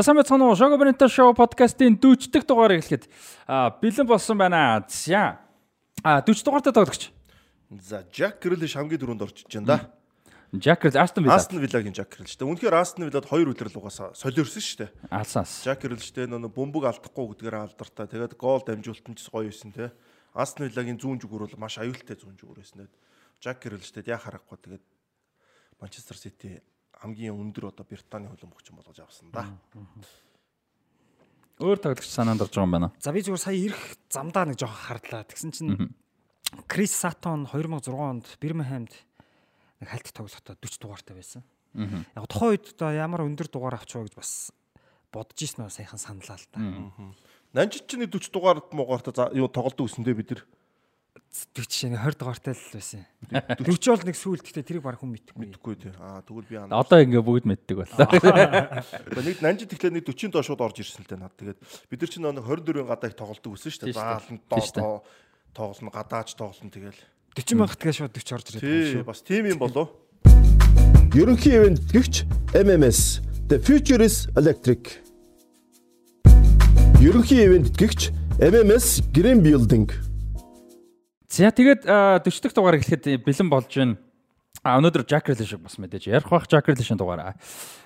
За сайн байцгаана уу? Шого Брента шоу подкастын 40 дахь дугаар эхлэхэд бэлэн болсон байна. За. А 40 дугаартай тоглогч. За, Жак Грилиш хамгийн дөрөнд орчиж байна да. Жак Грилиш Астон Вилла. Астон Виллагийн Жак Грилиш. Үнэхээр Астон Виллад хоёр үлрэл угаасаа солиорсон шүү дээ. Алсаас. Жак Грилиштэй нөө бөмбөг алдахгүй гэдгээр алдартай. Тэгээд гол дамжуултан ч гоё байсан те. Астон Виллагийн зүүн зүгүүр бол маш аюултай зүүн зүгүүр байсан те. Жак Грилиштэй яа харахгүй тэгээд Манчестер Сити хамгийн өндөр одоо Британий хөлбөмбөг ч болгож авсан да. Өөр тоглогч санаанд орж байгаа юм байна. За би зүгээр сая ирэх замдаа нэг жоох хардлаа. Тэгсэн чинь Крис Сатон 2006 онд Бирмингемд нэг хальт тоглохдоо 40 дугаартай байсан. Яг тухайн үед одоо ямар өндөр дугаар авчгаа гэж бас бодож ирсэн нь саяхан саналаа л да. Нанжид ч нэг 40 дугаард муугаарта юу тоглолт өгсөндөө бид нар 40 шин 20 дугаартай л байсан. 40 бол нэг сүүлд гэхдээ тэрийг баг хүн мэдхгүй. мэдхгүй тий. Аа тэгвэл би анаа. Одоо ингээ бүгд мэддэг боллоо. Нэг нанжид тэгэхээр нэг 40-ын доо шууд орж ирсэн л дээ над. Тэгээд бид нар чинь нэг 24-ийн гадаа их тоглолтог өсөн шүү дээ. Заалан доо тоглоно гадаач тоглоно тэгэл. 40 мянга тэгээ шууд 40 орж ирээд Тий бас тийм юм болов. Ерөнхий ивент гэгч MMS The Future is Electric. Ерөнхий ивент гэгч MMS Green Building. За тэгээд 40 дахь дугаар эхлэхэд бэлэн болж байна. А өнөөдөр Jack Grealish бас мэдээж ярих бах Jack Grealish-ийн дугаараа.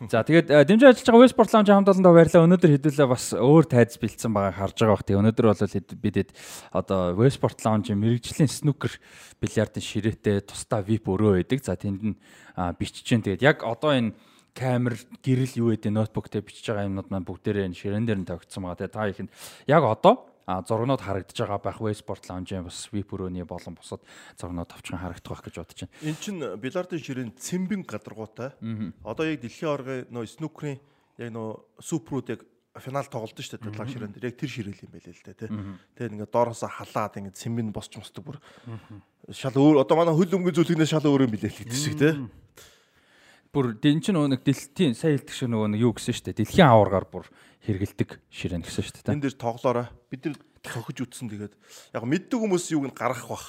За тэгээд дэмжиж ажиллаж байгаа Westport Lounge хамт олондоо баярлалаа. Өнөөдөр хэдүүлээ бас өөр тайз бэлдсэн байгаа харж байгаа бах. Тэгээд өнөөдөр бол бидэд одоо Westport Lounge-ийн мэрэгжлийн снукер бильярдын ширээтэй тусдаа VIP өрөө байдаг. За тэнд нь бичиж чинь тэгээд яг одоо энэ камер гэрэл юу гэдэг ноутбук дээр бичиж байгаа юмнууд маань бүгдээрээ ширээн дээр нь тавигдсан байгаа. Тэгээд та ихэнд яг одоо зургнууд харагдаж байгаа байх Westport Lounge-ийн бас VIP өрөөний болон бусад зургнууд товчхон харагдах байх гэж бодож байна. Эн чин бильярдын ширээн цэмбэн гадаргуутай. Одоо яг дэлхийн оргын нөө снукрын яг нөө суперүүд яг финал тоглолт шүү дээ длаг ширээнд. Яг тэр ширээл юм байлээ л дээ тий. Тэгээд ингээд доороосоо халаад ингээд цэмбэн босч мосдог бүр. Шал өөр одоо манай хөл өмгөө зүйлгнээ шал өөр юм билээ л гэдэг шиг тий. Бүр энэ чинь нөгөө нэг дэлхийн сайн хэлдэг шиг нөгөө юу гэсэн шүү дээ. Дэлхийн аваргаар бүр хэрэгэлдэг ширээн гэсэн шүү дээ. Энд дээр тоглоорой. Бид нар цохиж үтсэн тэгээд яг мэддэг хүмүүс юуг нь гаргах бах.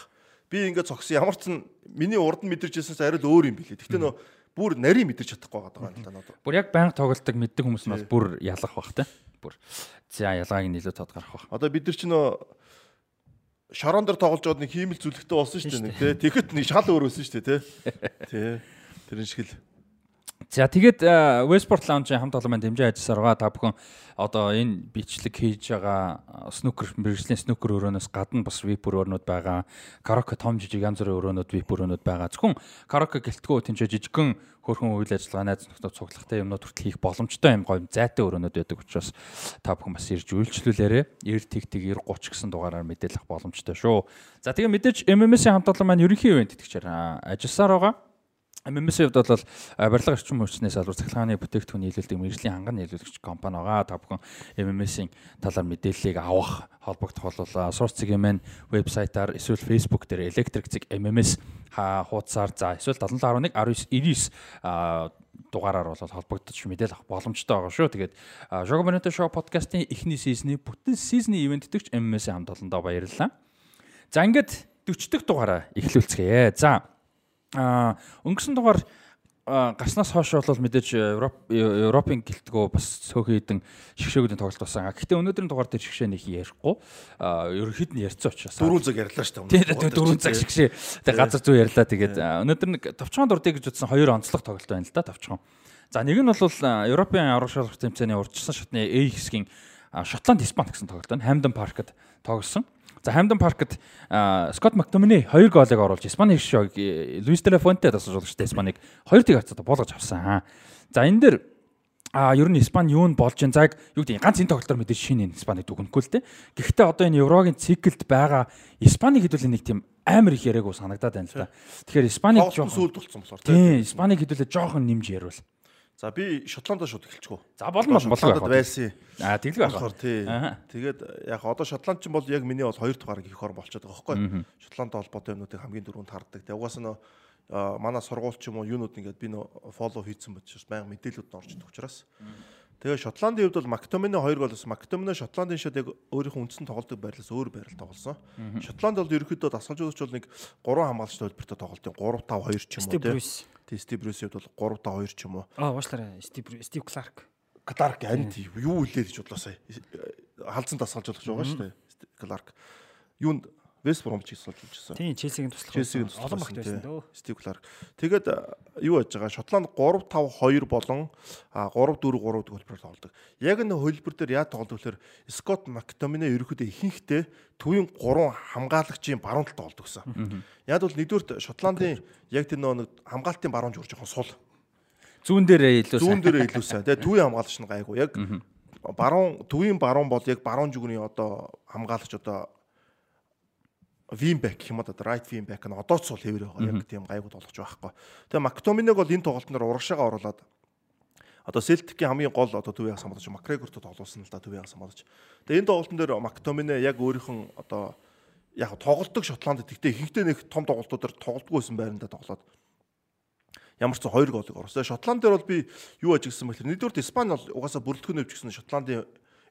Би ингээд цогсон ямар ч миний урд нь мэдэрчээсээс арай л өөр юм билээ. Гэхдээ нөө бүр нарийн мэдэрч чадахгүй байгаа юм л да надад. Бүр яг байнга тоглолтог мэддэг хүмүүс нь бас бүр ялах бах те. Бүр за ялгааг нь илүү тод гарах бах. Одоо бид нар ч нөө шорон дээр тоглож байгаад нэг хиймэл зүлэгтэй болсон шүү дээ. Тэгэхэд нэг шал өөр өсөн шүү дээ тий. Тий. Тэрэн шиг л За тэгээд Westport Lounge-ийн хамт олон маань дэмжиж ажилласаар. Та бүхэн одоо энэ бичлэг хийж байгаа снукер мэрэгжлийн снукер өрөөнөөс гадна бас VIP өрөөнүүд байгаа. Караоке том жижиг янз бүрийн өрөөнүүд VIP өрөөнүүд байгаа. Зөвхөн караоке гэлтгөө тэнцээ жижигхэн хөрхөн үйл ажиллагаа найз нөхдөд цуглахтай юмнууд хүртэл хийх боломжтой юм гоё зайтай өрөөнүүд байдаг учраас та бүхэн бас ирж үйлчлүүлээрэ 90 тэг тэг 90 30 гэсэн дугаараар мэдээлэх боломжтой шүү. За тэгээ мэдээж MMS-ийн хамт олон маань ерөнхий ивент итгэжээр ажилласаар байгаа. MMS-ийн хувьд бол барилга орчин хүчнээс албар цахилгааны бүтээгдэхүүн нийлүүлдэг мэрэгжлийн ханган нийлүүлэгч компани байгаа. Та бүхэн MMS-ийн талаар мэдээллийг авах холбогдох бол Source цэгийн маань вебсайтаар эсвэл Facebook дээр Electric цэг MMS хуудасаар за эсвэл 7711 1999 дугаараар бол холбогдож мэдээлэл авах боломжтой байгаа шүү. Тэгээд Shogo Bonito Show podcast-ийн эхний сизны бүтэн сизний ивент дэгч MMS-ийн хамт олондоо баярлалаа. За ингээд 40 дахь дугаараа эхлүүлцгээе. За А өнгөрсөн дугаар гарснаас хойш бол мэдээж Европ Европын гэлтгөө бас цөөхөн хідэн шгшөөгүүдийн тоглолт болсон. Гэхдээ өнөөдрийн дугаар дээр шгшээ нэг ярихгүй. Ерөнхийд нь ярьцсан учраас. Дөрөв цаг ярьлаа шүү дээ. Тийм дөрөв цаг шгшээ. Тэгээ газар зүй ярьлаа. Тэгээд өнөөдөр нэг товчхон дурдыг гэж утсан хоёр онцлог тоглолт байна л да товчхон. За нэг нь бол Европын аврах шалрах тэмцээний урьдчилсан шатны A хэсгийн Шотланд Испани гэсэн тоглолт байна. Хамден паркт тоглосон. За Хамден паркт Скот Мактомини 2 голыг оруулж Испани шог Луис де ла Фонте тасалж байгаа шүү дээ Испаниг 2 тэг хацаад болгож авсан. За энэ дэр А ер нь Испани юу нь болж ин заг юу гэдэг ганц энэ тоглолтоор мэдээж шинэ Испаниг дүгнэхгүй л те. Гэхдээ одоо энэ Еврогийн циклд байгаа Испани хэдүүлээ нэг тийм амар их яриаггүй санагдаад байна л да. Тэгэхээр Испанийг жоохон сүлд болсон болохоор тийм Испанийг хэдүүлээ жоохон нэмж яриул. За би Шотландаа шууд эхэлчихв. За болно болоо байсан. Аа тэглэг болохоор тий. Тэгээд яг одоо Шотланд ч бол яг миний бол хоёр дахь гараг их ор болчиход байгаа байхгүй. Шотланд холбоотой юмнуудыг хамгийн дөрөнд хардаг. Тэгээд угаасаа нөө манай сургууль ч юм уу юунууд ингээд би нөө фоллоу хийцэн бодчих баян мэдээлэлүүд орж идэх учраас. Тэгээ Шотландын хувьд бол Мактомины 2 гол бас Мактомины Шотландын шат яг өөрийнхөө үндсэн тоглолтыг байрлаас өөр байрал тоглосон. Шотланд бол ерөөхдөө дасгалжуулагч бол нэг 3 хамгаалагч төлбөртэй тоглолтын 3 5 2 ч юм уу тийм. Тий Стив Брюс хувьд бол 3 5 2 ч юм уу. Аа уушлаарай Стив Стив Кларк. Кларк амт юу илээ гэж бодлоо сая. Халзан тасгалж болох байгаа шүү дээ. Кларк. Юунд Вест Бромч гэж суулж ирсэн. Тийм, Челсигийн туслах. Челсигийн олон багт байсан дөө. Стив Кларк. Тэгээд юу яаж байгаа? Шотланд 3 5 2 болон 3 4 3 хөлбөрөөр тоглодог. Яг энэ хөлбөр дээр яа тоглодог гэхээр Скот Мактомине ерөөхдөө ихэнхдээ төвийн 3 хамгаалагчийн баруун талд тоглодог гэсэн. Яг бол нэгдүгээр Шотландын яг тэр нэг хамгаалтын баруун журж жоохон сул. Зүүн дээрээ илүү Зүүн дээрээ илүү сайн. Тэгээ төвийн хамгаалагч нь гайгүй. Яг баруун төвийн баруун бол яг баруун жүгний одоо хамгаалагч одоо Вимбек гэх юм одоо right wingback нь одоо ч сул хэвээр байгаа. Яг тийм гайгүй болгож байгаа хгүй. Тэгээ Мактоминег бол энэ тоглолтноор урагшаага оруулаад одоо Celtic-ийн хамгийн гол одоо төвийн хагас хамгаалж Макрегортой тоглуулсан л да төвийн хагас хамгаалж. Тэгээ энэ тоглолтын дээр Мактомине яг өөрийнх нь одоо яг тоглолтог Шотландд гэхдээ ихэнхдээ нэг том тоглолтуудаар тоглолтгүй байсан байранда тоглоод ямар ч 2 голыг оруулсан. Шотланд дээр бол би юу ажиг гэсэн мэхээр нэгдүгээр Испани бол угаасаа бүрэлдэхүүн өвч гэсэн Шотландын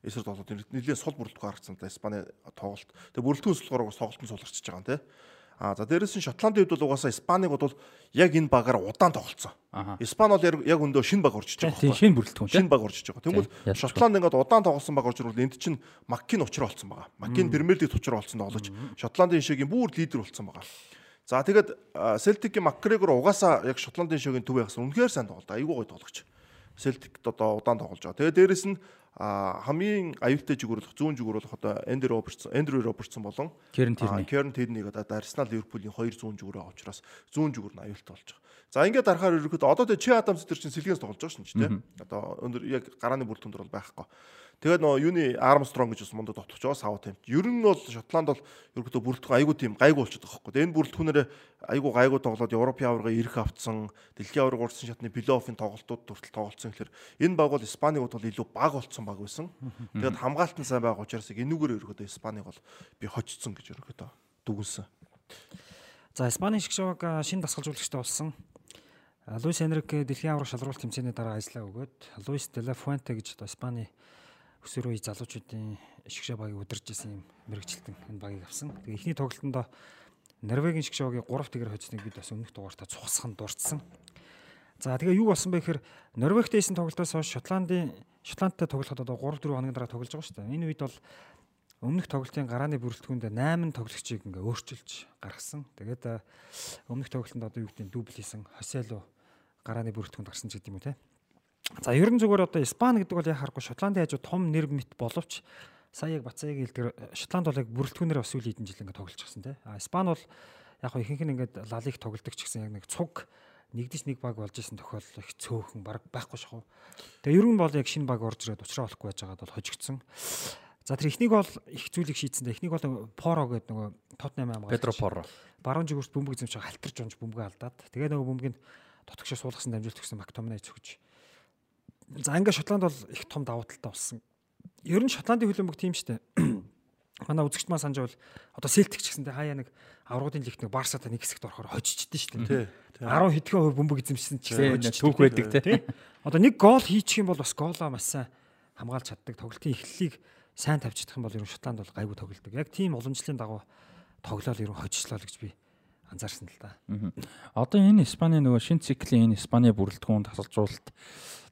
эсрэг тоглоод нэлийн сул бүрэлдэхүүн харагдсан та Испани тоглолт. Тэгээ бүрэлдэхүүн сулгаар бас тоглолтын сулгарчиж байгаа юм те. А за дээрэс нь Шотландын хувьд бол угаасаа Испаниг бол яг энэ багаар удаан тоглолцсон. Испани бол яг өндөө шинэ баг орчиж байгаа. Тийм шинэ бүрэлдэхүүн шинэ баг орчиж байгаа. Тэгмэл Шотланд ингээд удаан тоглосон баг орж ирвэл энд чинь Маккин учраа болсон байгаа. Маккин Премьер лиг учраа болсон тоглож Шотландын шигийн бүр лидер болсон байгаа. За тэгээд Селтикийн Макгрегор угаасаа яг Шотландын шогийн төв яхсан үнэхээр сайн тоглолт. Айгуу гоё тоглогч. Селтикт одоо удаан тоглож байгаа. Тэгээд дээрэс нь хамгийн аюултай жигүүрлэх зүүн жигүүрлэх одоо Эндер Робертсон, Эндрю Робертсон болон Керн Тэрний. Керн Тэрнийг одоо Арсенал Ливерпулийн хоёр зүүн жигүүрээ авч учраас зүүн жигүүр нь аюултай болж байгаа. За ингээд дарахаар ерөөхдөө одоо тэ Чи Адамс төр чинь сэлгээс тоглож байгаа шин ч тийм. Одоо өндөр яг гарааны бүрэлдэхүүн бол байхгүй. Тэгээд нөгөө юуны Армстронг гэж бас мундад дотгоч байгаа Саутемп. Ер нь бол Шотланд бол ерөөдөө бүрэлдэхүүн айгүй тийм гайгүй болчиход байгаа хөөхгүй. Энэ бүрэлдэхүүнээр айгүй гайгүй тоглоод Европын аварга ирэх авцсан, дэлхийн аварга урдсан шатны плей-оффын тоглолтууд хүртэл тоглолцсон гэхэлэр энэ баг бол Испанийг бол илүү баг болцсон баг байсан. Тэгээд хамгаалтан сайн байгаа учраас энүүгээр ерөөдөө Испанийг бол би хочцсон гэж ерөөдөө дүгнсэн. За Испани шгшог шинэ дасгалжуулагчтай болсон. Луис Энрике дэлхийн аварга шалралт тэмцээний дараа ажиллаа өгөөд Луис де ла Фуэнте гэж одоо Испани өсвөр үе залуучуудын шгшээ багийг удирж исэн юм мэрэгчлэн энэ багийг авсан. Тэгээ эхний тоглолтод Норвегийн шгшөөгийн 3 тэгэр хоцсныг бид бас өмнөх дугаартаа цугсхан дурдсан. За тэгээ юу болсон бэ гэхээр Норвегтэй хийсэн тоглолтоос хойш Шотландын Шотландтай тоглоход одоо 3 4 хоногийн дараа тоглож байгаа шүү дээ. Энэ үед бол өмнөх тоглолтын гарааны бүрэлдэхүүнд 8 тоглогчийг ингээ өөрчилж гаргасан. Тэгээд өмнөх тоглолтод одоо юу гэдэг нь дубль хийсэн Хосело гарааны бүрэлдэхүүнд гарсан ч гэдэг юм уу те. За ерөн зүгээр одоо Испани гэдэг бол яг харахгүй Шотландын хажуу том нэр мэт боловч сая яг Бацааг хэлдгэр Шотланд бол яг бүрэлдэхүүнээр бас үйл хэдэн жил ингээд тоглож гисэн те. А Испани бол яг хоо ихэнх нь ингээд лалиг тоглодог ч гэсэн яг нэг цуг нэгдэс нэг баг болж исэн тохиолдол их цөөхөн баг байхгүй шахав. Тэгээ ерөн бол яг шинэ баг орж ирээд уучраа болохгүй байж байгаад бол хожигдсон. За тэр эхнийг бол их зүйлийг шийдсэн. Эхнийг бол Поро гэдэг нөгөө Тотнам аймаг. Педро Поро. Баруун жигүүрт бөмбөг эзэмшиг халтарч унж бөмбөгөө алдаад. Тэгээ нөгөө бөмбөгийг дотгошоо суулгасан дамжуулт гэсэн Мактоминай цогж За ингээ Шотланд бол их том давуу талтай болсон. Ер нь Шотландын хөлбөмбөг тийм штэ. Манай үзэгч маань санаж бол одоо Селтик ч гэсэнтэй хаяа нэг аврагын лигт нэг Барсатай нэг хэсэгт орохоор хожичдээ штэ. 10 хэдхэн хувь бөмбөг эзэмшсэн ч гэсэн түүх байдаг тий. Одоо нэг гол хийчих юм бол бас гоолоо маш сайн хамгаалж чаддаг. Тоглолтын эхлэлийг сайн тавьж чадах юм бол ер нь Шотланд бол гайгүй тоглолдог. Яг тийм уламжлалын дагуу тоглоал ер нь хожислоо л гэж би анзаарсан л да. Одоо энэ Испани нөгөө шин циклийн энэ Испани бүрэлдэхүүн тасалжуулалт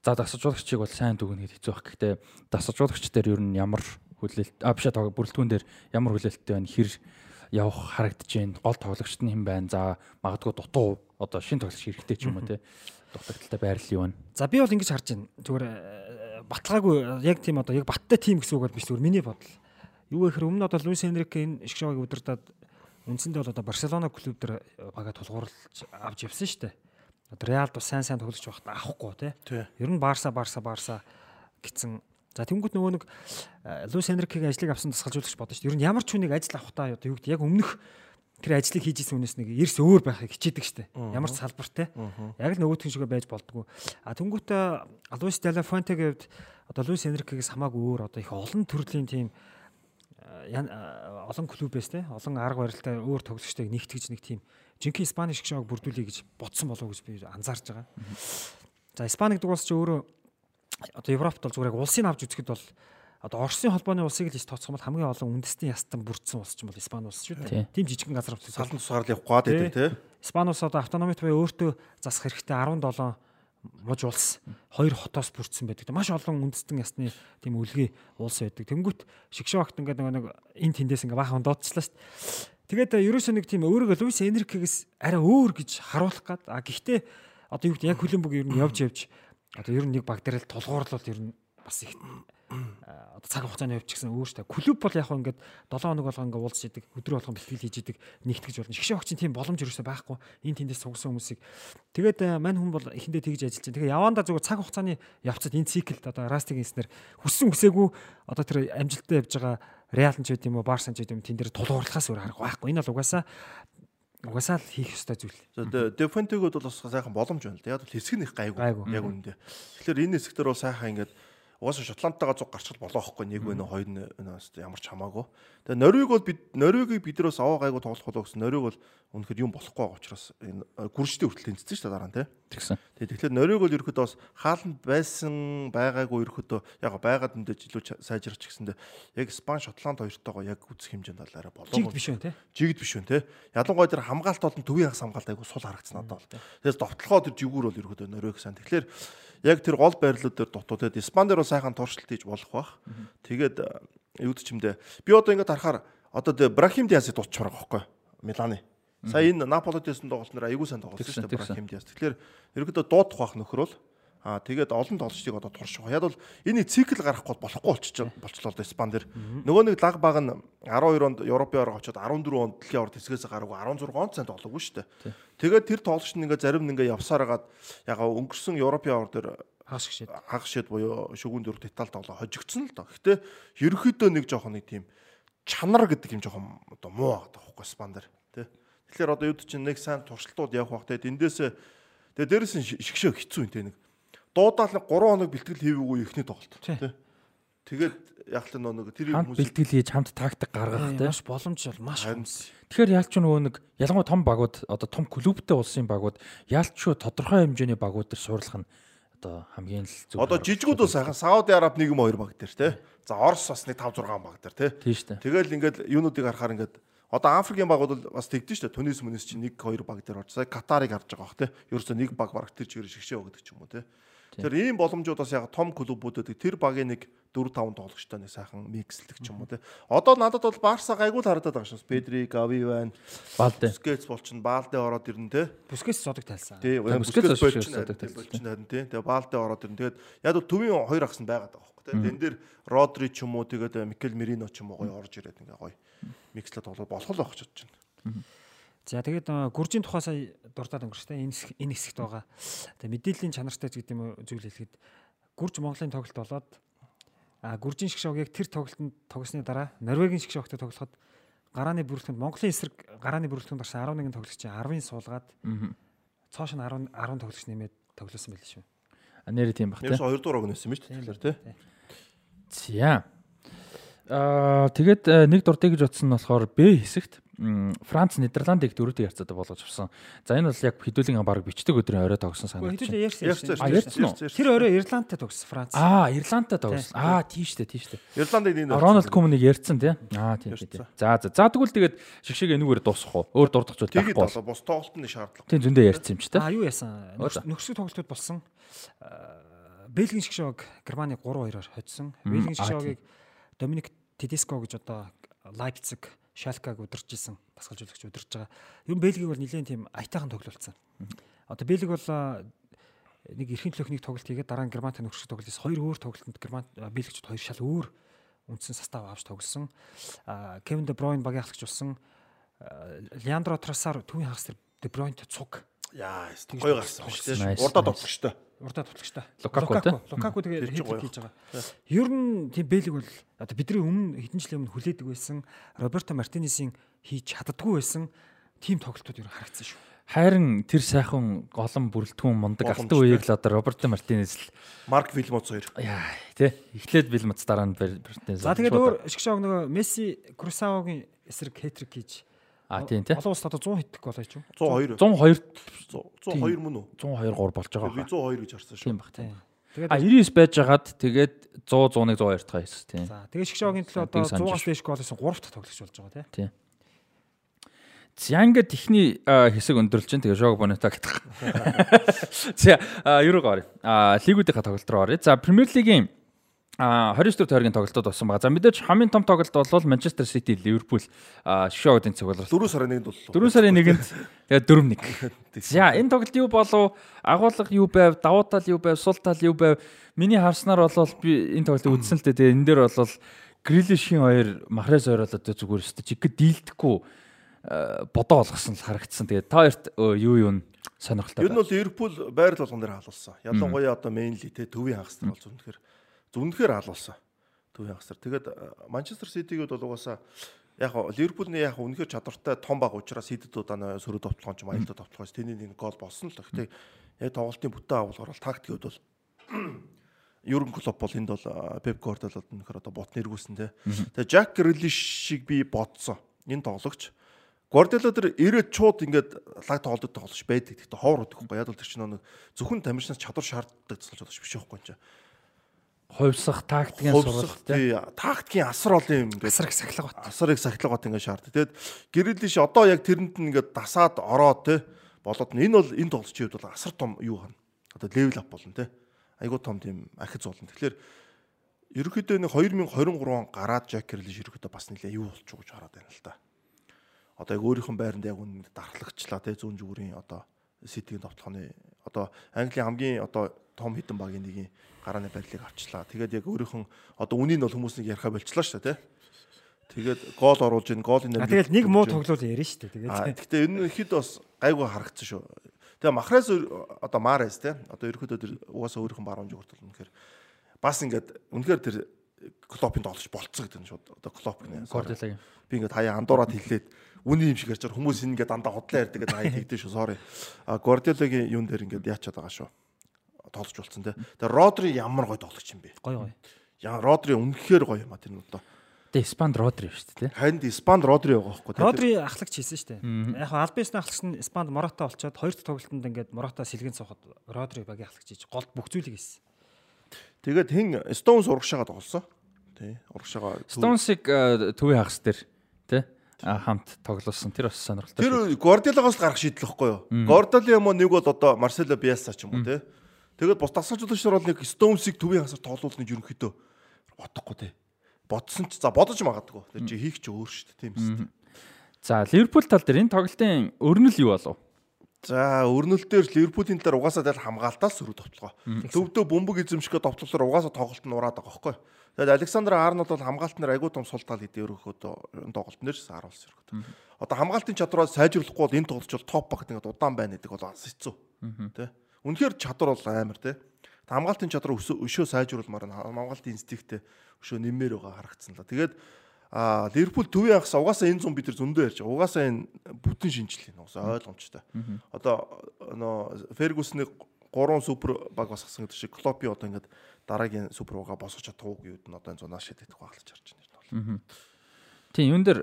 за тасалжуулагчийг бол сайн дүгнэхэд хэцүү байх. Гэхдээ тасалжуулагч дээр ер нь ямар хүлээлт а биш бүрэлдэхүүн дээр ямар хүлээлттэй байна хэр явах харагдаж байна. Гол тоглогчт нь хэн байна. За магадгүй дутуу одоо шин тоглогч хэрэгтэй ч юм уу те. Дутагдaltaй байрлал юу байна. За би бол ингэж харж байна. Зүгээр э, баталгаагүй яг тийм одоо яг баттай тим гэсэн үг бол биш зүгээр миний бодол. Юу гэхээр өмнө одоо Луис Энрике энэ шгшогийг удирдаад үндсэндээ бол одоо Барселона клуб дээр бага тулгуурлаж авч явсан шүү дээ. Одоо Реалд бас сайн сайн тоглож байхад авахгүй тий. Ер нь Барса Барса Барса гэсэн За тэнгуут нөгөө нэг Луис Энрикегийн ажлыг авсан тасгалжуулагч бодсон шүү дээ. Ер нь ямар ч хүнийг ажил авахтаа одоо юу гэдэг яг өмнөх тэр ажлыг хийж исэн хүнээс нэг эрс өөр байхыг хичээдэг шүү дээ. Ямар ч салбартай. Яг л нөгөөтгөн шигээ байж болдгоо. А тэнгуут Луис Дела Фуэнтегийн хувьд одоо Луис Энрикегээс хамаагүй өөр одоо их олон төрлийн тийм олон клубээс те олон арга барилтай өөр тоглогчтой нэгтгэж нэг тийм жинхэнэ Испани шиг шоог бүрдүүлэе гэж бодсон болов уу гэж би анзаарч байгаа. За Испани гэдэг улс чи өөрөө одоо Европт бол зүгээр яг улсыг авч үзэхэд бол одоо Оросын холбооны улсыг л иш тооцох бол хамгийн олон үндэстний ястан бүрдсэн улс ч юм бол Испани улс шүү дээ. Тийм жижигхэн газар салан тусгаар л явах гад байдаг те. Испани улс одоо автономит буюу өөртөө засах хэрэгтэй 17 муж улс хоёр хотоос бүрдсэн байдаг. Маш олон үндэстэн ясны тийм үлгий улс байдаг. Тэнгүүт шигшээ багт ингээд нэг энэ тэндээс ингээд баахан дуудчихлаа шүү дээ. Тэгээд ерөөсөө нэг тийм өөрийгөө Луис Энрикегээс арай өөр гэж харуулах гад. А гэхдээ одоо юу гэдэг яг бүг ер нь явж явж одоо ер нь нэг баг дээр л тулгуурлал ер нь бас их одоо цаг хугацааны хувьд ч гэсэн өөртөө клуб бол яг ингээд 7 хоног болго ингээд уулзж идэг өдрө болгон бэлтгэл хийж идэг нэгтгэж болно. Шгшээ огчийн тийм боломж ерөөсөө байхгүй. Энэ тэндээс сугсан хүмүүсийг тэгээд мань хүн бол эхэндээ тэгж ажиллаж байна. Тэгээ явандаа зүгээр цаг хугацааны явцад энэ циклд одоо растиг инснэр хүссэн хүсээгүй одоо тэр амжилттай явж байгаа Реал ч гэдэм үү Барса ч гэдэм тэн дээр тулгуурлахаас өөр арга байхгүй. Энэ бол угаасаа угаасаа л хийх ёстой зүйл. За дефентигүүд бол бас сайхан боломж байна л да. Яг л хэсэг нь их гайгүй. Яг үнэндээ. Тэгэхээр энэ хэсэгтэр бол сайхан ингээд угаасаа Шотландтайгаа зуг гарчхал болох байхгүй нэг вэ хоёр нь ямар ч хамаагүй. Тэгээ Норвег бол бид Норвегийг биднээс аваа гайгүй тоглох болоо гэсэн Норвег бол үнэхээр юм болохгүй байгаа учраас энэ гүржтэй хүртэл тэнцсэн шүү дээ дараа нь тий. Тэгсэн. Тэгэхээр Норвег бол ерөөхдөө бас хааланд байсан байгаагүй ерөөхдөө яг байгаад мэдээж илүү сайжирч гисэндээ яг Испани Шотланд хоёртойгоо яг үзэх хэмжээнд бол арай болоо. Жигд биш үү тий. Жигд биш үү тий. Ялангуяа тэр хамгаалт болон төвийн хагас хамгаалт айгүй сул харагдсан надад бол. Тэгээс довтлохоо тэр жигүүр бол ерөөхдөө Норвег сайн. Тэгэхээр яг тэр гол байрлал дээр дутуу тэгээд Испани дээр сайхан туршилт хийж болох бах. Тэгээд юу ч юмдээ би одоо ингээд харахаар одоо Брахим Диасыг дутчихвар байгаа байхгүй Миланы. Сая энэ Наполитесэн тоглолтноор аягүй сайн тоглосон шүү дээ Брахим Диас. Тэгэхээр ерөөдөө дуудах бах нөхөр бол Аа тэгээд олон тоглолчдыг одоо турших. Яг бол энэ цикл гарахгүй болохгүй болчих болчлоо Испан дээр. Нөгөө нэг лаг баг нь 12 онд Европын орог очоод 14 онд дэлхийн орд хэсгээс гараагүй 16 онд сайн тоглоогүй шүү дээ. Тэгээд тэр тоглолч нь ингээ зарим нь ингээ явсараад ягаа өнгөрсөн Европын орд дээр хагас гişэд хагас гişэд буюу шүгүүн дөрөв деталь тоглоо хожигдсон л доо. Гэтэ ерөөхдөө нэг жоохон нэг тийм чанар гэдэг юм жоохон одоо муу байгаа байхгүй Испан дээр тий. Тэгэхээр одоо юуд чинь нэг сайн туршилтууд явах бах те эндээс тэгээ дээрэс нь шигшээ хэцүү юм те нэг дуудаал 3 хоног бэлтгэл хийвээгүй ихний тоглолт тий. Тэгээд яг л нэг тэр хүмүүс бэлтгэл хийж хамт тактик гаргах тий. Маш боломж бол маш хүмүүс. Тэгэхээр яалч нөгөө нэг ялангуяа том багууд одоо том клубтэй улсын багууд яалч тодорхой хэмжээний багууд төр суурлах нь одоо хамгийн л зөв. Одоо жижигүүд бол сайхан Сауди Араб нэг юм хоёр баг дээр тий. За Орос бас нэг 5 6 баг дээр тий. Тийм шүү. Тэгэл ингээд юунуудыг харахаар ингээд Одоо Африкийн багууд бол бас тэгдэж шүү дээ. Тунис мөнис чинь 1 2 баг дээр орж сая Катарыг харж байгаа бах тий. Ерөөсөө нэг баг баг тэр чигээр шигшээ өгдөг ч юм уу тий. Тэр ийм боломжууд бас яг том клубүүдэд тэр багийн нэг 4 5 тоглогчтой нэг сайхан микслдэг ч юм уу те. Одоо надад бол Барса гайгүй л харагдаад байгаа шээс. Педри, Гави байна. Балде. Бускетс болчин Балде ороод ирнэ те. Бускетс зодог тайлсан. Тий, Бускетс болчин болчин харин те. Тэгээ Балде ороод ирнэ. Тэгээд яг бол төвийн хоёр ахс нь байгаад байгаа хөөхгүй те. Тэн дээр Родри ч юм уу тэгээд Микел Мерино ч юм уу гоё орж ирээд ингээ гоё микслээ тоглоод болох л байх ч бодож байна. За тэгээд гүржийн тухай сая дуртаад өнгөрчтэй энэ энэ хэсэгт байгаа. Тэгээд мэдээллийн чанартай ч гэдэг юм зүйл хэлэхэд гүрж Монголын тоглолт болоод а гүржийн шгшог яг тэр тоглолтод тогсны дараа Норвегийн шгшогтой тоглоход гарааны бүрэлдэхүүнд Монголын эсрэг гарааны бүрэлдэхүүнд гарсан 11 тоглогчийн 10-ын суулгаад цоош нь 10 10 тоглогч нэмээд тоглосон байл шүү. А нэрээ тийм баг тийм. Ерөөс 2 дугаар өгнөсөн юм шүү дээ. Тэгэхээр тийм. За. Аа тэгээд нэг дуртай гэж бодсон нь болохоор Б хэсэгт Франц Нидерландыг дөрөвдөг ярцаад болгож авсан. За энэ бол яг хэдүүлэн баг бичдэг өдрийн орой тогсон санагдаж байна. Ярьсан. А ярьсан? Тэр орой Ирландтай тогсон Франц. Аа, Ирландтай тогсон. Аа, тийм шүү дээ, тийм шүү дээ. Ирландыг нэг Рональд Кумнийг ярьсан тий. Аа, тийм тийм. За за. За тэгвэл тэгээд шигшиг энүүгээр дуусах уу? Өөр дурдах зүйл байхгүй. Тэгээд бос тоглолтын шаардлага. Тийм зөндөө ярьсан юм ч тий. Аа, юу яасан? Нөхсөг тоглолтууд болсон. Бельгийн шигшог Германы 3-2-оор хоцсон. Бельгийн шигшогийг Доминик Тедеско гэж одоо Лайпциг Шалкаг удирж исэн дасгалжуулагч удирж байгаа. Ер нь Бельгийг бол нэлээд тийм аятайхан тоглолцсон. Одоо Бельг бол нэг эрхийн төлөөхнийг тоглолт хийгээд дараа нь Германтай нөхрөх тоглолтоос хоёр өөр тоглолтод Герман Бельгчд хоёр шал өөр үндсэн состав авч тоглосон. Кевин Де Бройн багийн ахлагч болсон. Леандро Тросар төвийн хагас Де Бройнт цуг. Яа, гоё гарсан шүү дээ. Урдаа тоглогчтой урдаа тоглогчтой. Лукаку тий. Лукаку тэгээ хэдик хийж байгаа. Ер нь тийм Бэлэг бол одоо бидний өмнө хэдэн жилийн өмнө хүлээдэг байсан Роберто Мартинесийн хийж чаддгүй байсан тийм тоглолтууд ер нь харагдсан шүү. Хайрын тэр сайхан голон бүрэлдэхүүн мундаг алтан үеийг л одоо Роберто Мартинес л Марк Вилмотс хоёр. Яа тий. Эхлээд Вилмотс дараа нь Мартинес. За тэгээд өөр шгшог нөгөө Месси Крусаогийн эсрэг хэтрик хийж А тийм тий. Олон улсад одоо 100 хэдэх болоо ч юм. 102. 102 102 мөн үү? 102 3 болж байгаа. Би 102 гэж харсан шүү. Тийм баг тийм. А 99 байжгаад тэгээд 100 101 102 дахь хийсэн тийм. За тэгээд шгшогийн төлөө одоо 100-аас дээш гол хийсэн 3 дахь тоглогч болж байгаа тийм. Тийм. За ингээд ихний хэсэг өндөрлж чинь тэгээ шог бонета гэдэг. За юу руу оръё. А лигүүдийн тоглолт руу оръё. За Премьер лигийн А 29 дэх тойргийн тоглолтууд болсон байгаа. За мэдээж хамгийн том тоглолт бол Манчестер Сити, Ливерпул шоудын цуглал. 4 сарын 1-нд боллоо. 4 сарын 1-нд тэгээ 4-1. За энэ тоглолт юу болов? Агуулга юу байв? Давуу тал юу байв? Сул тал юу байв? Миний харснаар бол би энэ тоглолтыг үзсэн л дээ. Тэгээ энэ дээр бол Грилишийн хоёр Махрес хоёр бол одоо зүгээр өстө чигэд дийлдэхгүй бодоо болгосон л харагдсан. Тэгээ та хоёрт юу юу сонирхолтой. Ер нь бол Ливерпул байрал болгон дээр хаалуулсан. Ялангуяа одоо Мейнли те төвийн хагас нар бол зөвнөхөр зүнхээр алуулсан. Төвийн хагасар. Тэгээд Манчестер Ситигүүд бол угаасаа яг Ливерпулны яг үнэхээр чадвартай том баг учраас хидэд удаа сөрөг товтлогоон ч маялдаа товтлогоос тэний нэг гол болсон л. Гэхдээ яг тоглолтын бүтэн агуулгаар бол тактикүүд бол Юрген Клоп бол энд бол Пеп Гвардиола үнэхээр одоо бот нэргүүлсэн те. Тэгээ Жак Грилиш шиг би бодсон. Энэ тоглогч Гвардиола дээр ирээд чууд ингээд лаг тоглолтод тоглож байдаг. Гэхдээ ховор удахгүй. Яг л тэр чинь нэг зөвхөн тамирчнаас чадвар шаарддаг зүйл биш байхгүй юм чинь хувьсах тактикийн сургалт тий тактикийн асар олон юм ингээд асар их сахилга бат асар их сахилга бат ингээд шаарддаг. Тэгэд гэрэлиш одоо яг тэрэнд нь ингээд дасаад ороод тий болоод энэ бол энэ тоглолчийн хувьд бол асар том юу хана. Одоо левел ап болно тий. Айгуу том тийм ахиц болно. Тэгэхээр ерөнхийдөө нэг 2023 он гараад Жак Гэрэлиш ерөнхийдөө бас нэлээ юу болчих гэж хараад байна л да. Одоо яг өөрийнх нь байранд яг үнд дархлагчлаа тий зүүн зүгүүрийн одоо Ситигийн товтлооны одоо Английн хамгийн одоо том хідэн багийн нэгийн гарааны барилыг авчлаа. Тэгээд яг өөрийнх нь одоо үнийг нь бол хүмүүс нэг ярихаа болчлаа шүү дээ, тий. Тэгээд гол оруулж ийн голын нэр. Тэгэл нэг муу тоглол ярина шүү дээ. Тэгээд. Гэхдээ энэ хэд бас гайгүй харагдсан шүү. Тэгээ Махрес одоо Марес тий. Одоо ерөөдөө тэр угаасаа өөрийнх нь баруун зүгт болно гэхээр бас ингээд үнэхээр тэр Клопын тоглож болцсон гэдэг нь шууд одоо Клоп гэнэ. Би ингээд хаяа андуураад хэлээд үний юм шиг ярьж хүмүүс ингээд дандаа хотлоо ярьдаг гэдэг хаяа тэгдэж шүү. Sorry. А Горделагийн юун дээр ингээд яачаад байгаа шүү тоглож болсон те. Тэгээ Родри ямар гой тоглогч юм бэ? Гой гой. Яа Родри үнэхээр гоё юм а тэр нь одоо. Тэгээ Испанд Родри шүү дээ те. Харин Испанд Родри байгаа байхгүй те. Родри ахлагч хийсэн шүү дээ. Яг хаа Альбесны ахлагч нь Испанд Мората олцоод хоёр дахь тоглолтод ингээд Мората сэлгэн сухад Родри багийн ахлагч хийж голд бүх зүйлийг хийсэн. Тэгээд хэн Стоунс урагшаага тоглосон. Тэ урагшаага Стоунсыг э, төвийн хагас дээр тэ хамт тоглосон. Тэр бас сонирхолтой. Тэр Гордилагоос гарах шийдэл واخгүй юу? Гордол юм уу нэг бол одоо Марсело Биаса ч юм уу те. Тэгээд бус дасгалжуулагч нар бол нэг Stones-ыг төвийн хасар тоглуулныг ерөнхийдөө бодохгүй те. Бодсон ч за бодож магадгүй. Тэр чи хийх чи өөр шүү дээ тийм үстэй. За Ливерпул тал дээр энэ тоглолтын өрнөл юу болов? За өрнөл дээр Ливерпулийн талаар угаасаа тэгэл хамгаалтаас сөрөг товтлогоо. Төвдөө бөмбөг эзэмшгэ товтлолоор угаасаа тоглолт нь ураад байгаа байхгүй. Тэгээд Александр Арнольд бол хамгаалтнаар айгүй том сул тал хийдэг өрөөхөд тоглолтын дээр харуулсан өрөхөд. Одоо хамгаалтын чадвараа сайжруулахгүй бол энэ тоглолч бол топ баг гэдэг удаан байна гэдэг бол хэцүү. Тэ. Үнэхээр чадвар бол амар те. Хамгаалтын чадвар өшөө сайжруулмаар хамгаалтын инстинктээ өшөө нэмээр байгаа харагдсан л. Тэгээд а Ливерпул төвийн хагас угаасаа энэ зам бид нар зөндөө ярьж байгаа. Угаасаа энэ бүтэн шинжилгээ угаасаа ойлгомжтой. Одоо нөө Фергюсны 3 супер баг басгасан гэдэг шиг Клопи одоо ингээд дараагийн супер бага босгож чадахгүй юуд нь одоо энэ зунаа шийдэх баглаж харж байна. Тийм юун дээр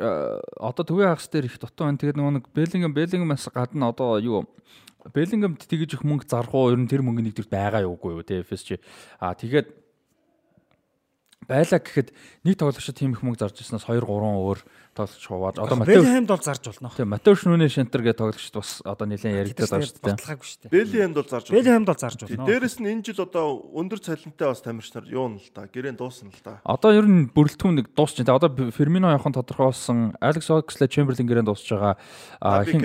одоо төвийн хагас дээр их дутуу байна. Тэгээд нөгөө нэг Беллингем Беллингемаас гадна одоо юу Беллингемд тэгэж их мөнгө зарах уу? Ер нь тэр мөнгө нэгдүгээр байгаа юугүй юу те FSG. Аа тэгээд байлаа гэхэд нэг тоглогчид тийм их мөнгө зарж ирснээс 2 3 өөр тоглогч хуваад одоо Беллингемд бол зарж болно. Тийм Матео Шнүнэ Шентер гэдэг тоглогчд бас одоо нэлээд яригдаад байна шүү дээ. Баталгаагүй шүү дээ. Беллингемд бол зарж болно. Беллингемд бол зарж болно. Дээрэс нь энэ жил одоо өндөр цалинтай бас тамирчнаар юун л та гэрээ дуусна л та. Одоо ер нь бүрэлдэхүүн нэг дуусч байна. Одоо Фермино явахын тодорхойлсон Алекс Оксле Чемберлин гэрээ дуусч байгаа. Хин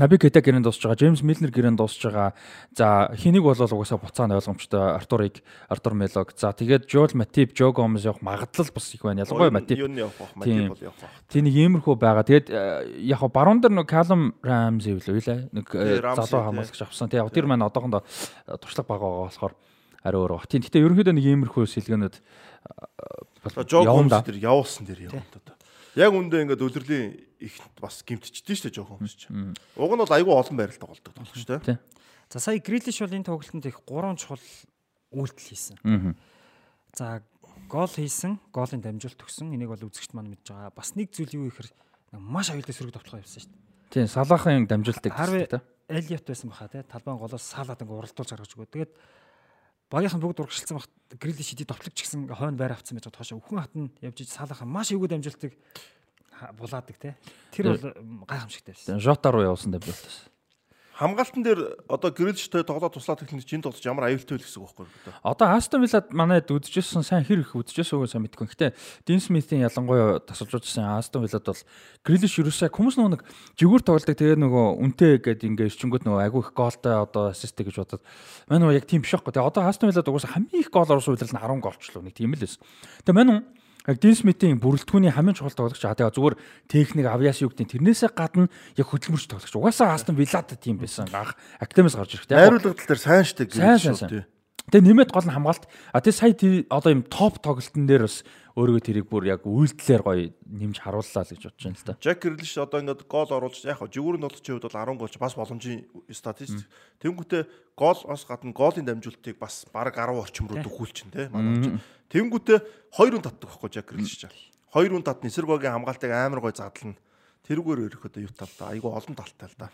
Наби Кета гэрэн дуусж байгаа, Джеймс Милнер гэрэн дуусж байгаа. За хэнийг бол угаасаа буцаана ойлгомжтой Артурыг, Артур Мелог. За тэгээд Жол Матип, Жо Гомес явах магадлал бас их байна. Ялангуяа Матип. Юу нь явах бах, Матип бол явах бах. Тийм нэг иймэрхүү байгаа. Тэгээд э, яг баруун дээр нэг Калум Рамзи үлээ үлээ. Нэг э, залуу хамгаалагч авсан. Тэгээд тэр маань одоохондоо э, туршлага бага байгаа болохоор ари өөр. Тийм. Гэтэ ерөнхийдөө нэг иймэрхүү сэлгэнүүд Жо Гомес тэр явуулсан тэр яваад одоо. Яг үндэ ингээд үлрэлийн их бас гимтчихдээ шүү дээ жоохон хүмүүс чинь. Уг нь бол айгүй олон байралтай болдог болох шүү дээ. За сая Грилиш бол энэ тоглолтод их 3 чухал үйлдэл хийсэн. За гол хийсэн, голын дамжуулт өгсөн. Энийг бол үзэгчд маань мэдж байгаа. Бас нэг зүйл юу ихэр маш аюултай сөрөг товтлогоо явсан шүү дээ. Тийм, салаахан дамжуултыг тийм. Элиот байсан баха тий. Талбайн голоос салаад ингээ уралдуулж гаргаж өгөө. Тэгээд багийнхан бүгд урагшилсан бах Грилиш иди товтлогч гэсэн хойно байр авцсан байж байгаа тоошоо өхөн хатан явж иж салаахан маш эвгүй дамжуултыг ха- булаадаг те. Тэр бол гайхамшигтай байсан. Жота руу явуулсан болтос. Хамгаалтан дээр одоо гэрэлжтэй тоглоод туслаад техник чинь тоглож ямар аюултай вэ гэсэн үг байхгүй юу? Одоо Астон Виллад манайд үдчихсэн сайн хэр их үдчихсэн үгүй сайн мэдгүй. Гэтэ Дин Смитийн ялангуяа тасалжуулсан Астон Виллад бол Грилиш юусаа хүмүүс нөгөө нэг жигүүр тоглодог тэгээ нөгөө үнтэй гэдэг ингээ ирчингүүд нөгөө айгүй их гоолтой одоо ассисттэй гэж бодоод нөгөө яг тийм биш байхгүй. Тэгээ одоо Астон Виллад угаасаа хамгийн их гол оруулсан үйлрэл нь 10 голчлоо нэг тийм л байсан. Тэгээ мань Яг Дин Смитийн бүрэлдэхүүний хамгийн чухал тоглогч аа тэгээ зүгээр техник авиас юу гэдэг тэрнээсээ гадна яг хөдөлмөрч тоглогч. Угаасаа Астон Виллад тийм байсан. Ах академиас гарч ирэхтэй. Найруулгадал дээр сайн штэ Сайн, сайн, сайн. Тэгээ нэмээд гол нь хамгаалт. А тэгээ сая одоо юм топ тоглолтын дээр бас өөрийгөө тэрийг бүр яг үйлдэлээр гоё нэмж харууллаа л гэж бодож байна л да. Жак Грилиш одоо ингээд гол оруулж яг жигүүрийн тоглолчийн хувьд бол 10 голч бас боломжийн статистик. Тэнгүүтээ голоос гадна голын дамжуулалтыг бас баг 10 орчим руу дөхүүлчин те манай чинь. Тэнгүүтээ хоёр үн татдаг байхгүй Грилиш чаа. Хоёр үн татны эсэргүүгийн хамгаалтыг амар гой задлна. Тэрүүгээр өрөх одоо юу талтай айгүй олон талтай л да.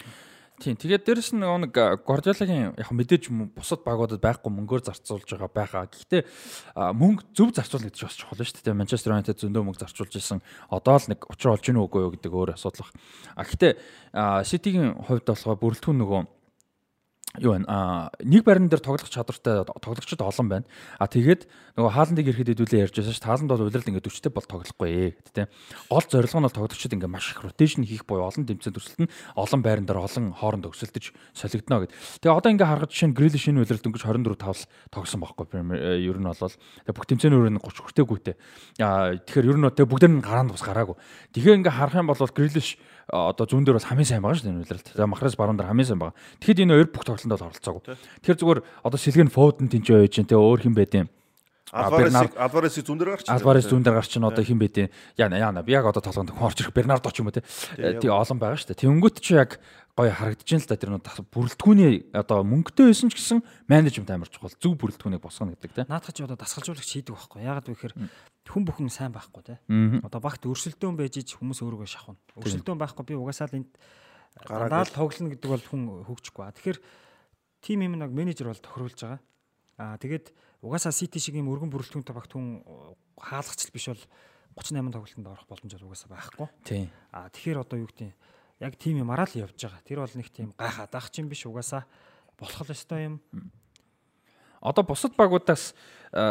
Тийм. Тэгээд дээрэс нь нөгөө нэг Гвардиолагийн яг мэдээж бусад багуудад байхгүй мөнгөөр зарцуулж байгаа байхаа. Гэхдээ мөнгө зөв зарцуулна гэдэг чинь бас чухал шүү дээ. Манчестер Юнайтед зөндөө мөнгө зарцуулж исэн. Одоо л нэг учир олж ийн үгүй юу гэдэг өөр асуудал баг. А гэхдээ Ситигийн хувьд болохоор бүрэлдэхүүн нөгөө юу вэ? А нэг барин дээр тоглох чадвартай тоглогчд олон байна. А тэгээд нөгөө хааландыг ирэхэд хэдүүлээ ярьж байсан шүү. дээ. Хааланд бол улирал ингээд 40-тэй бол тоглохгүй гэдэг тийм. Гол зорилго нь бол тоглогчд ингээд маш их ротейшн хийх буюу олон тэмцээн төрсөлт нь олон байран дээр олон хооронд өгсөлдөж солигдно гэд. Тэгээ одоо ингээд харахад жишээ нь Грилиш энэ улирал дөнгөж 24 тавл тоглосон байхгүй Премьер ер нь бол тэгээ бүх тэмцээний өрөөнд 30 хүртээгүйтэй. А тэгэхээр ер нь тэгээ бүгд нь гараанд бас гараагүй. Тэгэхээр ингээд харах юм бол Грилиш одоо зүүн дээр бол хамгийн сайн байгаа шүү дээ энэ улиралд. Тэгээ Махрес баруун дээр хамгийн сайн байгаа. Тэгэхэд энэ хоёр бүх тоглолтод бол оролцоогүй. Тэгэхээр зүгээр одоо сэлгэн Фоуден тэнцээ байж чинь тэгээ өөр хин байдیں۔ Альварес зүүн дээр гарч. Альварес зүүн дээр гарч чинь одоо хин байдیں۔ Яна яна би яг одоо толгонд орж ирэх Бернардо ч юм уу те. Тий олон байгаа шүү дээ. Тэнгүүт чи яг гоё харагдаж байна л да тэр нэг бүрэлдэхүүний одоо мөнгөтэй байсан ч гэсэн менежмент амар чухал зөв бүрэлдэхүүнийг босгоно гэдэг те. Наадах чи одоо дасгалжуулагч хийдэг байхгүй. Ягаад вэ гэхээр хүн бүхэн сайн байхгүй те. Аа. Одоо багт өрсөлдөөн байж ич хүмүүс өөрийгөө шахна. Өрсөлдөөн байхгүй би угаасаа л энд Гараад гараад тоглоно гэдэг бол хүн хөгжихгүй. А тэгэхээр тим юм нэг менежер бол тохируулж байгаа. Аа тэгээд угаасаа Сити шиг юм өргөн бүрэлдэхүүнтэй багт хүн хаалгач биш бол 38 тоглолтод орох боломж бол угаасаа байхгүй. Тий. Аа тэгэхээр одоо юу гэдэг яг тим юм араа л явж байгаа. Тэр бол нэг тийм гайхаад ах чинь биш угаасаа болох л ёстой юм. Одоо бусад багуудаас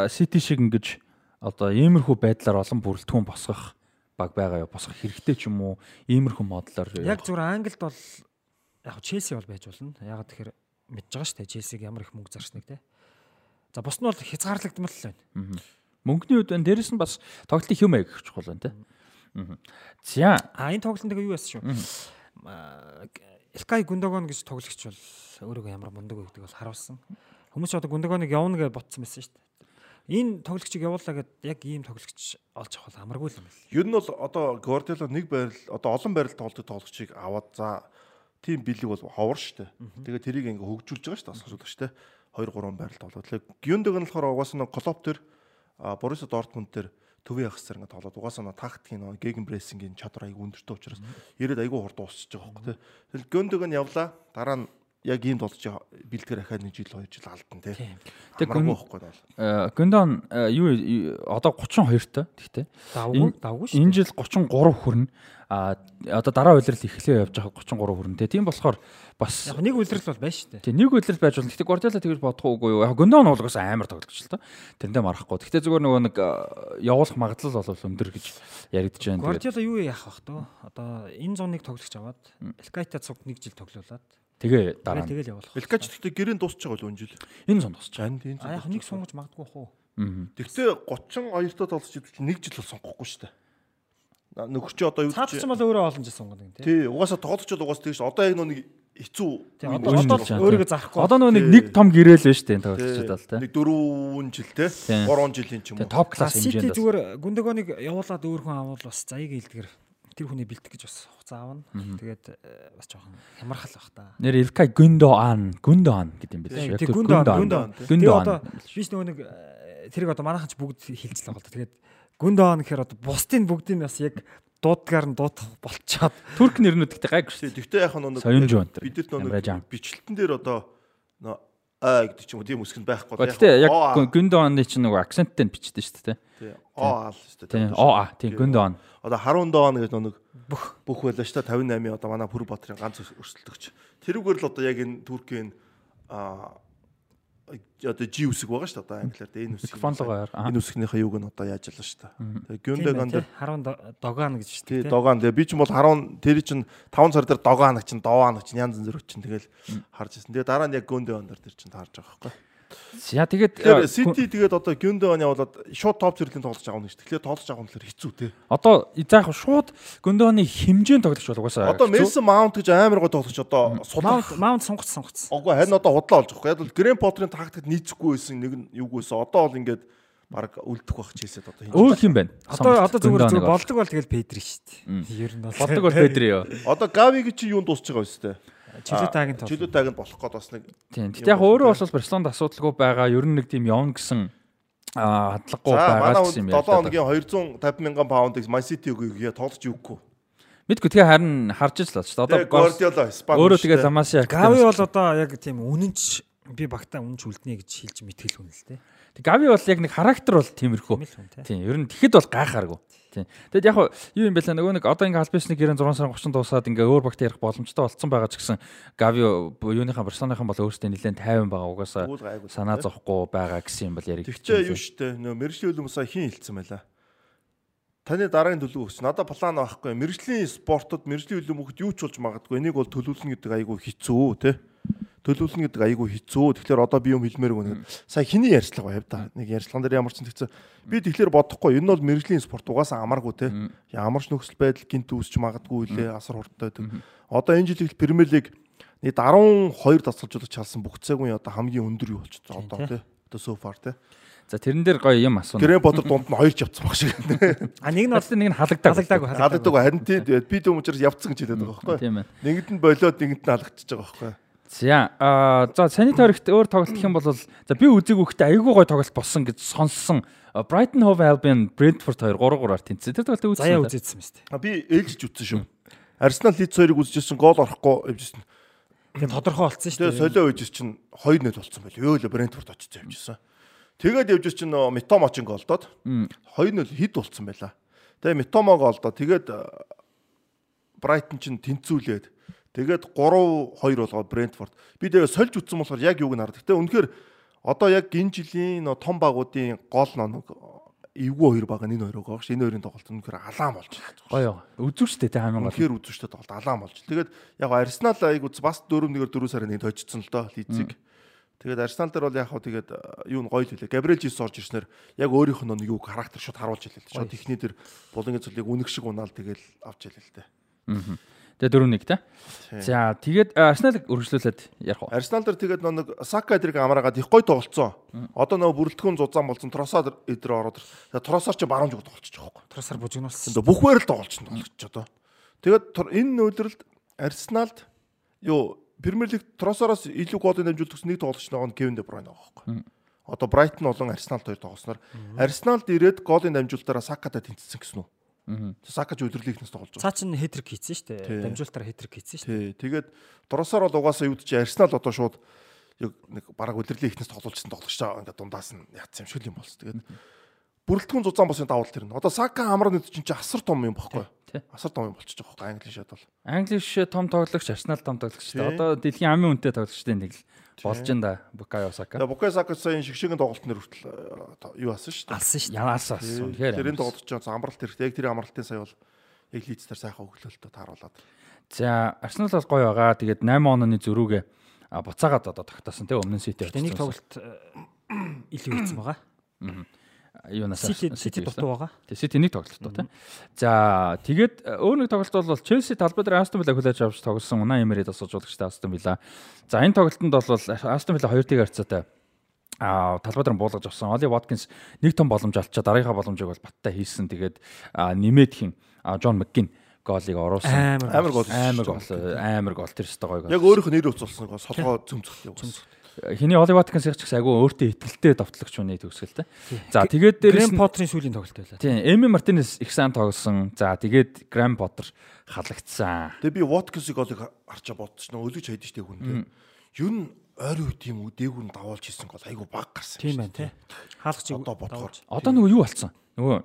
Сити шиг ингэж одоо иймэрхүү байдлаар олон бүрэлдэхүүн босгох баг байгаа юу? Босгох хэрэгтэй ч юм уу? Иймэрхүү модлоор Яг зүгээр Англид бол яг Челси бол байж болно. Яг тэгэхээр мэдж байгаа шүү дээ Челсиг ямар их мөнгө зарсныг те. За бус нь бол хязгаарлагдмал л байна. мөнгөний үед байна. Дээрэс нь бас тоглолтын хэм аяг их чухал байна те. За А энэ тоглолтод юу яасан шүү. Илкай Гундагон гэж тоглогч бол өөрийгөө ямар мундаг вэ гэдэг бол харуулсан. Хүмүүс ч одоо Гундагоныг явна гэж ботсон байсан шүү дээ. Энэ тоглогчийг явуулаа гэд яг ийм тоглогч олж авах бол амаргүй юм байна. Ер нь бол одоо Гвардиола нэг байрал одоо олон байрал тоглолтыг тоглогчийг аваад за тийм бэлэг бол ховор штэ. Тэгээ тэрийг ингээ хөгжүүлж байгаа штэ асууж штэ. 2 3 байрал тоглоод. Тэгээ Гюндэг нь болохоор угаасаа нэг Клоп төр Боруссия Дортмунд төр төвийн ахсаар ингээ тоглоод угаасаа нэг тактикийн нэг геген прессингийн чадвар аяг өндөртэй учраас ирээд аягүй хурд дуусчихж байгаа хөөе. Тэгэл Гюндэг нь явлаа. Дараа нь яг ийм болж бэлтгэр ахаад нэг жил 2 жил алдсан тий. Тэг байхгүй бол. Гүндон юу юу- одоо 32 та тэгтээ. Давгүй Энэ- давгүй шүү. Энэ жил 33 хүрнэ. А одоо дараа үйлрэл эхлэе явж байгаа 33 хүрнэ. Тэ тийм болохоор бас Яг нэг үлрэл бол байна шүү дээ. Тэг нэг үйлрэл байж болно. Гэтэ Guardiola тэгж бодохгүй юу? Яг Гүндон бол угсаа амар тоглогч л та. Тэрэндээ марахгүй. Гэтэ зүгээр нөгөө нэг а, явуулах магадлал бол өндөр гэж яригдж байна. Гвардиола юу яах вэ тоо? Одоо энэ зуныг тоглогч аваад Илкайта цуг нэг жил тоглоулаад тэгээ дараа тэгэл явуулах. Илкач гэхдээ гэрэн дуусч байгаа л энэ жил. энэ сон тусч. Чанд энэ. А яг нэг сунгаж магадгүй хөө. Тэгтээ 32 та тоглож идвч нэг жил бол сонгохгүй шүү дээ. На- Нөхөр чи одоо юу Цаадч бол өөрөө олон жил сунгад юм тий. Тий, угаасаа тоглогчд угаас тэгш одоо яг нэг хэцүү Тий, өөрийгөө тий. зарахгүй. Одоо нэг Тий. нэг том гэрэл байна шүү дээ энэ тий, нэг 4 жил Тий. 3 жилийн ч юм уу. Топ класс Сити хэмжээнд. бас. зүгээр Гундагоныг явуулаад өөр хүн авал бас заяг илтгэр тэр хүний бэлтгэх гэж бас хуцаа аавна. Тэгээд э, бас жоохон хямархал бах та. Нэр Илкай Гүндоан, Гүндоан гэдэг юм биш үү? Гундон. Тэгээ Гүндоан. одоо биш нөгөө нэг э, тэрийг одоо манайхан ч бүгд хилжлээ гол. Тэгээд Гундон гэхээр одоо бусдын бүгдийг бас яг дуудгаар нь дуудах болчоод Турк нэрнүүд гэдэг гайг шүү. Тэгтээ яг нэг Соёнж байна тэр. бид нар Ямраж аам. нэг бичлэгтэн дээр одоо а гэдэг ч юм уу тийм үсгэнд байхгүй. Гэхдээ яг Гүндоны чинь нөгөө акценттэй бичдэг шүү дээ. Тий. О аа л шүү дээ. Тийм. О аа тийм Гүндон. Одоо 10 доон гэж нэг бүх бүх байлаа шүү дээ. 58 одоо манай Пүр Батрын ганц өрсөлдөгч. Тэрүүгээр л одоо яг энэ Туркийн а одоо G үсэг байгаа шүү дээ одоо англиар дээ энэ үсэг фонлогоор энэ үсгнийхээ юуг нь одоо яаж ялна шүү дээ. Тэгээ Гюндаган дээр харун догоон гэж шүү дээ. Тий догоон. Тэгээ би ч бол харун тэр чинь 5 сар дээр догоон чинь довоон чинь янз янз чинь тэгэл харж ирсэн. Тэгээ дараа нь яг Гюндаган дээр чинь таарж байгаа байхгүй. За тэгээд Сити тэгээд одоо Гюндон явуулаад шууд топ зэрлийн тоглож авах гэж. Тэгэхээр тоглож авах нь хэцүү те. Одоо заах шууд Гюндоны хэмжээнд тоглож бол угаасаа. Одоо Месси Маунт гэж амар гоо тоглож одоо Маунт Маунт сонгоц сонгоц. Огүй харин одоо худлаа болж байгаа. Яг л Грэм Поттерын тактикт нийцэхгүй байсан нэг нь юугүйсэн. Одоо бол ингээд баг үлдэх байх чийсэд одоо хийж. Өөр юм байна. Одоо одоо зүгээр зүгээр болдог бол тэгэл Педри шүү дээ. Ер нь болдог бол Педри ёо. Одоо Гави гэж чи юунд дуусч байгаа вэ сте? Чилүүтагийн тоо. Чилүүтагийн болох гээд бас нэг. Тийм. Гэтэл яг өөрөө бол Барселонд асуудалгүй байгаа. Ер нь нэг тийм явна гэсэн аа хадлагагүй байгаа гэсэн юм яа. 7 хоногийн 250 мянган паундыг Man City өгөё тоглож юугүй. Мэдгүй тэгээ харин харж л л шүү дээ. Одоо. Өөрөө тэгээ Ламасиа. Гави бол одоо яг тийм үнэнч би багтаа үнэнч үлднэ гэж хэлж мэтгэл хүн л дээ. Гави бол яг нэг характер бол тиймэрхүү. Тийм. Ер нь тэгэхэд бол гайхааргүй. Тийм. Тэгэд яг юу юм бэ лээ нөгөө нэг одоо ингээ албасны гэрэн 6 сарын 30 дуусаад ингээ өөр багт ярих боломжтой болцсон байгаа ч гэсэн Гави юуныхаа Барселоныхан бол өөртөө нэлээд тайван байгаа угаасаа санаа зовхгүй байгаа гэсэн юм бол яриг. Тэгчээ юу штэ нөгөө мэрэгжлийн үлэмсаа хин хилцсэн байла. Таны дараагийн төлөв өгч надад план байхгүй. Мэрэгжлийн спортод мэрэгжлийн үлэм өгөхд юу ч болж магадгүй. Энийг бол төлөвлөнө гэдэг айгүй хэцүү те төлөвлөнө гэдэг айгүй хэцүү. Тэгэхээр одоо би юм хэлмээр өгнө. Сая хиний ярьцлага байв да. Нэг ярьцлаган дээр ямар ч тэгсэн. Би тэгэхээр бодохгүй. Энэ бол мэрэгжлийн спорт угаасаа амаргүй те. Ямар ч нөхцөл байдал гинт үүсч магадгүй лээ. Асар хурдтай байдаг. Одоо энэ жил Премьер лиг нийт 12 дасгалжуулагч чалсан бүх цагийн одоо хамгийн өндөр юу болчихсон одоо те. Одоо so far те. За тэрэн дээр гоё юм асууна. Грэм Поттер дунд нь хоёр ч явцсан баг шиг. А нэг нь бол нэг нь халагдаа. Халагдаагүй. Халагдаагүй. Харин тийм би дүүм учраас явцсан гэж хэлээд байгаа байхгүй. Нэгд нь болоод нэгд нь халагдчихж байгаа байхгүй. За а за санитаригт өөр тоглолт гэх юм бол за би үзег үхтэй айгүй гой тоглолт болсон гэж сонссон. Brighton Hove Albion Brentford 2 3-3-аар тэнцсэн. Тэр тоглолтыг үзсэн. Заяа үзээдсэн мэт. А би ээлжиж үзсэн шүү. Арсенал Leeds 2-ыг үзчихсэн гол орохгүй явжсэн. Тийм тодорхой болсон шүү. Тэгээ солио үйжс чинь 2-1 болсон байл. Ёо л Brentford очиж явжсэн. Тэгээд явжс чинь Mitoma ч голдоод 2-0 хид болсон байла. Тэгээ Mitoma голдоо тэгээд Brighton чинь тэнцүүлээд Тэгээд 3-2 болгоод Брентфорд. Би тэгээ сольж утсан болохоор яг юуг нь хардаг. Гэтэ үнэхээр одоо яг энэ жилийн том багуудын гол ноног эвгүй хоёр баг энэ хоёр байгаа ш. Энэ хоёрын тоглолт үнэхээр алаан болж байна. Гоё. Үзүү штэ тэ хамгийн гол. Үнэхээр үзүү штэ тоглолт алаан болж. Тэгээд яг Арсенал айгу бас 4-1-ээр 4 сарын нэг тойжсон л доо Лизиг. Тэгээд Арсенал дээр бол яг хаа тэгээд юу н гоё л хэлээ. Габриэл Жис орж ирснээр яг өөрийнх нь нэг юу характер шууд харуулж хэлээ. Шууд техний дээр булангийн цөлийг үнэг шиг унаал тэгээд авч хэлээ л дээ. Аа. Тэгээ дөрөв нэг те. За тэгээд Арсенал өргөжлүүлээд ярих уу? Арсенал дээр тэгээд нэг Сака эдрийг амраагаад их гой тоглолцсон. Одоо нөгөө бүрэлдэхүүн зузаан болсон Тросаар эдэр ороод Тросаар ч баруун зүг тоглолцож байгаа байхгүй. Тросаар бужигнуулсан. Бүх бээр л тоглолцсон тоглож одоо. Тэгээд энэ нөлөөлөлд Арсеналд юу Премьер лиг Тросараас илүү голын дамжуулт гэсэн нэг тоглогч нь Кевин Де Бройн байгаа байхгүй. Одоо Брайтон болон Арсеналд хоёр тоглосноор Арсеналд ирээд голын дамжуултаараа Сакатай тэнцсэн гэсэн үү? Сакач өдрлийнхнээс тоглож байгаа. Цаа чин хэтрик хийсэн шүү дээ. Дамжуултаар хэтрик хийсэн шүү дээ. Тэгээд Доросоор бол угаасаа юу гэж Арсенал одоо шууд нэг бараг өдрлийнхнээс тоглолцсон тоглогч байгаа ингээд дундаас нь яатсан юм шиг юм болсон. Тэгээд бүрэлдэхүүн зузаан босын давал тэр нь. Одоо Сака амрын чинь асар том юм баггүй. Асар том юм болчихж байгаа байхгүй Англи шат бол. Англи шат том тоглогч, Арсенал том тоглогч. Одоо дэлхийн амын үнэтэй тоглогчтой нэг л болж ин да Букайо Сака. Тэгээ Букайо Сака сая шиг шигэн тоглолтнор хүртэл э, юу асан шүү дээ. Алсан шүү дээ. Яваасаа алсан. Тэгэхээр тэрийн тоглож байгаа амралт хэрэгтэй. Яг тэрийн амралтын сая бол яг лидстер сайхан өглөөлтөд тааруулаад. За Арсенал бол гоё байгаа. Тэгээд 8 онооны зөрүүгээ буцаагаад одоо тогтоосон тийм өмнө сити. Тэнийг тоглолт э, илүү хийсэн байгаа. Аа юунаас Сити дутуу байгаа. Тэг Сити нэг тоглолт дуу тийм. За тэгээд э, өөр нэг тоглолт бол Челси талбай дээр Астон Вилла хүлээж авч тоглосон Унаа Эмерид асуужуулагчтай Астон Вилла. За энэ тоглолтод бол Астон Вилла 2-1 харьцаатай а талбай дээр буулгаж авсан. Оли Воткинс нэг том боломж олчоо дараагийнхаа боломжийг бол баттай хийсэн. Тэгээд нэмээд хин Джон Маккин голыг оруулсан. Амар гол. Амар гол. Амар гол тэр өстой гоё гол. Яг нь нэр уцуулсан гол солгоо цөмцөх явуулсан хиний Оли Ваткинс ягч гэсэн агуу өөртөө ихтэлтэй товтлогч үний төгсгөлтэй. За тэгээд дээрээс Грэм Поттерын сүүлийн тоглолт байлаа. Тийм, Эми Мартинес их сайн тоглосон. За тэгээд Грэм Поттер халагдсан. Тэгээ би Ваткинсыг олыг харчаа бодсон чинь өлөж хайд штэ хүн. Юу н ойрын үед тийм дээгүүр нь давуулж хийсэн гол айгүй баг гарсан. Тийм байна тий. Хаалгач Одоо бодохоор. Одоо нөгөө юу болцсон? Нөгөө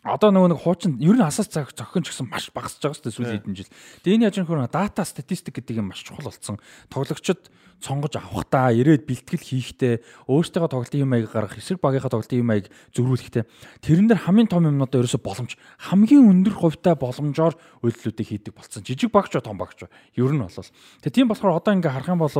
Одоо нөгөө нэг хуучин ер нь асаас цаг зохион ч гэсэн маш багасж байгаа шүү дээ сүүлийн хэдэн жил. Тэгээ энэ яаж нөхөр дата статистик гэдэг юм маш чухал болсон. Тоглогчид сонгож авахтаа, ирээд бэлтгэл хийхдээ, өөртөө тоглолтын юм аяг гаргах, эсрэг багийнхаа тоглолтын юм аяг зөрүүлэхдээ тэрэн дээр хамгийн том юмнуудаа ерөөсө боломж хамгийн өндөр хувьтай боломжоор үйлдэлүүдийг хийдэг болсон. Жижиг багч том багч ер нь болол. Тэгээ тийм болохоор одоо ингээ харах юм бол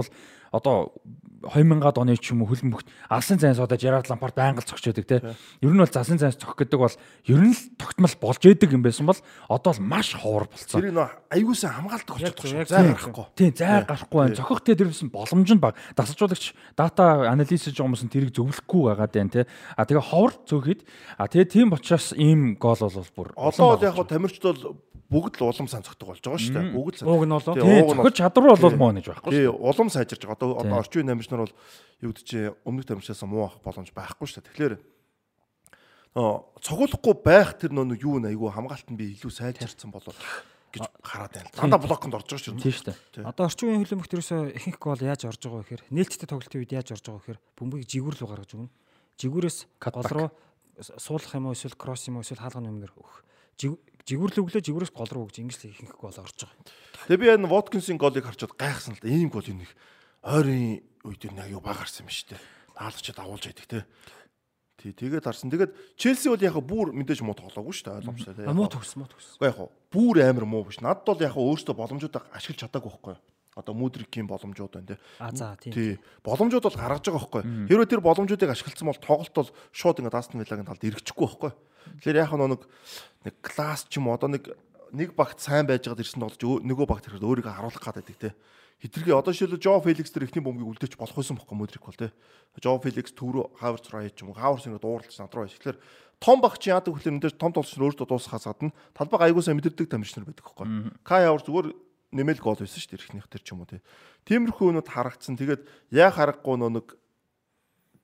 одоо 2000-аад оны ч юм уу хөлн бөхт алсын зайн суудаа Gerard Lampard байнга зогсож байдаг те. Ер нь бол засын зайн зогх гэдэг бол ер нь л тогтмол болж идэг юм байсан бол одоо л маш ховор болцсон. Тэр нөө аягуулсан хамгаалдаг байгаа. Зай гарахгүй. Тийм зай гарахгүй байна. Зохих те тэрсэн боломж нь баг. Дасалжуулагч дата анализ хийж байгаа хүмүүс нь тэрийг зөвлөхгүй байгаад байна те. А тэгээ ховор цөөхид а тэгээ тийм учраас ийм гол бол бүр Одоо бол яг хаа тамирчд бол бүгд л улам санцгдаг болж байгаа шүү дээ. Бүгд л Ууг нь болоо. Зохиж чадвар бол муу гэж байхгүй шүү. улам сайжирч байгаа. Одоо одоо орчин үеийн тамирчнаар бол юу гэдэг чи өмнөх тамирчаас муу авах боломж байхгүй шүү дээ. Тэгэхээр нөө цогоолохгүй байх тэр нөө юу нэ айгүй хамгаалт нь би илүү сайжирсан болоо гэж хараад байна. Дандаа блоконд орж байгаа шүү Тийм шүү дээ. Одоо орчин үеийн хөлбөмбөгт ерөөсөө ихэнх гол яаж орж байгаа вэ гэхээр нээлттэй тоглолтын үед яаж орж байгаа вэ гэхээр бөмбөгийг жигүүр рүү гаргаж өгнө. Жигүүрээс гол руу суулгах юм уу эсвэл кросс юм уу эсвэл хаалганы өмнөр өгөх. Жиг- Жигүүр рүү өглөө жигүүрээс гол руу өгч ингэж л ихэнх гол орж байгаа. Тэгээ би энэ Воткинсийн голыг харчаад гайхсан л да. Ийм гол энэ их ойрын үед нэг аюу баг гарсан юм шүү дээ. Наалгачд агуулж яадаг те. Тий, тэгээд харсан. Тэгээд Челси бол яг бүр мэдээж муу тоглоогүй шүү дээ. Ойлгомжтой те. Муу төгс муу төгс. Уу яг бүр амар муу биш. Надад бол яг өөртөө боломжуудаа ашиглаж чадаагүй байхгүй юу? Одоо Мудрикийн боломжууд байна те. А за тийм. Тий. Боломжууд бол гаргаж байгаа байхгүй? Хэрвээ тэр боломжуудыг ашигласан бол тоглолт бол шууд ингээд Астон Виллагийн талд эргэчихгүй байхгүй? Тэгэхээр яг нэг нэг класс ч юм одоо нэг нэг багт сайн байж байгаад ирсэн өө- нөгөө багт ирэхэд өөрийгөө харуулах гад байдаг те. Хитрхи одоо жишээлбэл Жо Феликс тэр ихний бөмбөгийг үлдээч болох байсан бохгүй Мудрик бол те. Жо Феликс төв рүү Хаверц руу аяж юм? Хаверц ингээд дуурлаж над руу аяж. Тэгэхээр том баг чи яадаг гэхэлэр энэ дээр том тоглогч нар өөртөө дуусахаас гадна талбайг аягуулсаа мэдэрдэг тамирчнар байдаг байхгүй. Кай Хаверц зүгээр нэмэл гол байсан шүү дээ ихнийх тэр ч юм уу те. Тиймэрхүү өнөд харагдсан. Тэгээд яа харахгүй нөө нэг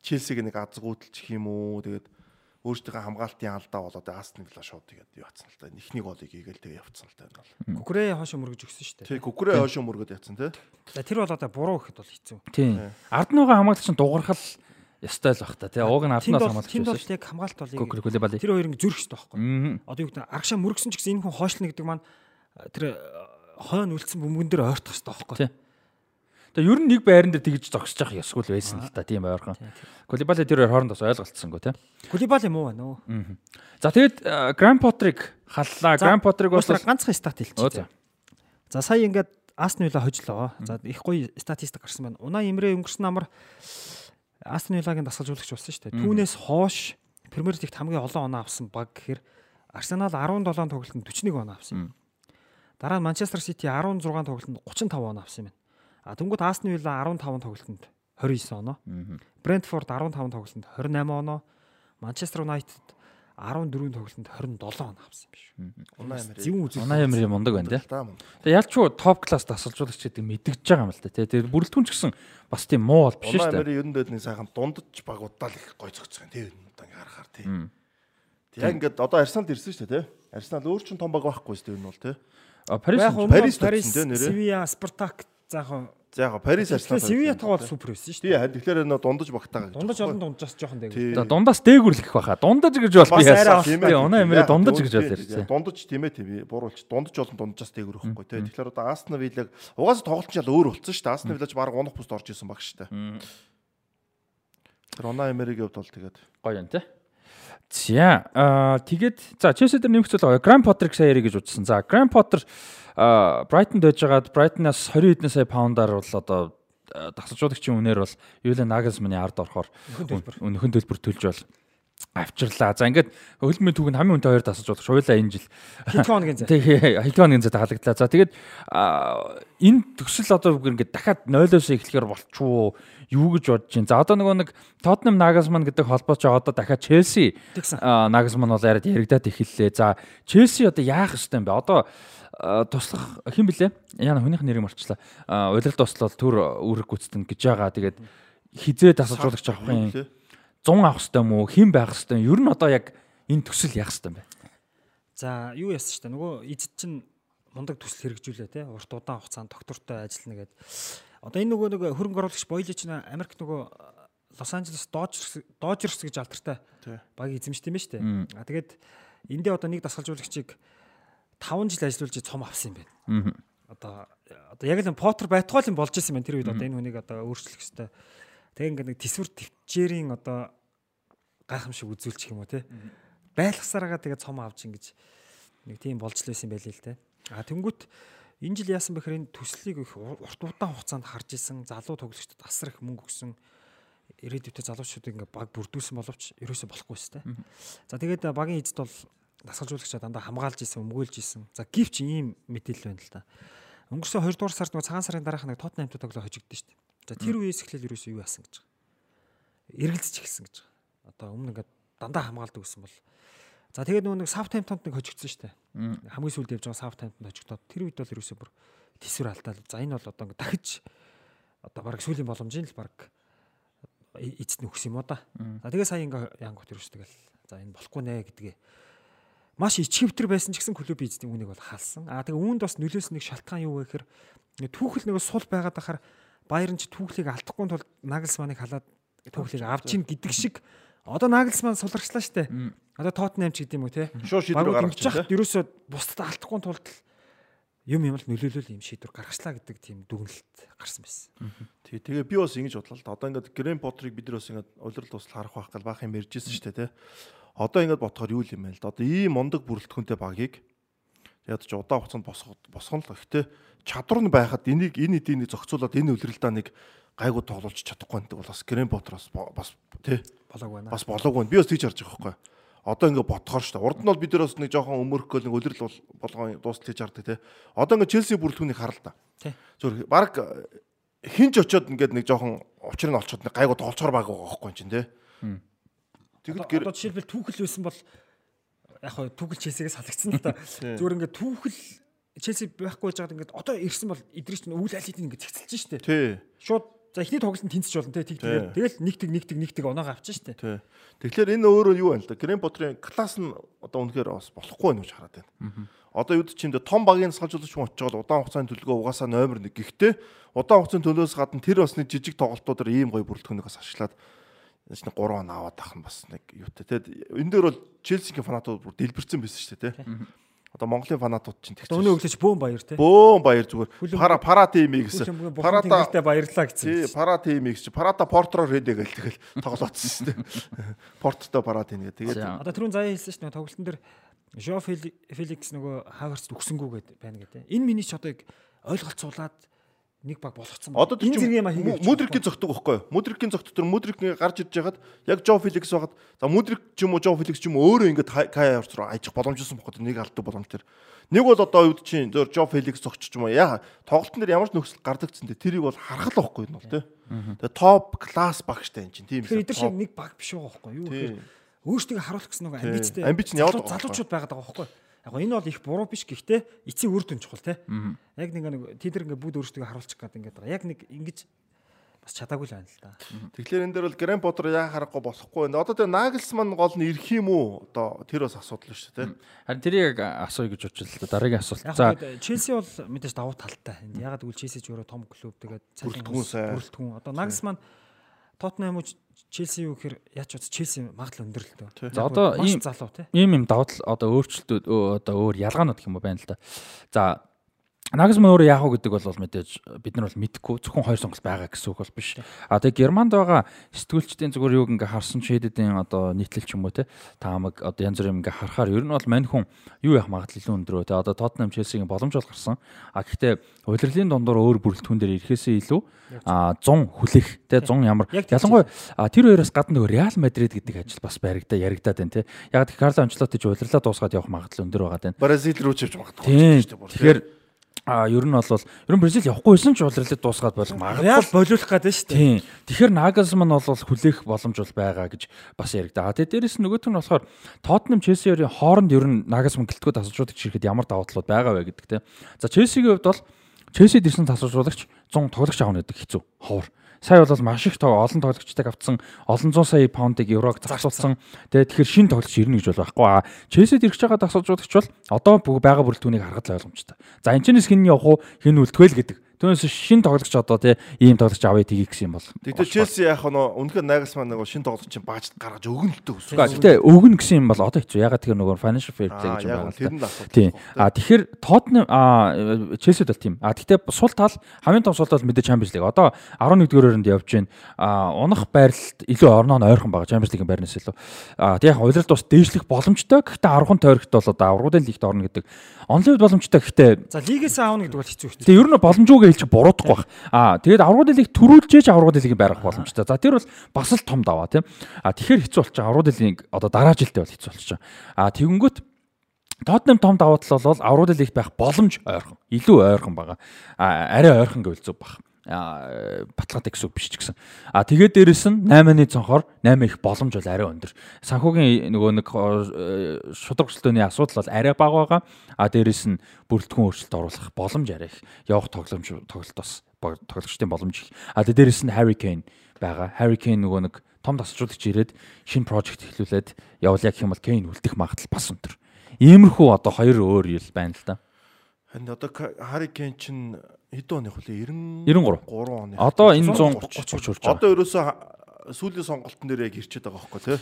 Челсиг нэг азгуудалчих юм уу? Тэгээд өөрсдийнхөө хамгаалтын алдаа болоод Астон Вилла шууд тэгээд яатсан л та. Эхний голыг хийгээл тэгээд явцсан л та энэ бол. Кукрээ хоошо мөргөж өгсөн шүү дээ. Тэг Кукрэ хойшоо мөргөд яатсан те. За тэр бол одоо буруу гэхэд бол хэцүү. Тийм. Ард нь байгаа хамгаалагч нь дуурхал ёстой л бах та тий. Ууг нь ард бол хамгаалагч тэнд бол яг хамгаалт бол тэр хоёр ингэ зүрх шүү дээ. Одоо юу гэдэг аргашаа мөргсөн ч гэсэн энэ хүн хоошлно гэдэг маань тэр хойно үлдсэн бөмбөгөн дээр ойртох хэрэгтэй байхгүй. Тэгээ ер нь нэг байран дээр тэгж зогсож явах ёсгүй л байсан л та тийм ойрхон. Кулибали тэр хоёр хоорондоос ойлголцсонгүй тий. Кулибали муу байна уу? За тэгээд э, Гранд Потриг халлаа. Гранд Потриг бас ганцхан стат Өө, хэлчихье. За сая ингээд Астон Вилла хожлоо. За их гоё статистик гарсан байна. Унаа Имрэ өнгөрсөн амар Астон Виллагийн дасгалжуулагч болсон шүү дээ. Түүнээс хоош Премьер Лигт хамгийн олон оноо авсан баг гэхээр Арсенал 17 тоглолтод 41 оноо авсан юм. Дараа нь Манчестер Сити 16 тоглолтод 35 оноо авсан юм байна. А тэнгууд Астон Вилла 15 тоглолтод 29 оноо. Брентфорд 15 тоглолтод 28 оноо. Манчестер Юнайтед 14 тоглолтод 27 оноо авсан юм биш үү? Унаа ямар. Зөв үзэл. Унаа ямир мундаг байна мөн. Тэгээ ялчгүй топ класс дасгалжуулагч гэдэг мэдгэж байгаа юм л та тий. Тэр бүрэлдэхүүн ч гэсэн бас тийм муу бол биш Унаа шүү ямар дээ. ер нь дэд нэг сайхан дундаж багуудаа л их гой зөгцөх юм тий. Одоо ингээ харахаар тий. Тэг яг ингээд одоо Арсеналд ирсэн шүү дээ тий. Арсенал өөр чин том баг байхгүй шүү дээ энэ бол тий. А Парис Парис. Севиа, Спартак заах. За яг Парис Арсенал. Севиа тоглол супер байсан шүү Тий дээ. харин тэгэхээр энэ дундаж багтаа гэж. Дундаж олон дундаж жоохон дээг. Тий. За дундаас дээгүр л их баха. Дундаж гэж бол би яасан. Тий, унаа ямир Яг дундаж гэж бол тий, ярьсан. Дундаж тийм ээ тийм бууруулч. Дундаж болон дунджаас дээгүр өгөхгүй тий. Тэгэхээр одоо Астон Виллаг угаасаа тоглолт нь шал өөр болцсон шүү дээ. Астон Виллаж баг унах бүст орж исэн баг шүү дээ. Тэр Унаа Эмеригийн хувьд бол тэгээд Гоё юм тий. За аа тэгээд за Челси дээр нэмэх зүйл Гранд Потриг сая ярих гэж утсан. За Гранд Поттер Брайтонд байжгаад Брайтоноос 20 хэдэн сая паундаар бол одоо а, дасалжуулагчийн үнээр бол Юлиан Нагelsманы ард орохоор өнөхөн төлбөр төлж бол авчирлаа. За ингээд хөлбөмбөгийн түүхэнд хамгийн үнэтэй хоёр дасалжуулагч хуйлаа энэ жил Хэдхэн хоногийн зэ. Тэгээ хилгооны зэт халагдлаа. За тэгээд энэ төсөл одоо ингээд дахиад 0-оос эхлэхээр болчихвоо юу гэж бодож байна. За одоо нөгөө нэг Tottenham Nagelsmann гэдэг холбооч байгаа одоо дахиад Chelsea Nagelsmann бол яриад яригадаад эхэллээ. За Chelsea одоо яах ёстой юм бэ? Одоо туслах хэн блэ? Яна хүнийх нэрийг марчлаа. А, Улирал туслал төр үүрэг гүйцэтгэн гэж байгаа. Тэгээд хизээ дасалжуулагч авах юм. тий. 100 авах ёстой юм уу? Хэн байх ёстой юм? Ер нь одоо яг энэ төсөл яах ёстой юм бэ? За юу яасан ч та нөгөө эзэд чинь мундаг төсөл хэрэгжүүлээ те урт удаан хугацаанд доктортой ажиллана гэд Одоо энэ нөгөө нэг хөрөнгө оруулагч Бойлич нэ Америк нөгөө Лос Анжелес Dodgers Dodgers гэж алдартай баг эзэмшдэг юм ба штэ. А тэгээд эндээ одоо нэг дасгалжуулагчийг 5 жил ажиллуулж цом авсан юм байна. Одоо одоо яг л Поттер байтугай юм болж исэн байна тэр үед одоо энэ хүнийг одоо өөрчлөх хэрэгтэй. Тэгээ ингээд нэг төсвөр төвчээрийн одоо гайхамшиг үзүүлчих юм уу те. Байлгасараагаа тэгээ цом авч ингэж нэг тийм болж л байсан байл л те. А тэнгүүт энэ жил яасан бэхээр энэ төслийг их урт удаан хугацаанд харж исэн залуу тоглогчдод асар их мөнгө өгсөн ирээдүйдээ залуучуудыг ингээ баг бүрдүүлсэн боловч ерөөсөө болохгүй сте. За тэгээд багийн эзэд бол дасгалжуулагчаа дандаа хамгаалж исэн, өмгөөлж исэн. За гівч ийм мэдээлэл байна л да. Өнгөрсөн 2 дугаар сард нөгөө цагаан сарын дараах нэг Тоттенхэмтэй тоглоо хожигдсон шүү дээ. За тэр үеэс эхлээл ерөөсөө юу яасан гэж байгаа. Эргэлзэж эхэлсэн гэж байгаа. Одоо өмнө ингээд дандаа хамгаалдаг гэсэн бол За тэгээд нөгөө нэг Southampton-д нэг хожигдсон шүү дээ. Хамгийн сүүлд явж байгаа Southampton-д хожигдоод тэр үед бол ерөөсөө бүр тийсвэр алдаал. За энэ бол одоо дахиж одоо баг сүүлийн боломжийн л баг эцэд нь өгс юм уу да. За тэгээ сая ингээ янгот ерөөс тэгэл за энэ болохгүй нэ гэдгээ маш ичхэвтер байсан ч гэсэн клуб эзэдийн үнийг бол хаалсан. Аа тэгээ үүнд бас нөлөөс нэг шалтгаан юу вэ гэхээр түүхэл нэг сул байгаад ахаар Баерн ч түүхлийг алдахгүй тул Нагelsманыг халаад түүхлийг авч ийн гэдэг шиг одоо Нагelsман суларчлаа штэ. Одоо Тоттенхэм ч гэдэм үү те. Шууд шийдвэр гаргаж байгаа. Ерөөсөө бусдад алдахгүй тулд юм юм л нөлөөлөл юм шийдвэр гаргачлаа гэдэг тийм дүгнэлт гарсан байсан. Тий, тэгээ би бас ингэж бодлоо л да. Одоо ингээд Грэм Поттерыг бид нар бас ингээд улирал тусал харах байх гал баах юм ярьжсэн шүү дээ, тий. Одоо ингээд бодохоор юу юм бэ л да. Одоо ийм мондөг бүрэлдэхүүнтэй багийг тэгээд ч удаан хугацаанд босгох босгоно л гэхдээ чадвар нь байхад энийг энэ эдийн зохицуулаад энэ улиралдаа нэг гайгүй тоглуулж чадахгүй гэдэг бол бас Грэм Поттероос бас тий болоог байна. Бас болоог байна. Би бас тийж харж байгаа байхгүй одоо ингээ бодохоор шүү дээ. Урд нь бол бид нар бас нэг жоохон өмөрхгөл нэг үлрэл болгоо дуустал хийж хардаг те. Одоо ингээ Челси бүрэлдэхүүнийг харал та. Зүр баг хинч очоод ингээд нэг жоохон учрыг нь олцоод нэг гайгүй тоглолцоор баг байгаа байхгүй юм чинь те. Тэгэд одоо жишээлбэл түүхэл байсан бол яг хөө түүхэл Челсигээс халагдсан л та. Зүгээр ингээ түүхэл Челси байхгүй байж байгаад ингээд одоо ирсэн бол эдрийг чинь үйл алид ингээд цэгцэлж штэ. Шууд За эхний тоглолтод тэнцэж болно те. Тэг тэгээд тэгэл нэгтэг нэгтэг нэгтэг оноогоо авчих штэ. Тэгэхээр энэ өөрөө юу байна л да? Грэм Поттерын класс нь одоо үнэхээр бас болохгүй байна гэж хараад байна. Одоо юу ч юм дэ том багийн салжуулагч хүн байгаа удаан хугацааны төлөвөө угаасаа номер 1 гэхдээ удаан хугацааны төлөөс гадна тэр бас нэг жижиг тоглолтуудаар ийм гоё бүрэлдэхүүнийг бас ашиглаад нэг 3 он аваад ах нь бас нэг юутай. Тэгэд энэ дээр бол Челсигийн фанатууд бүр дэлбэрсэн байсан дээ те. Одоо Монголын фанатууд чинь тэгчих. Өнөө өглөөч бөөм баяр те. Бөөм баяр зүгээр. Пара пара тимээ гэсэн. Парата баярлаа гэсэн. Тий, пара тимээ гэсэн. Парата портроо редэ гэл тэгэл тоглоодсон шүү дээ. Порттой пара тим гэдэг. Тэгээд одоо түрүүн заяа хэлсэн шүү дээ тоглолтын дээр Жо Феликс нөгөө хаагаарч өгсөнгүү гэдэг байна гэдэг. Энэ миний ч одоо ойлголцуулаад нэг баг болгоцсон байна. Одоо энэ зэрэг юм хийгээд Мудрикийн зогтдог байхгүй юу? Мудрикийн зогт дотор Мудрик гарч ирж яхад яг Жо Феликс байгаад за Мудрик ч юм уу Жо Феликс ч юм уу өөрөө ингээд Кая орц руу ажих боломжтой байхгүй нэг алдаг боломж төр. Нэг бол одоо үед чинь зөөр Жо Феликс зогч ч юм уу яа тоглолтын дээр ямар ч нөхцөл гардагцсан дээ тэрийг бол харах л байхгүй юм бол тий. Тэгээ топ класс багштай юм чинь тийм. Тэгэхээр эдгээр шиг нэг баг биш байгаа байхгүй юу? Өөрсдөө харуулах гэсэн нэг амбицтай. Амбиц нь яваад залуучууд байгаад байгаа байхгүй юу? Яг энэ бол их буруу биш гэхдээ эцсийн үр дүн чухал те. Яг нэг нэг тэд нар ингээ бүгд өөрсдөө харуулчих гээд ингээд байгаа. Яг нэг ингэж бас чадаагүй л байна л да. Тэгэхээр энэ дээр бол Грэм Поттер яа харахгүй болохгүй байна. Одоо тэр Нагelsман гол нь ирэх юм уу? Одоо тэр бас асуудал шүү дээ. Харин тэрийг асууя гэж бодож л да. Дараагийн асуулт. За Челси бол мэдээж давуу талтай. Ягаад гэвэл Челси ч өөрөө том клуб тэгээд цалин бүрэлдэхүүн. Одоо Нагelsман Тоттенхэм уу Челси юу гэхээр яач бод Челси магадлал өндөр л дөө. За одоо ийм залуу тий. Ийм юм давуу тал одоо өөрчлөлтүүд одоо өөр ялгаанууд гэх юм байна л да. За Нагасман өөрөө яах вэ гэдэг бол мэдээж бид нар бол мэдэхгүй зөвхөн хоёр сонголт байгаа гэсэн үг бол биш. А тэгээ Германд байгаа сэтгүүлчдийн зүгээр юуг ингээ харсан ч хэдэдийн одоо нийтлэл ч юм уу те таамаг одоо янз бүрийн ингээ харахаар ер нь бол мань хүн юу яах магадлал өндрөө те одоо Тоттенхэм Челсигийн боломж бол гарсан. А гэхдээ удирдлын дундуур өөр бүрэлдэхүүн дээр ирэхээсээ илүү а 100 хүлээх те 100 ямар ялангуяа тэр хоёроос гадна нөгөө Реал Мадрид гэдэг ажил бас баригдаа яригадаад байна те. Яг Карло Анчлоти ч удирлаа дуусгаад явах магадлал өндөр байгаа даа. Бразил руу ч явж магадгүй. Тэгэхээр А ер нь бол ер нь Бразил явахгүйсэн ч улирлыг дуусгаад болох магадлал болиулах гэдэг шүү дээ. Тийм. Тэгэхээр Нагelsmann бол хүлээх боломж бол байгаа гэж бас яригдаа. Тэгээ дээрэс нь нөгөөх нь болохоор Tottenham Chelsea-ийн хооронд ер нь Nagelsmann гэлтгүүд асуужуудаг чирэхэд ямар давуу талууд байгаа вэ гэдэг те. За Chelsea-ийн хувьд бол Chelsea дэрсэн тасалжуулагч 100 тоглогч аавна гэдэг хэцүү. Ховор. Сая бол маш их тоо олон тоглогчтойг авцсан олон зуун сая паундыг еврог зарцуулсан. Тэгээд тэгэхээр шинэ тоглогч ирнэ гэж бол байхгүй. А Челсид ирж байгаа тасалжуулагч бол одоо байгаа бүрэлдэхүүнийг харахад л ойлгомжтой. За энэ ч хин явах уу, хин үлдэхвэл гэдэг Түүнээс шин тоглогч одоо тий ийм тоглогч авъя тгий гэсэн юм бол. Тэгвэл Челси яг нөгөө үнэхээр Нагelsmann нөгөө шин тоглогч чинь баажд гаргаж өгнө л дээ үгүй. Гэтэ өгнө гэсэн юм бол одоо хэцүү. Ягаад тэр нөгөө financial fair play гэж юм байна. Тэр нь асуудал. Тийм. А тэгэхээр Tottenham а Челсид бол тийм. А гэхдээ сул тал хамгийн том сул тал мэдээ Champions League. Одоо 11-р өрөөнд явж байна. А унах байрлалд илүү орноо нь ойрхон байгаа Champions League-ийн байрнаас илүү. А тийм яг улиралд бас дээшлэх боломжтой. Гэхдээ 10 тойрогт бол одоо аврагын лигт орно гэдэг. Онлайнд боломжтой. Гэхдээ За лигээс аавна гэдэг бол хэцүү хэцүү. Тэгээ ер нь боломжгүй хэлчих буруудахгүй байх. Аа тэгээд аврагын лиг төрүүлжээж аврагын лигийг байрах боломжтой. За тэр бол бас л том даваа тийм. Аа тэгэхээр хэцүү болчих. Аврагын лиг одоо дараа жилдээ бол хэцүү болчих. Аа тэгэнгүүт Тотнем том давуу тал бол аврагын лигт байх боломж ойрхон. Илүү ойрхон байгаа. Аа арай ойрхон гэвэл зүг баг баталгаатай гэсэн үг биш ч гэсэн. А тэгээд дээрэс нь 8-ны цонхоор 8 их боломж бол арай өндөр. Санхүүгийн нөгөө нэг шудраг хөсөлтөөний асуудал бол арай бага байгаа. А дээрэс нь бүрэлдэхүүн өөрчлөлт оруулах боломж арай их. Явах тогломж тоглолт бас тоглогчдын боломж их. А дээрэс нь Harry Kane байгаа. Harry Kane нөгөө нэг том тасалжуулагч ирээд шинэ прожект эхлүүлээд явуулъя гэх юм бол Kane үлдэх магадлал бас өндөр. Иймэрхүү одоо хоёр өөр юм байна л да. Харин одоо Harry Kane чинь хэдэн оны 90 93 3 оны. Одоо энэ 130 30 хүрч байгаа. Одоо ерөөсөө сүүлийн сонголтын дээр яг ирчээд байгаа байхгүй тий.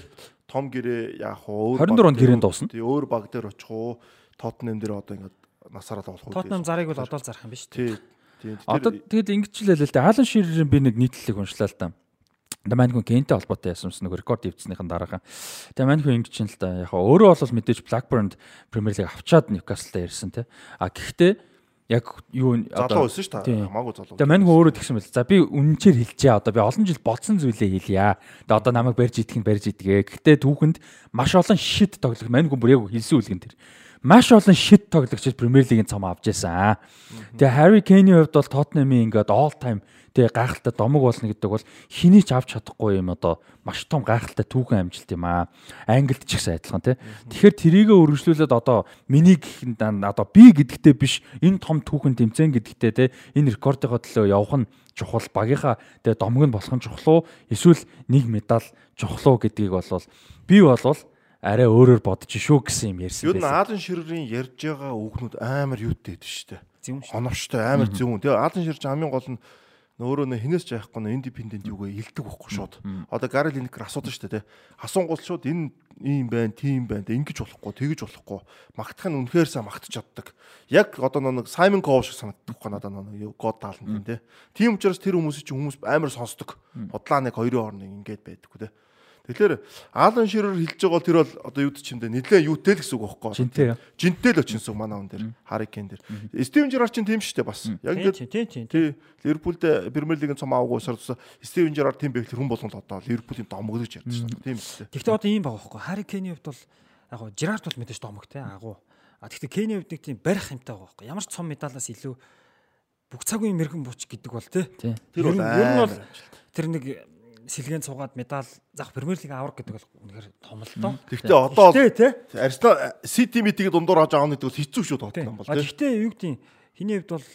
Том гэрээ яах вэ? 24 онд гэрээн дуусна. Тий өөр баг дээр очих уу? Тотнем дээр одоо ингээд насаараа тоглох уу? Тотнем зарыг бол одоо л зарах юм биш тий. Тий. Одоо тэгээд ингэчлээ л дээ. Алан Ширийн би нэг нийтлэлийг уншлаа л да. Тэгээ маань хүн гентэй холбоотой юм нэг рекорд ивцснийхэн дараахан. Тэгээ маань хүн ингэж юм л да. Яг өөрөө бол мэдээж Blackburn Premier League авчаад Newcastle-та ирсэн те. А гэхдээ яг юу залуу байсан шүү дээ. Хамаагүй залуу. Тэгээ мань өөрөө тэгсэн байл. За би үнэнчээр хэлжээ. Одоо би олон жил бодсон зүйлээ хэлье. Тэгээ одоо намайг барьж идэх нь барьж идгээ. Гэхдээ түүхэнд маш олон шид тоглох мань хүн бүр яг хэлсэн үлгэн тэр. Маш олон шид тоглогчид Премьер Лигийн цом авч яасан. Тэгээ Harry Kane-ийн хувьд бол Tottenham-ийн ингээд all time тэгээ гайхалтай домог болно гэдэг бол хэний ч авч чадахгүй юм одоо маш том гайхалтай түүхэн амжилт юм аа. Англид ч ихсэн адилхан тий. Тэгэхээр трийгээ үргэлжлүүлээд одоо миний гэхэд одоо би гэдэгтээ биш энэ том түүхэн тэмцээн гэдэгтээ тий энэ рекордынхоо төлөө явах нь чухал багийнхаа тэгээ домог нь болох нь чухал уу эсвэл нэг медаль чухал уу гэдгийг бол би болвол арай өөрөөр бодож шүү гэсэн юм ярьсан байсан. Юу н Аалан Ширрийн ярьж байгаа үгнүүд амар юутэй байдаг шүү дээ. Оновчтой амар зөвүүн. Тэгээ Аалан Ширж хамгийн гол нь өөрөө нэ хинээс ч яахгүй нэ индипендент юугаа илдэг байхгүй шууд. Одоо Гарел Линкер асуудаг шүү дээ. Асуунгууд шууд энэ ийм байна, тийм байна. Ингэж болохгүй, тэгэж болохгүй. Магтах нь үнэхээр сайн магтаж чаддаг. Яг одоо нэг Саймон Ков шиг санагддаг байхгүй надад нэг таална тийм те. Тийм учраас тэр хүмүүсийг чинь хүмүүс амар сонсдог. Удлаа нэг хоёрын хооронд ингэж байдаггүй те. Тэгэхээр Алан Ширер хэлж байгаа бол тэр бол одоо юу ч юм дэ нэлээ юутэй л гэсэн үг байхгүй. Жинтэй. Жинтэй л очинсан манай хүн дээр. Харикен дээр. Стивен Жерард чинь тийм шүү дээ бас. Яг ингэ тийм тийм. Тий. Ливерпулд Премьер лигийн цом аваагүй усаар Стивен Жерард тийм байх хүн болгонд одоо Ливерпулийн домогдож ярьдаг шүү дээ. Тийм шүү дээ. Гэхдээ одоо ийм байгаа байхгүй. Харикений хувьд бол яг гоо Жерард бол мэдээж домог те агуу. А гэхдээ Кений хувьд нэг тийм барих юмтай байгаа байхгүй. Ямар ч цом медалаас илүү бүх цагийн мэрэгэн буч гэдэг бол те. Тэр бол ер нь бол тэр нэг сэлгэн цугаад медаль зах Премьер лиг авраг гэдэг бол үнэхээр том л доо. Гэхдээ одоо Арсенал Сити митиг дундуур хаж авах гэдэг бол хэцүү шүү тоглоом бол тийм. Гэхдээ юу гэдэг хиний хувьд бол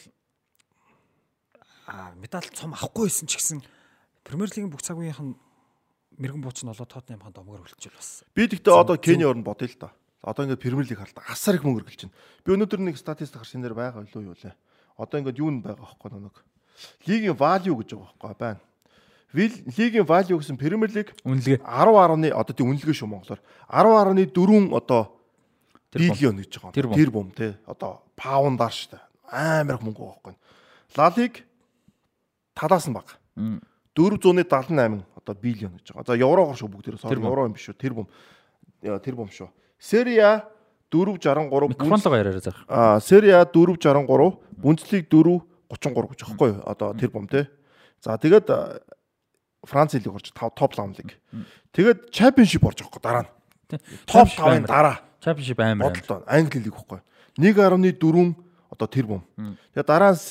медаль цом авахгүй байсан ч гэсэн Премьер лигийн бүх цаг үеийнх нь мэрэгэн бууч нь болоо Тоттенхэмийн домгоор хөлчөл бас. Би тэгтээ одоо Кени орнд бодъё л да. Одоо ингээд Премьер лиг харлаа. Асар их мөнгө өргөлж байна. Би өнөөдөр нэг статистик харсан дээр байгаа илүү юу лээ. Одоо ингээд юу н байгаа хөөхгүй нэг. Лигийн value гэж байгаа хөөхгүй байна лигийн value гэсэн Premier League үнэлгээ 10.1 одоо тийм үнэлгээ шүү монголоор 10.4 одоо биллион гэж байгаа. Тэр бум тий. Одоо паундаар шүү дээ. Амар их мөнгө байхгүй. La Liga талаас нь баг. 478 одоо биллион гэж байгаа. За еврогоор шүү бүгд тэр евро юм биш шүү. Тэр бум. Тэр бум шүү. A 463 микрофонлогоо яриараа заах. Аа A 463, Bundesliga 433 гэж байхгүй юу? Одоо тэр бум тий. За тэгээд Франц лиг орж топ 5 лиг. Тэгээд чемпионшип орж байгаа дараа нь. Топ 5-ын дараа. Чемпионшип амар. Бодлоо Англи лиг байхгүй. 1.4 одоо тэр бум. Тэгээд дараа нь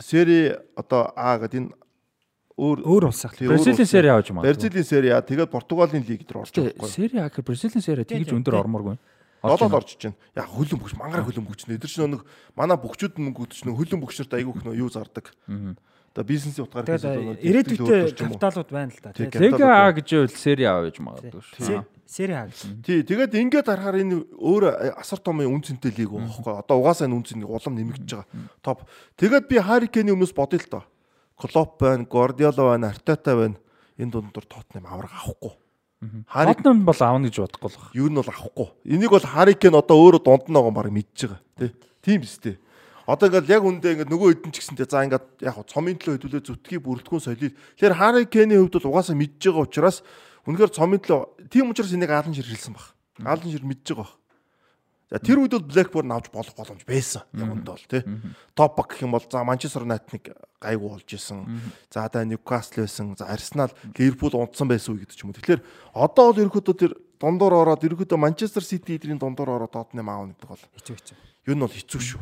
сери одоо А гэдэг энэ өөр өөр улс ах. Бразилийн сери авч юм аа. Бразилийн сери А тэгээд Португалийн лиг дээр орж байгаа байхгүй. Сери А гэх Бразилийн сери тэгж өндөр ормооргүй. Долоод орж байна. Яг хөлөн бүгч мангар хөлөн бүгч. Эдгээр чинь нэг манай бүгчүүд мөнгө өгч нэг хөлөн бүгч нарт айгүйх нөө юу зардаг. Аа Одоо бизнесийн утгаар ирээдүйтэй капиталууд байна л да. Тега А гэж үйл сери А гэж магадгүй шүү. Сери А гэж. Тий, тэгээд ингээд харахаар энэ өөр асар томын үн цэнтэй лиг байхгүй. Одоо угаасаа энэ үн цэн улам нэмэгдэж байгаа. Топ. Тэгээд би Harry Kane-ийн өмнөөс бодъё л доо. Клоп байна, Guardiola байна, Arteta байна. Энэ дундуур Tottenham авраг авахгүй. Тотнам бол аавна гэж бодохгүй л байна. юу нь бол авахгүй. Энийг бол Harry Kane одоо өөрөө дунд нь байгаа баг мэдж байгаа. Тий. Тийм биз дээ. Одоо ингээд яг үндэ ингээд нөгөө хэдэн ч гэсэнтэй за ингээд яг цомын төлөө хөдөлөө зүтгий бүрэлдэхүүн солил. Тэгэхээр Harry Kane-ийн хувьд бол угаасаа мэдж байгаа учраас үнэхээр цомын төлөө тийм учраас энийг Алан шир хэлсэн баг. Алан шир мэдж байгаа баг. За тэр үед бол Blackburn авч болох боломж байсан. Яг үндэ бол тий. Топ баг гэх юм бол за Манчестер Юнайтед гайгүй болж исэн. За да Ньюкасл байсан. За Арсенал, Ливерпул унтсан байсан үе гэдэг ч юм уу. Тэгэхээр одоо бол ерөөхдөө тэр дундуур ороод ерөөхдөө Манчестер Сити эдрийн дундуур ороод Тоттенхэм аав гэдэг бол Хэцүү хэцүү. Юу нь бол хэцүү шүү.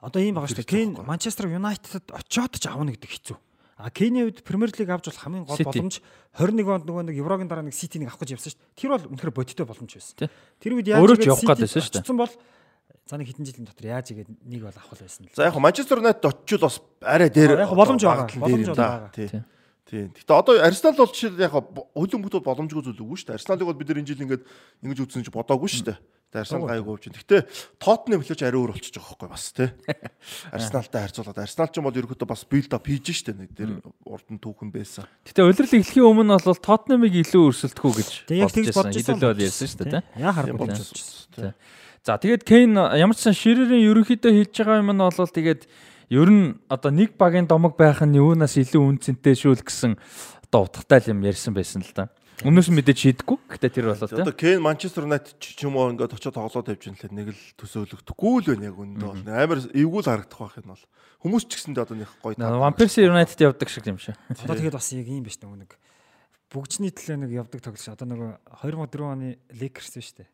Одоо ийм байгаа шүү дээ. Кейн Манчестер Юнайтед очиод ч авна гэдэг хэцүү. А Кейний үед Премьер лиг авч болох хамгийн гол боломж 21 онд нөгөө нэг Еврогийн дараа нэг Ситинийг авах гэж явсан шүү. Тэр бол үнэхээр бодиттой боломж байсан. Тэр үед Өөрөө ч явах байсан шүү очсон бол нэг хэдэн жилийн дотор яаж игээд нэг бол авах байсан л. За яг Манчестер Юнайтед очичвол бас арай дээр Яг боломж байгаа. Боломж байгаа. да. Тий. Тий. Тий. Гэтэ одоо Арсенал бол жишээ яг хөлөн бүтүүд боломжгүй зүйл үгүй шүү дээ. Арсеналыг бол бид нар энэ жил ингээд ингэж үзсэн чи бодоогүй шүү дээ. Арсенал гайгүй болж байна. Гэтэ Тоттенхэм хэлж арай өөр болчихж байгаа байхгүй бас тий. Арсеналтай харьцуулаад Арсенал ч юм бол ерөөхдөө бас build up хийж штэ нэг дээр урд нь түүхэн байсан. Гэтэ улирал эхлэхийн өмнө бол Тотнамыг илүү өрсөлдөхүү гэж Тэгээ яг бодож тэгж байсан. Хэдүүлээ бол ярьсан дээ. тий? Яа харахгүй болж болж байна. За тэгээд Кейн ямар ч сан ширээрийн ерөнхийдөө хэлж байгаа юм нь бол тэгээд ер нь одоо нэг багийн домог байх нь юунаас илүү үнцэнтэй шүү л гэсэн одоо утгатай юм ярьсан байсан л да. Өмнөөс нь мэдээж шийдэггүй. Гэтэ тэр бол тий. Одоо Кен Манчестер Юнайтед ч юм уу ингээд очиод тоглоод тавьж лээ нэг л төсөөлөгдөхгүй л байна яг үндэ бол. Амар эвгүүл харагдах байх юм бол. Хүмүүс ч гэсэндээ одоо нэг гоё таа. Вампирс Юнайтед явдаг шиг юм шиг. Одоо тэгээд бас яг юм биш нэг бүгжний төлөө нэг явдаг тоглож одоо нөгөө 2004 оны Lakers биш үү?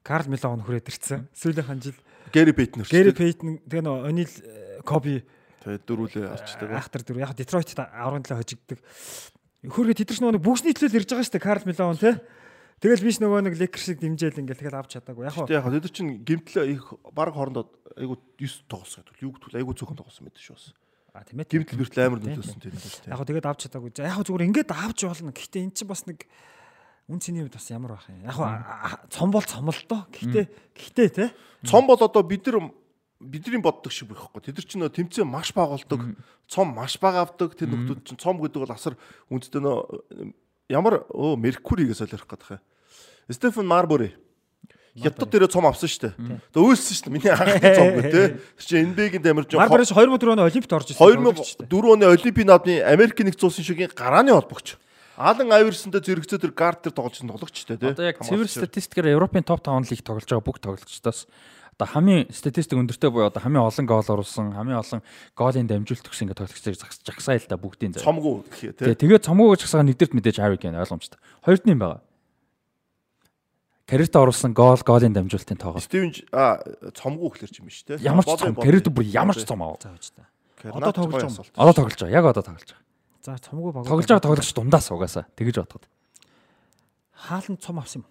Карл Мелон хүрээд ирсэн. Сүүлийн жил Гэри Пейтнер. Гэри Пейтн тэгээ нөгөө Онил Коби Тэгээд дөрүүлээ арчдаг. ахтар дөрөв яг Детройт 10 талаа хожигддаг. Хөргө тэд нар нөгөө бүгжний төлөө ирж байгаа шүү дээ Карл Мелон тий. Тэгэл биш нөгөө нэг Lakers-ыг дэмжээл ингээл тэгэл авч чадаагүй. Яг яг тэд нар чинь гимтэл их баг хоорондоо айгу 9 тоглосон гэдэг. Юу гэвэл айгу цөөхөн тоглосон байдаг шүү бас. а тийм ээ. Гимтэл бэртэл амар нөлөөсөн тийм үү. Яг тэгээд авч чадаагүй. Яг зүгээр ингээд авч болно. Гэхдээ эн чинь бас нэг үн цэний үед бас ямар байх юм. Яг цом бол цом л доо. Гэхдээ гэхдээ тий. Цом бол одоо бид нар бидний боддог шиг байхгүй. Тэд нар чинь нөө тэмцээн маш бага болдог. Цом маш бага авдаг. Тэр нөхдүүд чинь цом гэдэг бол асар үндэстэй нөө ямар өө Меркуригээс солирох гэдэг юм. Стефен Марбори. Хятад дээр цом авсан шүү дээ. Тэгээ үйлсэн шүү дээ. Миний анхны цом гэ тэ. Тэр чинь NBA-гийн дамир жоо Марбарис 2004 оны Олимпиад орж ирсэн. 2004 оны Олимпийн наадмын Америк нэгдсэн улсын шигийн гарааны холбогч. Алан Айверсонтэй зэрэгцээ тэр гард тэр тоглож тоглогчтой тий. Одоо яг цэвэр статистикээр Европын топ 5 лиг тоглож байгаа бүх тоглогчдоос одоо хамгийн статистик өндөртэй буюу одоо хамгийн олон гол оруулсан, хамгийн олон голын дамжуулт өгсөн ингээ тоглогчдыг загс- жагсаа л да бүгдийн зав. цомгүй гэх тий. Тэгээ тэгээд цомгоо жагсаага нэгдэрт мэдээж Harry Kane ойлгомжтой. Хоёрд нь юм байгаа. Карьертаа оруулсан гол, голын дамжуултын. Стивен Ж- а цомгүй гэхэлэр ч юм биш тий. Ямар ч цом, карьерт бүр ямар ч цом аваа. Одоо тоглож байгаа. Одоо тоглож байгаа. Яг одоо тоглож байгаа. За цомгүй баг. Тоглож байгаа тоглогч дундаас угаасаа тэгэж бодоход. хаалт цом авсан юм.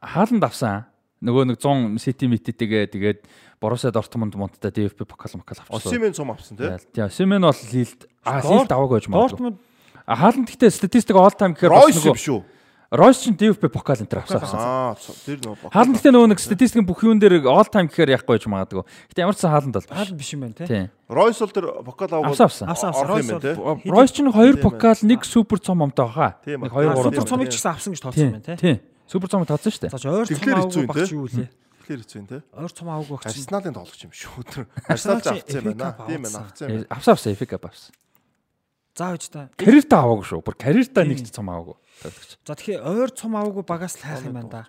Хааланд авсан. Нөгөө нэг 100 City миттэйгээ тэгээд Борусsia Дортмунд мунттай DFB покал мокал авчихсан. Осимен цом авсан тий. Тийм. Симен бол Лилд а Лилд аваагүй гэж магадгүй. Дортмунд А Хааланд гэхдээ статистик all time гэхээр бас нөгөө шүү. Ройс чинь DFB покал энэ төр авсан. авсан. Аа тэр нөө. Хааланд гэхдээ нөгөө нэг статистикийн бүх юун дээр all time гэхээр яахгүй гэж магадгүй. Гэтэ ямар ч сан Хааланд бол биш. хаалт биш юм байна тий. Тийм. Ройс бол тэр покал аваад Авсан авсан. Авсан Ройс. Ройс чинь хоёр покал, нэг супер цом омтой баха. Тийм Нэг ба. 2 Аа, 3 Супер тийм. цомыг ч гэсэн авсан гэж тооцсон байна тий. Супер цом тооцсон шүү дээ. За ойр цом Тэгэхээр хэцүү аваагүй юм, багч юу лээ. Тэгэхээр хэцүү юм тий. Ойр цом аваагүй багч. Арсеналын тоглогч юм шүү. Тэр Арсенал авсан юм байна. Тийм байна авсан. юм байна. Авсан авсан Cup авсан. За байж та. Карьертаа аваагүй шүү. Бүр карьертаа нэг ч цом аваагүй. За тэгэхээр ойр цом аваагүй багаас л хайх юм байна да.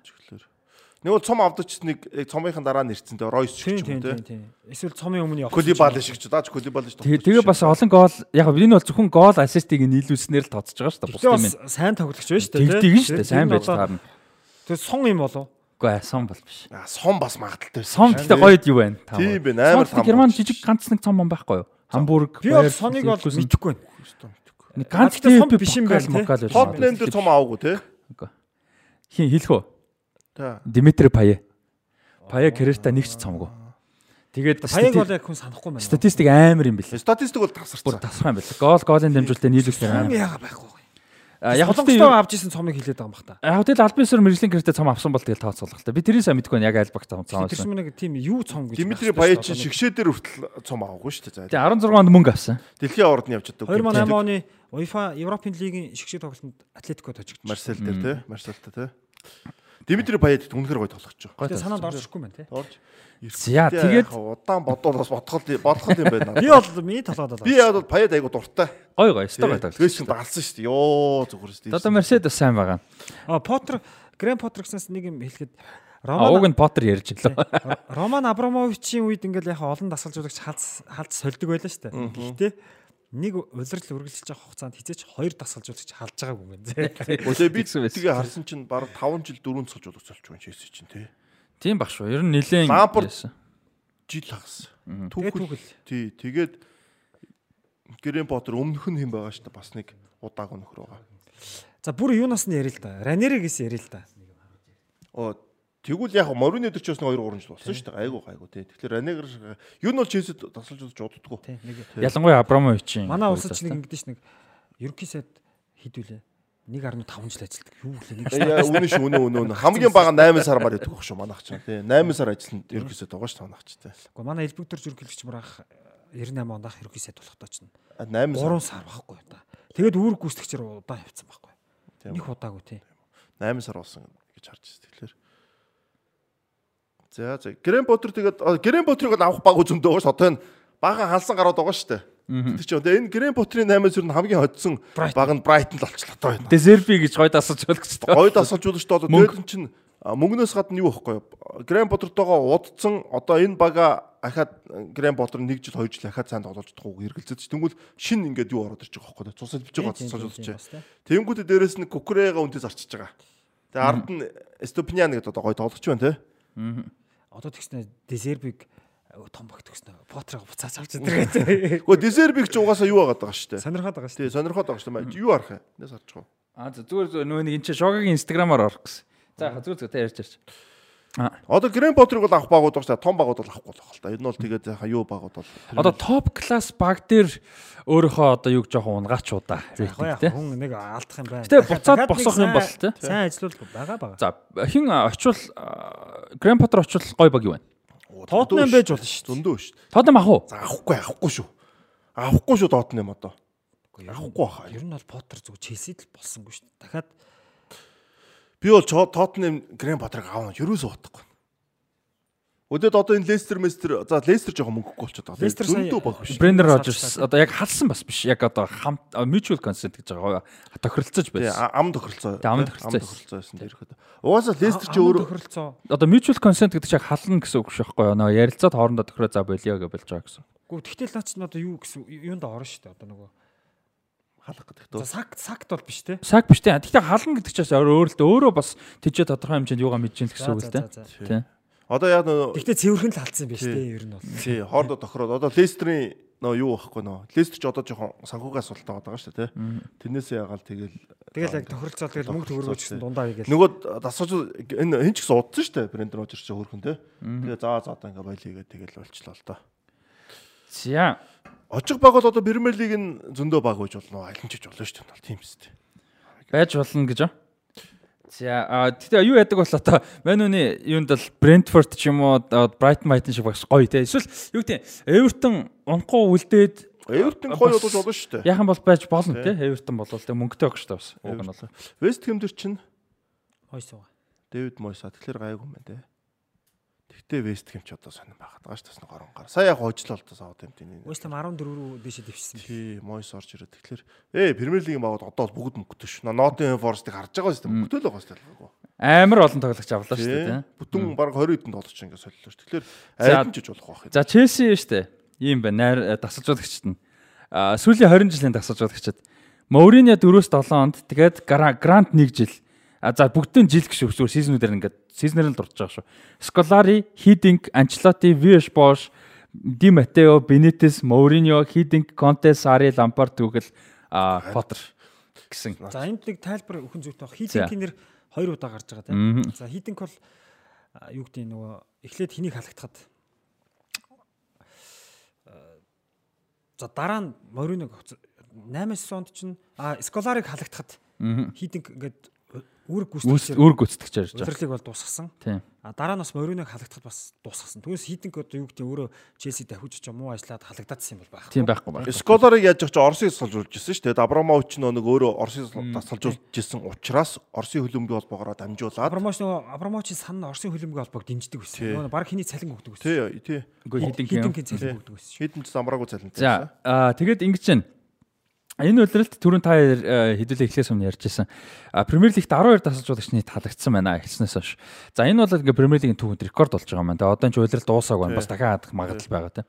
Нэг бол цом авдаг ч нэг яг цомынхын дараа нэрцэн дээ Ройс ч тийм юм уу тийм тий. тийм. Эсвэл цомын өмнө явах. Колибали шиг ч даач Колибали шиг. Тэгээ тэгээ бас олон гол яг энэ бол зөвхөн гол ассистийг нийлүүлснээр л тооцож байгаа шүү дээ. Гэтэ Бусдын бас минь. сайн тоглогч байна шүү дээ. Тэгдэг дээ. Сайн байж таарна. Тэгээ сон юм болов. Үгүй ээ, сон бол биш. Аа сон бас магадaltaй. Сон гэхдээ гоёд юу байна? Тийм байна, амар Сон том Герман жижиг ганц нэг цом ом байхгүй юу? Хамбург. Би бол соныг бол мэдэхгүй байна. Нэг ганц тийм биш юм байна, тий. Тотнем дээр цом аваагүй тий. Хин хэлэх үү? Димитри Пае. Пае карьертаа нэг ч цомгүй. Тэгээд Хаяг бол яг хүн санахгүй байна. статистик амар юм бэлээ. Статистик бол Бүр тасарсан. юм байна. Гол голын дамжуулалтыг нийлүүлэхээр Сон амар. яага байхгүй. А, Яг Солонгостой хөтөл авч исэн цомыг хилээд байгаа юм бах та. яг тэгэл албан ёсоор мэржлийн гэртээ цом авсан бол тэгэл тооцоолох та. Би тэрийг сайн мэдгүй байна. Яг аль баг цом цом Тэр чинь нэг тийм юу цом гэж. Димитри Баяч шигшээдэр хүртэл цом аваагүй шүү дээ. Тэгээ 16 онд мөнгө авсан. Дэлхийн авард нь явж чаддаг. 2008 оны UEFA Европын лигийн шигшээ тоглолтод Атлетико тожигдсон. Марсел дээр тий. Марселта тий. Димитри Баяд үнэхээр гоё тоглогч. Тэгээ санаанд орчихгүй байна те. Орж. За, тэгээд- удаан бодвол бас бодхол бодхол юм байна. Би бол миний толгойд бол. би бол Баяд айгу дуртай. Гой гой, өстой гой тоглож. Тэгээс чинь балсан шүү дээ. Йоо зүгээр шүү дээ. Одоо Мерседес сайн байгаа. А Поттер Грэм Поттер гэснээс нэг юм хэлэхэд Роман нь Поттер ярьж лөө. Роман Абрамовичийн үед ингээл яг олон дасгалжуулагч халз халз сольдог байлаа шүү дээ. Гэхдээ нэг улирал үргэлжилж байгаа хугацаанд хизээч хоёр дасгалжуулагч халж байгаагүй юм байна. Байсан. тэгээ харсан чинь баг 5 жил 4 цолж боловч болж байгаа юм чи чинь тий. Тийм баг шүү. Ер нь нилээн байсан. Жил хагас. Тэгээ Түүхэл тий тэгээд Грэм Поттер өмнөх нь хэм байгаа шүү дээ. Бас нэг удааг өнөхөр байгаа. За бүр юунаас нь ярил л да. Ранеригээс ярил л да. Оо тэгвэл яг Морины дээр ч бас нэг 2 3 жил болсон шүү дээ. Айгу айгу тий. Тэгэхээр Ранегер юу нь бол Челсид тасалж удаж уддаггүй. Тий нэг Ялангуяа Абрамовичийн. манай улсад ч нэг ингэдэж нэг ерөнхий сайд хідүүлээ. 1.5 жил ажилладаг. Юу гэлээ нэг. Яа үнэн шүү үнэн үнэн. Хамгийн бага 8 сар маар яддаг шүү манайх чинь тий. 8 сар ажилланд ерөөсөө байгаа шүү манайх чинь тий. Гэхдээ манай элбэгдэрч ерөнхийлөгч мурах 98 онд ах ерөнхий сайд болох тоо чинь 8 сар 3 сар байхгүй та. Тэгээд үүрэг гүйцэтгэгчээр удаан явцсан байхгүй. Тийм Нэг удаагүй тий. 8 сар болсон гэж харж байна. Тэгэхээр За за Грэм Поттер тэгээд Грэм Поттерыг л авах баг зөндөө байгаа ш. Одоо энэ бага халсан гараад байгаа шүү дээ. Тэр чинь одоо энэ Грэм Поттерийн 8-аас юу хамгийн hodсон Brighton. баг нь Брайтон л болчихлоо одоо энэ. Дезерби гэж гой дасалж болгоч тоо. Гой дасалж одоо Мөнгө. тэгээд энэ чинь мөнгнөөс гадна юу байхгүй юу? Грэм Потертойгоо удцсан одоо энэ бага ахаад Грэм Поттер 1 жил 2 жил ахаад сайн тоглож чадахгүй эргэлзэж тэнгүүл шин ингээд юу ороод ирж байгаа юу? Цусаж бич байгаа цусаж удаж. Тэнгүүтээ дээрэс нь Кукрега үнтэй зарчиж байгаа. Тэгээ ард нь Стопинян гэдэг одоо гой тоглогч байна те. Одоо тэгснэ Дезербиг том багт өгснө. Потрыг буцаач авч идэргээ. Гэхдээ Дезербиг ч угаасаа юу байгаа даа шүү дээ. Сонирхоод байгаа шүү. Тий, сонирхоод байгаа шүү дээ. Юу арах юм? Нэс харж байгаа. А за зүгээр зүгээр нөө нэг энэ чи шогагийн инстаграмаар орох гэсэн. За яг зүгээр зүгээр та ярьж ярьж. Одоо Грэм Поттерыг бол авах багууд дээ. Том багууд бол авахгүй болох л та. Энэ бол тэгээд яхаа юу багууд бол. Одоо топ класс баг дээр өөрөөхөө одоо юг жоохон Яг рейтинг те. хүн нэг алдах юм байна. Гэтэ буцаад босох юм бол те. Сайн ажиллавал байгаа байгаа. За хин очвол Грэм Поттер очвол гой баг юу вэ? Тоотнам байж болно шүү. Зөндөө шүү дээ. Тоотнам ах уу? За авахгүй авахгүй шүү. Авахгүй шүү Тоттенхэм одоо. Авахгүй хаа. Ер нь бол Поттер зүг Челсид л болсонгүй шүү. Дахиад Би бол Тоттенхэм Грэм Поттерыг аавна ерөөсөө утахгүй. Өдөөд одоо энэ Лестер Местер за Лестер жоохон мөнгөгүй болчиход байгаа. Лестер зөндөө баг биш. Брендер таа. одоо яг халсан бас биш. Яг одоо хамт mutual consent гэж байгаа. Тохиролцож байсан. а- ам тохиролцоо. Ам тохиролцоо байсан тэр ихэд. Угаасаа Лестер ч өөрөө тохиролцоо. Одоо mutual consent гэдэг чинь яг хална гэсэн үг шүү байхгүй юу? Нөгөө ярилцаад хоорондоо тохироо за болио гэж болж байгаа гэсэн. Гүр тэгтэл наач нь одоо юу гэсэн юунд орно шүү дээ. Одоо нөгөө халах гэдэг тоо. сакт сакт бол биш те. Саг биш те. Гэхдээ хална гэдэг чинь өөрөө л өөрөө бас тийчээ тодорхой хэмжээнд юугаа мэдэж гэнэ гэсэн үг л те. Тий. Одоо яг нөө Тэгтээ цэвэрхэн л алдсан юм биш Тий. те. Ер нь бол. тий хоорондоо тохироод одоо Лестерийн нөө юу байхгүй нөө. Лестер ч одоо жоохон санхугаас султаа байгаа шүү дээ тий. Тэрнээсээ ягаал тэгэл Тэгэл яг тохиролцоо тэгэл мөнгө төгрөгөөч гэсэн дундаа хийгээл. нөгөө дасгаж энэ хин ч гэсэн удсан шүү дээ Брендер Рожерс ч хөрхөн тий. Тэгээ заа заа одоо ингээ бойлигээ тэгэл болчлоо л доо. За. Очих баг бол одоо Премьер лиг нь зөндөө баг байж болно. Алин ч гэж болно шүү дээ. Тийм үстэй. байж болно гэж аа. За а тэгтээ юу яадаг бол одоо Мануны юунд бол Brentford ч юм уу Brighton Brighton шиг багш гоё те. Эсвэл юу гэдэг Everton унахгүй үлдээд Эвертон Бас- гоё удаж болно шүү дээ. яхан бол байж болно те. Everton бол те мөнгөтэй багш та бас. Уг нь бол. Вест Хэм дээр чинь Хойсоо. Дэвид Мойса тэгэхээр гайгүй юм байна те. Тэгтээ Вест Хэм ч одоо сонирн байгаад байгаа шүү дээ. Горон гар. Сая яг хожлоо л та саад юм тийм. West Ham 14 рүү дэше дэвшсэн. Тий, Мойс орж ирээд тэгэхээр ээ Премьер лигийн багууд одоо бол бүгд мөнгөтэй шүү. Нотинг Форестыг харж байгаа шүү дээ. Мөнгөтэй л байгаа шүү дээ. Амар олон тоглогч авлаа шүү дээ те. Бүтэн баг 20 хэдэн доллар ч ингэ солилоо шүү. Тэгэхээр ч болох байх юм. За Челси шүү дээ. Ийм байна. Найр дасалжуулагчд нь. А сүүлийн 20 жилийн дасалжуулагчд. Мourinho 4-7 онд тэгээд Гра- Грант 1 жил. За бүгдийн жил гэж зүгээр сизнүүдээр ингээд сизнэр нь дурж байгаа шүү. Scolari, Hiddink, Ancelotti, Villas-Boas, Di Matteo, Benitez, Mourinho, Hiddink, Conte, Sarri, Lampard түүгэл а Potter гэсэн. За энд нэг тайлбар өхөн зүйтэй баг. Хитинг нэр хоёр удаа гарч байгаа тийм. За хитинг бол юу гэдэг нөгөө эхлээд хэнийг халагдахад за дараа нь Мориног 8-9 онд чинь а Сколарыг халагдахад Хийдинг ингээд үүрэг гүйцэтгэж үүр гүйцэтгэж ярьж байгаа. удирлыг бол дуусгасан. Тийм. А дараа нь бас Мориног халагдахад бас дуусгасан. Түүнээс Хийдинг одоо юу гэдэг өөрөө Челси давхиж ч юм уу ажиллаад халагдаадсан юм бол байх. Тийм байхгүй байна. Сколарыг яаж ч Оросыг салжуулж ирсэн шүү дээ. Абрамович нэг өөрөө Оросыг салжуулж ирсэн учраас Оросын хөлбөмбөгийн холбоогоор дамжуулаад Абрамович нөгөө Абрамовичийн сан Оросын хөлбөмбөгийн холбоог дэмждэг байсан. Нөгөө баг хийний цалин өгдөг байсан. тий тий юм. Хийдингийн цалин өгдөг байсан. хідэн ч замраагүй цалинтай. За тэгээд ингэж байна. Энэ үйлрэлт түрүүн та э, хэдүүлээ эхлээс өмнө ярьжсэн. А Премьер Лигт 12 тасалжуулагчны талагдсан байна эхлснээс хойш. За энэ бол ингээ Премьер Лигийн түүхэнд рекорд болж байгаа юм байна. Одоо энэ ч үйлрэлт дуусаагүй байна. Бас дахиад хадах магадлал байгаа те.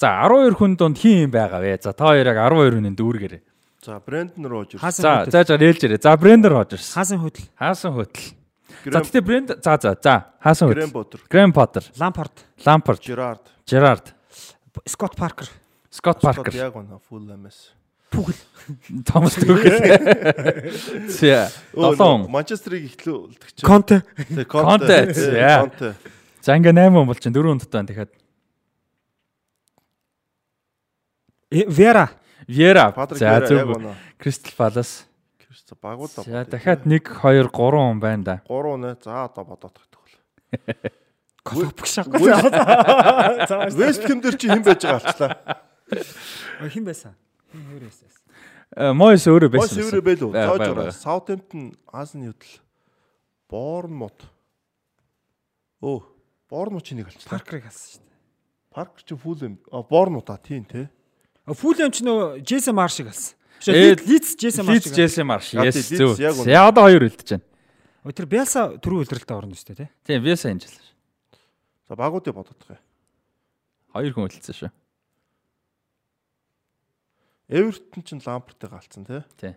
За 12 хүн донд хин юм байгаа вэ? За та хоёр яг 12 хүний дүүргээрээ. За Брэндон Рожерс, Хаасан За зааж нээлж ирээ. За Брендер Рожерс. Хаасан хөдөл. Хаасан хөтл. За Грэм тэгтээ Бренд за за за Хаасан Грэм хөтл. Поттер, Грэм Поттер, Лампард. Лампард, Жерард, Жерард, Скот Паркер. Скот Паркер, Яг гоо Фулэмэс. Пүгэл. Томас Түгэл. За долоон. Манчестерыг ихлүүлдэг чинь. Конте. Конте, Тий, за. Конте. За ингээ 8 хүн бол чинь 4 хүнд тань дахиад Вера. Вера. За Вера яг зөв. Кристал Палас. Кристо багуудаа. За дахиад 1 2 3 хүн байна да. 3 нэ. За одоо бодоод тагтгал. Колопк шах. Вест Хэм дээр чи хэн байж байгаа алчлаа. Хин байсан? Э, Мойс өөрөө байсан. еврэ бэлүү. Бага, Зааж бага, ороо. бага. Саутемптон Азны хөдөл. Боурнмут. Өө, Боурнмут чи нэг алчлаа. Паркерыг халсан шүү дээ. Парк чи фул юм. А Боурнмут а тийм те. Фулэм ч нөө Джейсон Маршиг халсан. Ээ, Лиц Джейсон Лиц Маршиг. Джесси Марш. Yes зөв. За одоо хоёр үлдэж байна. Тэр Бялса түрүү үлрэлтэ орно шүү дээ тий. Тийм, Веса энэ жил. За багуудыг бодоод байгаа. Хоёр хүн үлдсэн шүү. Эвертон ч Лампартыг галцсан те. Тий.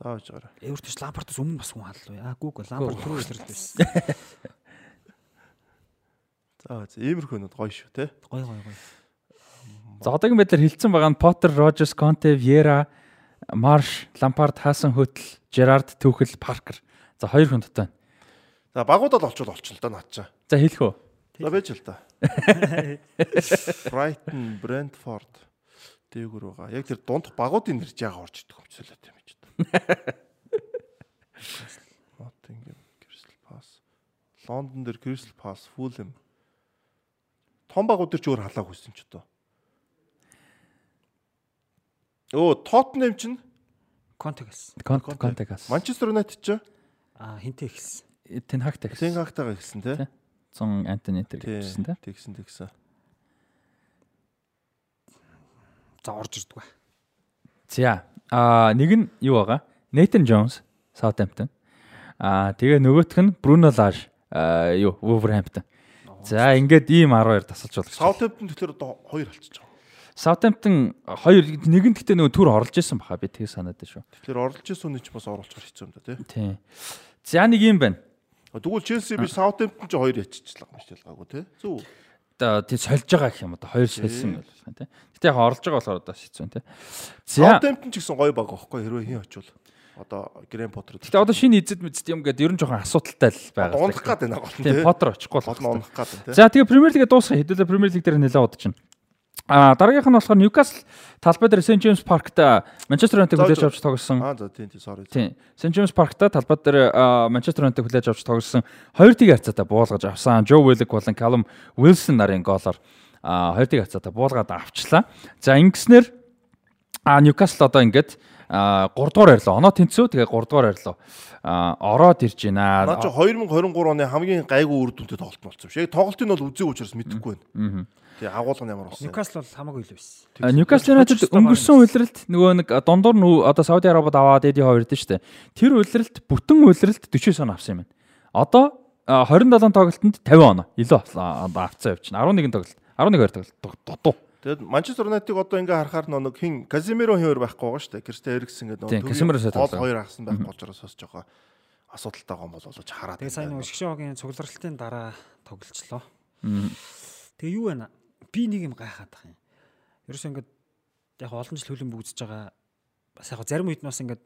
За байж гараа. Эвертс Лампардаас өмнө бас хүн халлуу. Аа Google Лампард түрүү үлрэлт байсан. За за иймэрхүү нүд гоё шүү те. Гой гой гой. За одоогийн байдлаар хилцэн байгаа нь Поттер, Рожерс, Конте, Вьера, Марш, Лампард, Хаасан хөтл, Жерард, Түүхэл, Паркер. За хоёр хүн дотоо. За багуудад олчвол олчихно л да наад чаа. За хэлэх үү? За байж л да. Brighton, Brentford дээгүр байгаа. Яг тэр дундх багуудын нэр жааga орж идэх тийм гэж байна. Nottingham, Crystal Palace. Лондон дээр Crystal Palace, Fulham. Том багууд дээр ч өөр халааг хүссэн ч одоо. Оо, Tottenham чинь Конте гэсэн. Конте, Конте. Конте гас. Manchester United ч Аа хинтээ гэсэн. Тенхагтай гэсэн. Тенгактайгаа гисэн те. 100 Антони тэр Тий, гэсэн те. Тэгсэн тэгсэн. За орж ирдэг ба. За а нэг нь юу байгаа? Nathan Jones, Southampton. А тэгээ нөгөөх нь Bruno Lage, юу, Wolverhampton. За ингээд ийм 12 тасалж болох. Southampton тэгэхээр одоо хоёр алчиж байгаа. Southampton хоёр нэг нь гэхдээ нөгөө түр орлож исэн баха би тэг санаад байна шүү. Тэгэхээр орлож исэн үний ч бас оруулчихар хэцүү юм да тий. Тий. За нэг юм байна. Тэгвэл Челси биш Southampton ч хоёр яччихлаа юм шиг ялгаагүй тий. Зөв. Тий сольж байгаа гэх юм одоо хоёр сольсон байлаа тий. Гэтэ яг орлож байгаа болохоор одоо хэцүү тий. За Southampton ч гэсэн гоё баг аахгүй хэрвээ хин очивол одоо Грэм Поттер. гэтэ одоо шинэ эзэд мэдсэн юм гээд ер нь жоохон асуудалтай л байгаа. унах гад байна гол нь тий. Поттер очихгүй болох. унах гад тий. За тэгээ Премьер Лигээ дуусгая. Хэдүүлээ Премьер Лиг дээр нэлээд удаж байна. А дараагийнх нь болохоор Ньюкасл талбай дээр Джеймс паркта Манчестер Юнайтед За, хүлээж авч тоглосон. Аа за тий тий sorry. Тийм. Сент Джеймс паркта талбай дээр Манчестер Юнайтед хүлээж авч тоглосон. Хоёр тийг харьцаатай буулгаж авсан. Жо Уиллик болон Калум Уилсон нарын голоор а хоёр тийг харьцаатай буулгаад авчлаа. За ингэснээр а Ньюкасл одоо ингээд 3 дугаар арилаа. Оноо тэнцүү тэгээ 3 дугаар арилаа. А ороод ирж байна. Наа чи 2023 оны хамгийн гайгүй үр дүнтэй тоглолт болсон юм шиг. Яг тоглолтын бол үзег учраас мэдэхгүй байна. Тий агуулга нь ямар болсон. Ньюкасл бол хамаагүй л байсан. А, Ньюкасл Юнайтед өнгөрсөн үйлрэлт нөгөө нэг дундуур нь одоо Сауди Арабид аваад эди хоёр дээ штэ. Тэр үйлрэлт бүтэн үйлрэлт 49 он авсан юм байна. Одоо а, 27 тоглолтод 50 оноо илүү авсан авцсан явчихна. 11 тоглолт. 11 хоёр тоглолт дутуу. Тэгэд Манчестер Юнайтед одоо ингээ харахаар нэг хин Казимиро хин хоёр байхгүй байгаа шүү дээ. Кристиан Эриксэн гэдэг сая гол хоёр агсан байх болж байгаа сос жоохон асуудалтай гом болол ч хараад. Тэгээ сайн байна. нөгөө шгшөөгийн цугларалтын дараа тоглолцлоо. Тэгээ юу вэ? Би нэг юм гайхаад байгаа юм. Ерөөсөө ингээд яг олон жил хөлбөмбөг үзэж байгаа бас яг зарим үед нь бас ингээд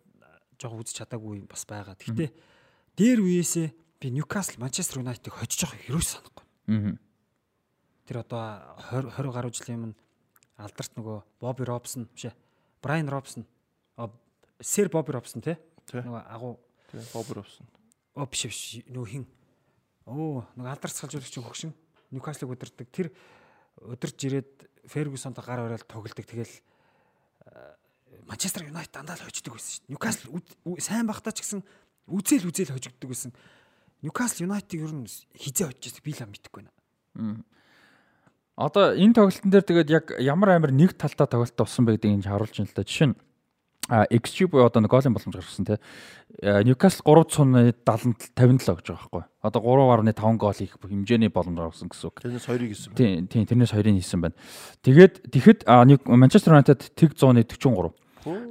жоохон үзэж чадаагүй бас байгаа. Гэхдээ дээр үеэсээ би Ньюкасл Манчестер Юнайтедыг хожиж байгаа хэрөөс санахгүй. Аа. Тэр одоо 20 20 гаруй жилийн өмнө алдарт нөгөө Бобби Робсон биш ээ. Брайан Робсон. Сэр Бобби Робсон тий. Нөгөө агуу тий Бобер авсан. оо биш биш нөгөө хин. Оо нөгөө алдарцгалжуулагч хөгшин Ньюкаслыг удирдаг. Тэр удирж ирээд Фергюсонтой гар барайл тоглолдог. Тэгэл Манчестер Юнайтед дандаа л хождог байсан шүү дээ. Ньюкасл сайн багтаа ч гэсэн үзэл үзэл хожигддаг байсан. Ньюкасл Юнайтед ер нь хизээ хожиж би л мэдэхгүй байна. Одоо энэ тоглолтын дээр тэгээд яг ямар амир нэг талдаа тоглолт болсон байдгийг энэ харуулж байна л да. Жишээ нь XG буюу одоо нэг голын боломж гаргасан тий. Ньюкасл 370 57 гэж байгаа байхгүй. Одоо 3.5 гол хийх хэмжээний боломж гаргасан гэсэн үг. Тэрнээс хоёрыг хийсэн. Тийм, тийм тэрнээс хоёрыг хийсэн байна. Тэгээд тэгэхэд Манчестер Юнайтед тэг 143.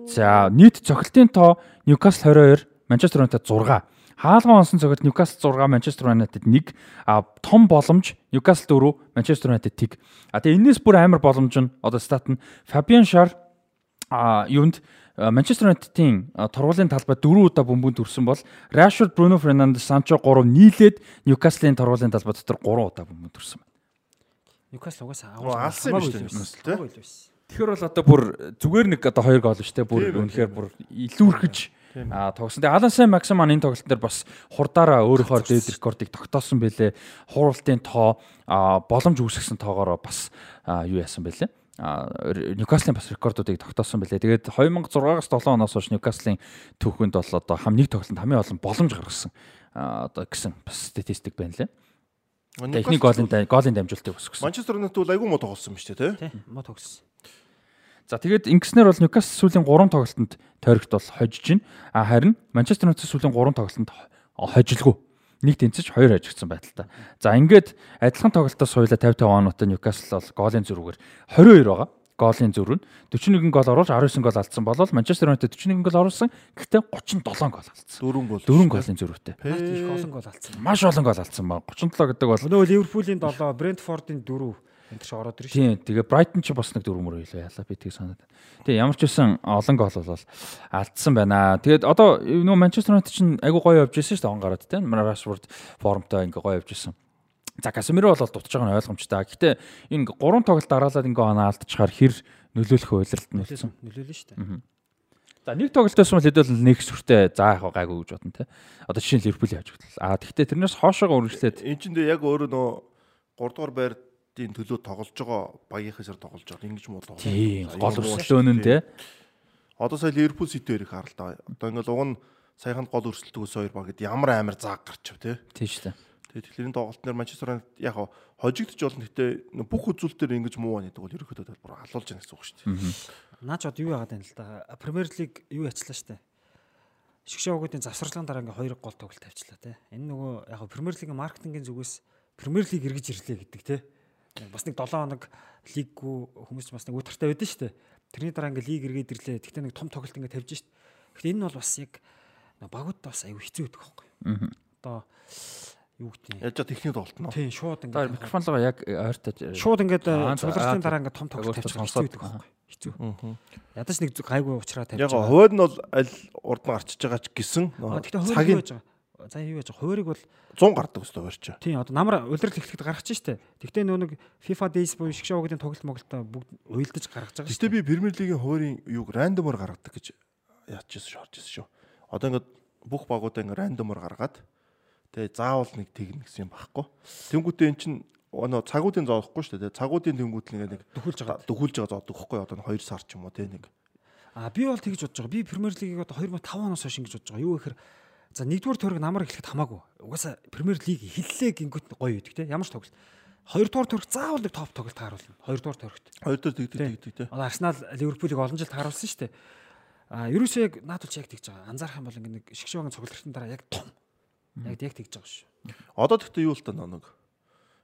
За нийт цохилтын тоо Ньюкасл 22, Манчестер Юнайтед 6. Хаалган онсон цогт Ньюкасл 6, Манчестер Юнайтед 1. А том боломж Ньюкасл 4, Манчестер Юнайтед 1. А тэгээ энэс бүр амар боломж нь одоо стат нь Фабиан Шар а юунд Манчестер Юнайтедийн тургуулийн талбай 4 удаа бөмбөг төрсөн бол Rashford, Bruno Fernandes, Sancho 3 нийлээд Ньюкаслийн тургуулийн талбай дотор 3 удаа бөмбөг төрсөн байна. Ньюкасл угаасаа алсан юм шүү дээ. Тэгэхээр бол одоо бүр зүгээр нэг одоо 2 гол шүү дээ. Бүр үнэхээр бүр илүүрхэж а тогсон. Тэгээ Алан Сайн Максиман энэ тоглолтын дээр бас хурдаараа өөрөөхөө дээд рекордыг тогтоосон байлээ. Хуралтын тоо боломж үүсгэсэн тоогоороо бас юу яасан байлээ. Ньюкаслийн бас рекордуудыг тогтоосон байлээ. Тэгээд 2006-аас 7 оноос хойш Ньюкаслийн түүхэнд бол одоо хам нэг тоглолтод хамгийн олон боломж гаргасан одоо гэсэн бас статистик байна лээ. Техник голын голын дамжуулалтыг өсгсөн. Манчестер Юнайтед бол айгүй муу тоглосон юм шүү дээ, тий? Муу тоглосон. За тэгээд ингэснээр бол Ньюкасл сүүлийн 3 тоглолтод тойрогт бол хожиж байна. А харин Манчестер Юнайтед сүүлийн 3 тоглолтод хожilгүй нэг тэнцэж хоёр хажигдсан байдалтай. За ингээд адилхан тоглолтоос хоёлаа 50 50 оноотой Ньюкасл бол голын зөрүүгээр 22 байгаа. Голын зөрүү нь 41 гол оруулж 19 гол алдсан болол Манчестер Юнайтед 41 гол оруулсан. Гэхдээ 37 гол алдсан. 4 гол. 4 голын зөрүүтэй. Их олон гол алдсан. Маш олон гол алдсан ба 37 гэдэг бол Нөгөө Ливерпулийн 7, Брентфордын 4 энэ ч ороод ирж Тийм. Тэгээ Брайтон ч бас нэг дөрвөөр хэлээ ялаа би тийг санаад. Тэгээ ямар ч үсэн олон гол бол алдсан байна. Тэгээд одоо нөгөө Манчестер Юнайтед чинь айгу гоё явж ирсэн шүү дээ он гараад тийм. Rashford формтой ингээ гоё явж ирсэн. За Касемиро бол дутж байгаа нь ойлгомжтой. Гэхдээ энэ гурван тоглолт дараалаад ингээ оноо алдчихаар хэр нөлөөлөх үйлрэлт нь нөлөөлсөн. Нөлөөлнө шүү дээ. За нэг тоглолтоос бол хэдүүл нэг сүртэй заа яг гайгүй гэж бодно те. Одоо жишээ нь Ливерпулийн хавж хөтлөл. Аа тэгвэл тэрнээс хоошоогоо үргэлжлээд эн чинь яг өөрөө нөө 3 дугаар байр дийн төлөө тоглож байгаа багийнхаа тоглож байгаа ингэж муу тоглож. Тийм гол өрсөлдөөн нь те. Одоо сая Ливерпул Сити хоёрыг харал та. Одоо ингээл уг нь саяхан гол өрсөлдөгөөс хоёр багт ямар амар зааг гарчв те. Тийм шүү дээ. Тэгээд тэгэхээр энэ тоглолтноор Манчестер Юнайтед яг хожигдож болно гэхдээ бүх үзүүлэлтээр ингэж муу байна гэдэг бол ерөөхдөө бүр алуулж яана гэсэн үг шүү дээ. Наач одоо юу яагаад байна л да. Премьер лиг юу ячлаа шүү дээ. Шгшоогуудын завсарлагын дараа ингээ хоёр гол тоглолт тавьчлаа те. Энэ нөгөө яг Премьер лигийн маркетингийн зүгээс Премьер лиг эргэж ирлээ гэдэг те бас нэг 7 хоног лиггүй хүмүүс бас нэг утгартай байдсан шүү дээ. Тэрний дараа ингээ лиг эргээд ирлээ. Гэхдээ нэг том тоглолт ингээ тавьж шít. Гэхдээ энэ нь бол бас яг багууд бас аюу хэцүү байдаг байхгүй. Одоо юу гэдэг Яаж техник тоглолт нь. Тийм шууд ингээ микрофонлогоо яг ойртож шууд ингээ цугларлын дараа ингээ том тоглолт тавьж хэцүү байдаг байхгүй. Хэцүү. Ядаж нэг гайгүй уучраа тавьж. Яг хойд нь бол аль урд нь гарчиж байгаа ч гэсэн цагийн За юу яаж хуваарийг бол 100 гардаг өстой хуурч. Тийм одоо намар улирал эхлэхэд гаргачих штэ. Тэгтээ нөө нэг FIFA Days буюу шгшээ угдын тоглолт моголтой бүгд уйлдаж гаргаж байгаа. Тэгтээ би Премьер лигийн хуваарийн юуг рандомор гаргадаг гэж орж ирсэн шүү. Одоо ингээд бүх багуудаа ингээд рандомор гаргаад тэгээ заавал нэг тэгнэ гэсэн юм байхгүй. Тэнгүүтээ эн чинь оноо цагуудын зоохгүй шүү дээ. Цагуудын тэнгүүд л ингээд нэг дөхүүлж байгаа. Дөхүүлж байгаа зоодог байхгүй. Одоо 2 сар ч юм уу те нэг. А би бол тэгж бодож байгаа. Би Премьер лигийг одоо 2005 оноос хойш ингэж бодож байгаа. Юу гэхээр За нэгдүгээр төрөг намар эхлэхэд хамаагүй. Угаасаа Премьер лиг хиллээ гингүүт гоё үйдэг те. Ямар ч тоглолт. Хоёрдугаар төрөг заавал нэг топ тоглолт тааруулна. Хоёрдугаар төрөгт. Хоёрдугаар тэгдэг тэгдэг те. Одоо Арсенал Ливерпулийг олон жил тааруулсан шүү дээ. А ерөөсөө яг наадулч яг тэгж байгаа. Анзаарах юм бол ингээ нэг шгшөөгийн цуглалтын дараа яг том. Яг яг тэгж байгаа шүү. Одоо тэгтээ юу л та нэг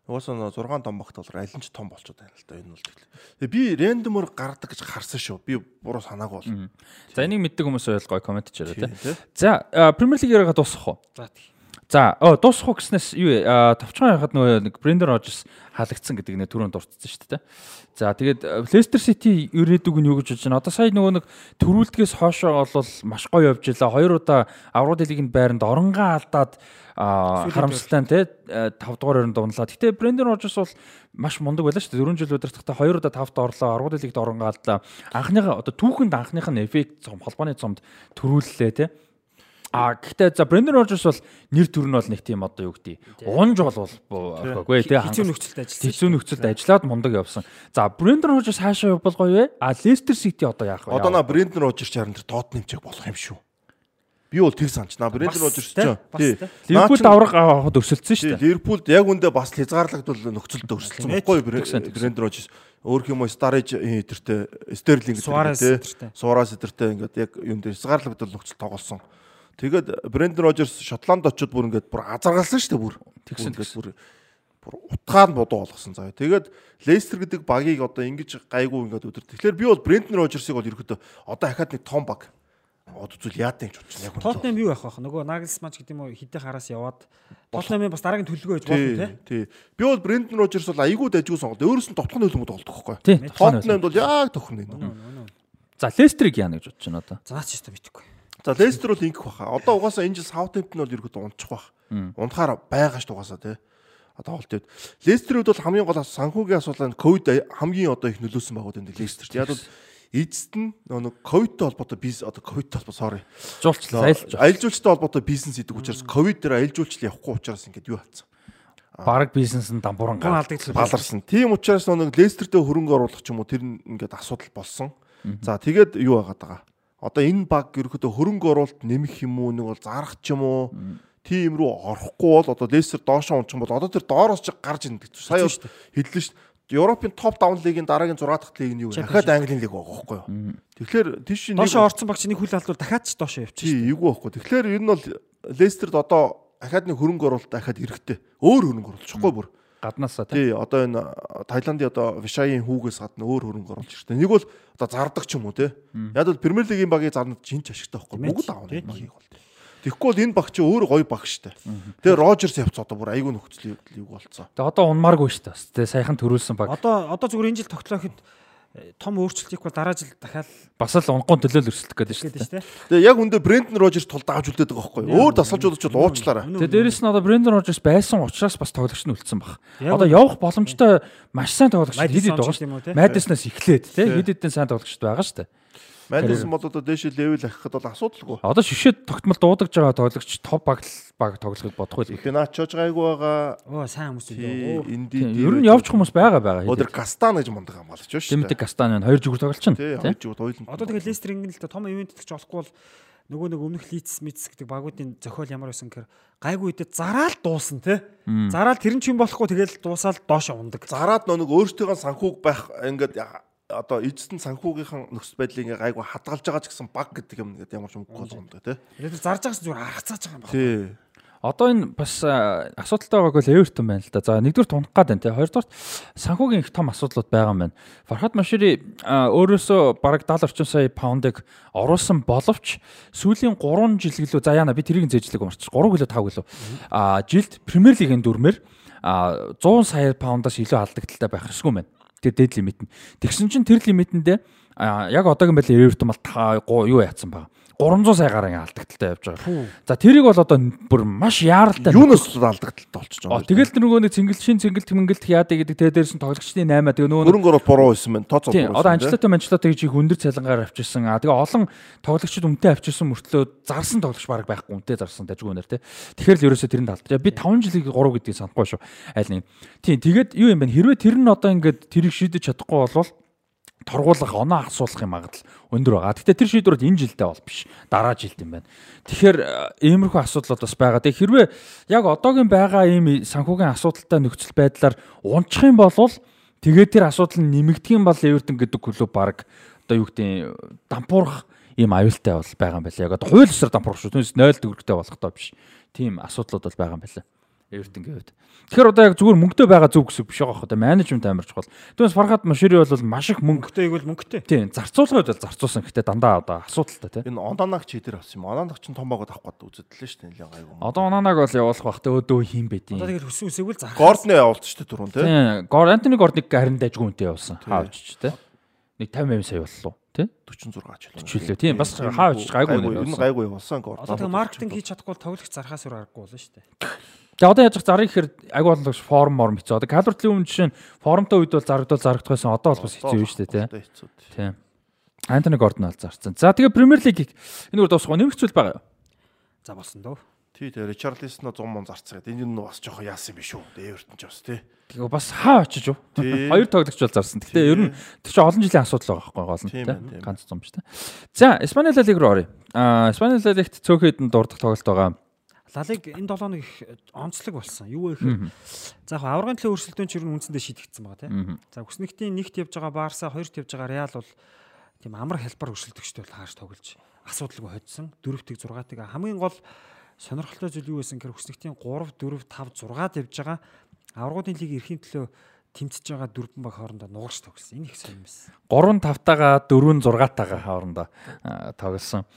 Угаасаа 6 том багт бол аль нь ч том болчиход байна л да энэ бол тэгэл. Тэгээ би рандомор гардаг гэж харсан шүү. Би буруу санаагүй бол. За энийг мэддэг хүмүүс ойлгоо комент хийрээ тий. За Премьер лиг яриагаа дуусгах уу? За тий. За оо дуусах уу гэснээс юу? Тавчхан яхад нөгөө нэг Брендер Рожерс халагдсан гэдэг нэ түрүүнд дурдсан шүү дээ. За тэгээд Лестер Сити ирээдүг нь юу гэж бодож байна? Одоо сая нөгөө нэг төрүүлдгээс хоошоо бол маш гоё явж илаа. Хоёр удаа Аврал лигийн байранд оронгаа алдаад харамсалтай те 5 дугаар өрөнд унлаа. Гэтэ Брендер Рожерс бол маш мундаг байлаа шүү дээ. 4 жил удирдахдаа 2 удаа 5-т орлоо. Аврал лигт оронгаа алдлаа. Анхныхаа одоо түүхэнд анхных нь эффект цом холбооны цомд төрүүллээ те А гэхдээ за Брендон Рожерс бол нэр төр нь бол нэг тийм одоо юу гэдэг. Унж бол орхиогүй тий. Хэцүү нөхцөлд ажилласан. Хэцүү нөхцөлд ажиллаад мундаг явсан. За Брендон Рожерс хаашаа явбал гоё вэ? А Лестер Сити одоо яах вэ? Одоо на Брендон Рожерс чаран тэр Тоттенхэмчэг болох юм шүү. Би бол тэр санч. На Брендон Рожерс ч тий. Ливерпул давраг авахд өсөлдсөн шүү дээ. Ливерпулд яг үндэ бас хязгаарлагдвал нөхцөлд өсөлдсөн байхгүй Брендон Рожерс. Өөр юм уу Старэж эдэртэй Стерлинг тий. Суарас эдэртэй ингээд яг юм дээр хязгаарлагдвал нөхцөл тоглосон. Тэгээд Брэндон Рожерс Шотланд очиод бүр ингээд бүр азаргалсан шүү дээ бүр. Тэгсэн тэгээд бүр бүр утгаар нь бодоо болгосон заяа. Тэгээд Лестер гэдэг багийг одоо ингэж гайгүй ингээд өдөр. Тэгэхээр би бол Брэндон Рожерсыг бол ерөөдөө одоо ахаад нэг том баг од үзүүл яатаа гэж бодчихно яг. Тоттенхэм юу явах вэ? Нөгөө Нагelsmann гэдэг юм уу хитэ хараас яваад Тоттенхэм бас дараагийн төлөвлөгөө гэж болно тий. Би бол Брэндон Рожерс бол айгүй дайггүй сонголт. Өөрөөс нь тотхон хөлбөмбөд болдог байхгүй. Тоттенхэмд бол яг тохирно энэ. За Лестерийг яана гэж бодож байна одоо. За ч яста битгэхгүй. За Лестер бол ингэх баха. Одоо угаасаа энэ жил Саутгемптон бол ерөөд унчих бах. Унтахаар байгаач угаасаа тий. Одоо болт. Лестерүүд бол хамгийн гол санхүүгийн асуудал нь ковид хамгийн одоо их нөлөөсөн байгууд энэ Лестерт. Яг бол эцэст нь нэг ковидтэй холбоотой бизнес одоо ковидтэй холбоо sorry. Жуулчлал аялал жуулчтай холбоотой бизнес гэдэг учраас ковид дээр аялал жуулчлал явахгүй учраас ингээд юу болсон. Бараг бизнес нь дампууран галарсан. Тийм учраас нэг Лестертэй хөрөнгө оруулах ч юм уу тэр ингээд асуудал болсон. За тэгээд юу байгаад байгаа одоо энэ баг ерөөхдөө хөрөнгө оруулалт нэмэх юм уу нэг бол зарах ч юм уу тийм рүү орохгүй бол одоо Лестер доошоо унчих бол одоо тэр доороос ч гарч ирнэ гэж сая хэллээ шүү дээ. Европын топ 5 лигийн дараагийн 6 дахь лиг нь юу вэ? Дахиад Английн лиг байгаа байхгүй юу? Тэгэхээр тийш нэг доошоо орсон баг чиний хүл алдвал дахиад ч доошоо явчих. Тийм, эйгүү байхгүй. Тэгэхээр энэ нь бол Лестерд одоо дахиад нэг хөрөнгө оруулалт дахиад хэрэгтэй. Өөр хөрөнгө оруулчихгүй бүр гаднаасаа тий одоо энэ Таиландын одоо Вишаийн хүүгээс гадна өөр хөрөнгө оруулж ирсэн. Нэг бол одоо зардаг ч юм уу тий. Яг бол Премьер лигийн багийн зарнад шинж ашигтай байхгүй. Бүгд аавна багийг бол. Тэгэхгүй бол энэ баг чи өөр гоё баг штэ. Тэгээ Рожерс явц одоо бүр айгүй нөхцөл юу болцсон. Тэгээ одоо унмааргүй штэ. Тэгээ саяхан төрүүлсэн баг. Одоо одоо зүгээр энэ жил тогтлоо хэд том өөрчлөлт их бол дараа жил дахиад бас л унгон төлөөл өрсөлдөх гэдэг шүү дээ. Тэгээ яг үндэ Брэндон Рожерс тулд авч үлдээд байгаа байхгүй юу? Өөр дасгалжууд ч уучлаарай. Тэгээ дээрэс нь одоо Брэндон Рожерс байсан учраас бас тоглогч нь үлдсэн баг. Одоо явах боломжтой маш сайн тоглогч хэд хэд байгаа шүү дээ. Мэдиснаас эхлээд тий хэд хэдэн сайн тоглогчд байгаа шүү дээ. Мэдсэн бол одоо дээш левел ахихад бол асуудалгүй. Одоо шишээд тогтмол дуудаж байгаа тоглогч топ баг баг тоглохыг бодохгүй л. Финачож гайгүй байгаа. Оо сайн хүмүүс үү. Энди ер нь явж хүмүүс байгаа байгаа. Өдөр Гастан гэж мундаг юм болж шүү. Тэмдэг Гастан байна. Хоёр жүгүр тоглолч нь. Хоёр жүгүр хоёулаа. Одоо тэгээ Лестер ингэн л том ивент гэж болохгүй бол нөгөө нэг өмнөх лиц миц гэдэг багуудын зохиол ямар байсан гэхээр гайгүй үедээ зараал дуусна те. Зараал тэр нь ч юм болохгүй тэгэл дуусаад доошо ундаг. Зараад нөгөө өөртөөгөө санхүүг байх ингээд одоо эзэстэн санхүүгийнхэн нөхцөл байдлыг ингээ гайгүй хадгалж байгаа ч гэсэн баг гэдэг юм ингээд ямар ч үгүй болох юм да тий. Тэгээд зарж байгаас зүгээр аргацааж байгаа юм байна. Тий. Одоо энэ бас асуудалтай байгааг бол Эвертон байна л да. За нэгдүгээр тунах гад байна тий. Хоёрдугаар санхүүгийн их том асуудлууд байгаа юм байна. Фархад Машири өөрөөсөө бараг 70 орчим сая паундыг оруулсан боловч сүүлийн 3 жил гэлөө за яана би тэрийг зээжлэг марч 3 гэлөө 5 гэлөө а жилд Премьер лигийн дүрмээр а 100 сая паундаас илүү алдагдaltaй байх ёсгүй байна. Тэгээ дээд лимит нь. Тэгсэн чинь тэр лимитэндээ яг одоогийн байдлаар Эвертон бол юу яатсан баг. 300 сая гаруй алдагдaltaй явж байгаа. За тэрийг бол одоо бүр маш яаралтай юунаас алдагдaltaй болчихж байгаа. Тэгэл тэр нөгөө нэг цэнгэл шин цэнгэл тэмэнгэлт яадаг гэдэг тэгээ дээрс нь тоглогчдын 8 тэгээ нөгөө хөрөнгө оруулалт буруу байсан байна. Тооцоо буруу. Одоо Анчлото Манчлото гэж их өндөр цалингаар авчирсан. А тэгээ олон тоглогчид өмтэй авчирсан мөртлөө зарсан тоглогч баг байхгүй үнтэй зарсан дажгүйнэр тий. Тэгэхээр л ерөөсөө тэрэнд алдчих. Би 5 жилиг 3 гэдгийг санахгүй шүү. Айл нэг. Тийм тэгээд юу юм бэ? Хэрвээ тэр нь одоо ингээд тэрийг шийдэж чадахгүй болвол торгуулах оноо асуулах юм магадлал өндөр байгаа. Гэхдээ тэр шийдвэрүүд энэ жилдээ бол биш. Дараа жилд юм байна. Тэгэхээр иймэрхүү асуудлууд бас байгаа. Тэгээ хэрвээ яг одоогийн байгаа ийм санхүүгийн асуудалтай нөхцөл байдлаар унчих юм бол тэгээд тэр асуудал нь нэмэгдэх юм бол Эвертон гэдэг клуб баг одоо юу гэдэг дампуурах ийм аюултай бол байгаа юм байна. Яг одоо хууль ёсоор дампуурах шүү. Түүнээс 0 төгрөгтэй болох тоо биш. Тийм асуудлууд бол байгаа юм байна. Эвертингийн хувьд. Тэгэхээр одоо яг зүгээр мөнгөтэй байгаа зүг гэсэн биш байгаа хөө. Одоо менежмент амар чухал. Түүнээс Фархад Машири бол маш их мөнгөтэй игэл мөнгөтэй. Тийм, зарцуулгын хувьд бол зарцуулсан. Гэхдээ дандаа одоо асуудалтай тийм. Энэ Онанаг ч хэдэр авсан юм. Онанаг ч том багууд авах гээд үзэдлээ шүү дээ. Нэлээд гайгүй. Одоо Онанаг бол явуулах бах тэ өөдөө хийм байдیں۔ Одоо тэгэл хөсөн үсээгүүл зарах. Гордны явуулт шүү дээ түрүүн тийм. Тийм, Гор Антони Гордыг харин дайжгүй үнтэй явуулсан. Хаавч ч тийм. Нэг 50 сая боллоо тий 46 ч хэлээ тийм бас хаавч гайгүй энэ гайгүй Горд. Одоо тэгээ маркетинг хийж чадахгүй бол тоглох зархаас өөр аргагүй болно шүү дээ. Тэгээ одоо яаж зарыг гэхээр аг боллогч форм морм хэцүү. Одоо калоритлийн өмнө жишээ нь формтой үед бол зарагдвал зарагдах байсан. Одоо бол бас хэцүү юм шүү дээ тий. Тийм. Антони Гордон ал зарцсан. За тэгээ Премьер Лиг энэ үр дуусах нэмэх зүйл байгаа юу? За болсон дөө. Тий, тий, Ричарлисон 100 мон зарцгаад энэ нь бас жоохон яасан биш үү? Эвертон ч бас тий. Тэгээ бас хаа очиж юу? Хоёр тоглогч бол зарсан. Гэхдээ ер нь тэр чинь олон жилийн асуудал байгаа байхгүй гол нь Тийм тий. тийм. Ганц зам биш тий. За, Испани ла лиг руу оръё. Аа, Испани ла лигт цөөхөд нь дурдах тоглолт байгаа. Лалиг энэ 7 хоног их онцлог болсон. Юу вэ гэхээр за яг аваргын төлөө өрсөлдөөн ч ер нь үндсэндээ шийдэгдсэн байгаа тийм. За хүснэгтийн нэгт явж байгаа Барса, хоёрт явж байгаа Реал бол тийм амар хялбар өрсөлдөгчтэй бол хааш тоглож асуудалгүй хоцсон. Дөрөвтөг 6-тыг хамгийн гол сонирхолтой зүйл юу байсан гэхээр хүснэгтийн 3, 4, 5, 6-д явж байгаа аваргуудын лиг эрхийн төлөө тэмцэж байгаа дөрвөн баг хоорондоо нугарч тоглосон. Энэ их сонирм байсан. 3 5-тагаа 4 6-тагаа хоорондоо аа, тоглосон.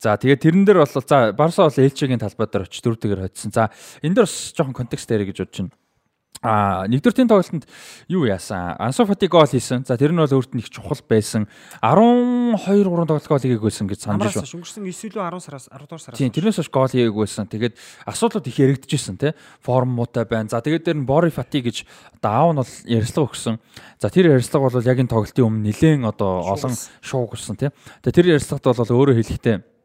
За тэгээд тэрэн дээр бол за Барса бол Элчегийн талбай дээр очиж дөрөвдөөр хоцсон. За энэ дээр бас жоохон контекст дээр гэж бодож байна. А нэгдүгээр тийм тоглолтод юу яасан? Ансо Фати гол хийсэн. За тэр нь бол өөрт нь их чухал байсан. 12 3 тоглолт гол хийгээг байсан гэж санаж шүү. өнгөрсөн 9 илүү 10 сараас 10 дугаар сараас. Тийм тэрнээс хойш гол хийгээг байсан. Тэгээд асуудлууд их яригдчихсэн тий. Форм муутай байна. За тэгээд дээр нь Бори Фати гэж одоо аав нь бол ярьслага өгсөн. За тэр ярьслага бол яг энэ тоглолтын өмнө нилээн одоо олон шууг өгсөн тий. Тэгээд тэр ярьслагт бол өөрөө хэлэхдээ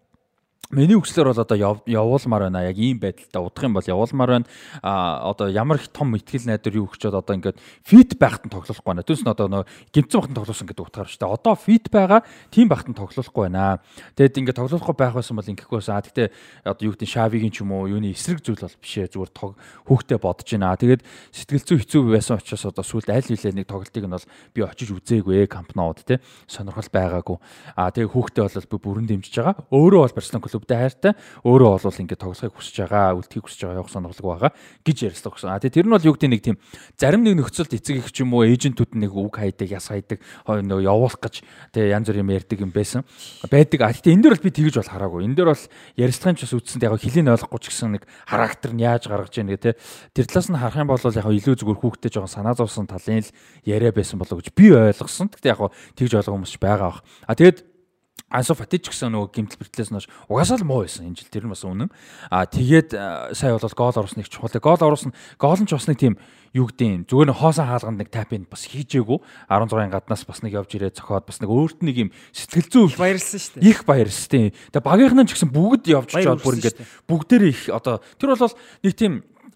Миний үгслэр бол одоо яв- явуулмаар байна. Яг ийм байдалтай удах юм бол явуулмаар байна. А одоо ямар их том ихтгэл найдвар юу өгчөөд одоо ингээд фит байхад нь тоглохгүй байна. Түнс нь одоо нөө гимцэн бахад нь тоглосон гэдэг утгаар шүү дээ. Одоо фит байгаа тийм байхад нь тоглохгүй байна. Тэгэд ингээд тоглохгүй байх байсан бол ингэхгүй байсан. А тэгтээ одоо юу гэдэг Шавигийн ч юм уу юуны эсрэг зүйл бол биш ээ. Зүгээр тог хүүхдээ бодож байна. Тэгээд сэтгэл зүй хэцүү байсан учраас одоо сүүлд аль нэлээ нэг тоглолтыг нь бол би очиж үзээгүй Камп Ноуд те сонирхол байгаагүй. А тэгээ хүүхдээ бол би бүрэн дэмжиж байгаа. Өөрөө бол Барселона клубтэй хайртай. Өөрөө бол ингээд тоглохыг хүсэж байгаа, үлдэхийг хүсэж байгаа явах сонирхолтой байгаа гэж ярьслаа гэсэн. А тэгээ тэр нь бол юу гэдэг нэг тийм зарим нэг нөхцөлд эцэг их ч юм уу эйжентүүд нэг үг хайдаг, яс хайдаг, нөгөө явуулах гэж тэгээ янз бүр юм ярьдаг юм байсан. Байдаг. А тэгээ энэ дээр бол би тэгж бол хараагүй. Энэ дээр бол ярилцлагын ч бас үтсэнд яг хилийн ойлгохгүй ч гэсэн нэг характер нь яаж гаргаж гэх те. Тэр талаас нь харах юм бол яг илүү зүгээр хүүхдэд жоохон санаа зовсон талын л яриа байсан болов гэж би ойлгосон. Гэхдээ яг тэгж ойлгох хүмүүс ч байгаа бах. А тэгээд Ансо Фати ч гэсэн нөгөө гимтэл бэртлээс нь угаасаа л муу байсан энэ жил тэр нь бас үнэн. А тэгээд сая бол гол оруулсныг чухал. Гол оруулсан гол нь ч бас нэг тийм юу гэдэг нь зүгээр нэг хоосон хаалганд нэг тапинд бас хийжээгүй 16-ын гаднаас бас нэг явж ирээ зохиод бас нэг өөрт нэг юм сэтгэл зүй баярлсан шүү дээ. их баярлсан тийм. Тэгээ багийнхан ч гэсэн бүгд явж чаад бүр ингээд бүгдээрээ их одоо тэр бол нэг тийм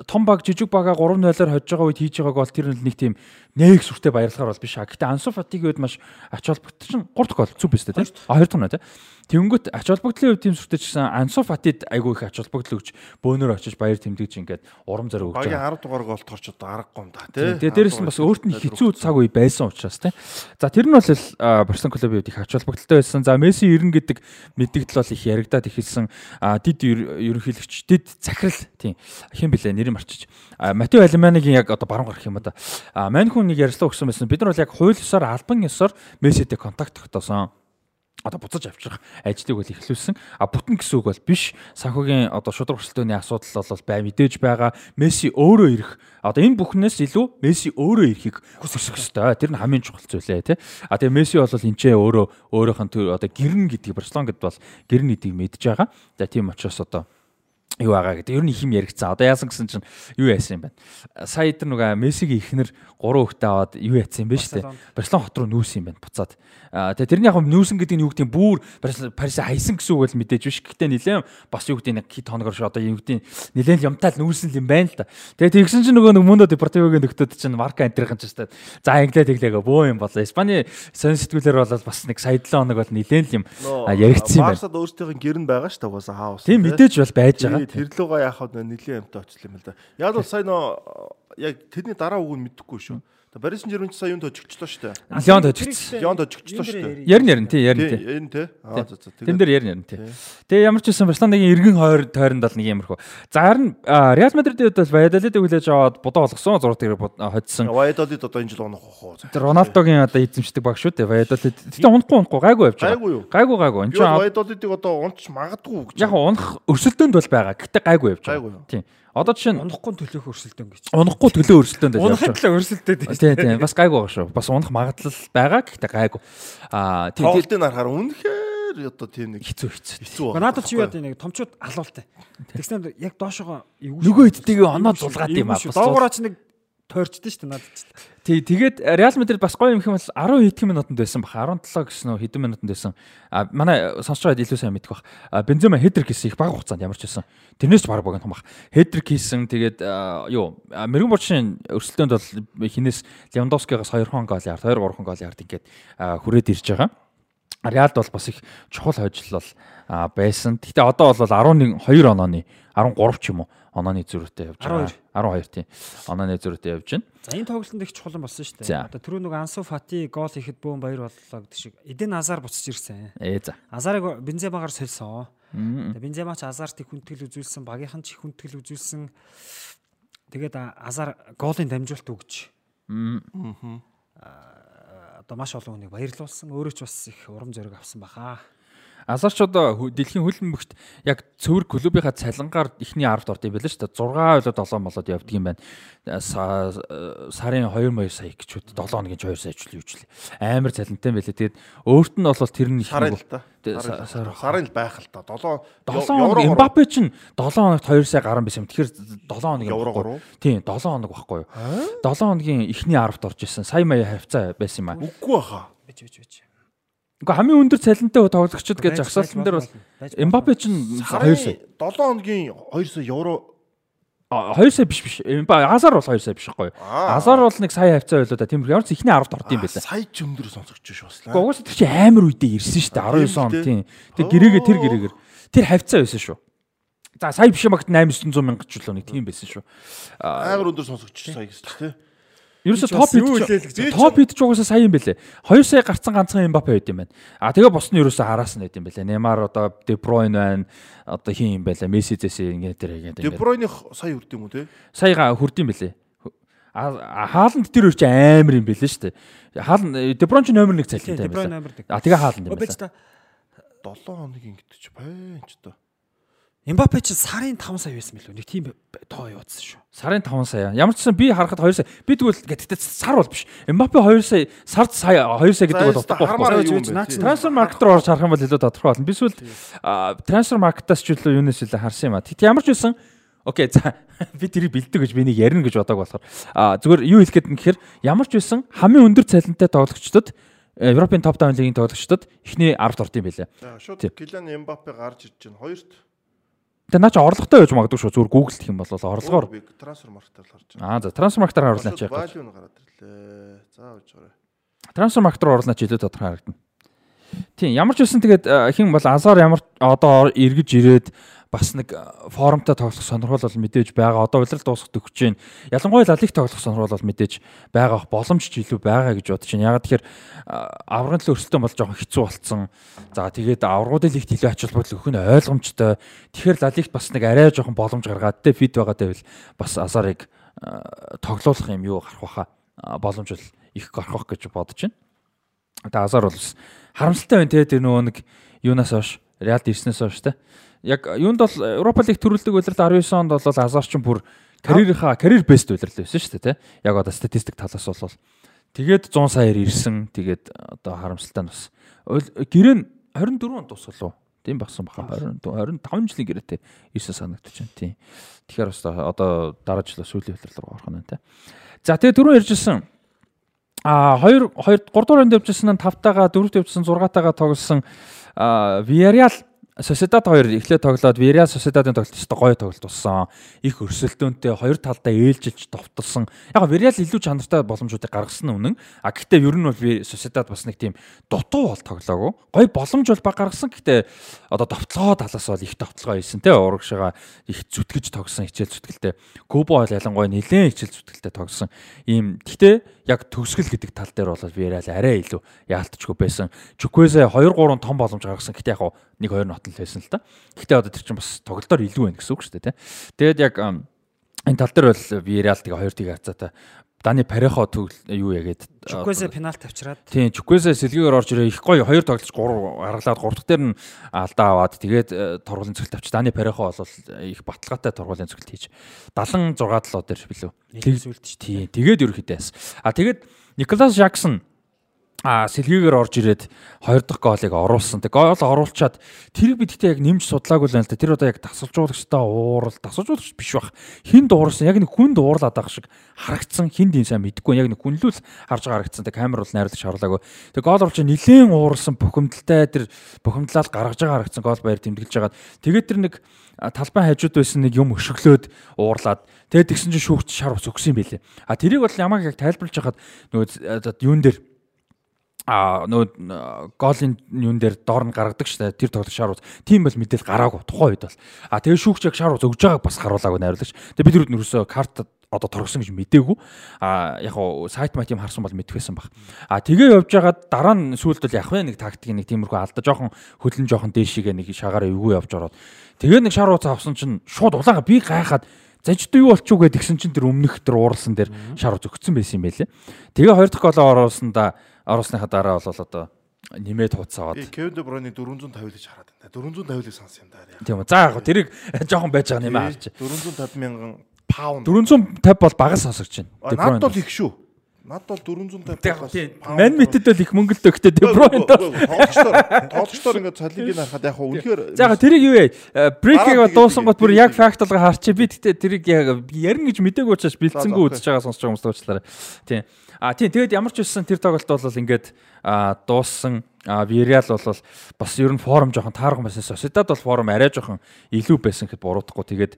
том баг жижиг бага 3-0-оор хожиж байгаа үед хийж байгааг бол тэр нэг тийм нэг сүртэй баярлахаар бол биш аа. Гэтэ Ансу Фатигийн үед маш ач холбогдсон 3 гол зүг биш үү тийм. А 2 дахь нь тийм. Тэнгүүт ач холбогдлын үед тийм сүртэй ч гэсэн Ансу Фатид айгүй их ач холбогдол өгч бөөнөр очиж баяр тэмдэгч ингээд урам зориг өгч Багийн байгаа. 10 дугаар голд орч одоо аргагүй юм да тий. Тэгээ дээрэс нь бас өөрт нь хэцүү цаг үе байсан учраас тийм. За тэр нь бол а, Барселона клубын үед их ач холбогдолтой байсан. За Месси 90 гэдэг мэддэгдэл бол их яригадад ихэлсэн. А дид ер- ерөнхийлөгч дид захирал тийм. Хэн блэ нэрийг марчиж. А Матео Алиманигийн яг одоо баруун гарах юм да. А мань хүн нэг ярьслаа өгсөн байсан. Бид нар бол яг хууль ёсоор албан ёсоор Месситэй контакт тогтоосон одоо буцаж авчрах ажлыг бол эхлүүлсэн. А бүтэн гэсэн үг бол биш. Санхүүгийн одоо шудраг өрсөлдөөний асуудал бол бай мэдээж байгаа. Месси өөрөө ирэх. Одоо энэ бүхнээс илүү Месси өөрөө ирэхийг хүсэх ёстой. Тэр нь хамгийн чухал зүйлээ тий. А тэгээ Месси бол энчээ өөрөө өөрийнх нь одоо гэрн гэдгийг Барселона гэдээ бол гэрн гэдгийг мэдж байгаа. За тийм учраас одоо юу байгаа гэдэг. Ер нь их юм яригдсан. Одоо яасан гэсэн чинь юу яасан юм бэ? Сая тэр нөгөө Мессигийн ихнэр 3 хүүхдээ аваад юу яатсан юм бэ штэ. Барселона хот руу нүүсэн юм байна буцаад. Аа тэгээ тэрний яг нүүсэн гэдэг нь юу гэдэг нь бүр Парис хайсан гэсэн үг бол мэдээж биш. Гэхдээ нилээн бас юу гэдэг нь хит хоногор ш одоо юу гэдэг нь нилээн л юмтай л нүүсэн юм байна л да. Тэгээ тэгсэн чинь нөгөө Мундо Депортивогийн нөхдөд чинь Марка Антрийн ч штэ. За инглээ тэглээгөө бөө юм болоо. Испани сонь сэтгүүлэр бол бас нэг сая 7 хоног бол нилээн л юм яригдсан юм байна. Барсад өөртөөх гэрн байгаа ш тавгаасаа хаус. Тийм мэдээж бол байж байгаа. Тэр лугаа яхад нэлийн юмтай очлоо юм л да. Яг бол сая нөө яг тэрний дараа үг нь мэдэхгүй шүү. Барис Жермен ч сая юунд очигчлоо шүү дээ. Леонд очигдсан. Леонд очигчлоо шүү дээ. Ярин ярин тий ярин тий. Энэ тий. Аа за за. Тэн дээр ярин ярин тий. Тэгээ ямар ч байсан Барселонагийн эргэн хойр тойронд бол нэг юмрхүү. За харин а, Реал Мадридын хувьд бол Ваядолидыг хүлээж аваад бодоо болгосон 6 дээр хоцсон. Ваядолид одоо энэ жил унах хоо. Тэр Роналдогийн одоо эзэмшдэг баг шүү дээ. Ваядолид. Гэтэ унахгүй унахгүй гайгүй явж байгаа. Гайгүй юу? Гайгүй гайгүй. Энд чинь Ваядолидыг одоо унч магадгүй гэж. яг унах өрсөлдөөнд бол байгаа. Гэтэ гайгүй явж байгаа. юу? Одоо жишээ нь Унахгүй төлөөх өрсөлдөөн гэж. унахгүй төлөө өрсөлдөөнд явж Унахын байгаа. төлөө өрсөлдөд байж. Тийм тийм бас гайгүй байгаа шүү. Бас унах магадлал байгаа. Гэтэ гайгүй. Аа тийм тийм Тоглолтын харахаар үнэхээр одоо тийм нэг хэцүү хэцүү. Надад чи юу яа нэг томчууд алуултай. Тэгснээр яг доошогоо. Нөгөө хэдтэйгээ оноо зулгаад юм аа. Доогоороо чи нэг тойрчдээ шүү дээ надад ч. Тий, тэгээд Реал Мадрид бас гоё юм хэм бол 10 хэдэн минутанд байсан баха. 17 гэсэн үү хэдэн минутанд байсан. А манай сонсож байгаад илүү сайн мэдэх бах. Бензема хедрик хийсэн их бага хугацаанд ямар ч байсан. Тэрнээс ч баг богино бах. Хедрик хийсэн тэгээд юу мэрэгэн борчийн өрсөлдөөнд бол хинээс Левандовскигаас 2 хон гол ярд, 2 3 хон гол ярд ингээд хүрээд ирж байгаа. Реалд бол бас их чухал хожил бол байсан. Гэхдээ одоо бол 11 2 онооны 13 ч юм уу онооны зөрүүтэй явж байгаа. 12 тийм. Онооны зөрүүтэй явж байна. За энэ тоглолтод их чухал болсон шүү дээ. Одоо түрүү нэг Ансу Фати гол ихэд бөөн баяр боллоо гэдэг шиг. Эден Азар буцаж ирсэн. Ээ за. Азарыг Бенземагаар сольсон. Тэгээ Бензема ч Азартыг хүндэтгэл үзүүлсэн, багийнхан ч их хүндэтгэл үзүүлсэн. Тэгээд Азар голын дамжуулт өгч. Аа одоо маш олон хүнийг баярлуулсан. Өөрөө ч бас их урам зориг авсан баха. Азарч одоо дэлхийн хөлбөмбөгт яг цэвэр клубийнхаа цалингаар эхний 10-д орд юм байл шүү дээ. 6 болоод 7 болоод явдаг юм байна. Сарын 2 сая гэж үт 7 хоногийн 2 сая ч ч амар цалинтай байлээ. Тэгээд өөрт нь бол тэр нь их сарын л та. Сарын л байх л та. 7 7 хоног Мбаппе чинь 7 хоногт 2 сая гарсан байсан юм. Тэгэхээр 7 хоног еврогоор. Тийм 7 хоног байхгүй юу? 7 хоногийн эхний 10-д орж исэн. Сая мая хавцаа байсан юм аа. Үгүй баха. Бич бич бич. Уу хамгийн өндөр цалинтай тоглогчд гэж жагсаалтан дээр бол Эмбапе ч 2 сая 7 хоногийн 2 сая евро 2 сая биш биш. Азар бол 2 сая биш байхгүй. Азар бол нэг сая хавцаа байлоо да. Тийм ямар ч ихний 10-д орд юм байлаа. Сая ч өндөр сонсогч ш баслаа. Гэхдээ угаасаа тэр чи амар үедээ ирсэн шүү дээ 19 он тийм. Тэг гэрээгээ тэр гэрээгээр тэр хавцаа байсан шүү. За сая биш магт 8 900 мянга ч л нэг тийм байсан шүү. Амар өндөр сонсогч сая гэж тийм. Ерөөсө топ хит топ хит ч угаасаа сайн юм бэлээ. 2 сая гарцсан ганцхан Мбаппе байд юм байна. А тэгээ бос нь ерөөсө араас нь байд юм бэлээ. Неймар одоо Де Бройн байна. Одоо хин юм байлаа. Месси зэсэ ингэ тэр ингэ. Де Бройны сая хүрд юм уу те? Саяга хүрд юм бэлээ. А хааланд тэр чи амар юм бэлээ шүү дээ. Хааланд Де Бройн ч номер 1 цалинтай байсан. А тэгээ хааланд юм байна. 7 хоногийн гэдэг чи байна ч одоо. Эмбапе ч сарын 5 сая байсан мэлүү. Нэг тийм тоо явуулсан шүү. Сарын 5 сая. Ямар ч сан би харахад 2 сая. Би тэгвэл гэтээ сар бол биш. Эмбапе 2 сая, сард сая 2 сая гэдэг бол утгагүй. Трансфер маркет руу орж харах юм бол илүү тодорхой болно. Би эсвэл трансфер маркетаас ч илүү юунаас илүү харсан юм а. Тэгт ямар ч байсан Окей за би тэрийг бэлдэг гэж би нэг ярина гэж бодог болохоор а зүгээр юу хэлэх гээд юм гэхээр ямар ч байсан хамгийн өндөр цалинтай тоглогчдод Европын топ 5 лигийн тоглогчдод эхний 10-д орд юм байлаа. Шууд Килиан Эмбапе гарч ирж байна. Хоёрт Тэгээ наа чи орлоготой байж магадгүй шүү. Зүгээр Google гэх юм бол орлогоор трансфер маркетаар гарч байна. Аа за трансфер маркетаар яах вэ? Value нь гараад ирлээ. За гэж байгаа. Трансфер маркет руу оруулаач илүү тодорхой харагдана. Тийм ямар ч үсэн тэгээд хин бол Азар ямар одоо эргэж ирээд бас нэг форумтай тоглох сонирхол бол мэдээж байгаа. Одоо улирал дуусах төгсөж байна. Ялангуяа лалиг тоглох сонирхол бол мэдээж байгаа боломж ч илүү байгаа гэж бодож байна. Ягаад тэгэхээр аврагын төлөө өрсөлдөөн бол жоохон хэцүү болцсон. За тэгээд аврагуудын лигт илүү ач холбогдол өгөх нь ойлгомжтой. Тэгэхээр лалигт бас нэг арай жоохон боломж гаргаад тэ фит байгаа дэвэл бас Азарыг тоглоулах юм юу гарах баха боломж бол их гарах гэж бодож байна. Одоо Азар бол харамсалтай байна те тэр нөгөө нэг юунаас хойш Реалд ирснээс хойш те яг юунд бол Европа лиг төрүүлдэг улирал 19 онд бол Азарчин бүр карьерийнхаа карьер бест улирал байсан шүү дээ тий. Яг одоо статистик талаас бол тэгээд 100 саяар ирсэн. Тэгээд одоо харамсалтай нь бас гэрээ нь 24 онд тусвал уу? Тийм багсан баха 20 25 жилийн гэрээтэй ирсэн санагдаж байна тий. Тэгэхээр бас одоо дараа жил сүүлийн руу орох нь тий. За тэгээд түрүү ярьжсэн а 2 2 3 дугаар энд явжсэн нь 5-таагаа 4-т явжсэн 6-таагаа тоглосон Villarreal Sociedad хоёр эхлээд тоглоод Villarreal Sociedad-ын тоглолт өстой гоё тоглолт болсон. Их өрсөлдөөнтэй хоёр талдаа ээлжилж товтлсон. Яг Villarreal илүү чанартай боломжуудыг гаргасан үнэн. А гэхдээ ер нь бол Sociedad бас нэг тийм дутуу бол тоглоогүй. Гоё боломж бол баг гаргасан. Гэхдээ одоо товтлогоо талаас бол их товтлогоо хийсэн те урагшаага их зүтгэж тогсон хичээл зүтгэлтэй. Кубо бол ялангуяа нэлээд хичээл зүтгэлтэй тогсон. Ийм гэхдээ яг төгсгөл гэдэг тал дээр бол Villarreal арай илүү яалтчгүй байсан. Чуквезе 2 3 том боломж гаргасан. Гэхдээ яг нэг хоёр нот л байсан л да. Гэхдээ одоо тэр чинь бас тоглолтоор илүү байна гэсэн үг шүү дээ, тэ. Тэгээд яг энэ тал дээр бол Villarreal тэгээ хоёр тийг хацаатай Дани Парехо төгөл юу ягээд Чуквезе пенальт авчираад тийм Чуквезе сэлгээр орж ирээ их гоё хоёр тоглож 3 гаргалаад 3 дахь дээр нь алдаа аваад тэгээд э, тургуулын цогт авч Дани Парехо бол их баталгаатай тургуулын цогт хийж 76 талуу дээр билүү. Тэгж үлдэж тий. Тэгээд ерөөхдөөс. А тэгээд Николас Жаксон а сэлгээгээр орж ирээд хоёр дахь гоолыг оруулсан. Тэг гол оруулчаад тэрийг бид гэхдээ яг нэмж судлаагүй л байна л да. Тэр одоо яг тасалжуулагчтай уурал, тасалжуулагч биш бах. Хин дуурсан яг нэг хүн дуурлаад байгаа шиг харагдсан. Хин дийн сайн мэдгүй. Яг нэг хүнлүүл харж байгаа харагдсан. Тэг камер бол найруулагч харлаагүй. Тэг гол оруулч нилээн ууралсан бухимдалтай тэр бухимдлал гаргаж байгаа харагдсан гол баяр тэмдэглэж байгаа. Тэгээд тэр нэг талбай хажууд байсан нэг юм өшөглөөд уурлаад тэгээд тэгсэн чинь шүүгч шар ус өгсөн юм билээ. А тэрийг бол ямааг яг тайлбарлаж хахад нөгөө юун дээр а нөө голын юун дээр доор нь гаргадаг штэ тэр тоглох шар ус тийм бол мэдээл гараагүй тухайн үед бол. А тэгээ шүүгч яг шар ус өгж байгааг бас харуулаагүй найруулагч. Тэгээ бид нар ерөөсөө карт одоо торгосон гэж мэдээгүй. А яг хуу сайт мат юм харсан бол мэдвэсэн баг. А тэгээ явж байгаад дараа нь сүүлд бол яг нэг тактик нэг тиймэрхүү алдаа жоохон хөдлөн жоохон дээшигээ нэг шагаар эвгүй явж ороод. Тэгээ нэг шар ус авсан чинь шууд улаага би гайхаад зажид юу болчих уу гэдгсэн чинь тэр өмнөх тэр ууралсан дээр шар ус өгцөн байсан юм байлээ. Тэгээ хоёр дахь голоо оруулсандаа оруулсныхаа дараа бол одоо нэмээд хуцаад. Кевин Де Бройны 450 гэж хараад байна. 450-ыг сонсон юм даа. Тийм үү. За яг тэрийг жоохон байж байгаа нэмээ харж. 450 мянган паунд. 450 бол багас сонсогч байна. Надад бол их шүү. Над бол 450 ман мэтэд бол их мөнгө л дээ гэхдээ Де Бройн тоглогчдоор тоглогчдоор ингээд цалиныг харахад яг үнэхээр За тэрийг юу вэ? Брейкийг дуусан гот бүр яг факт болгоо харчих. Би гэхдээ тэрийг яг ярина гэж мдээгүй учраас бэлдсэнгүү үзэж байгаа сонсож байгаа хүмүүс уучлаарай. Тийм. А тийм тэгээд ямар ч үсэн тэр тоглолт бол ингээд дууссан Вириал бол бас ер нь форум жоохон таархан байсан. Сосидад бол форум арай жоохон илүү байсан гэхэд буруудахгүй. Тэгээд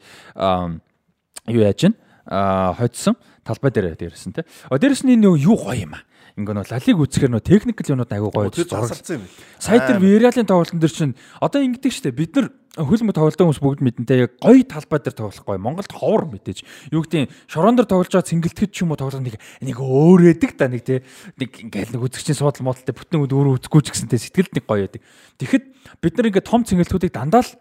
юу яаж гин хоцсон талбай дээр дээрсэн те. А дээрэс нь энэ юу гоё юм аа. Ингээ нөө лалиг үзэхэр нөө техникл юмнууд айгуу гоё зурагсан юм. Сая тэр Вириалын тоглолтын дээр чинь одоо ингэдэг штэ бид нар хөлмө тоглолтын хүмүүс бүгд мэдэнтэй яг гоё талбай дээр тоглох гоё. Монголд ховор мэдээж. Юу гэдэг шорон дээр тоглож байгаа цэнгэлтгэж ч юм уу тоглох нэг нэг өөрөөдөг та нэг те нэг ингээл нэг үзэгчийн суудал модалтай бүтэн өөр үзэхгүй ч гэсэнтэй сэтгэлд нэг гоё байдаг. Тэгэхэд бид нар ингээ том цэнгэлтүүдийг дандаа л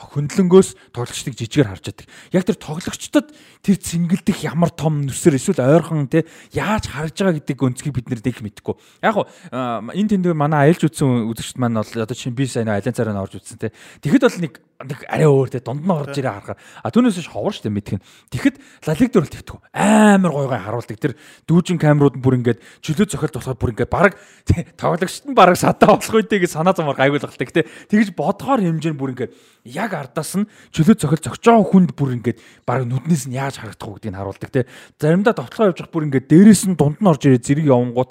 хөндлөнгөөс тоглогчдыг жижигээр харж байдаг. Яг тэр тоглогчдод тэр цэнгэлдэх ямар том нүсэр эсвэл ойрхон те яаж харж байгаа гэдэг өнцгийг бид нэр дэх мэдэхгүй. Яг хуу энэ тэнд манай аялж үтсэн үзэгчд маань бол одоо чинь би сайн айлын цараа орж үтсэн те. Тэгэхэд бол нэг арай өөр те дунд нь орж ирээ харахаар а түүнээс ховор штэ мэдгэн. Тэгэхэд лалиг дөр бол тэгдэг. Амар гой гой харуулдаг. Тэр дүүжин камерууд нь бүр ингээд чөлөө цохилт болохоор бүр ингээд баг тоглогчд нь баг садаа болох үедээ гэж санаа замаар гайгуулгалдаг те. Тэгж бодгоор хэмжээ нь бүр ингээд яг ардаас нь чөлөө цохилт зогч байгаа хүнд бүр ингээд баг нүднээс нь яаж харагдах вэ гэдгийг харуулдаг те. Заримдаа тоглоо явж явах бүр ингээд дээрээс нь дунд нь орж ирээ зэрэг явангууд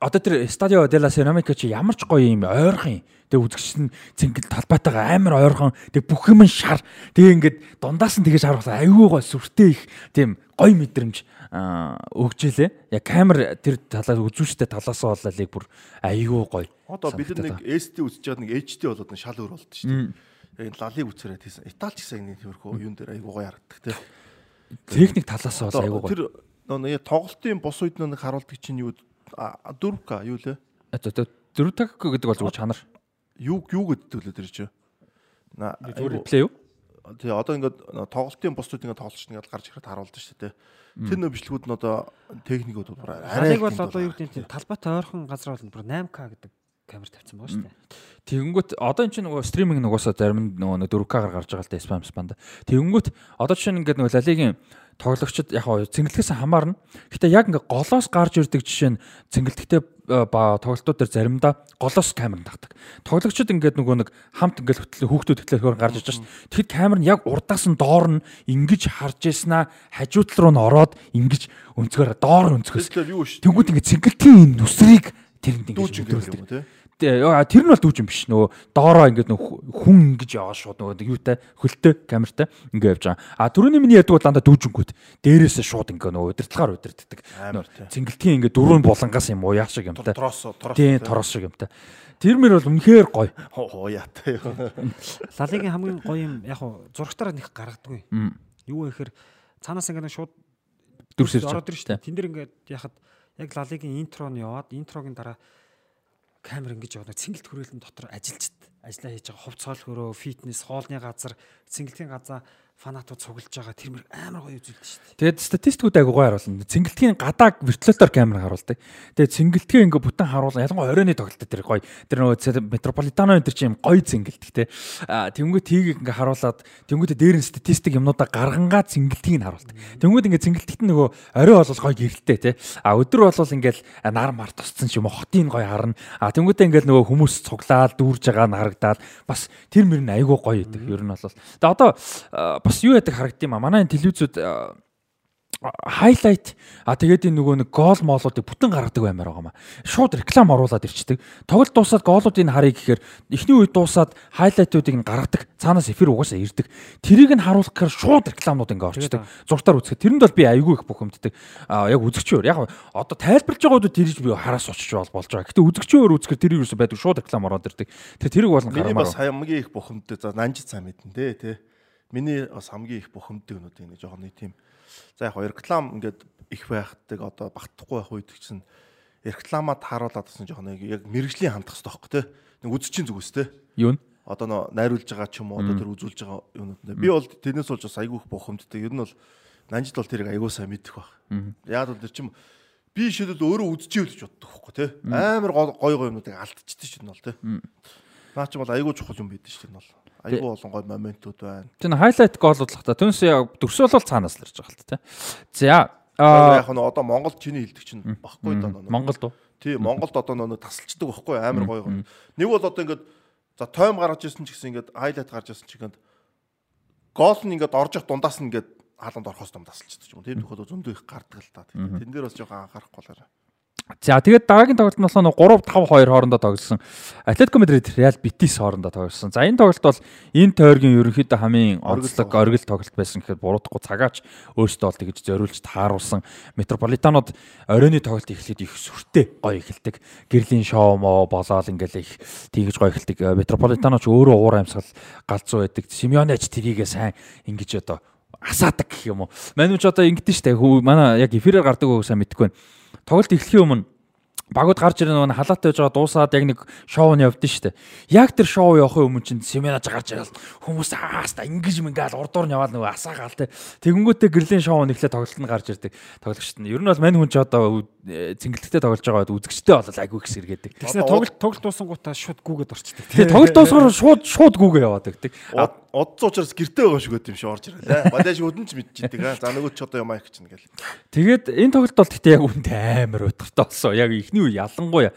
одоо тэр Stadio della Ceramica чи ямар ч гоё юм ойрхон юм. Тэгээ үзэгч нь цэнгэл талбайтайгаа амар ойрхон тэгээ бүх юм шар. Тэгээ ингээд дундаас нь тэгэж харуулсан аюу гой сүртэй их тийм гоё мэдрэмж өгчээлээ. Яг камер тэр талаас үзүүштэй талаас боллыг бүр аюу гоё. Одоо бид нэг SD үзэж байгаад нэг HD болоод шал өөр болд шүү дээ. Яг лалыг үзэрээд хийсэн. Италич гэсэн нэг тиймэрхүү юун дээр аюу гоё харагддаг те. Техник талаас бол аюу гоё. Тэр нөө тоглолтын бус үед нэг харуулдаг чинь юу 4К юу лээ? Одоо 4К гэдэг бол зүгээр чанар. Юу юу гэдэг лээ тэр чинь. Зүгээр реплей юу? тий одоо ингээд тоглолтын бусдууд ингээд тоглолч ингээд гарч ирэхэд харуулдаг шүү дээ. Тэр нөө бичлэгүүд нь одоо техникүүд бүр арай бол одоо юу гэдэг нь талбайтай ойрхон газар бол бүр 8К гэдэг камер тавьсан байгаа шүү дээ. Тэгэнгүүт одоо эн чинь нөгөө стриминг нугасаа зарим нөгөө 4К-аар гарч байгаа л да спам спанда. Тэгэнгүүт одоо чинь ингээд нөгөө лалигийн тоглогчд яг цэнгэлтгээс хамаарна. Гэтэ яг ингээ голоос гарч ирдэг жишээ нь цэнгэлтгтэй э, тоглолтууд дээр заримдаа голоос камер тагдаг. Тоглогчд ингээд нөгөө нэг хамт ингээд хөтлөө хүүхдүүд хөтлөөр гарч иж шээ. Тэгэхэд камер нь яг урдаас нь доор нь ингэж харж яснаа хажуу тал руу нь ороод ингэж өнцгөр доор өнцгөөс. Тэнгүүд ингээд цэнгэлтийн нүсрийг тэрэнд ингэж өдрөлдөг тэр нь бол дүүжин биш нөгөө доороо ингээд нөгөө хүн ингэж яваа шууд нөгөө юутай хөлтэй камертай ингээд явж байгаа. А түрүүний миний яддаг бол дандаа дүүжингүүд дээрээсээ шууд ингээд нөгөө удирдлагаар удирддаг. Цэнгэлтгийн ингээд дөрвөн булангаас юм уу яах шиг юмтай. Тороос тороос. Тийм тороос шиг юмтай. Тэр мөр бол үнэхээр гоё. Хоо яатай юу. Лалигийн хамгийн гоё юм яг зурагтаараа нэг гаргадаггүй. Юу вэ гэхээр цаанаас ингээд шууд дүрсэрч ороод ирж штэ. Тэн дээр ингээд яхад яг лалигийн интро нь яваад интрогийн дараа камер ингэж яваад цэнгэлт хүрээлэн дотор ажиллаж ажиллаа хийж байгаа. Хувцаал хөрөө фитнес хоолны газар цэнгэлтийн газар фанатууд цуглаж байгаа тэр мөр амар гоё үзүүлдэг шүү дээ. Тэгээд статистикүүд айгуу гоё харуулна. Цэнгэлтгийн гадааг вертолетоор камер харуулдаг. Тэгээд цэнгэлтгээ ингээ бүтэн харуулна. Ялангуяа оройны тоглолт тэр гоё. Тэр нөгөө метрополитано энэ тэр чинь гоё цэнгэлтг те. А тэнгүү тийг ингээ харуулад тэнгүүтээ дээр нь статистик юмнуудаа гаргангаа цэнгэлтгийг нь харуулдаг. Тэнгүүд ингээ цэнгэлтгт нөгөө орой бол гоё гэрэлтэй те. А өдөр бол ингээл нар мар тусцсан ч юм уу хотын гоё харна. А тэнгүүтээ ингээл нөгөө хүмүүс цуглаад дүүрж байгаа нь харагдаад бас тэр мөр нь айгуу гоё идэг. Ер нь бол. Тэгээд одоо бас юу яадаг харагдсан юм а. Манай телевизүүд хайлайт а тэгээд энэ нөгөө нэг гол моолуудыг бүтэн гаргадаг баймаар байгаа маа. Шууд реклам оруулаад ирчдэг. Тоглолт дуусаад гоолуудыг харъя гэхээр эхний үед дуусаад хайлайтуудыг нь гаргадаг. Цаанаас эфир угаасаа ирдэг. Тэрийг нь харуулах гэхээр шууд рекламууд ингээ орчдөг. Зуртаар үзэхэд тэрэнд бол би аягүй их бухимддаг. А яг үзэгчөөр яг одоо тайлбарлаж байгаадаа тэрийг би хараас очиж бол болж байгаа. Гэтэ үзэгчөөр үзэхээр тэр юусэн байдаг шууд реклам ороод ирдэг. Тэгээ тэрийг болон гармаар. Миний бас хамгийн их бухимддаг. За нанжид цаа мэдэн дээ тий. Миний бас хамгийн их бухимддаг нүд энэ жоохон нэг тийм За яг реклам ингээд их байхдаг одоо багтахгүй байх үед чинь рекламаа тааруулаад гэсэн жоох нэг яг мэрэгжлийн хандах хэрэгтэй байхгүй те. Нэг үзчихин зүгээс те. Юу н? Одоо нөө найруулж байгаа ч юм уу одоо тэр үзүүлж байгаа юмнууд. Би бол тэрнээс болж бас айгүйх бохомдтой. Ер нь бол нанжид бол тэрийг айгуу сайн мэдэх баг. Яг л тэр чим би шийдэл өөрөө үзчихээ гэж боддог байхгүй те. Амар гой гой юмнуудыг алдчихдаг чинь бол те. Наа чи бол айгуу чухал юм шүү дээ бол. Айгуу олон гой моментууд байна. Тэр хайлайт гоолууд л та. Түнс төгсөөл бол цаанаас л ирж байгаа л та. За яг нь одоо Монгол чиний хэлдэг чинь баггүй даа. Монголд уу? Тий, Монголд одоо нөө тасалчдаг байхгүй амар гоё гоё. Нэг бол одоо ингээд за тойм гаргаж ирсэн ч гэсэн ингээд хайлайт гарч ирсэн ч ингээд гол нь ингээд орж явах дундаас нь ингээд хаалганд орохоос том тасалчдаг юм. Тийм тохиолдол зөндөө их гардаг л та. Тэн дээр бас жоохон анхаарахгүй болоорой. За тэгээд дараагийн тоглолт нь болохоор 3 5 2 хоорондоо тоглосон. Атлетико Мадрид Реал Битис хоорондоо тоглосон. За энэ тоглолт бол энэ тойргийн ерөнхийдөө хамгийн онцлог оргил тоглолт байсан гэхэд буруудахгүй цагаач өөрсдөө бол тэгж зориулж тааруулсан. Метрополитанууд оройны тоглолт эхлээд их сүртэй гоё эхэлдэг. Гэрлийн шоу мо болоод ингээл их тэгж гоё эхэлдэг. Метрополитанууд ч өөрөө уур амьсгал галзуу байдаг. Симеонеч тэрийгээ сайн ингэж одоо асаадаг гэх юм уу. Манайч одоо ингэдэж штэ. Манай яг эфирээр гардаг уу сайн мэдэхгүй байна тоглолт эхлэхийн өмнө багууд гарч ирэх нэг халаатай байж байгаа дуусаад яг нэг шоу нь явдсан шүү дээ. Яг тэр шоу явахын өмнө чинь семинаж гарч ирэл хүмүүс ааста ингэж мингээл урдуур нь яваад нөгөө асаагаал те. Тэгэнгүүтээ гэрлийн шоу нэхлээ тоглолт нь гарч ирдэг. Тоглогчт нь. Ер нь бол мань хүн ч одоо цэнгэлттэй тоглож байгаа үзэгчтэй бол айгүй их сэргээдэг. Тэгснэ тоглолт тоглолт дуусангуудаа шууд гүгээд орчдөг. Тэгээ тоглолт дуусгаар шууд шууд гүгээ яваад байдаг. Одцсон учраас гэртээ байгаа шүү гэдэг юм шиг орж ирэл. Бадаж өдөн ч мэдчихдэг аа. За нөгөө ч одоо юм аа их чинь гэл. Тэгээд энэ тоглолт бол гэхдээ яг үүнд амар удиртай болсон. Яг ихний үе ялангуяа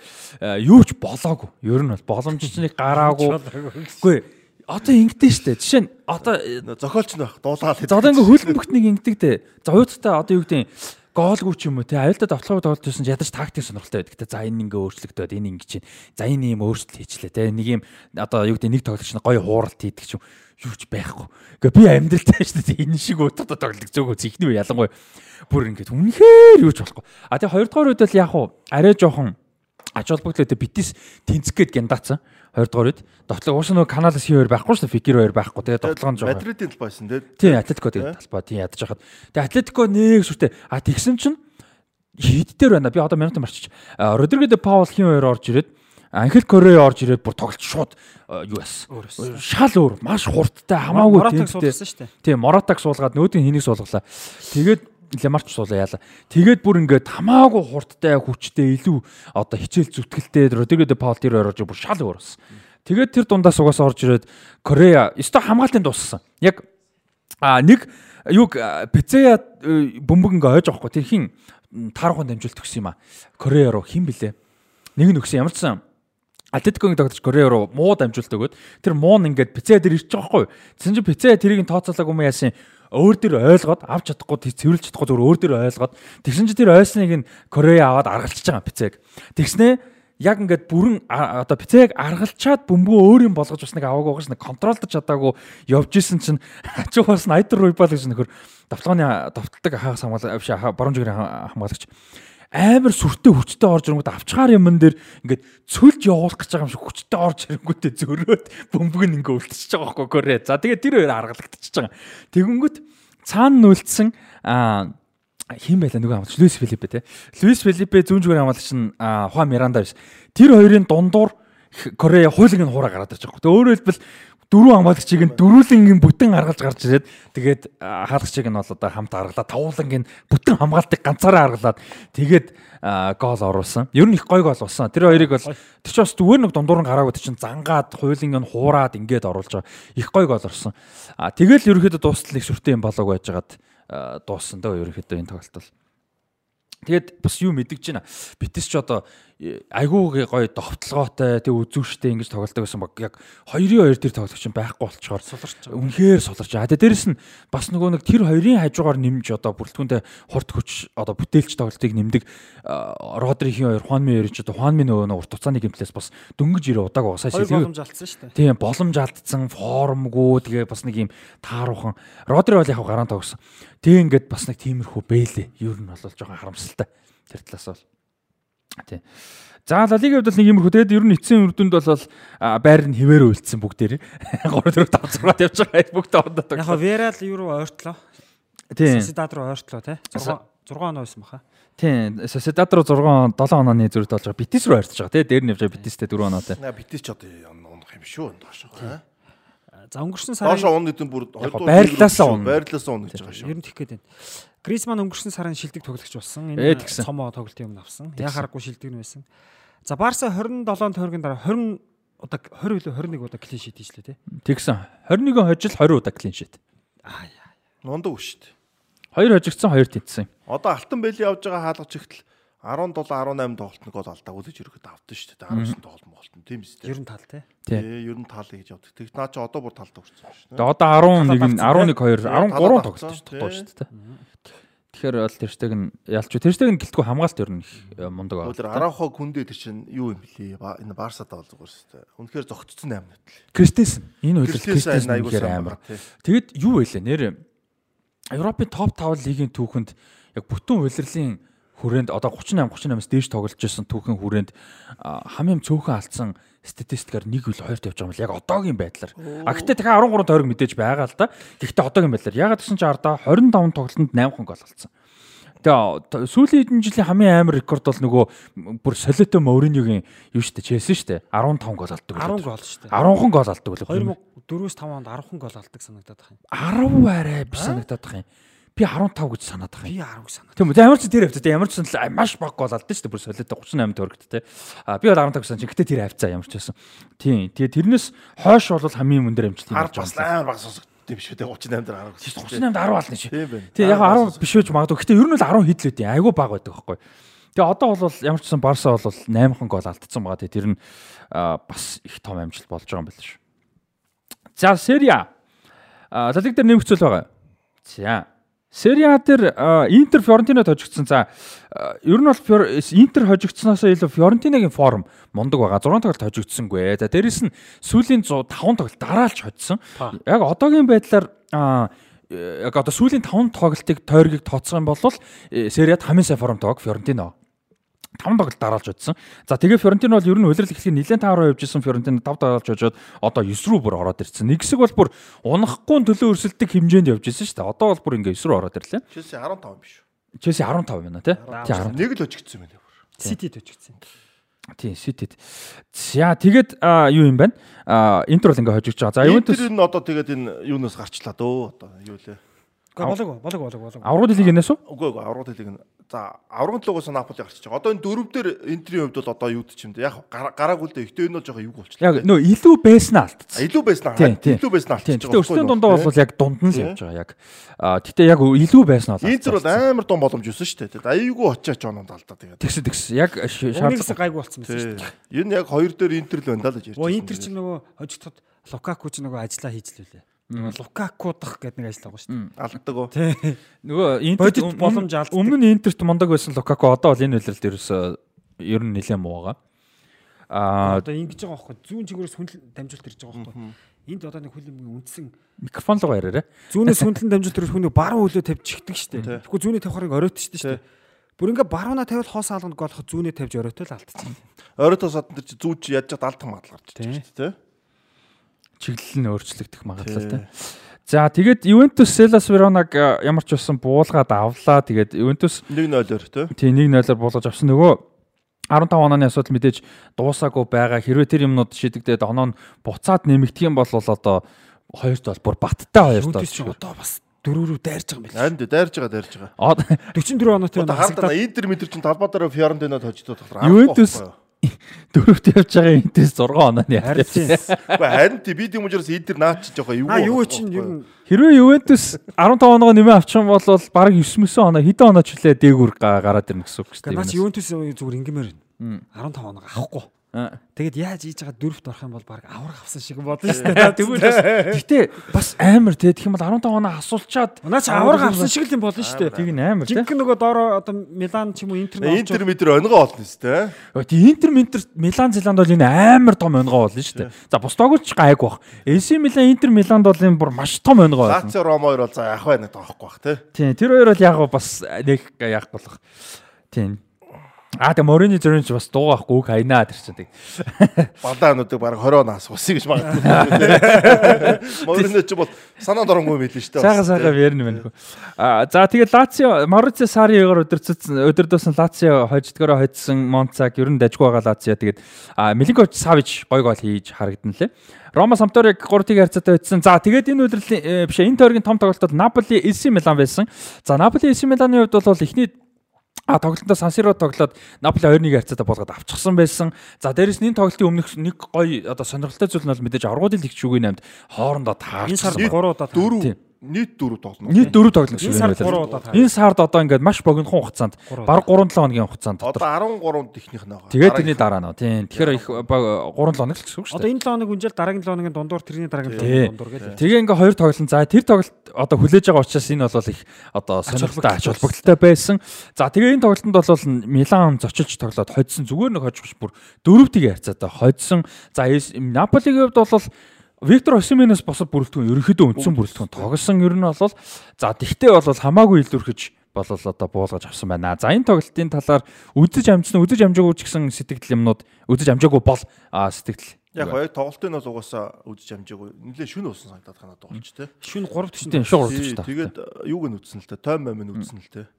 юу ч болоогүй. Ер нь бол боломжчныг гараагүй. Үгүй одоо ингэдэж штэ. Жишээ нь одоо зохиолч нь байх дуулаад. За одоо ингээ хөлбөмбөгт нэг ингэдэг дээ. За уйдтай одоо юу гэдэг гоолгүй ч юм уу те аюултай давталгыг тоглож байсан ч ядаж тактик сонирхолтой байдаг. Тэ за энэ ингээ өөрчлөгдөд энэ ингээ чинь за энэ юм өөрчлөлт хийчлээ те нэг юм одоо юу гэдэг нэг тоглогч нь гоё хууралт хийдэг ч юм юу ч байхгүй. Ингээ би амьдралтай шүү дээ. Энэ шиг утгатай тоглолт зөөгөө ихний ялангуяа бүр ингээд үнэхээр юу ч болохгүй. А тэгээ хоёрдугаар үед бол яг уу арай жоохон ач холбогдлоо битис тэнцэх гээд гяндаацсан. 20 дугаар үед довтлог уус нөгөө каналаас хий хоёр байхгүй шүү дээ. Фигер хоёр байхгүй. Тэгээ довтлогон жоо Мадридын талбай байсан тий. Тий Атлетико тэгээ талбай. Тий ядаж хахад. Тэгээ Атлетико нэг сүртэй. А тэгсэн чинь хиддээр байна? Би одоо минут марчиж Родриго де Паул хин хоёр орж ирээд Анхел Корей орж ирээд бүр тоглолт шууд юу яасан шал өөр маш хурдтай хамаагүй тэнцтэй тий Моратаг суулгаад нүүдийн хэнийг суулгалаа тэгээд Лемарч суулаа яалаа. Тэгээд бүр ингээд хамаагүй хурдтай хүчтэй илүү одоо хичээл зүтгэлтэй Родриго де Паул тэр орж бүр шал өөр болсон. Тэгээд тэр дундаас угаас орж ирээд Корея өстой хамгаалтын дууссан. Яг а нэг юг Пицея э, бөмбөг ингээ ойж авахгүй тэр хин таарахын дамжуулт өгсөн юм а. Корея руу хин блэ? Нэг нь өгсөн ямар ч сан Атлетикогийн тогтож Корея руу муу дамжуулт өгөөд тэр муу нь ингээд Пицея дээр ирчих жоохгүй. Тэгсэн чинь Пицея тэрийг тооцоолоогүй юм яасан өөр дөр ойлгоод авч чадахгүй цэвэрлж чадахгүй зүгээр өөр дөр ойлгоод тэгсэн чи тэр ойсныг нь Корея аваад аргалчиж байгаа пиццэг. Тэгснээ яг ингээд бүрэн одоо пиццэг аргалчаад бөмбөгөө өөр юм болгож бас нэг аваагүй байгаас нэг контролдож чадаагүй явж исэн чинь хажуухаас нь айдер руу ибал гэж нөхөр давталгааны давталдаг хаагас хамгаалагч баруун зүгээрийн хамгаалагч амар сүртэй хүчтэй орж ирэнгүүт авчгаар юмн дээр ингээд цөлж явуулах гэж байгаа юм шиг хүчтэй орж ирэнгүүтээ зөрөөд бөмбөг нь ингээд үлдчихэж байгаа байхгүй Коре. За тэгээд тэр хоёр аргалагдчихж байгаа. Тэгэнгүүт цаана нүлдсэн аа хин байла нөгөө хамгаалч Луис Филиппе те. Луис Филиппе зүүн зүгээр хамгаалагч нь Хуан Миранда биш. Тэр хоёрын дундуур Корея хуулийг нь хуураа гараад ирж байгаа. Тэгээ өөрөөр хэлбэл дөрөв хамгаалагчийг нь дөрүүлэнгийн бүтэн гаргаж гарч ирээд тэгээд хаалгачийг нь бол одоо хамт гаргалаа тавуулангийн бүтэн хамгаалтыг ганцаараа гаргалаад тэгээд гол оруулсан. Ер нь их гой гол болсон. Тэр хоёрыг бол тэр чинь бас зүгээр нэг дундуур нь гараагүй тэр чинь зангаад хуйлын нь хуураад ингээд оруулж байгаа. Их гой гол орсон. А тэгэл ерөөхдөө дуустал их сүртэй юм болоог байжгаад дууссан дөө ерөөхдөө энэ тоглолт бол. Тэгээд бас юу мэдгэж байна. Битээс ч одоо айгүй гоё довтлогоотой тэг үзүүштэй ингэж тоглолдог байсан баг. Яг 2-2 тэр тоглогч байхгүй болчоор суларч үнэхээр суларч аа дээрэс нь бас нөгөө нэг тэр хоёрын хажуугаар нэмж одоо бүрэлдэхүүнтэй хурд хүч одоо бүтээлч тоглолтыг нэмдэг Родрихийн хоёр Хуанми хоёр ч одоо Хуанми нөгөө нэг урт хугацааны гэмтлээс бас дөнгөж ирээ удааг уусаа шилээ боломж алдсан шүү дээ. Тийм боломж алдсан формгүй тэгээ бас нэг юм тааруухан Родри бол яг гараан тогсон тэг ингээд бас нэг тиймэрхүү бэлээ ер нь бол жоохон харамсалтай тэр талаас бол Тий. За Ла Лигийн хувьд бол нэг юмрхүү тэгээд ер нь эцсийн үрдэнд бол байр нь хിവэр үйлцсэн бүгдээр 3 4 5 6 явж байгаа бүгд ондоо тогтсон. Яг Верал юу руу ойртлоо. Тий. Сосидад руу ойртлоо тий. 6 6 оноо байсан баха. Тий. Сосидад руу 6 7 онооны зүрхт болж байгаа. Битис руу ойртож байгаа тий. Дээр нь явж байгаа Битистэй 4 оноотой. Битис ч одоо унах юм шүү доошоо. За өнгөрсөн сарын доошоо он гэдэг бүр байрлалаасаа он. Байрлалаасаа он гэж байгаа шүү. Ер нь тэгэх гээд байна. Грисман өнгөрсөн сарын шилдэг тоглогч болсон. Энэ цомоо тоглолтын өмнө авсан. Яа харахгүй шилдэг нь байсан. За Барса 27 тойргийн дараа 20 удаа 20 үлээ 21 удаа клин шит хийжлээ тий. Тэгсэн. 21 хожил 20 удаа клин шит. Аа яа. Мундаг шүү дээ. Хоёр хожигдсан, хоёр тэнцсэн. Одоо алтан бэли явж байгаа хаалгач ихтэл 17 18 тоглолт нэг гол алдаагүй л ирэхэд авдсан шүү дээ. 19 тоглолт моголт тийм биз дээ. 90 тал тий. Тий, 90 тал гэж явдаг. Тэг наа чи одоо бүр талд хүрсэн шүү дээ. Одоо 11 11 2 13 тоглолт шүү дээ. Тэгэхээр бол тэрштэг нь ялч тэрштэг нь гэлтгүй хамгаалт ер нь их э, мундаг байна. Өөр Араухо күндээ тэр чинь юу юм блий? Энэ Барсад бол зүгээр шүү дээ. Үнэхээр зөгцсөн 8 минут л. Кристес энэ үйлдэл Кристес айгуур амар. Тэгэд юу вэ нэр Европын топ 5 лигийн түүхэнд яг бүтэн улирлын хүрээнд одоо 38 38-аас дээш тоглож байсан түүхэн хүрээнд хамгийн цөөхөн алдсан статистикаар нэг үл хоёрт явж байгаа юм л яг одоогийн байдлаар. А гэхдээ дахиад 13 тойрог мэдээж байгаа л да. Гэхдээ одоогийн байдлаар ягаад гэсэн чи Ардаа 25 тоглолтод 8 хон гол алдсан. Тэгээ сүүлийн хэдэн жилийн хамгийн амар рекорд бол нөгөө бүр Солито Мориньогийн юу штэ Челси штэ 15 гол алддаг. 10 гол штэ. 10 хон гол алддаг үлээ. 2004-өөс 5 онд 10 хон гол алддаг санагдаад байна. 10 арай биш санагдаад байна. Би 15 гэж санаад байгаа. Би 10 гэж санаад. Тийм үү. Ямар ч тэр хавцаа ямар ч сан маш баг гол алдсан шүү дээ. Бүр солиотой 38 төгрөгт те. А би бол 15 гэж санаж. Гэтэ тэр хавцаа ямар ч байсан. Тийм. Тэгээ тэрнээс хойш бол хамгийн мөндөр амжилт юм болж байгаа. Бас амар баг сонсогдсон биш үү те 38 дээр 10. 38 10 ална шүү. Тийм яг 10 биш байж магадгүй. Гэтэ ер нь бол 10 хэд л үгүй. Айгу баг байдаг байхгүй. Тэгээ одоо бол ямар ч сан Барса бол 8 хон гол алдсан байгаа. Тэгээ тэр нь бас их том амжилт болж байгаа юм байна шүү. За Серия. А залиг дээр нэмэгцүүл байгаа. За Сери А дээр Интер Фьорентинад хожигдсон. За ер нь бол Интер хожигдсноосоо илүү Фьорентинагийн форм мундаг байгаа. 6 тоглолт хожигдсангүй. За дээрэс нь сүүлийн 5 тоглолт дараалж хоцсон. Яг одоогийн байдлаар яг одоо сүүлийн 5 тоглолтыг тойргийг тооцох юм бол Сериад хамгийн сайн формтойг Фьорентино 5 тоглолт дараалж удсан. За тэгээ Фьорентино бол ер нь улирал эхлэх нэлээд тааруу явж исэн Фьорентино 5 дараалж очоод одоо 9 рүү бүр ороод ирсэн. Нэг хэсэг бол бүр унахгүй төлөө өрсөлдөг хэмжээнд явж исэн шүү дээ. Одоо бол бүр ингээ 9 рүү ороод ирлээ. Челси 15 биш үү? Челси 15 байна тий. Тий 10. Нэг л өжигдсэн юм байна. Ситид өжигдсэн. Тийм, Ситид. За тэгээд юу юм бэ? Интер бол ингээ хожигдж байгаа. За Ювентус Интер нь одоо тэгээд энэ юунаас гарчлаа дөө одоо юу лээ. Болог болог болог болог. Аврагд лиг энэс үү? Үгүй үгүй лиг нь. За аврагд лигоос Наполи гарчиж байгаа. Одоо энэ дөрөв дээр энтрийн хувьд бол одоо юу гэж юм бэ? Яг гараагүй л дээ. Гэтэ энэ бол жоохон юу болчихлоо. Яг нөө илүү байснаа алдсан. Илүү байснаа. Илүү байснаа алдсан. Гэтэ өрсөлдөөн дундаа бол яг дунд нь л явж байгаа яг. Аа гэтэ яг илүү байснаа алдсан. Интер бол амар дун боломж юусэн шүү дээ. Аюугүй очиач оноонд алдаа тэгээд. Тэгс тэгс. Яг шаардлага гайгүй болсон байсан шүү дээ. Энэ яг хоёр дээр интер л байна л гэж ярьж байна. Оо интер чинь нөгөө хожигдоход Лукаку ч нөгөө ажиллаа хийж л үлээ. Лукакудах гэдэг нэг ажил байгаа шүү дээ. Алддаг уу? Тий. Нөгөө Интерт боломж алддаг. Өмнө нь Интерт мундаг байсан Лукаку одоо бол энэ үйлрэлт ерөөсөө ер нь нэлээд муу байгаа. Аа одоо ингэж байгаа байхгүй зүүн чигээрээс хүнлэн дамжуулт ирж байгаа байхгүй. Энд одоо нэг хүлэмжийн үндсэн микрофон руу яриараа. Зүүнээс хүнлэн дамжуулт ирэх хүний баруун хөлөө тавьж чигдэг шүү дээ. Тэгэхгүй зүүнээ тавихарыг оройтч шүү дээ. Бүр ингээ баруунаа тавиул хоос хаалганд голох зүүнээ тавьж оройтол алдчихсан. Оройтоос одоо чи зүүн чи ядж чад алдах магадлал гарч ирж шүү дээ чиглэл нь өөрчлөгдөх магадлалтай. За тэгээд Ювентус Селас Веронаг ямар ч байсан буулгаад авлаа. Тэгээд Ювентус 1-0-оор тий. Тий 1-0-оор буулгаж авсан нөгөө 15 онооны асуудал мэдээж дуусаагүй байгаа. Хэрвээ тэр юмнууд шийдэгдээд оноо нь буцаад нэмэгдэх юм бол одоо хоёрт бол бүр баттай хоёрт бол ч одоо бас дөрөв рүү дайрж байгаа юм байна. Харин дээ дайрж байгаа дайрж байгаа. Аа, 44 оноотой Одоо байна. хардаа Интер мэдэр чинь талбайдаараа Фиорентинод хожидод болохоор Ювентус дөрөвт явж байгаа Интерс 6 онооны Харин тийм. Үгүй харин тий би тийм учраас наад чи жоохон юу А юу чинь ер нь Хэрвээ Ювентус 15 оноо нэмээ авчих юм бол баг 9 9 оноо хэдэн оноо ч үлээ дээгүр га- гараад ирнэ гэсэн үг шүү дээ. наач Ювентус зүгээр ингэмээр байна. 15 оноо авахгүй. Аа. Тэгэд яаж хийж байгаа дөрөвт орох юм бол баг авраг авсан шиг бодно шүү дээ. Тэгвэл гэтээ бас амар те тэгэх юм бол 15 оноо асуулчаад Наач авраг авсан шиг л юм болно шүү дээ. тийг нь амар те. Жинхэнэ нөгөө доороо одоо Милан ч юм уу Интер нь Интер мэдэр өнгөө олно шүү дээ. Тий Интер Минтер Милан Зеланд бол энэ амар том өнгөө болно шүү дээ. За бусдаагүй ч гайг бах. AC Милан Интер Миланд бол энэ бүр маш том өнгөө болно. Лацио Рома хоёр бол за вэ нэг тоохгүй бах тий. Тийм тэр хоёр бол яг бас нэг яах болох. Тийм. Аа тэгээ Морини зөрөнч бас дуугаахгүй үг хайнаа тэр чинь. Балаануудыг баг 20 оноос усыг гэж магадгүй. Морино ч бол санаа доронгүй мэлэн шүү дээ. Сайхан сайхан ярина мэн хөө. Аа за тэгээ Лацио Маурици Саригаар өдөрцсөн өдөрдөөсөн Лацио хождгороо хоцсон Монцаг ер нь дажгүй байгаа Лацио тэгээд аа Милинкович Савич гой гол хийж харагдан лээ. Рома Самторыг 3-1 харьцаатай хоцсон. За тэгээд энэ удирлын биш энэ тойргийн том тоглолтод Наполи AC Милан байсан. За Наполи AC Миланы хувьд бол эхний А тоглолтоо Сансиро тоглоод Наполи 2-1 хацаатаа болгоод авчихсан байсан. За дээрэс нь энэ тоглолтын өмнөх нэг гоё одоо сонирхолтой зүйл нь бол мэдээж аврагуудын лигч үгүй нэмд хоорондоо таарч. Энэ сард 3 удаа 4 нийт дөрөв тоглоно. Нийт дөрөв тоглолт Энэ сард 3 удаа таа. Энэ сард одоо ингээд маш богинохон хугацаанд баг 3-7 хоногийн хугацаанд Одоо дотор 13 техник нэг. тэгээд тэрний дараа нь тийм тэгэхээр их 3-7 хоног л гэсэн үг шүү Одоо дээ. энэ 7 хоног үнжил дараагийн 7 хоногийн дундуур тэрний дараагийн 7 Тий. хоногийн дундуур гэж. Тэгээ ингээ хоёр тоглолт. За тэр тоглолт одоо хүлээж байгаа учраас энэ бол их одоо сонирхолтой ач холбогдолтой байсан. За тэгээ энэ тоглолтод бол Милан зочилж тоглоод хоцсон зүгээр нэг хожих бүр дөрөвтгийг харьцаатай хоцсон. За Наполигийн хувьд бол Виктор Осименээс босод бүрэлдэхүүн ерөнхийдөө үндсэн бүрэлдэхүүн тоглосон ер нь бол за тэгтээ бол хамаагүй илүүрхэж бол одоо буулгаж авсан байна. За энэ тоглолтын талаар үдэж амжсан үдэж амжаагүй ч гэсэн сэтгэл юмнууд үдэж амжаагүй бол сэтгэл Яг яг тоглолтын бол угаасаа үдэж амжаагүй. Нилээ шүн уусан санагдаад ханаад байгаа ч тий. Шүн 3 төсөнд тийм шууд Тий, урдч та. Тэгээд юуг нь үтсэн л те. Том мам нь үтсэн л те.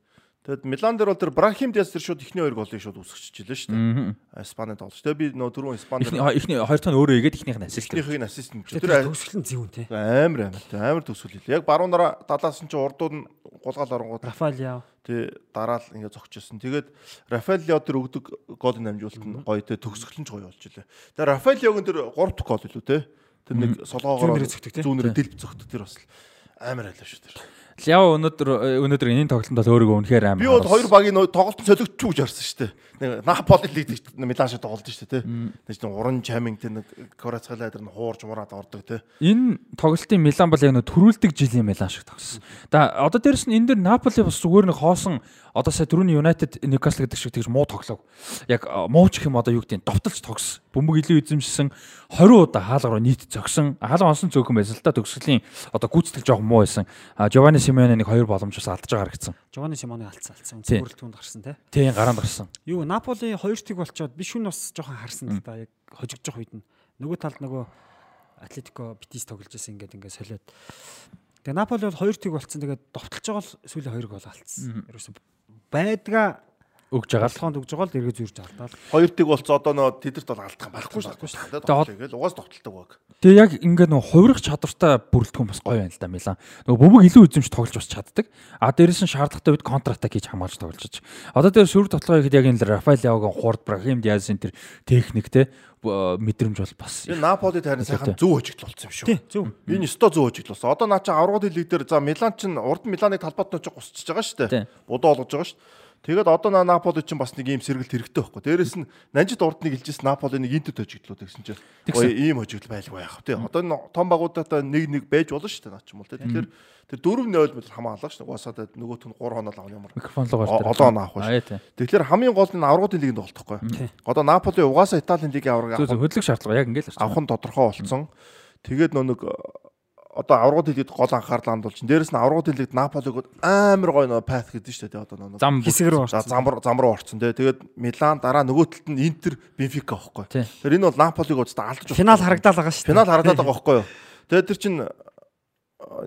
Тэгэд Милан дээр бол тэр Брахим Диас тэр шууд ихний хоёр голыг шууд үсгэчихлээ шүү дээ. Испанид тоглож. Тэгээ би нөө дөрөв Испанд Эхний эхний хоёр дахь нь өөрөө игээд эхнийх нь ассист. ихнийхийг нь ассист нь Тэр нь зэвүүн те. амар амар амар төсөл хэлээ. Яг баруунаараа талаас нь ч урдууд нь гулгаал оронгууд Рафаэл яа. тий дараал ингээ зогчсон. Тэгээд Рафаэл Лео тэр өгдөг голын намжуулалт нь гоё те төгсгөл нь ч гоё болж илээ. Тэгээ Рафаэл Леогийн тэр 3 дахь гол илүү те. Тэр нэг солгоогоор зүүнээрээ дэлб зөгтөг тэр бас амар айлаа шүү тэр. Ляо өнөөдөр өнөөдөр энэ тоглолтод бол өөрийгөө үнэхээр амар. Би бол хоёр багийн нөө тоглолт солигдчихгүй гэж харсан шүү дээ. Нэг Наполи лиг Милан шиг тоглолт шүү дээ. Нэг чинь уран чаминг тэр нэг Кварацхалаа тэр нь хуурж мураад ордог те. энэ тоглолтын Милан бол яг нэг төрүүлдэг жилийн Милан шиг тоглосон. За одоо дээрэс нь энэ дэр Наполи бас зүгээр нэг хоосон одоо сая түрүүний United Newcastle гэдэг шиг тэгж муу тоглоог. Яг а, муу ч их юм одоо юу гэдэг нь довтолж тогс. Бөмбөг илүү эзэмшсэн 20 удаа хаалга руу нийт зогсон. Хаалга онсон цөөхөн байсан л та төгсгөлийн одоо гүйцэтгэл жоохон муу байсан. Giovanni Simeone нэг хоёр боломж бас алдаж байгаа харагдсан. Жованы Симоны алдсан алдсан. Тий. Бүрэлдэхүүнд гарсан те. Тийм гараанд гарсан. Юу Наполи 2 тэг болчоод би шүн бас жоохон харсан л да яг хожигдож явах үед нь. Нөгөө талд нөгөө Атлетико Битис тоглож байсан ингээд ингээд солиод. Тэгээ Наполи бол 2 тэг болцсон. Тэгээд довтолж байгаа л сүүлийн 2 гол алдсан. Ерөөсө байдгаа Өгж байгаа толгоонд өгж байгаа л эргээ зүүрж алдаал. Хоёр тиг болцоо одоо нөө тэдэрт бол алдах юм байхгүй шүү Байхгүй дээ. Тэгэл угаас тогтолдог баг. Тэгээ яг ингээд нөгөө хувирах чадвартай бүрэлдэхүүн бас гоё байна л да Милан. Нөгөө бөмбөг илүү эзэмш тоглож бас чаддаг. А дээрээс нь шаардлагатай үед контратак хийж хамгаалж тоглож чаж. Одоо дээр сүр тоглоо ихэд яг энэ Рафаэл Яогийн хурд Брахим Диазын тэр техник те мэдрэмж бол бас Энэ Наполи тайрны сайхан зөв хожигдол болсон юм шүү. Тий, зөв. Энэ өстой зөв хожигдол болсон. Одоо наа чи аврагын лиг дээр за Милан чин урд Миланыг талбайд нь ч гусчихж байгаа шүү дээ. Будуу болгож байгаа шүү. Тэгээд одоо Наполи чин бас нэг ийм сэргэлт хэрэгтэй байхгүй. Дээрээс нь Нанжид урдныг илжсэн Наполи нэг интэд хожигдлууд гэсэн чинь ийм хожигдол байлгүй яах вэ? Одоо энэ том багуудаа нэг нэг байж болно шүү дээ наа ч юм уу. Тэгэхээр тэр 4-0 мэл хамаа алга шүү. Угаасаа нөгөөт нь 3 хоноо авах юм. микрофон руу О- гарч олон оноо авах тий. Тэгэхээр хамгийн гол нь аврагын лигэнд тоглохгүй. Одоо Наполи угаасаа Италийн лигийн авраг авах хөдлөх шаардлага яг ингээд л авах нь тодорхой болсон. Тэгээд э, одоо аврагын лигт гол анхаарлаа хандуулж чинь дээрэс нь аврагын лигт Наполиг амар гоё нөө паth гэдэг шүү дээ одоо нөө. зам Хэсэг рүү орсон. зам зам руу орцсон тий. Тэгээд Милан дараа нөгөө талд нь Интер, Бенфика байхгүй. Тий. Тэр энэ бол Наполиг удаа алдаж Финал харагдаал байгаа шүү. Финал харагдаад байгаа байхгүй юу? Тэгээд тэр чин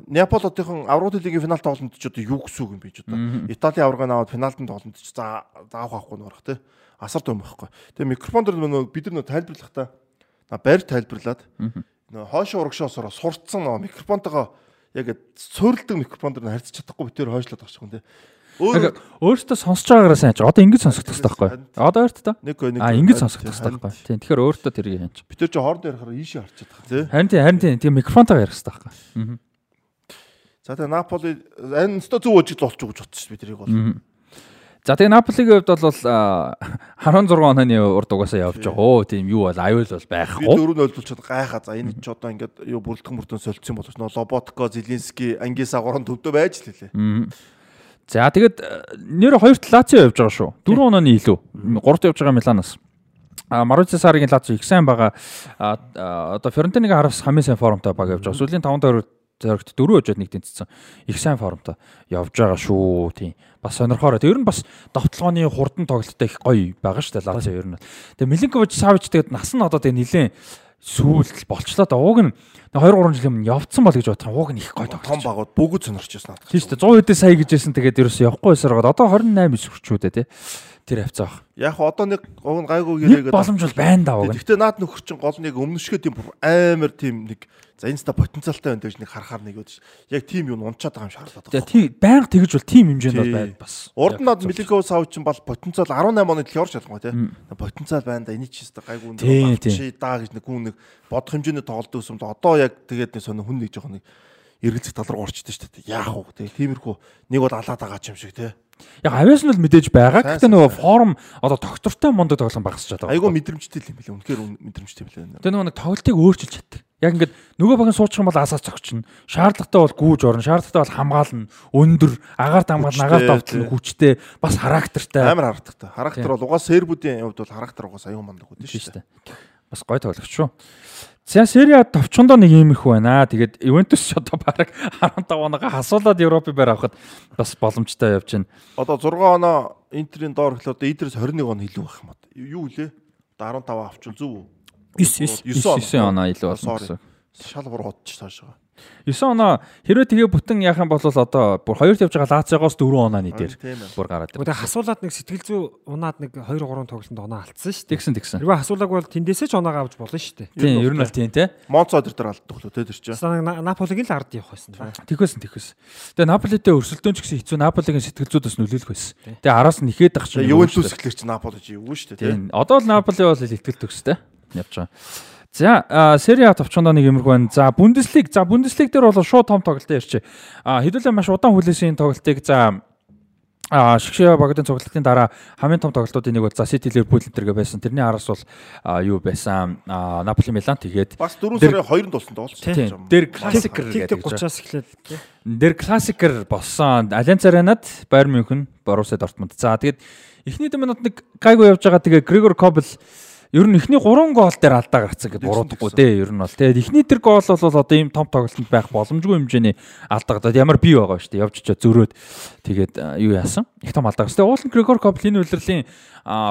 Неаполь одынхон аврагын лигийн финал тоглолтод ч одоо юу гэсэн үг юм бэ ч одоо Италийн аврагыг аваад финалд тоглолтод ч за заах байхгүй нөрөх те асар том байхгүй. Тэгээ микрофон дээр бид нар тайлбарлахдаа байр тайлбарлаад нөгөө хойшоо урагшаасаар сурцсан нөгөө микрофонтойгоо яг суурилдаг микрофон дээр харьцаж чадахгүй битээр хойшлоод байгаа юм те. Өөр өөртөө сонсож байгаагаараа сайн ч одоо ингэж сонсох хэрэгтэй байхгүй. Одоо өөртөө та. Нэг нэг А ингэж сонсох хэрэгтэй байхгүй. Тийм. Тэгэхээр өөртөө янч. битээр чи хоорондоо ярихаар ийшээ харчаад байгаа тий. Харин тийм харин тийм тийм микрофонтойгоо ярих хэрэгтэй байхгүй. За тэгээ Наполи энэ өстө зөв үжиг байгаа гэж бодсон шүү бид тэрийг бол. За тэгээ Наполигийн хувьд бол а, 16 онооны урд угаасаа явж байгаа. Оо тийм юу бол аюул бол Би байхгүй. дөрөв ойлдуулчихад гайхаа. За энэ ч одоо ингээд юу бүрэлдэхүүн мөрдөн солилцсон боловч Лоботко, Зелинский, Ангиса гурван төвдөө байж л хэлээ. За тэгээд э, нэр хоёрт Лацио явж байгаа шүү. 4 онооны илүү. 3-т явж байгаа Миланаас. А Марузо Саригийн Лацио их сайн байгаа. Одоо Ферентиныг хараас хамгийн сайн формтой баг явж байгаа. Сүүлийн 5 тойрогт зоригт дөрөв өжөөд нэг тэнцсэн. Их сайн формтой явж байгаа шүү. Тийм. Бас сонирхоорой. Ер нь бас довтлооны хурдан тоглолттой их гоё байгаа шүү дээ Лацио ер нь. Тэгээ Милинкович Савич тэгээд нас нь одоо тэгээ нилээн сүүл болчлоо да. Ууг нь 2 3 жил өмнө явцсан бол гэж бодсон. Ууг нь их гоё Том тоглож. багууд бүгд сонирчсан надад. Тийм шүү дээ 100 хэдэн сая гэжсэн тэгээд ерөөс явахгүй байсаар гоод одоо 28 сүрчүүдээ тий. Тэр хавцаа баг. Яг одоо нэг уг нь гайгүй гэрээгээд боломж бол байна да уг. Гэхдээ наад нөхөр чинь гол нэг өмнөшгөө тийм амар тийм нэг за энэ ста потенциалтай байна гэж нэг харахаар нэг ш. Яг тийм юм унчаад байгаа юм шаардлагатай. Тэгээ тий байнга тэгж бол тим хэмжээнд бол байна бас. Урд нь над Миликов сав чинь бол потенциал 18 оны төлөөр шалгамаа тийм. Потенциал байна да эний ч хэвээр гайгүй өндөр чи даа гэж нэг хүн нэг бодох хэмжээний тоглолт өсөм одоо яг тэгээд нэг сонио хүн нэг жоохон нэг эргэлзэх тал руу орчдөг шүү дээ. Яах вэ? Тэгээ тиймэрхүү нэг бол алаад байгаа юм шиг тий. Яг авиас нь бол мэдээж байгаа. Гэхдээ нөгөө форм одоо доктортой мондо тоглоом багасчаад байгаа. Айгуу мэдрэмжтэй л юм билээ. Үнэхээр үн- мэдрэмжтэй билээ. Тэгээ нөгөө нэг тоглолтыг өөрчилж чаддаг. Яг ингээд нөгөө баг нь суучих юм бол асаа цогчно. Шаардлагатай бол гүүж орно. Шаардлагатай бол хамгаална. Өндөр, агаар дамгаал, Хүчтэй, агаар давтал тий. хүчтэй, бас характертай. Амар харагдахтай. Характер бол угаас сербүүдийн хувьд бол характер угаас аюун мундаг үүдэн шүү дээ. Бас гой тоглогч шүү. За A товчондоо нэг юм их байна. Тэгээд Juventus ч одоо баг 15 оноогоо хасуулаад Европын байр авахд бас боломжтой явж байна. Одоо 6 оноо Интерийн доор эхлээд одоо Интерээс 21 он илүү байх юм бат. Юу? Одоо 15 авчвал зүв үү? 9 9 9 оноо илүү Sorry. гэсэн. Шал буруудчих цааш байгаа. 9 оноо хэрвээ тэгээ бүтэн яах юм бол одоо бүр хоёрт явж байгаа Лациогоос 4 онооны дээр бүр гараад Гэхдээ ирнэ. хасуулаад нэг сэтгэл зүй унаад нэг 2 3 тоглолтод оноо алдсан шүү дээ. Тэгсэн тэгсэн. Хэрвээ хасуулааг бол тэндээсээ ч оноогоо авч болно шүү дээ. Тийм ер нь бол тийм те. Монцо өдөр дээр алддаг лөө тэр чинь. Наполиг л ард явах байсан. да. Тэгвэсэн тэгвэсэн. Тэгээ Наполитэй өрсөлдөөн ч гэсэн хэцүү Наполигийн сэтгэл зүйд бас нөлөөлөх байсан. Тэгээ араас нь ихэд ах чинь. Ювентус гэхлээр чинь Наполи чи юу шүү дээ. Тийм. Одоо л Наполи бол ихтгэл төгстэй явж байгаа. За A товчондоо нэг юмрх байна. За Бундеслиг, за Бундеслиг дээр бол шууд том тоглолтын ярьчих. А хэдүүлээ маш удаан хүлээсэн тоглолтыг за А шгшээ багтын цуглалтын дараа хамгийн том тоглолтуудын нэг бол за City Liverpool энтергээ байсан. Тэрний араас бол юу байсан? А Наполи Милан тэгээд Бас 4 Дэр- сарын 2-нд болсон тоглолт. тийм. Дэр классикер гэдэг тик 30-аас эхлээд тий. Дэр классикер болсон. Альянс Аренад Байер Мюнхен, Боруссия Дортмунд. За тэгээд эхний минут нэг гайгүй явж байгаа. Тэгээ Грегор Кобл ер нь эхний 3 гол дээр алдаа гарцсан гэдээ буруудахгүй дээ. Ер нь бол тэгээд эхний тэр гол бол одоо ийм том тоглолтод байх боломжгүй хэмжээний алдаа гадаад ямар бий байгаа шүү дээ. Явж очиод зөрөөд тэгээд юу яасан? Их том алдаа гарсан. Тэгээд уулын Грегор Кобл энэ үйлрлийн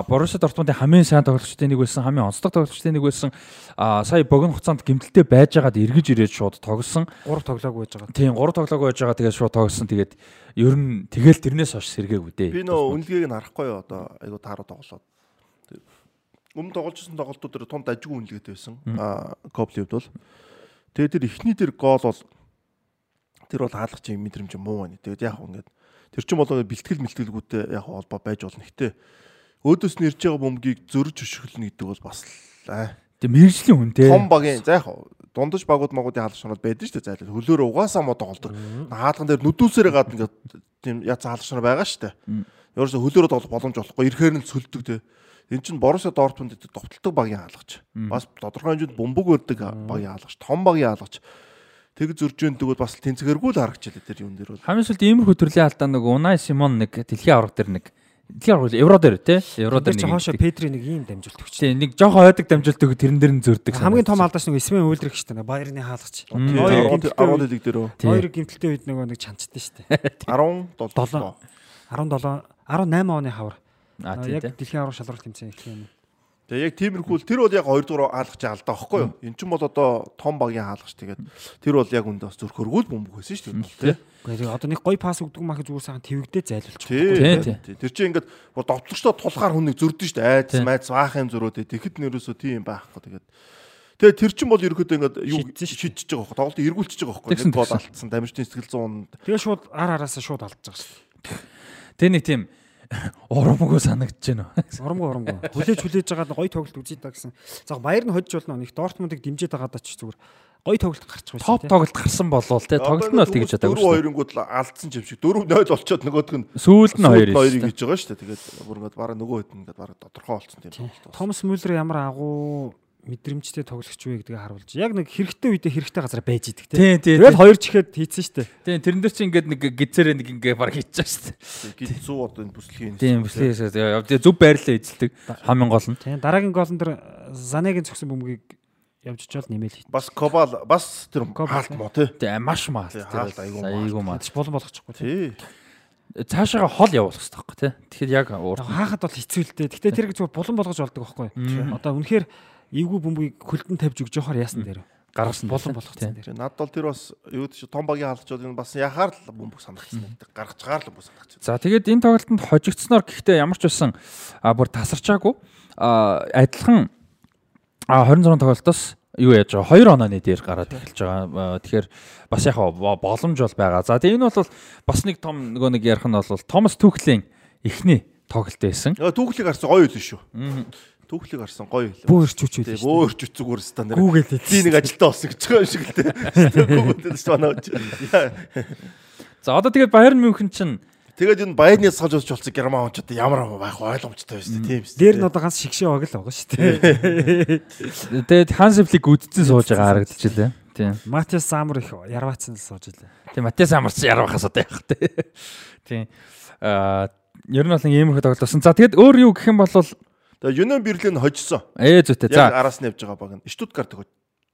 Боруссия Дортмундын хамгийн сайн тоглогчдын нэг байсан, хамгийн онцлог тоглогчдын нэг байсан. Сая богино хугацаанд гимтэлтэй байжгаад эргэж ирээд шууд тоглосон. 3 тоглоагүй байж байгаа. Тийм 3 тоглоог байж байгаа тэгээд шууд тоглосон. Тэгээд ер нь тэгэл тэрнээс хойш сэргээгүй дээ. Би нөө үнэлгээг нь харахгүй одоо айгу тааруу тоглоод. Өмнө тогложсэн тоглолтууд дээр тунд ажгүй үнэлгээтэй байсан. Аа Копли хувьд бол. Тэгээд тэр ихний тэр гол бол тэр бол хаалгач юм мэдрэмж муу байна. Тэгээд яг ингээд тэр чинь болоо бэлтгэл мэлтгэлгүүтэй яг холбоо байж болно. Гэтэ өөдөөс нь ирж байгаа бөмбөгийг зөрж өшгөлнө гэдэг бол бас аа Тэг мэрэгжлийн хүн те. том багийн за яг дундаж багууд магуудын хаалгач нарууд байдаг шүү дээ зайлал хөлөөрөө угаасаа мод тоглолдог. Хаалган дээр нүдүүсээрээ гад ингээд тийм яц хаалгач нар байгаа шүү дээ. Ерөөсө хөлөөрөө тоглох боломж олохгүй ирэхээр нь цөлдөг те. Эн чинь Боруссия Дортмунд гэдэг довтлдог багийн хаалгач. Бас тодорхой хэмжээнд бөмбөг өрдөг багийн хаалгач, том багийн хаалгач. Тэг зөржөөнд тэгвэл бас тэнцгэргүй л харагчлаа тэр юм дээр бол. Хамгийн сүүлд иймэрхүү төрлийн алдаа нэг Унай Симон нэг дэлхийн авраг дээр нэг дэлхийн авраг евро дээр те. Евро дээр чи нэг. хоошо. Педри нэг ийм дамжуулт өгч. Тийм нэг жоохон ойдаг дамжуулт өгөө тэрэн дээр нь зөрдөг. Хамгийн том алдаач нэг Исмэн үйлрэх штэ нэг Баерны хаалгач. Мм. Хоёр 10 гимтэлтэй 10 лиг дээр Тийм. Хоёр гимтэлтэй үед нөгөө нэг чанчдээ штэ. 17 17 17 18 оны хавар. А Аа, тийм Яг дэлхийн аврах шалралт тэмцээн их юм. Тэгээ яг тиймэрхүү л тэр бол яг 2 дугаар хаалгач алдаа байхгүй юу? Эн чинь бол одоо том багийн хаалгач тэгээд тэр бол яг үндэ бас зүрх хөргүүл бөмбөг байсан шүү дээ. Гэхдээ одоо нэг гоё пас өгдөг мах зүгээр сайхан твэгдээ зайлуулчих. Тий. Тэр чинь ингээд бүр довтлогчтой тулахаар хүнийг зөрдөн шүү дээ. Айц майц баах юм зөрөөд тэгэхэд нэрөөсөө тийм байхгүй тэгээд Тэгээ тэр чин бол ерөөхдөө ингээд юу шидчихэж байгаа хөө. Тоглолт эргүүлчихэж байгаа хөө. Нэг гол алдсан. Дамжтын сэтгэл зүүн. Тэгээ шууд ар араасаа шууд алдчихж байгаа шүү. Тэ нэг тийм урамгүй санагдаж байна. Урамгүй урамгүй. Хүлээж хүлээж байгаа гоё тоглолт үзье та гэсэн. За баяр нь хожиж болно. Их Дортмундыг дэмжиж байгаад ч зүгээр гоё тоглолт гарчих байсан. Топ тоглолт гарсан болвол те тоглолт нь бол тэгж чадаагүй шүү. 4-2-нгууд л алдсан юм шиг 4-0 болчоод нөгөөх нь сүүлд нь 2 2 гэж байгаа шүү дээ. Тэгээд бүр ингээд бараг нөгөө хэд ингээд бараг тодорхой болсон тийм тоглолт. Томас Мюллер ямар агуу мэдрэмжтэй тоглогч вэ гэдгийг харуулж яг нэг хэрэгтэй үедээ хэрэгтэй газар байж идэг тийм. Тэгэл хоёр ч ихэд хийцэн штэ. Тийм тэрэн дээр чи ингээд нэг гизээрээ нэг ингээ баг хийчихэж штэ. Гизүү одоо энэ бүслэгийн. Тийм бүслэгийн зөв байрлал эзэлдэг хамгийн гол нь. Тийм дараагийн гол нь тэр Занагийн цогсон бөмбөгийг явж чад нэмэл хит. Бас Кобал бас тэр хаалт мó тий. Тийм маш маа. Хаалт айгуу маа. Маа. Болон болгочихгүй тий цаашаага хол явуулах хэрэгтэй байхгүй тий. Тэгэхээр яг. Хаахад бол хэцүү л дээ. Гэтэ тэр зүгээр булан болгож болдог байхгүй. Одоо үнэхээр эвгүй бөмбөгийг хөлтөнд тавьж өгж явахаар яасан дээр гаргасан болон болгоцсон дээр. Над бол тэр бас юу гэж том багийн хаалчууд энэ бас яхаар л бөмбөг санагдсан. Гаргаж гаар л бөмбөг санагдсан. За тэгээд энэ тоглолтод хожигдсноор гэхдээ ямар ч байсан бүр тасарчаагүй адилхан а 26 тоглолтоос юу яаж байгаа 2 онооны дээр гараад эхэлж байгаа. Тэгэхээр бас яг боломж бол байгаа. За тэгээ энэ бол бас нэг том нөгөө нэг ярих нь бол Томас Түхлийн эхний тоглолт байсан. Түхлийг харсан гоё үл шүү. Түүхлийг харсан гоё хэлээ. Бөө өрчүүч үү. Бөө өрчүүч зүгээр стандарт. Google хэлээ. Би нэг ажилдаа болсон гэж байгаа юм шиг л дээ. Google дээр санаач. За одоо тэгээд Bayern München чинь Тэгээд энэ Bayern-ы салж үзэж болсон герман хүн ч одоо ямар байх ойлгомжтой байсан тийм шүү. Дээр нь одоо ганц шигшээ баг л байгаа шүү дээ. Тэгээд Hans Flick үдцэн сууж байгаа харагдаж илээ. Тийм. Матиас Самар их ярваацсан сууж илээ. Тийм Матиас Самар ч ярвахаас одоо явах тий. Тийм. Аа ер нь бол нэг иймэрхүү тоглолт болсон. За тэгээд өөр юу гэх юм бол Тэгээ Юнион Берлин хожсон. Ээ зүйтэй. За араас нь явж байгаа баг нь Штутгарт хож.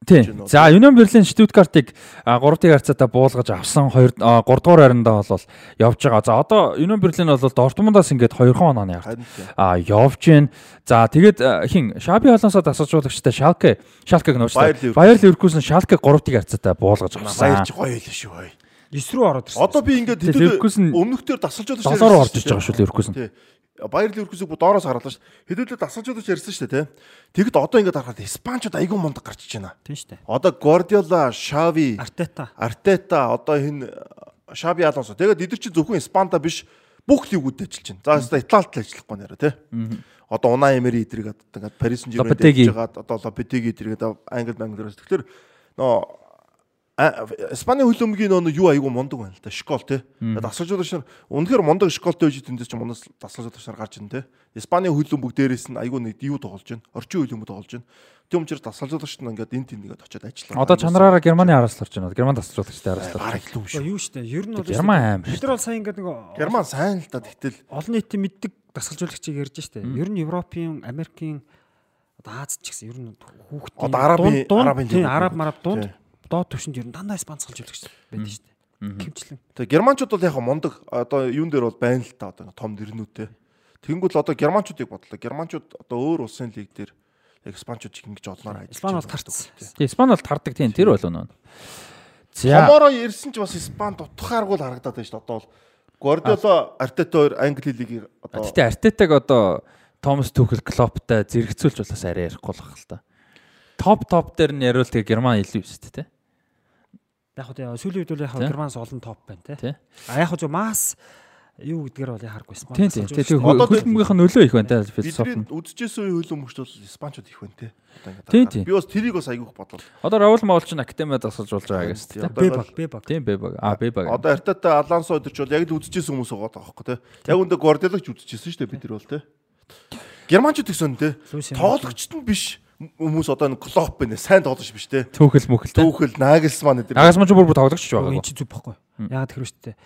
Тийм. За Юнион Берлин Штутгартыг 3-ын харьцаатаа буулгаж авсан 2 3 дугаар байрандаа бол явж байгаа. За одоо Юнион Берлин бол Дортмундаас ингээд 2 онооны ард а явж гин. За тэгээд хин Шаби Алонсо тасалжуулагчтай Шалке Шалкег нууцлаа. Баяр Ливеркузен Шалке 3-ын харьцаатаа буулгаж авсан. Баярч гоё хэлээ шүү бай. 9 рүү ороод ирсэн. Одоо би ингээд хэдүүл өмнөхдөр дасалжуулагч 7 руу орж иж байгаа шүү Ливеркузен. Баяр Ливеркузыг доороос харлаа шүү. Хэдүүлээ дасгалжууд ч ярьсан шүү дээ, тэ. Тэгэд одоо ингээд харахад Испанчууд айгүй мундаг гарчиж байна. Тийм шүү дээ. Одоо Гвардиола, Шави, Артета. Артета одоо энэ Шаби Алонсо. Тэгээд эдгээр чинь зөвхөн Испанда биш бүх лигүүдэд ажиллаж байна. За Италид л ажиллахгүй нэрэ, тэ. Одоо Унаа Эмери эдрийг одоо ингээд Парис Сен-Жермен дэж байгаа. Одоо Лопетеги эдрийг одоо Англи Банглиас. Тэгэхээр нөө Испани хөлөмгийн нөө юу айгу мундаг байна л та школ те. Дасгалжуулагч нар үнэхээр мундаг школтой байж тэндээс ч мундаг дасгалжуулагч нар гарч ин те. Испани хөлөмбөг дээрээс нь айгу нэг юу тоглож байна. Орчин хөлөмбөг тоглож байна. Тийм учраас дасгалжуулагч нар ингээд энэ тэнийгээд очиод ажиллаа. Одоо чанараараа Германы араас л орж байна. Герман дасгалжуулагчтай араас л орж байна. Илүү шүү. Юу штэ. Ер нь бол Герман аим. Бид нар бол сайн ингээд нэг Герман сайн л да тэгтэл олон нийтийн мэддэг дасгалжуулагчийг ярьж штэ. Ер нь Европын, Америкийн одоо Аз ч гэсэн ер нь арабын тийм араб мараб дунд доод төвшөнд ер нь дандаа Испанц салж өгч байдаг шүү дээ. Хэмчлэн. Тэгээ германчууд бол яг мундаг одоо юун дээр бол байна л та одоо том нэрнүүтэй. Тэгэнгүүт л одоо германчуудыг бодлоо. Германчууд одоо өөр улсын лиг дээр яг испанчууд их ингэж олноор ажиллаж Испани бол тардаг. Тэгээ Испани бол тардаг тийм тэр бол нөө. За. Томоро ирсэн ч бас Испанд утгааргүй л харагдаад байна шүү дээ. Одоо бол Гвардиола Артета хоёр Англи лигийг одоо Гэтэ Артетаг одоо Томас Түхэл Клоптай зэрэгцүүлж бас арай ярихгүй баг л та. Топ топ дээр нь яриул тэгээ Герман илүү шүү дээ яг хөө сүүлийн үед бол яг Германс олон топ байна те. А яг хөө масс юу гэдгээр бол яхааргүй Испани. Тийм тийм. Тэгээ хөлбөмбөгийнх нь нөлөө их байна те философи. Бидний үдчихсэн үе хөлбөмбөгч бол Испанчууд их байна те. Тийм тийм. Би бас тэрийг бас айгүйх бодлоо. Одоо Раул Маул ч академиад асуулж болж байгаа гэсэн те. Бебаг бебаг. Тийм бебаг. А бебаг. Одоо Артата Алансо өдөрч бол яг л үдчихсэн хүмүүс байгаа байхгүй те. Яг үндэ Гвардиолагч үдчихсэн шүү дээ бид нар бол те. Германчууд гэсэн те. Тоглогчт нь биш хүмүүс одоо энэ клоп байна сайн тоглож биш те. Түүхэл мөхөл те. Түүхэл Нагelsmann гэдэг. Нагelsmann ч бүр тоглогч ч байгаа. Энэ чи зүг баггүй. Яг тэр шүү дээ.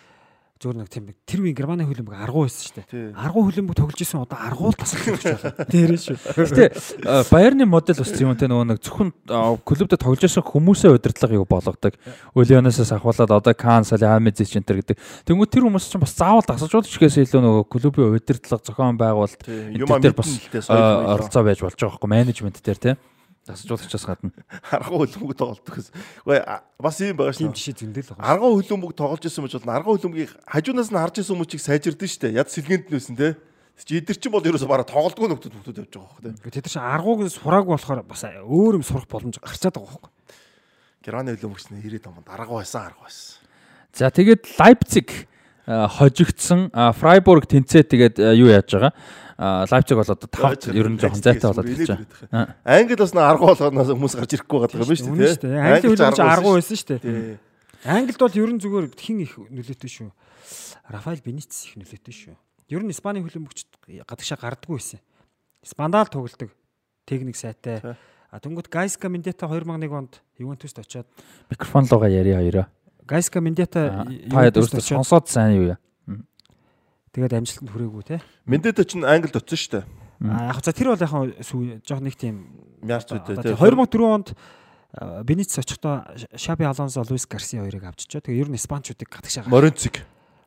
Зөвөр нэг тийм тэр үеийн Германы хөлбөмбөг аргуу байсан шүү дээ. Аргуу хөлбөмбөг тоглож исэн одоо аргуул тасалж байна. Тэрэн шүү. Гэтэ Баярны модель бас юм те нөгөө нэг зөвхөн а, клубтэ тоглож байсан хүмүүсээ удирдлага юу болгодог. Өлионосоос ахуулаад одоо Кан Салиамизи ч энэ төр гэдэг. Тэнгүү тэр хүмүүс чинь бас заавал тасалжуулагчгээс илүү нөгөө клубын удирдлага зохион байгуулалт Юм дээр бас оролцоо байж болж байгаа байхгүй менежмент дээр те. Тасалжуулагчаас гадна. аргуу хөлбөмбөг тоглолдог гэсэн. Үгүй бас юм байгаа Тийм шүү. жишээ зөндөл байгаа. Аргуу хөлбөмбөг тоглож исэн мөч бол аргуу хөлбөмбөгийг хажуунаас нь харж исэн хүмүүсийг сайжирдэн штэ. Яд сэлгэнд нь байсан те. Чи эдгэр чинь бол ерөөсө бараа тоглолтгүй нөхдүүд хүмүүс явж байгаа байхгүй те. Тэд чинь аргууг сураагүй болохоор бас өөр юм сурах боломж гарчаад байгаа байхгүй. Германы хөлбөмбөгч нь 90 тамд аргуу байсан аргуу байсан. За тэгээд Лайпциг а, Фрайбург тэнцээ тэгээд юу яаж байгаа? А, Лайпциг бол одоо 5 ер нь жоохон зайтай болоод ирж байгаа. Англи бас нэг аргуу болгоноос хүмүүс гарч ирэхгүй байгаа юм шүү Үнэн шүү дээ. Англи хөлбөмбөг аргуу байсан шүү дээ. Англид бол ер нь зүгээр хин их нөлөөтэй шүү. Рафаэл Бенитес их нөлөөтэй шүү. Ер нь Испаний хөлбөмбөгч гадагшаа гардаггүй байсан. Испандал тоглолдог. Техник сайтай. А тэнгууд Гайска Мендета 2001 онд Ювентуст очиод Микрофон лугаа яриа хоёроо. Гайска Мендета Таад өөртөө сонсоод сайн юу яа. Тэгээд амжилтанд хүрээгүй те. Мендета ч Англид очсон шүү дээ. А яг за тэр бол яг жоох нэг тийм Мяарч үдээ. тийм 2004 онд а, Бенитес очихдоо Шаби Алонсо, Луис Гарсиа хоёрыг авчичоо. Тэгээ ер нь Испанчуудыг гадагшаа гаргаж. Моринциг.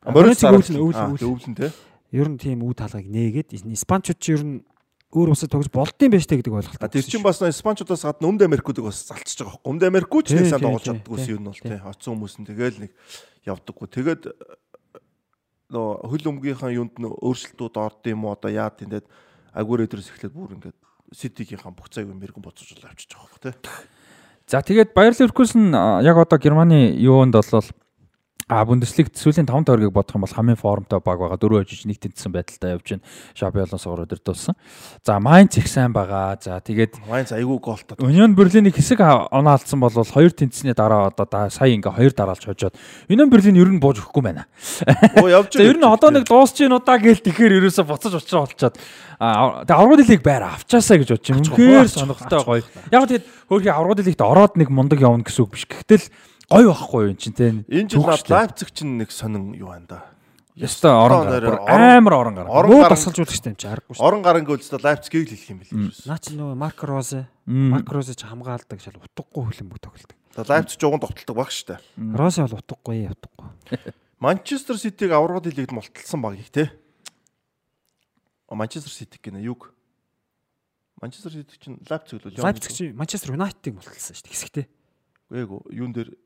Моринциг өвлөн, өвлөн, өвлөн. те. Ер нь тийм үе таалгыг нээгээд Испанчууд ч ер нь өөр усад тогж болдсон байж тээ гэдэг ойлголт. Тэр чинь бас Испанчуудаас гадна Өмнөд Америкуудыг бас залцж байгаа байхгүй. Өмнөд Америкууд ч нэг сайн тоглож тий, чаддаг ус тий, юм бол тий. Оцсон хүмүүс нь тэгэл нэг явдаггүй. Тэгээд нөө хөл өмгийнхаа юунд нөө өөрчлөлтүүд орд юм уу одоо яа тиймдээд агуур өдрөөс эхлээд бүр ингээд Ситигийнхаа бүх цаг юм мэрэгэн боцож авчиж байгаа байхгүй тий. За тэгээд Bayer Leverkusen яг одоо Германы юунд болвол А Бундеслиг сүүлийн 5 тойргийг бодох юм бол хамгийн формтой баг байгаа. Дөрөв хожиж нэг тэнцсэн байдалтай явж байна. Шаби Алонсогоор өдөрдүүлсэн. За Майнц их сайн байгаа. За тэгээд Майнц айгүй голтой. Union Berlin-ийг хэсэг оноо алдсан бол хоёр тэнцсний дараа одоо сая ингээ хоёр дараалж хожоод Union Berlin ер нь бууж өгөхгүй байна. Оо явж За ер нь одоо нэг дуусч гин удаа гээл тэгэхээр ерөөсө буцаж очроо болчоод тэгээ аврагд лиг байр авчаасаа гэж бодчих юм. Үнэхээр сонирхолтой гоё. Яг тэгээд хөөхий аврагд лигт ороод нэг мундаг явна гэсэн үг биш. Гэхдээ л гоё байхгүй эн чинь те. Энэ жил Лайпциг чинь нэг сонин юу байна да. Яста орон гар. Амар орон гар. Орон Муу гар тасалжуулагчтай юм чи харахгүй шүү. орон гарангийн үлдээ Лайпцигийг л хэлэх юм бэл. Наа чи нөгөө Марк Розе, Мм. Марк Розе ч хамгаалдаг шал утгагүй хөлбөмбөг тоглолдог. Лайпциг жуган товтолдог баг штэ. Розе бол утгагүй, утгагүй. Манчестер Ситиг аврагд лигт мулталсан баг их те. Манчестер Сити гэнэ юг. Манчестер Сити чинь Лайпциг л үү? Лайпциг чи Манчестер Юнайтедыг мулталсан шүү дээ хэсэгтээ. Ээгөө юун дээр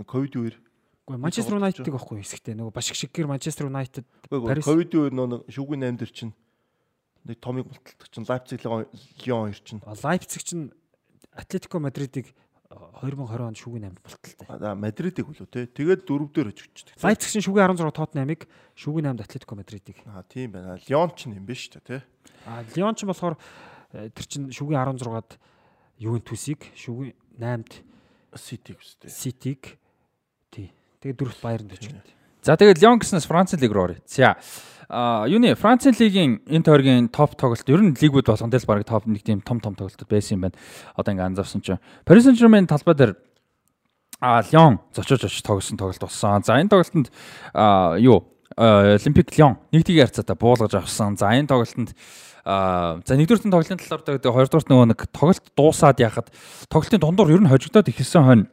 ковид үеэр Гэхдээ Манчестер Юнайтедыг байхгүй хэсэгтээ. Нөгөө башиг шиггэр Манчестер Юнайтед Парис. ковид үеэр нөө шүүгийн 8 дээр чинь нэг томыг мулталдаг чинь Лайпциг Лион Лион хоёр чинь Лайпциг чинь Атлетико Мадридыг 2020 онд шүүгийн 8-д мулталтай. а Мадридыг үлээ те. Тэгээд дөрөв дээр очигчдэг. Лайпциг чинь шүүгийн 16 Тоттенхамыг шүүгийн 8-д Атлетико Мадридыг. А тийм байна. Лион ч юм биш та те. А Лион ч болохоор э, тэр чинь шүүгийн 16-ад Ювентусыг шүүгийн 8-д Ситиг үстэй. Ситиг тий. Тэгээд дөрөвт Байернд очив. За тэгээд Лион гэснээс Францын лиг руу оръё. За а юуны Францын лигийн энэ тойргийн топ тоглолт ер нь лигүүд болгон дээр баг топ нэг тийм том том тоглолтууд байсан юм байна. Одоо ингээ анзаарсан чинь Paris Saint-Germain талбай дээр а Лион зочиж очиж тоглосон тоглолт болсон. За энэ тоглолтод а юу Олимпик Лион нэг тийг харьцаатай буулгаж авсан. За энэ тоглолтод за нэгдүгээр тоглолтын талаар тэгээд хоёрдугаар нөгөө нэг тоглолт дуусаад яхад тоглолтын дундуур ер нь хожигдоод ихсэн хойно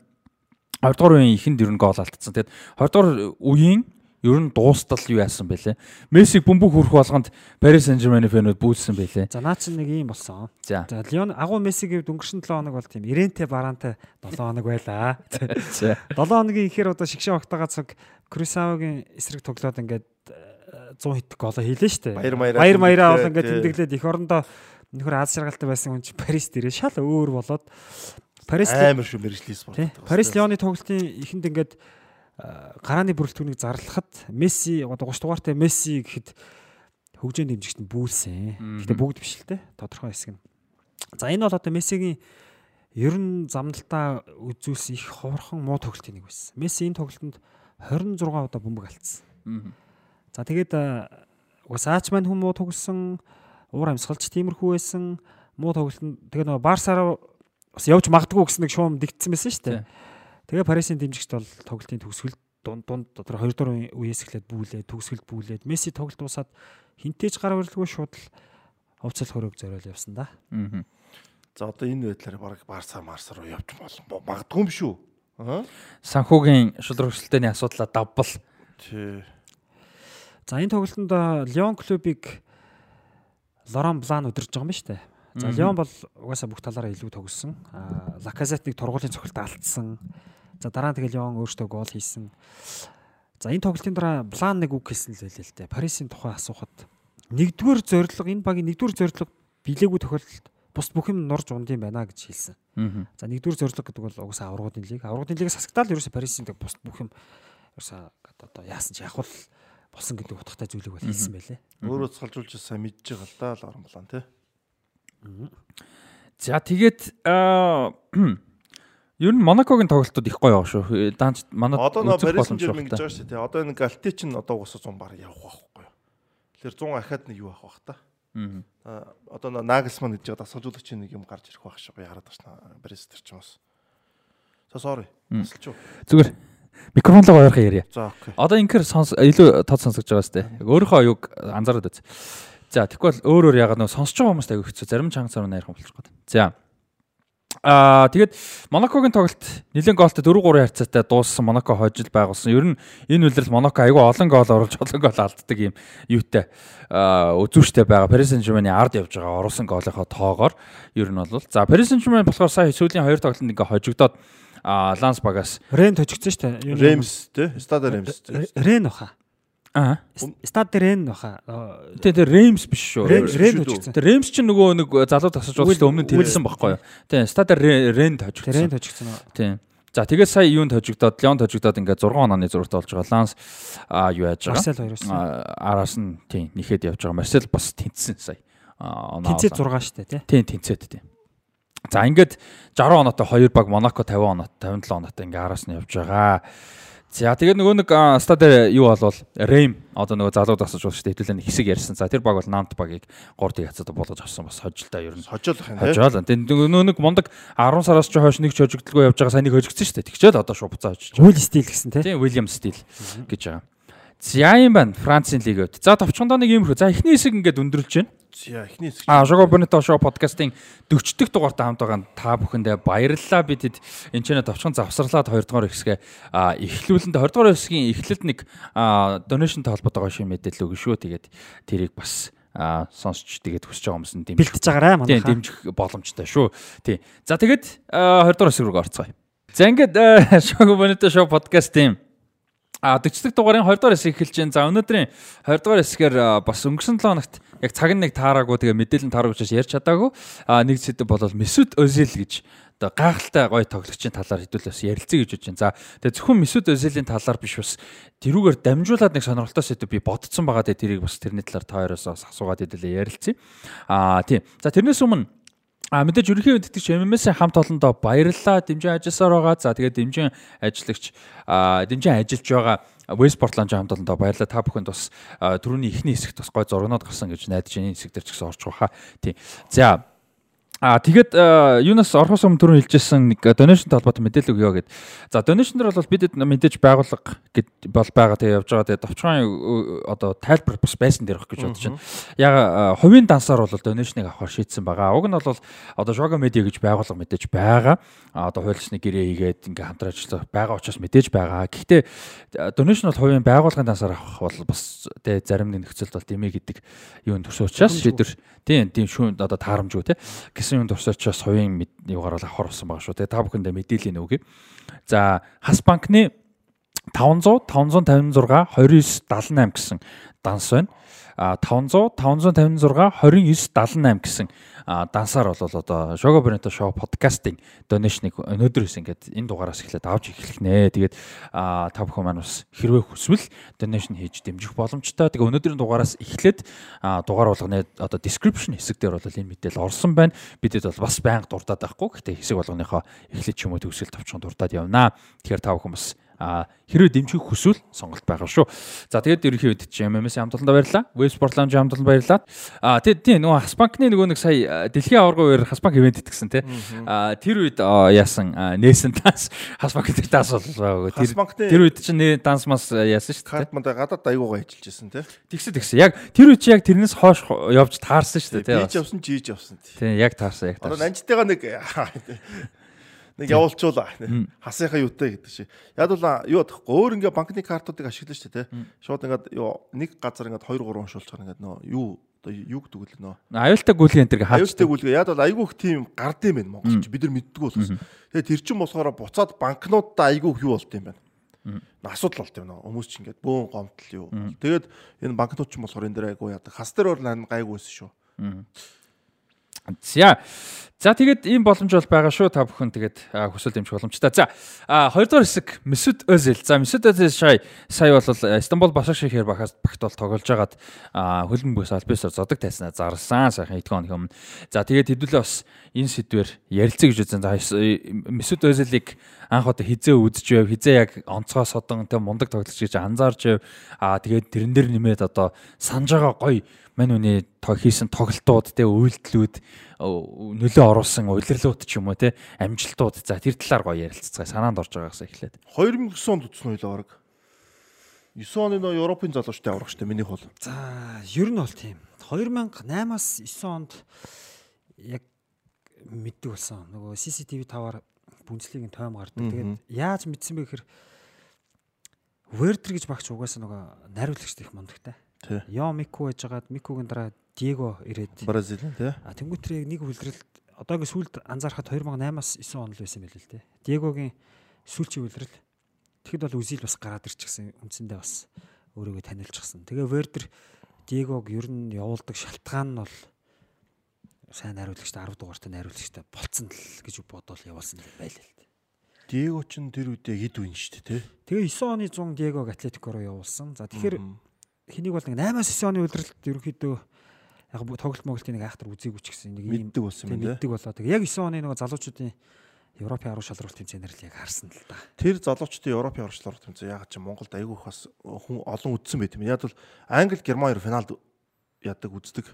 20 дугаар үеийн ихэнд ер нь гол алдсан. Тэгэд 20 дугаар үеийн ер нь дуустал юу яасан бэлээ. Мессиг бөмбөг хүрэх болгонд Paris Saint-Germain фэнүүд бүүлсэн бэлээ. За наа чинь нэг юм болсон. За. Лион агуу Мессигийн өнгөрсөн 7 хоног бол тийм Иренте Баранте 7 хоног байлаа. За. 7 хоногийн ихээр одоо шигшээ огтагаа цаг Крисавогийн эсрэг тоглоод ингээд э, 100 хит гол хийлээ штэ. Баяр маяра Баяр маяра бол ингээд тэмдэглээд эх орондоо нөхөр аз жаргалтай байсан хүн чи Парис дээрээ шал өөр болоод Парис Амар шүү мэрэгжлийн спорт. Парис Лионы тоглолтын ихэнд ингээд э, гарааны бүрэлдэхүүнийг зарлахад Месси одоо 30 дугаартай Месси гэхэд хөгжөөнд дэмжигч нь бүүлсэн. Гэтэ бүгд биш л те тодорхой хэсэг нь. За энэ бол одоо Мессигийн ер нь замналтаа үзүүлсэн их ховорхон муу тоглолтын нэг байсан. Месси энэ тоглолтод 26 удаа бөмбөг алдсан. За тэгээд э, угаас аач маань хүм муу тоглосон, уур амьсгалч тиймэрхүү байсан. Муу тоглолтод тэгээд нөгөө Барсаараа бас явж магадгүй гэсэн нэг шуум дэгдсэн байсан шүү дээ. Тэгээ Парисын дэмжигчд бол тоглолтын төгсгөлд дунд дунд тэр 2 дугаар үеэс эхлээд бүүлээд төгсгөлд бүүлээд Месси тоглолт дуусаад хинтээж гар барилгүй шууд л хувцал хөрөг зориул явсан да. Аа. За одоо энэ байдлаар баг Барса Марс руу явж болон магадгүй юм шүү. Аа. Санхүүгийн шулраг хөсөлтөний асуудлаа давбал. Тий. За энэ тоглолтод Лион клубыг Лоран Блан удирж байгаа юм ба штэ. За Лион бол угаасаа бүх талаараа илүү тогссон. Аа Лаказетыг тургуулийн цогцолд алдсан. За дараа нь тэгэл Лион өөртөө гол хийсэн. За энэ тоглолтын дараа Блан нэг үг хэлсэн л байлээ л дээ. Парисын тухай асуухад нэгдүгээр зорилго энэ багийн нэгдүгээр зорилго билээгүй тохиолдолд бус бүх юм норж унд юм байна гэж хэлсэн. За нэгдүгээр зорилго гэдэг бол угсаа аврагуудын лиг. Аврагуудын лигээс хасагтаал ерөөсө Парисын дэг бус бүх юм ерөөсө одоо яасан ч явах болсон гэдэг утгатай зүйлийг бол хэлсэн байлээ. Өөрөө цалжуулж сайн мэдж байгаа л да л орон булан тий. За тэгээд Ер нь Монакогийн тоглолтууд их гоё байгаа шүү. Даанч манай одоо нөө Парис Сен-Жермен гэж байгаа шүү. Тэ одоо энэ Галти чинь одоо уусаа 100 баг явах байхгүй юу. Тэгэхээр 100 ахаад нэг юу авах бах та. Аа одоо Нагelsmann гэж байгаа дасгалжуулагч нэг юм гарч ирэх байх шүү. Яарад ташна Парис төр ч юмс. За sorry. Тасалч уу. Зүгээр микрофонлоо ойрхон ярья. За окей. Одоо инкер сонс илүү тод сонсогдож байгаа сте. Өөрийнхөө аюуг анзаараад үз. За тэгвэл өөр өөр ягаад нөө сонсож байгаа хүмүүст аягүй хэцүү. Зарим чанга царуу найрхан болчих гээд. За. Аа тэгээд Монакогийн тоглолт нэлээд гоолтой 4-3 харьцаатай дууссан Монако хожил байгуулсан. Ер нь энэ үлрэл Монако айгүй олон гол оруулж олон гол алддаг юм юутай аа үзүүштэй байгаа. Paris Saint-Germain-ийн ард явж байгаа оруулсан гоолынхоо тоогоор ер нь бол за Paris Saint-Germain болохоор сая сүүлийн хоёр тоглолтод ингээ хожигдоод а Ланс багаас Рен тожигдсон шүү дээ. Ремс те, Стада Ремс. Рен баха. Аа. Стад Рен баха. Тэ тэ Ремс биш шүү. Рен тожигдсон. Тэ Ремс чинь нөгөө нэг залуу тасаж уулзсан өмнө тэлсэн байхгүй юу? Тэ Стад Рен тожигдсон. Рен тожигдсон. Тийм. За тэгээд сая юунд тожигдоод Леон тожигдоод ингээ 6 онооны зурагтай болж байгаа. Ланс аа юу яаж байгаа? Марсел хоёроос. Араас нь тийм нэхэд явж байгаа. Марсел бас тэнцсэн сая. оноо. Тэнцээд 6 штэ тий. Тийм тэнцээд тийм. За ингээд 60 оноотой 2 баг Монако 50 оноо 57 оноотой ингээ араас нь явж байгаа. За тэгээд нөгөө нэг стад юу болвол Рэм одоо нөгөө залуу тасаж болж штэ хэдүүлээ хэсэг ярьсан. За тэр баг бол Нант багийг гурдыг хацаад болгож авсан бас хожилтой ер нь. Хожоолох юм Хожоол. Тэгээд нөгөө нэг мундаг 10 сараас ч хойш нэг ч хожигдолгүй явж байгаа санийг хожигдсон штэ. Тэгчээл одоо шууд буцаа хожиж. Уил стил гэсэн тий. Тийм Уильям стил гэж байгаа. За юм байна Францын лигүүд. За товчхондоо нэг юм хөө. За эхний хэсэг ингээд өндөрлж байна. За эхний хэсэг. А Шого Бонито шоу подкастын 40 дахь дугаартай хамт байгаа та бүхэндээ баярлалаа. Бид хэд энэ ч нэ товчхон завсарлаад 2 дугаар хэсгээ эхлүүлэнд 20 дугаар хэсгийн эхлэлд нэг донешнтэй холбоотойгоо шин мэдээлэл өгнө шүү. Тэгээд тэрийг бас а сонсч тэгээд хүсэж байгаа юмсан дэмжих бэлтэж байгаарай манай. Тийм дэмжих боломжтой шүү. Тий. За тэгээд 20 дугаар хэсэг рүү орцгоё. За ингээд Шого Бонито шоу подкастын А 40 дугаарын 20 дугаар хэсэг эхэлж байна. За өнөөдрийн 20 дугаар хэсгээр бас өнгөрсөн 7 хоногт яг цаг нэг таараагүй тэгээ мэдээлэл таараагүй учраас ярьж чадаагүй. А нэг сэдв бол Месүд Özil гэж одоо гайхалтай гоё тоглогчийн талаар хэдүүл бас ярилцъя гэж бодож байна. За тэгээ зөвхөн Месүд Özil-ийн талаар биш бас тэрүүгээр дамжуулаад нэг сонирхолтой сэдв би бодсон байгаа. Тэгээ тэрийг бас тэрний талаар та хоёроос асуугаад хэдүүлээ ярилцъя. А тийм. За тэрнээс өмнө А мэдээж ерөнхий үдтгэж MMS-ийн хамт олондоо баярлалаа. Дэмжин ажилласаар байгаа. За тэгээд дэмжин ажиллагч дэмжин ажиллаж байгаа Westport Lounge хамт олондоо баярлалаа. Та бүхэнд бас түрүүний эхний хэсэгт бас гой зургнууд гарсан гэж найдаж энэ хэсэг дээр ч гэсэн орж байгаа. Тийм. За А тэгээд юунаас орхос өмнө түрүү хэлжсэн нэг donation талбарт мэдээлэл өгөө гэд. За дээр бол бидэд мэдээж байгууллага гэд бол байгаа тэгээ явж байгаа. Тэгээ товчхон одоо тайлбар бас байсан дээр их гэж бодож байна. Яг хувийн дансаар бол donation-ыг авахар шийдсэн байгаа. Уг нь бол одоо Shoga Media гэж байгууллага мэдээж байгаа. Одоо хуульчны гэрээ хийгээд ингээ хамтран ажиллах байгаа учраас мэдээж байгаа. Гэхдээ donation бол хувийн байгууллагын дансаар авах бол бас тэгээ зарим нэг нөхцөлд бол дэмий гэдэг юунд төрсөн учраас шийдвэр тийм тийм шүүн одоо таарамжгүй те гэсэн юм турсаачаас хувийн юугаар л авахар болсон байгаа шүү. Тэгээ та бүхэндээ мэдээлэл нөгөөе. За Хас банкны 500 556 29 78 гэсэн данс байна. А 500 556 29 78 гэсэн дансаар бол одоо Shogo Bonito Show подкастын донешныг өнөөдрөөс ингээд энэ дугаараас эхлээд авч эхлэх нэ. Тэгээд та бүхэн маань бас хэрвээ хүсвэл донешн хийж дэмжих боломжтой. Тэгээ өнөөдрийн дугаараас эхлээд дугаар болгоны одоо description хэсэг дээр бол энэ мэдээлэл орсон байна. Бидэд бол бас байнга дурдаад байхгүй. Гэхдээ хэсэг болгоныхоо эхлэж ч юм уу төгсгөл товчхон дурдаад явнаа. Тэгэхээр та бүхэн бас хэрвээ дэмжих хүсвэл сонголт байгаа шүү. За тэгээд ерөнхий үед чи MMS хамт олонд баярлалаа. Web Sport Lounge хамт олонд баярлалаа. А тэгээд тийм нөгөө Хасбанкны нөгөө нэг сая дэлхийн аварга үеэр Хасбанк ивент итгэсэн тий. А тэр үед яасан нээсэн данс Хасбанк дээр данс боллоо. Тэр тэр үед чи нээ данс мас яасан шүү дээ. Картманд гадаад аягуугаа ажиллаж байсан тий. Тэгсэн тэгсэн. Яг тэр үед чи яг тэрнээс хоош явж таарсан шүү дээ тий. Би ч явсан ч явсан тий. Тий яг таарсан яг таарсан. Одоо нанжтайгаа нэг нэг явуулчуула хасынхаа юутай гэдэг чи. Яг бол юу бодохгүй өөр ингээ банкны картуудыг ашиглаж штэ тий. Шууд ингээд юу нэг газар ингээд 2 3 уншуулчихаар ингээд нөө юу одоо юу гэдэг вэ нөө. Аюултай гүйлгээ энэ төр хаач. Аюултай гүйлгээ яг бол айгүйх тийм гардыг байна Монголч бид нар мэддэггүй болохоос. Тэгээ тэр чин болохоор буцаад банкнуудаа айгүйх юу болт юм байна. Асуудал болт юм нөө. Хүмүүс ч ингээд бөөн гомдол юу. Тэгээд энэ банкнууд ч болохоор энэ дээр айгүй яадаг. Хас дээр бол гайгүйсэн шүү. За. За тэгээд ийм боломж бол байгаа шүү та бүхэн тэгээд хүсэл дэмжих боломжтой. За хоёрдугаар хэсэг Месүд Özil. За Месүд Özil сая сая бол Стамбул Башакшихэр багт багт бол тоглож байгаад хөлбөмбөг бүс албасаар зодог тайснаа зарсан сайхан хоног юм. За тэгээд хэдүүлээ бас энэ сэдвэр ярилцъя гэж үзэн. За Месүд Özil-ийг анх удаа хизээ үзэж байв. Хизээ яг онцгой содон тэг мундаг тоглож гэж анзаарч байв. Аа тэгээд тэрэн дээр нэмээд одоо санаж байгаа гоё мань үний хийсэн тоглолтууд те үйлдэлүүд нөлөө оруулсан удирлууд ч юм уу те амжилтууд. За тэр талаар гоё ярилццгаая санаанд орж байгаагаас эхлээд. 2009 онд утсан үйлээ баг 9 оны нөө Европын залуучтай аврах штэ миний хол. За ер нь бол тийм. 2008-аас 9 онд яг мэддэг болсон. Нөгөө CCTV 5-аар бүнцлигийн тойм гардаг. Тэгээд яаж мэдсэн бэ гэхээр Вердер гэж багч угаасаа нөгөө найруулагчд их мундагтай Йо Мику байжгаад Микугийн дараа Диего ирээд Бразил тий. А тэнгуүтрээ нэг үлрэлт одоо ингээ сүлд анзаархад 2008-аас 9 он л байсан байл л тий. Диегогийн сүүлчийн үлрэл тэгэхэд бол үзил бас гараад ирчихсэн үндсэндээ бас өөрийгөө танилцчихсан. Тэгээ Вердер Диегог ер нь явуулдаг шалтгаан нь бол сайн найруулагчтай 10 дугаартай найруулагчтай болцсон л гэж бодвол явуулсан байлаа л. Диего ч тэр үедээ хэд үн шүү дээ тий. Тэгээ 9 оны 100 Диегог Атлетико руу явуулсан. За тэгэхээр хэнийг бол нэг 8-аас 9 оны удирдалт ерөнхийдөө яг тоглолт моголтын нэг айхтар үзээгүй ч гэсэн нэг юм мэддэг болсон юм мэддэг болоо. Тэгээ яг 9 оны нэг залуучуудын Европын арга шалралт тэмцээнээр л яг харсан л да. Тэр залуучдын Европын арга шалралт тэмцээн яг чи Монголд айгүй их бас хүн олон үзсэн байт юм. Яг бол Англи, Герман хоёр финалд ядаг үздэг.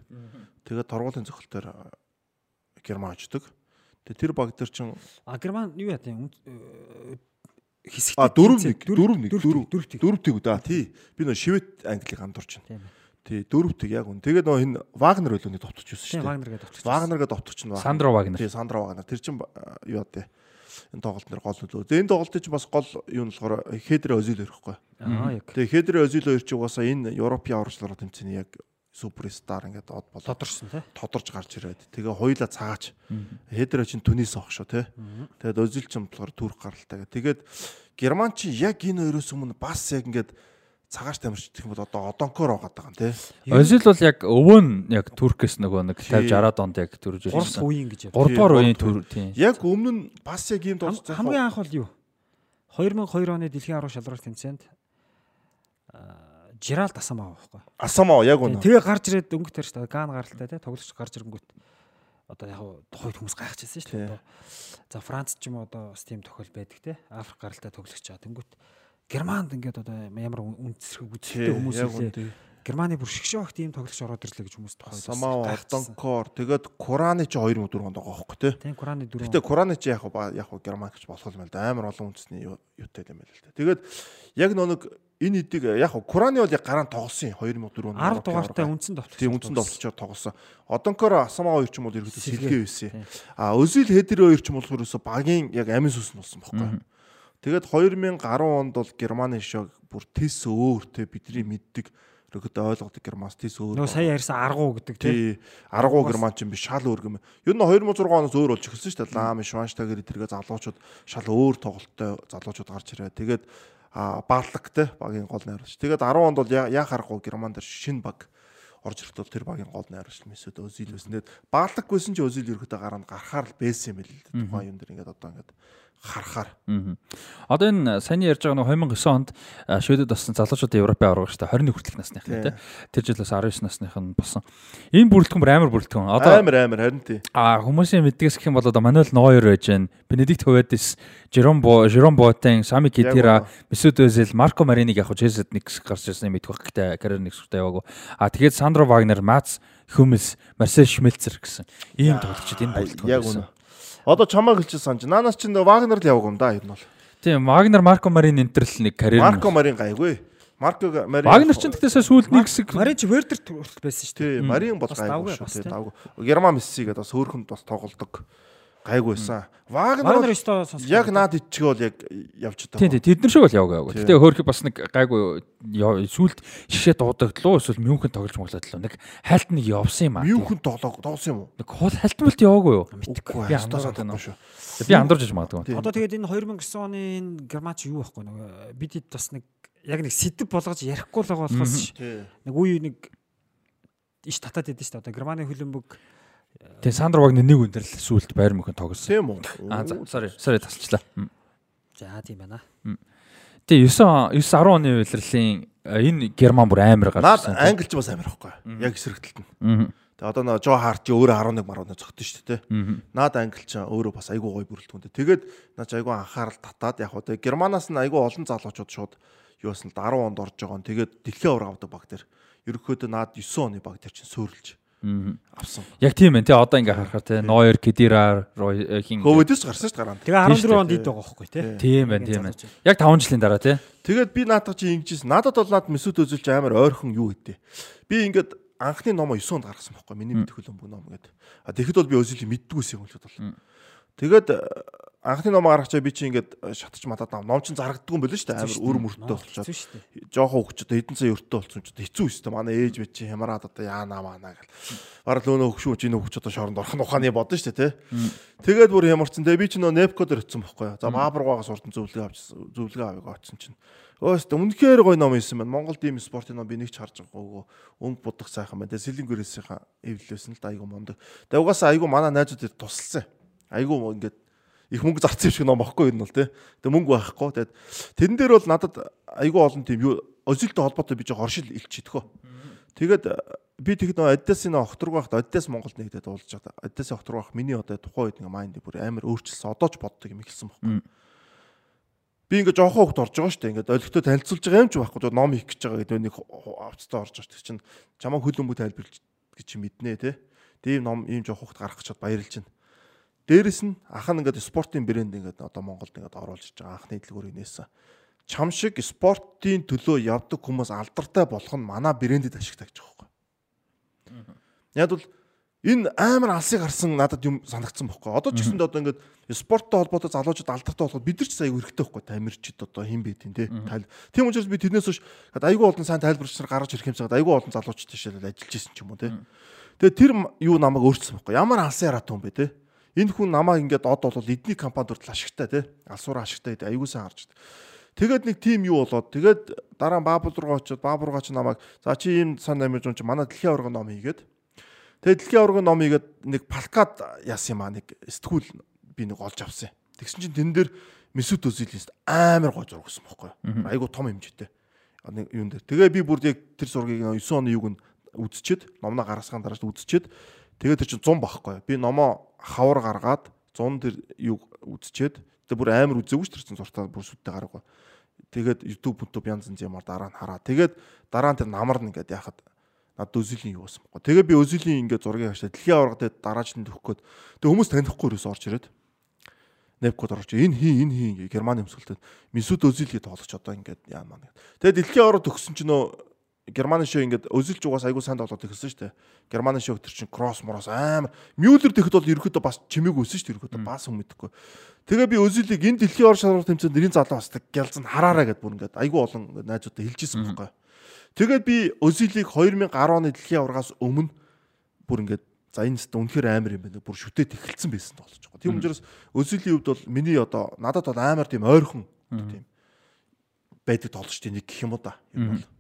Тэгээд торгуулийн зохилтоор Герман очдөг. Тэгээд тэр баг дээр чин А Герман юу яа тийм хэсэгт а 4 1 4 1 4 4 тэг үү? Да тий. Би нөө шивэт англиг андуурч байна. Тий 4 тэг яг үн тэгээд нөө энэ вагнер өлөөний товтогч юусэн шүү дээ? Вагнер гэдэг товтогч вагнер гэдэг товтогч нь сандро вагнер. Тий сандро вагнер. Тэр чин юу яа дээ энэ тоглолт нэр гол нөлөө. Тэгээ энэ тоглолтын чинь бас гол юу нь болохоор Хедрэ Озил ирэхгүй. Аа яг. Тэгээ Хедрэ Озил хоёр чинь угаасаа энэ Европын аварчлалаар тэмцэний яг суперстар ингээд од болоо. Тодорсон тий. Тодорч гарч ирээд. Тэгээ хоёулаа цаач. Хедер чинь Түнис авах шүү тий. Тэгээд Озил чинь болохоор Турк гаралтай. Тэгээд Герман чи яг энэ хоёроос өмнө бас яг ингээд цагааш тамирч гэх юм бол одоо одонкоор байгаа даа тий. Озил бол яг өвөө нь яг Туркээс нөгөө нэг 50 60-аад онд яг төрж ирсэн. 3 үеийн гэж. 3 дугаар үеийн төр тий. Яг өмнө нь бас яг ийм тооц хамгийн анх бол юу? 2002 оны дэлхийн арга шалралт тэмцээнд Жиралд Асамаа байхгүй. Асамаа яг үнэ. Тэгээ гарч ирээд өнгөт тарьж та Ган гаралтай те тоглогч гарч ирэнгүүт одоо яг тухайд хүмүүс гайхчихсан шүү дээ. За Франц ч юм уу одоо бас тийм тохиол байдаг те. Африк гаралтай тоглогч чаа. Тэнгүүт Германд ингээд одоо ямар үндэсрэг үзэлтэй хүмүүс үлээ. Германы бүр шгшөөх тийм тоглогч ороод ирлээ гэж хүмүүс тухайд Самаа Ортонкор тэгээд Кураны ч 2004 онд байгаа хөөхгүй те. Тийм Кураны 4. Гэтэ Кураны ч яг яг Герман гэж болох юм байл да. Амар олон үндэсний юутай юм байл л да. Тэгээд яг нэг энэ эдийг яг Кураны бол яг гараан тоглосон 2004 онд 10 дугаартай үндсэн товтлогч. Тийм үндсэн товтлогчоор тоглосон. Одонкор Асама хоёр ч юм бол ерөөдөө сэлгээ байсан. А Özil Хедер хоёр ч юм бол ерөөсө багийн яг амин сүс нь болсон байхгүй. Тэгээд 2010 онд бол Германы шог бүр тес өөр те бидний мэддэг ерөөдөө ойлгодог Германс тес өөр. Нөө сая ярьсан аргуу гэдэг тий. Аргуу Герман ч юм биш шал өөр юм. Ер нь 2006 оноос өөр болж эхэлсэн шүү дээ. Лам, Шванштагер эдэргээ залуучууд шал өөр тоглолттой залуучууд гарч ирээ. Тэгээд баалаг те багийн гол найруулагч. Тэгээд 10 онд бол яа харахгүй Герман дээр шинэ баг орж ирэхдээ тэр багийн гол найруулагч Месүд Özil байсан. Тэгээд баалаггүйсэн ч Özil ерөөдөө гараанд гарахаар л байсан юм л тухайн юм дээр ингээд одоо ингээд харахаар. Одоо энэ саяны ярьж байгаа нэг 2009 онд Шведэд болсон залуучуудын Европын авраг дээ 21 хүртэлх насных тийм тэр жил бас 19 насных нь болсон. Энэ бүрэлдэхүүн бүр амар бүрэлдэхүүн. Одоо амар амар харин тий. А хүмүүсийн мэддгээс гэх юм бол одоо Мануэл Нойер байж гэн Бенедикт Хуведис, Жером Бо, Жером Ботен, Сами Китира, Месут Özil, Марко Мариниг яг Челсид нэг гарч ирсэн мэдэх байх гэхдээ карьер нэг сүртэй яваагүй. А тэгээд Сандро Вагнер, Мац Хүмс, Марсел Шмельцер гэсэн ийм тоглогчид энэ бүрэлдэхүүн. Яг үнэ. Одоо чамаа гэлж санаж. Наанаас чинь Вагнер л яваг юм да ер нь бол. Тийм, Вагнер Марко Марин энтер л нэг карьер. Марко Марин гайгүй. Марко Марин Вагнер ч тэгтээсээ сүүлд нэг хэсэг Марин ч Вердер хүртэл байсан шүү дээ. Тийм, Марин бол гайгүй шүү дээ. Давгүй. Герман Месси гэдэг бас хөөхөнд бас тоглодог гайгүй байсан. Вагнер яг наад ичиг бол яг явж байгаа. Тийм тийм тэд нар шиг бол яваг яваг. Гэтэ хөөрхи бас нэг гайгүй сүлд шишээ дуудаглуу эсвэл мюнхэн тоглож моглоод л нэг хайлт нэг явсан юм аа. Мюнхэн тоглоо тоглосон юм уу? Нэг хол халтмалт яваагүй юу? Би андуураад байна шүү. Би андуурж иж магадгүй. Одоо тэгээд энэ 2009 оны энэ германч юу байхгүй нэг бид хэд бас нэг яг нэг сэдв болгож ярихгүй л байгаа болохоос нэг үе нэг иш татаад идэв шүү дээ. Одоо Германы хөлбөмбөг Тэгээ Сандро Вагнер нэг өндөр л сүулт байр мөхөнд тогсон. Тийм үү? Аа sorry, sorry тасчлаа. За тийм байна. Тэгээ 9 9 10 оны улирлын энэ герман бүр амар гарсан. Наад англич бас амар байхгүй. Яг эсрэгтэлт нь. Тэгээ одоо нөө Жо Харт өөрөө 11 марууд зогтсон шүү дээ. Наад англич өөрөө бас айгүй гоё бүрэлдэхүүнтэй. Тэгээд наач айгүй анхаарал татаад яг одоо германаас нь айгүй олон залуучууд шууд юу басна л 10 онд орж байгаа нь тэгээд дэлхийн авраг авдаг баг дээр ерөнхийдөө наад 9 оны баг дээр чинь суурилж авсан. Яг тийм ээ тий одоо ингээ харахаар тий Ноер, Кедира, хин Хөвөдөс гарсан шүү дээ гараанд. Тэгээ 14 онд ид байгаа байхгүй тий. Тийм байна, тийм байна. Яг 5 жилийн дараа тий. Тэгээд би наадах чи ингэжсэн. Надад бол наад Месут Өзүлж амар ойрхон юу гэдэг. Би ингээд анхны номоо 9 онд гаргасан байхгүй миний мэдэх хөлбөмбөг ном гэдэг. А тэгэхэд бол би Өзүлийг мэддгүйсэн юм л бол. Тэгээд анхны ном гаргачаа би чи ингээд шатаж матаад ном чин зарагддгүй юм болоо шүү дээ. Амар өр мөртөө болчиход. жоохон хөвгчөд хэдэн цаа өртөө болсон ч хэцүү шүү дээ манай ээж бич хямраад одоо яана маана гэл. Бараг лөөнө хөвгшүү чи нөхч одоо шоронд орох нь ухааны бодно шүү дээ тий Тэгээд бүр ямарчсан тэгээ би чи нөө непко дээр өтсөн бохгүй за баабургаагаас урдан зөвлөгөө авч зөвлөгөө авыг очсон чинь. Өөс үнэхээр гоё ном ийсэн байна. Монгол дим спортын ном би нэг ч харж байгаагүй. Өнгө будах сайхан байна. Тэгээ Сэлэнгөрөөсийнхаа эвлэлсэн л айгу мондөг. Тэгээ угаасаа айгу манай найзууд тусалсан. Айгу ингээд их мөнгө зарцсан юм шиг ном багхгүй энэ бол тий. Тэгээ мөнгө байхгүй. Тэгээд тэрэн дээр бол надад айгүй олон тийм юу Озилтэй холбоотой би жоо оршил илчидэхөө. Тэгээд би тэгэд нөө Адидас-ийн огторг байхад Адидас Монголд нэгдээд уулзж байгаа. Адидас-ийн огторг байх миний одоо тухайн үед ингээ майнд бүр амар өөрчилсөн. Одоо ч боддог юм эхэлсэн баггүй. Би ингээ жоохон хөвгт орж байгаа шүү дээ. Ингээ олигтой танилцуулж байгаа юм ч байхгүй. Ном их гэж байгаа гэдэг нэг авцтай орж байгаа чинь чамаа хөлбөмбөг тайлбарлаж гэж мэднэ те. Тийм ном ийм жоохон хөвгт гарах гэж баярлж байна. Дээрэс нь ах нь ингээд спортын брэнд ингээд одоо Монголд ингээд оруулж ирж байгаа анхны дэлгүүрийг нээсэн. Чам шиг спортын төлөө явдаг хүмүүс алдартай болох нь манай брэндэд ашигтай гэж байгаа юм. Яг бол энэ амар алсыг харсан надад юм санагдсан байхгүй. Одоо ч гэсэнд одоо ингээд спорттой холбоотой залуучууд алдартай болоход бид нар ч аягүй хэрэгтэй байхгүй. Тамирчид одоо хэн бэ тийм те. Тийм учраас би тэрнээс хойш аягүй олон сайн тайлбарчаар гаргаж ирэх юмсаад аягүй олон залуучууд тийшээ ажиллаж исэн ч юм уу те. Тэгээ тэр юу намайг өөрчилсөн байхгүй. Ямар алсын яраат юм бэ те энэ хүн намаа ингээд од бол эдний компанид хүртэл ашигтай тий алсуура ашигтай айгуу сайн харж байна. Тэгээд нэг тим юу болоод тэгээд дараа нь Баабул руу очиод Баабул руу ч намайг за чи ийм сан амиж унч манай дэлхийн аварга ном хийгээд тэгээд дэлхийн аварга ном хийгээд нэг палкад яасан юм аа нэг сэтгүүл би нэг олж авсан. Тэгсэн чинь тэн дээр Месут Өзилийн амар гой зураг өгсөн байхгүй юу? Айгуу том хэмжээтэй. Нэг юун дээр. Тэгээ би бүр яг тэр зургийг 9 оны юуг нь үзчихэд номноо гаргасгаан дараач үзчихэд тэгээ тэр чинь 100 байхгүй юу? Би номоо хавар гаргаад 100 тэр юу үзчихэд тэгээ бүр амар үзээгүй ч тэрсэн зуртаа бүр сүттэй гараагүй. Тэгээд YouTube YouTube янз янз юмар дараа нь хараа. Тэгээд дараа нь тэр намар нь ингээд яхад над өзөлийн юу болсон бэ? Тэгээ би өзөлийн ингээд зургийг хашаа дэлхийн аварга дээр дараач нь төгөх гээд тэг хүмүүс танихгүй юус орж ирээд Нэпкод орж энэ хий энэ хий ингээ Германы өмсгөлтөд Месут Өзил гэдэг тоглож одоо ингээд яамаа. Тэгээд дэлхийн аварга төгсөн чинь нөө Германы шоу ингээд өзөлж угаас айгуу санд болоод ирсэн шүү дээ. Германы шоу тэр чин кросс мороос амар Мюллер тэгэхэд бол ерөөдөө бас чимээг өссөн шүү дээ. Ерөөдөө бас хүн мэдэхгүй. Тэгээ би өзөлийг энэ дэлхийн ор шалралт тэмцээнд нэрийн залуу бас гялз нь хараараа гэд бүр ингээд айгуу олон найзуудаа хэлжсэн байхгүй. Тэгээд би өзөлийг 2010 оны дэлхийн аваргаас өмнө бүр ингээд за энэ тест үнэхээр амар юм байна. Бүр шүтээд эхэлсэн байсан болж байгаа. Тийм учраас өзөлийн хувьд бол миний одоо надад бол амар тийм ойрхон тийм байдаг тоглож тийм нэг гэх юм уу да. Ер нь бол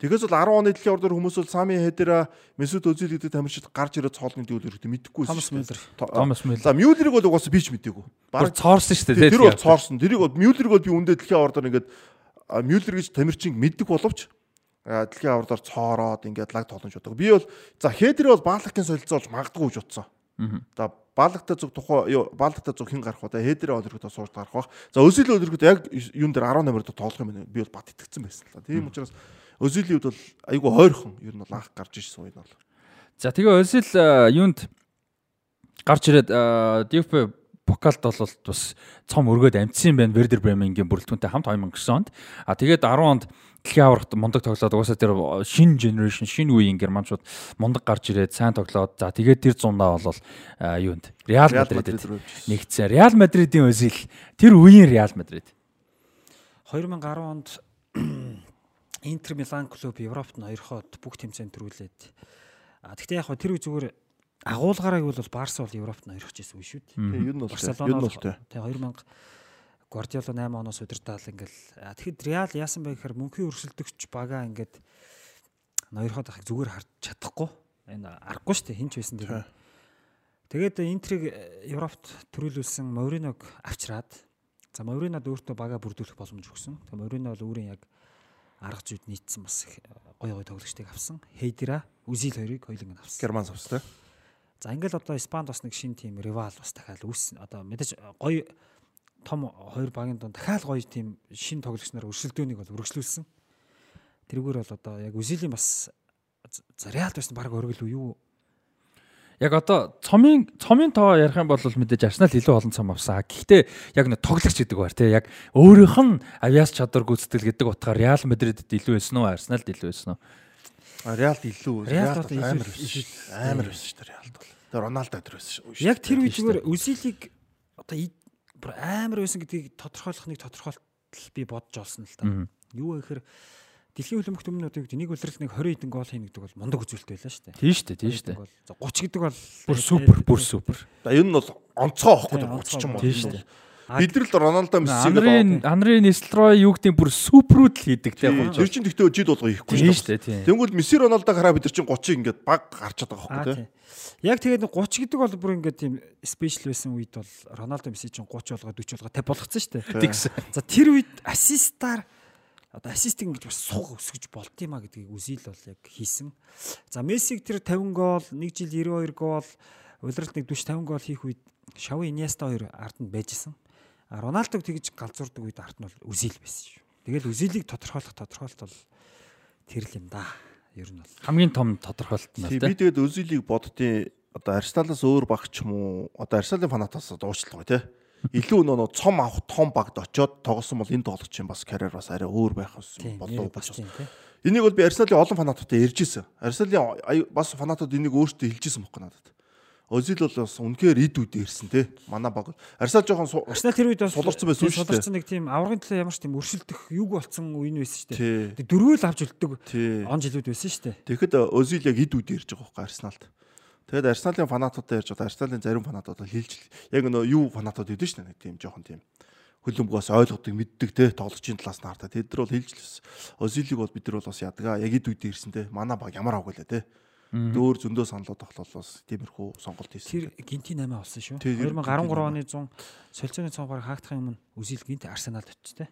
Тэгээс бол 10 оны дэлхийн ордоор хүмүүс бол Сами Хедера, Месут Özil гэдэг тамирчид гарч ирээд цоолны дүүл хэрэгтэй мэдэхгүй Томас Мюллер. Томас Мюллер. За Мюллерийг бол угаасаа би ч мэдээгүй. Баг цоорсон шүү дээ. Тэр бол цоорсон. Тэрийг бол Мюллерийг бол би үндэ дэлхийн ордоор ингээд Мюллер гэж тамирчин мэддэг боловч дэлхийн ордоор цоороод ингээд лаг тоглож бодог. Би бол за Хедер бол Баалакын солилцоолж магадгүй гэж утсан. За Баалагтай зүг тухай юу Баалагтай зүг хин гарах уу? Хедерээ олөрхөд сууж гарах бах. За Özil олөрхөд яг юун дээр 18-аар тоглох юм байна. Би бол бат итгэцэн байсан л та. Тийм учраас Özil-ийн үед бол айгүй хойрхон ер нь бол анх гарч ирсэн үед бол. За тэгээ Özil э, юунд гарч ирээд DFB Покалд бол бас цом өргөд амтсан байна Werder Bremen-ийн бүрэлдэхүүнтэй хамт 2009 онд. А тэгээд 10 онд дэлхийн аварт мундаг тоглоод угаасаа тэр шинэ generation шинэ үеийн германчууд мундаг гарч ирээд сайн тоглоод за тэгээд тэр зундаа бол юунд Реал Мадридэд нэгдсэн. Реал Мадридын Özil тэр үеийн Реал Мадрид. 2010 онд Интер Милан клуб Европт ноёрхоод бүх тэмцээнд төрүүлээд а тэгтээ яг хөө тэр үе зүгээр агуулгаараа гэвэл Барса бол Европт ноёрхож ирсэн үе шүү дээ. Тэгээ ер нь бол ер нь бол тэгээ 2000 Гвардиола 8 оноос удирдаал ингээл тэгэхэд Реал яасан бэ гэхээр мөнхийн өрсөлдөгч бага ингээд ноёрхоод ахыг зүгээр харж чадахгүй. Энэ аргагүй шүү дээ хинч байсан тэр. Тэгээд Интерийг Европт төрүүлүүлсэн Мориног авчраад за Моринод өөртөө бага бүрдүүлэх боломж өгсөн. Тэгээ Морино бол өөрийн яг арга зүйд нийцсэн бас гой гой тоглогчдыг авсан. Хейдера, Үзил хоёрыг хоёуланг нь авсан. Герман авсан тий. За ингээл одоо Испанд бас нэг шин тим ривал бас дахиад үүс одоо мэдээж гой том хоёр багийн дунд дахиад гоё тийм шин тоглогч нар өрсөлдөөнийг бол өргөжлүүлсэн. Тэрүүгээр бол одоо яг Үзилийн бас зариалт байсан баг өргөл юу Яг одоо цомын цомын тоо ярих юм бол мэдээж Арсенал илүү олон цом авсан. Гэхдээ яг нэг тоглогч гэдэг баар тий яг өөрийнх нь авиас чадвар гүйцэтгэл гэдэг утгаар Реал Мадридэд илүү байсан уу? Арсеналд илүү байсан уу? Реалд илүү. Реалд амар байсан. Амар байсан шүү дээ Реалд бол. Тэгээ Роналдо өдр байсан шүү. Яг тэр үе зүгээр Үзилийг одоо амар байсан гэдгийг тодорхойлох нэг тодорхойлт би бодож олсон л та. Юу вэ гэхээр Дэлхийн хөлбөмбөг төмнүүдийг нэг үлрэлт нэг 20 хэдэн гол хийн гэдэг бол мундаг үзүүлэлт байлаа шүү дээ. Тийм шүү дээ, тийм шүү дээ. За 30 гэдэг бол бүр супер, бүр супер. За энэ нь бол онцгой аахгүй 30 ч юм уу. Тийм шүү дээ. Бид нар л Роналдо Мессиг Анрын Анрын Нестрой юу гэдэг бүр суперүүд л хийдэг тийм. Тэр чинь гэхдээ жид болгоо хийхгүй шүү дээ. Тэнгүүд Месси Роналдо хараа бид нар чинь 30 ингээд баг гарч чаддаг аахгүй тийм. Яг тэгээд 30 гэдэг бол бүр ингээд тийм спешиал байсан үед бол Роналдо Месси чинь 30 болгоо 40 болгоо 50 болгоцсон шүү дээ. За тэр үед ассистаар одоо ассист ингэж бас суг өсгөж болд юм а гэдгийг үзил бол яг хийсэн. За Мессиг тэр 50 гол, нэг жил 92 гол, улиралт нэг 40 50 гол хийх үед Шави Иньеста хоёр ард нь байж исэн. А Роналдог тэгж галзуурдаг үед ард нь бол үзил байсан шүү. Тэгэл үзилийг тодорхойлох тодорхойлт бол тэр л юм да. Ер нь бол хамгийн том тодорхойлт нь тийм. Би тэгээд үзилийг боддیں۔ Одоо Арсеналаас өөр багч юм уу? Одоо Арсеналын фанатаас уучлалгаа тий илүү нөө цом авах том багт очоод тоглосон бол энэ тоглогч юм бас карьер бас арай өөр байх болов бас. Энийг бол би Арсеналын олон фанатуудад ярьж исэн. Арсеналын бас фанатууд энийг өөртөө хэлж исэн байхгүй надад. Озил бол бас үнэхээр ид үд ирсэн те. Манай баг. Арсенал жоохон Арсенал тэр үед бас суларсан байсан шүү дээ. Суларсан нэг тийм аврагын төлөө ямар ч тийм өршөлдөх юг болсон үе нь байсан шүү дээ. Дөрвөл авч үлддэг он жилүүд байсан шүү дээ. Тэгэхэд Озил яг ид үд ирж байгаа байхгүй Арсеналд. Тэгээд Арсеналын фанатуудаа ярьж байгаа Арсеналын зарим фанатууд хэлж яг нөө юу фанатууд идэв шүү дээ. Тийм жоохон тийм хөлбөмбөгөөс ойлгодог, мэддэг те тоглогчийн талаас нь хартаа. Тэд нар бол хэлж лээс. Озилиг бол бид нар бол бас ядгаа яг ид үед ирсэн те. Манай баг ямар гэлээ те. Дөөр зөндөө саналууд тоглол бас тиймэрхүү сонголт Тэр хийсэн. гинти 8 болсон шүү. 2013 оны 100 солилцооны цонхоор хаагдах юм нь Үзил гинти Арсеналд очив те.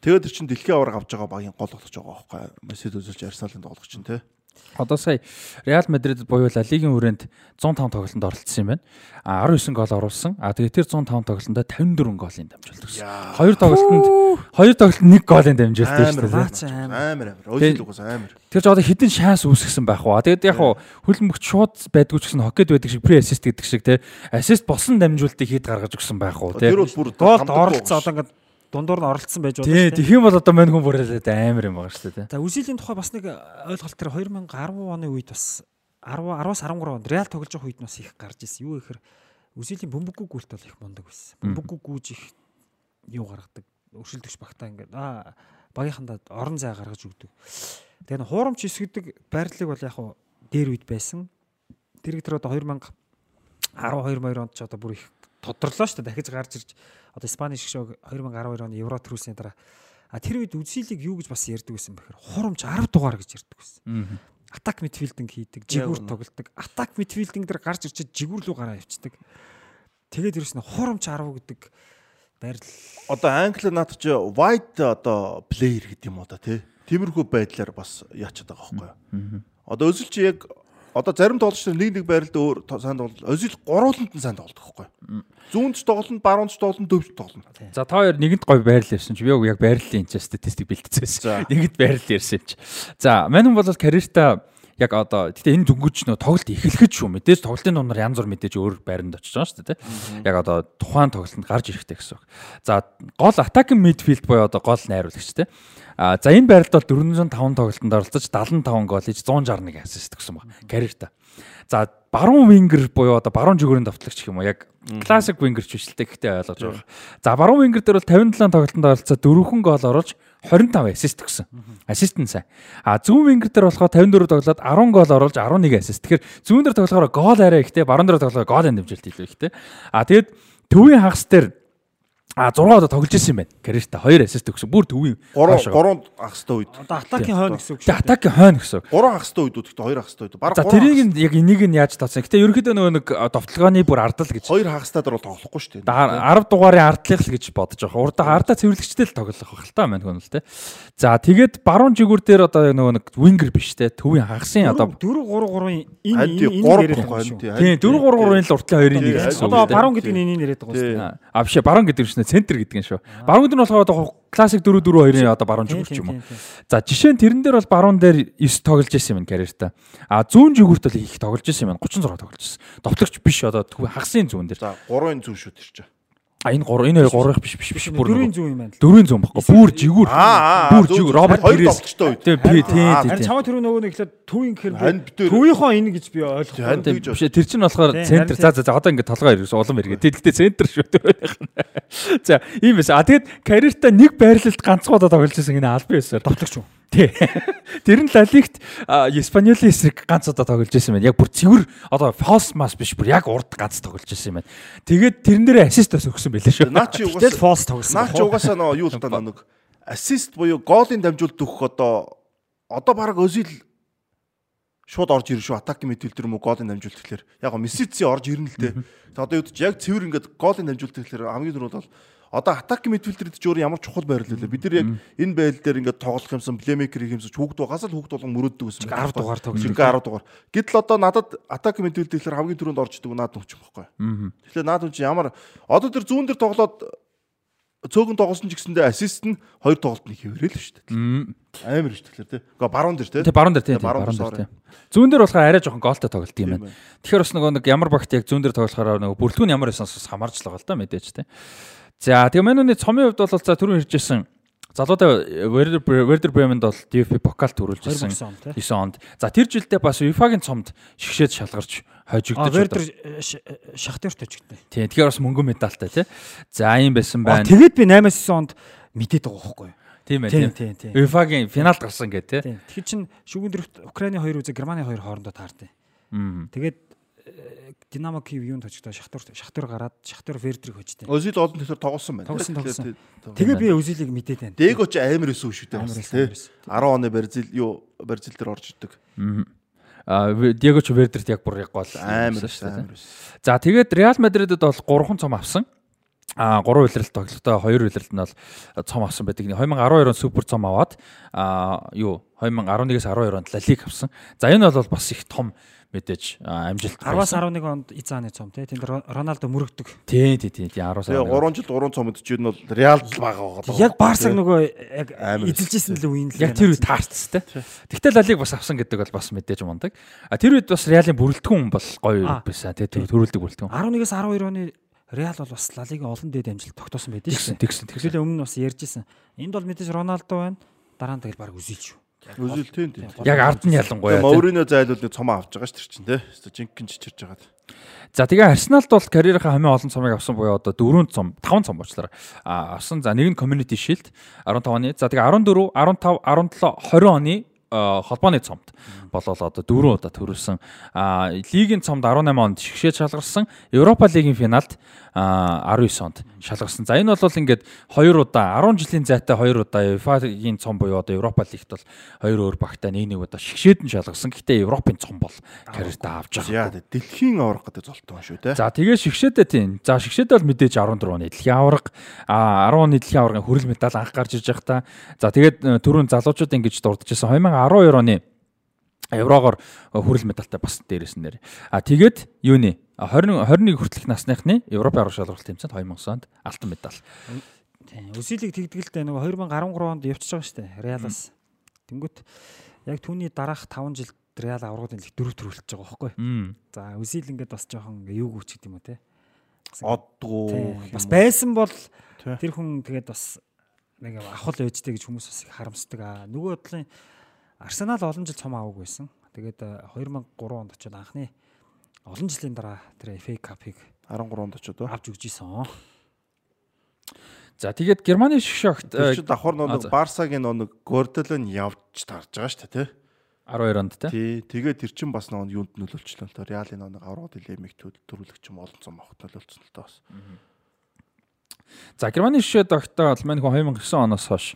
Тэгээд тэр чин дэлхийн аварга авч байгаа багийн гол тоглож байгаа байхгүй. Месед үзүүлж Арсеналын тоглогч чинь те. Одоо сая Реал Мадрид буюу Ла Лигийн хүрээнд 105 тоглолтод оролцсон юм байна. А 19 гол оруулсан. А тэгээ тэр 105 тоглолтод 54 голын дамжуулт өгсөн. Хоёр тоглолтод хоёр тоглолтод нэг голын дамжуулт шүү дээ. Амар амар. Өөсөл угаас амар. Тэр ч одоо хідэн шанс үүсгэсэн байх уу. Тэгээд яг хөлбөмбөгч шууд байдгүй ч гэсэн хоккейд байдаг шиг при ассист гэдэг шиг те. Ассист болсон дамжуултыг хэд гаргаж өгсөн байх уу те. Тэр бол бүр голд оролцсон одоо ингээд дундуур нь оролцсон байж болно шүү дээ. Тийм бол одоо мань хүн бүрэлээд амар юм байгаа шүү дээ. За Үзилийн тухай бас нэг ойлголт төр 2010 оны үед бас 10 10-аас 13 онд Реал тоглож байгаа үед бас их гарч ирсэн. Юу гэхээр Үзилийн бөмбөггүй гүйлт бол их мундаг байсан. Бөмбөггүй гүйж их юу гаргадаг. Өршөлдөгч багтаа ингээд аа багийнхандаа орон зай гаргаж өгдөг. Тэгээ н хуурамч эсгэдэг байрлалыг бол яг хуу дээр үед байсан. Тэр их тэр одоо 2012 2 онд ч одоо бүр их тодорлоо шүү дээ. Дахиж гарч ирж одоо Испани шиг шоу 2012 оны Евро төрүүлсний дараа А тэр үед үзилийг юу гэж бас ярьдаг байсан бэхээр хурамч 10 дугаар гэж ярьдаг байсан. Атак мидфилдинг хийдэг, жигүүр тоглодог. Атак мидфилдинг дээр гарч ирчихэд жигүүр рүү гараа явчихдаг. Тэгээд ерөөс нь хурамч 10 гэдэг байрал Одоо англи наад чи wide одоо player гэдэг юм уу да тий. Тиймэрхүү байдлаар бас яачаад байгаа байхгүй юу. Одоо чи яг одоо зарим тоглогч нар нэг нэг байралд өөр сайн тоглол. Özil гурууланд нь сайн тоглодог байхгүй. Зүүнч тоглоно, баруунч тоглоно, дөвч тоглоно. За та хоёр нэгэнд гоё байрлал ярьсан чи би яг байрлалын энэ статистик бэлтцээсэн. Нэгэнд байрлал ярьсан юм чи. За мань хүн бол карьертаа яг одоо гэтээ энэ дүнгүүч нөө тоглолт эхлэхэд шүү мэдээж тоглолтын дундаар янз бүр мэдээж өөр байранд очиж байгаа шүү дээ тий. Яг одоо тухайн тоглолтод гарч ирэхтэй гэсэн үг. За гол attacking midfield буюу одоо гол найруулагч тий. А за энэ байралд бол 405 тоглолтод оролцож 75 гол хийж 161 ассист гэсэн баг карьертаа. За баруун вингер буюу одоо баруун зүгүүрийн давтлагч гэх юм уу яг классик вингерч биш л дээ гэхдээ ойлгож байгаа. За баруун вингер дээр бол 57 тоглолтод оролцоод 4 гол оруулж 25 ассист гэсэн. Ассист нь сайн. А зүүн вингер дээр болохоор 54 тоглоод 10 гол оруулж 11 ассист. Тэгэхээр зүүн дээр тоглохоор гол арай ихтэй, баруун дээр тоглохоор гол хэмжилт илүү ихтэй. А тэгэд төвийн хагас дээр А 6 удаа тоглож ирсэн юм байна. Карьертаа 2 ассист өгсөн. Бүр төвийн 3 3 ах хэвээр үед. одоо атакийн хойно гэсэн үг Тэгээ атакийн хойно гэсэн. 3 ах хэвээр үед гэхдээ 2 ах хэвээр үед. Бараг За тэрийг нь яг энийг нь яаж тооцсон. Гэтэ ерөнхийдөө нөгөө нэг довтлогооны бүр ардал гэж. 2 хагас таад бол тоглохгүй шүү дээ. 10 дугаарын ардлах л гэж бодож байгаа. Урдаа ардаа цэвэрлэгчтэй л тоглох байх л та мань хүн л те. За тэгээд баруун жигүүр дээр одоо яг нөгөө нэг вингер биш те. Төвийн хагасын одоо 4 3 3-ын энэ энэ байхгүй, байгаа шүү. тий. тийм 4 3 3-ын л уртлын хоёрын нэг Тий, гэсэн. Одоо баруун гэдэг нь энийг яриад байгаа шүү. А биш баруун гэдэг нь шнэ центр гэдэг нь шүү. Баруун гэдэг нь болохоор одоо классик 4 4 2-ын одоо баруун жигүүр ч юм уу. За жишээ нь тэрэн дээр бол баруун дээр 9 тоглож ирсэн юм карьертаа. А зүүн жигүүрт бол их тоглож ирсэн юм 36 тоглож ирсэн. Довтлогч биш одоо хагасын зүүн дээр. За 3-ын зүв шүү тэр чинь. А энэ 3 энэ 3 биш биш биш бүр Дөрвийн нэг зүүн юм байна л. дөрвийн зүүн баггүй. Бүр жигүүр. Аа, Бүр жигүүр Роберт Пирес. тоглолттой үед. Тийм би тийм Харин чамаа түрүү нөгөө нэг ихлэ төвийн гэхээр төвийнхөө энэ гэж би ойлгохгүй. Биш тэр чинь болохоор центр. За за за одоо ингээд толгой ирсэн улам эргээ. Тэгэхдээ центр шүү дээ. За ийм байсан. А тэгэд карьертаа нэг байрлалд ганцхан удаа тоглож байсан энэ албан ёсоор. Тоглогч юу? Тий. Тэр нь Лалигт Испаньолийн эсрэг ганц удаа тоглож байсан байна. Яг бүр цэвэр одоо false mass биш бүр яг урд ганц тоглож байсан юм байна. Тэгээд тэрэн дээр ассист бас өгсөн байлээ шүү. Наа чи угаасаа фолс тоглосон. наа чи угаасаа нөө юу л та нэг ассист буюу гоолын дамжуулалт өгөх одоо одоо баг Özil шууд орж ирнэ шүү атакийн мэдээлэл юм уу гоолын дамжуулалт гэхэлэр яг го Мессици орж ирнэ л дээ. Тэгээ одоо юу гэж яг цэвэр ингээд гоолын дамжуулалт гэхэлэр хамгийн түрүүнд бол одоо атакийн мэдээлэлд ч өөр ямар чухал байрлал вэ? Бид нар яг энэ байрал дээр ингээд тоглох юмсан плеймейкер хийх юмсан хүүхд байгаас л хүүхд болгон мөрөөддөг гэсэн. 10 дугаар тоглож Жиг 10 дугаар. Гэтэл одоо надад атакийн мэдээлэлд гэхэлэр хамгийн түрүүнд орж идэг наад нүч юм баггүй. Тэгэхээр наад нүч ямар одоо тэр зүүн дээр тоглоод цөөхөн тоглосон ч гэсэндээ ассист нь хоёр тоглолтны хэвээрээ л шүү дээ. Амар шүү тэгэхээр тий. Гэхдээ баруун дээр тий. Тэ баруун дээр тий. Баруун дээр, тий. Зүүн дээр болохоор арай жоохон гоолтой тоглолт юм байна. Тэгэхээр бас нөгөө нэг ямар багт яг зүүн дээр тоглохоор нөгөө бүрэлдэхүүн ямар байсан бас хамаарч л байгаа л да мэдээж тий. За тэгээ манай нүний цомын хувьд бол за түрүү иржсэн залуудаа Werder Werder Bremen-д бол DFB покал төрүүлж ирсэн 2009 он, тий. 9 онд. За тэр жилдээ бас UEFA-гийн цомд шигшээд шалгарч хожигдож Вердер шахтарт очигдсан. Тийм тэгэхээр бас мөнгөн медальтай тий. За ийм байсан байна. тэгээд би 8-9 онд мэдээд байгаа байхгүй юу? Тийм ээ Тийм. UEFA-гийн финалд гарсан гэ тий. Тэгэхээр чин шүүгэн дэрэгт Украины хоёр үзэг Германы хоёр хоорондоо таардیں۔ Мм. Тэгээд Динамо Киев юунд очигдоо шахтар шахтар гараад шахтар Вердрийг хождیں۔ Özil олон тэгэхээр тоглосон байна. Тоглосон, тоглосон. Тэгээ би Өзилийг мэдээд байна. Дээго ч амар өсөв шүү дээ. Амар бас, байсан, тий. амар байсан. 10 оны Бразил юу Бразил дээр орж идэг. А Диего ч Вердерт яг бүр яг гол Амар. Амар байсан. За тэгээд Реал Мадридд бол 3 цом авсан. А 3 улиралт тоглолтоо 2 улиралт нь бол цом авсан байдаг. 2012 он супер цом аваад а юу 2011-с 12 онд Ла Лиг авсан. За энэ бол бас их том мэдээж амжилт. 10-аас 11 онд Изааны цом тий. Тэнд Ро- Роналдо мөрөгдөг. тий тий тий 10-аас Тэгээ 3 жил 3 цом өдөж нь бол Реал байгаа байгаа. Яг Барсаг нөгөө яг эзэлжсэн л үеийн л Яг тэр үед таарцс те. Тэгтэл Лалиг бас авсан гэдэг бол бас мэдээж мундаг. А тэр үед бас Реалын бүрэлдэхүүн бол гоё байсан. Тэр төрүүлдэг бүрэлдэхүүн. 11-ээс 12 оны Реал бол бас Лалигийн олон дээд амжилт тогтоосон байдаг шээ. тэгсэн тэгсэн. Тэгэлээ өмнө нь бас ярьжсэн. Энд бол мэдээж Роналдо байна. Дараа нь тэгэл баг үзэл шүү. Özil тийм тийм. Яг ард нь ялангуяа. Мориньо зайлуул нэг цомоо авч байгаа ш тэр чинь тий. Жинхэнэ чичирж байгаа. За тэгээ Арсеналд бол карьерийнхаа хамгийн олон цомыг авсан буюу одоо 4 цом, 5 цом бочлоо. А авсан. За нэг нь Community Shield 15 оны. За тэгээ 14, 15, 17, 20 оны холбооны цомд болол одоо дөрөв удаа төрүүлсэн. Лигийн цомд 18 онд шигшээ шалгарсан. Европа лигийн финалд 19 онд шалгарсан. За энэ бол ингээд хоёр удаа 10 жилийн зайтай хоёр удаа UEFA-гийн цом буюу одоо Европа лигт бол хоёр өөр багтаа нэг нэг удаа шигшээд нь шалгарсан. Гэхдээ Европын цом бол карьертаа авч байгаа. Яа дэлхийн аврах гэдэг золтой шүү те. За тэгээ шигшээдээ тийм. За шигшээдээ бол мэдээж 14 оны дэлхийн авраг а 10 оны дэлхийн аврагын хүрэл медаль анх гарч ирж байгаа та. За тэгээд түрүүн залуучууд ингэж дурдчихсан 2012 оны еврогоор хүрэл медальтай бас дээрээс нэр. А тэгээд юуны 20 21 хүртэлх насныхны Европын арга шалралт тэмцээнд 2000 онд алтан медаль. Тийм. Үсэлийг тэгдгэлтэй нөгөө 2013 онд явчихж байгаа шүү дээ. Реалаас. Тэнгүүт яг түүний дараах 5 жилд Реал аврагын лиг дөрөв төрүүлж байгаа байхгүй. За үсэл ингээд бас жоохон юу гүч гэдэг юм уу те. Одгоо. Бас байсан бол тэр хүн тэгээд бас нэг авах л ээжтэй гэж хүмүүс бас их харамсдаг. Аа нөгөө талын Арсенал олон жил цом аваагүй байсан. Тэгээд 2003 онд очиод анхны олон жилийн дараа тэр FA Cup-ыг 13 онд очиод авч өгч исэн. За тэгээд Германы шогт тэр чинь давхар нэг Барсагийн нэг Гордолон явж тарж байгаа шүү дээ тий. 12 онд тий. Тэгээд тэр чинь бас нэг юунд нөлөөлчлөө л тоо Реалын нэг аврагд илэмиг төрүүлэгч юм олон цом авахт нөлөөлсөн л тоо бас. За Германы шишээ тогтоол мань хүн 2009 оноос хойш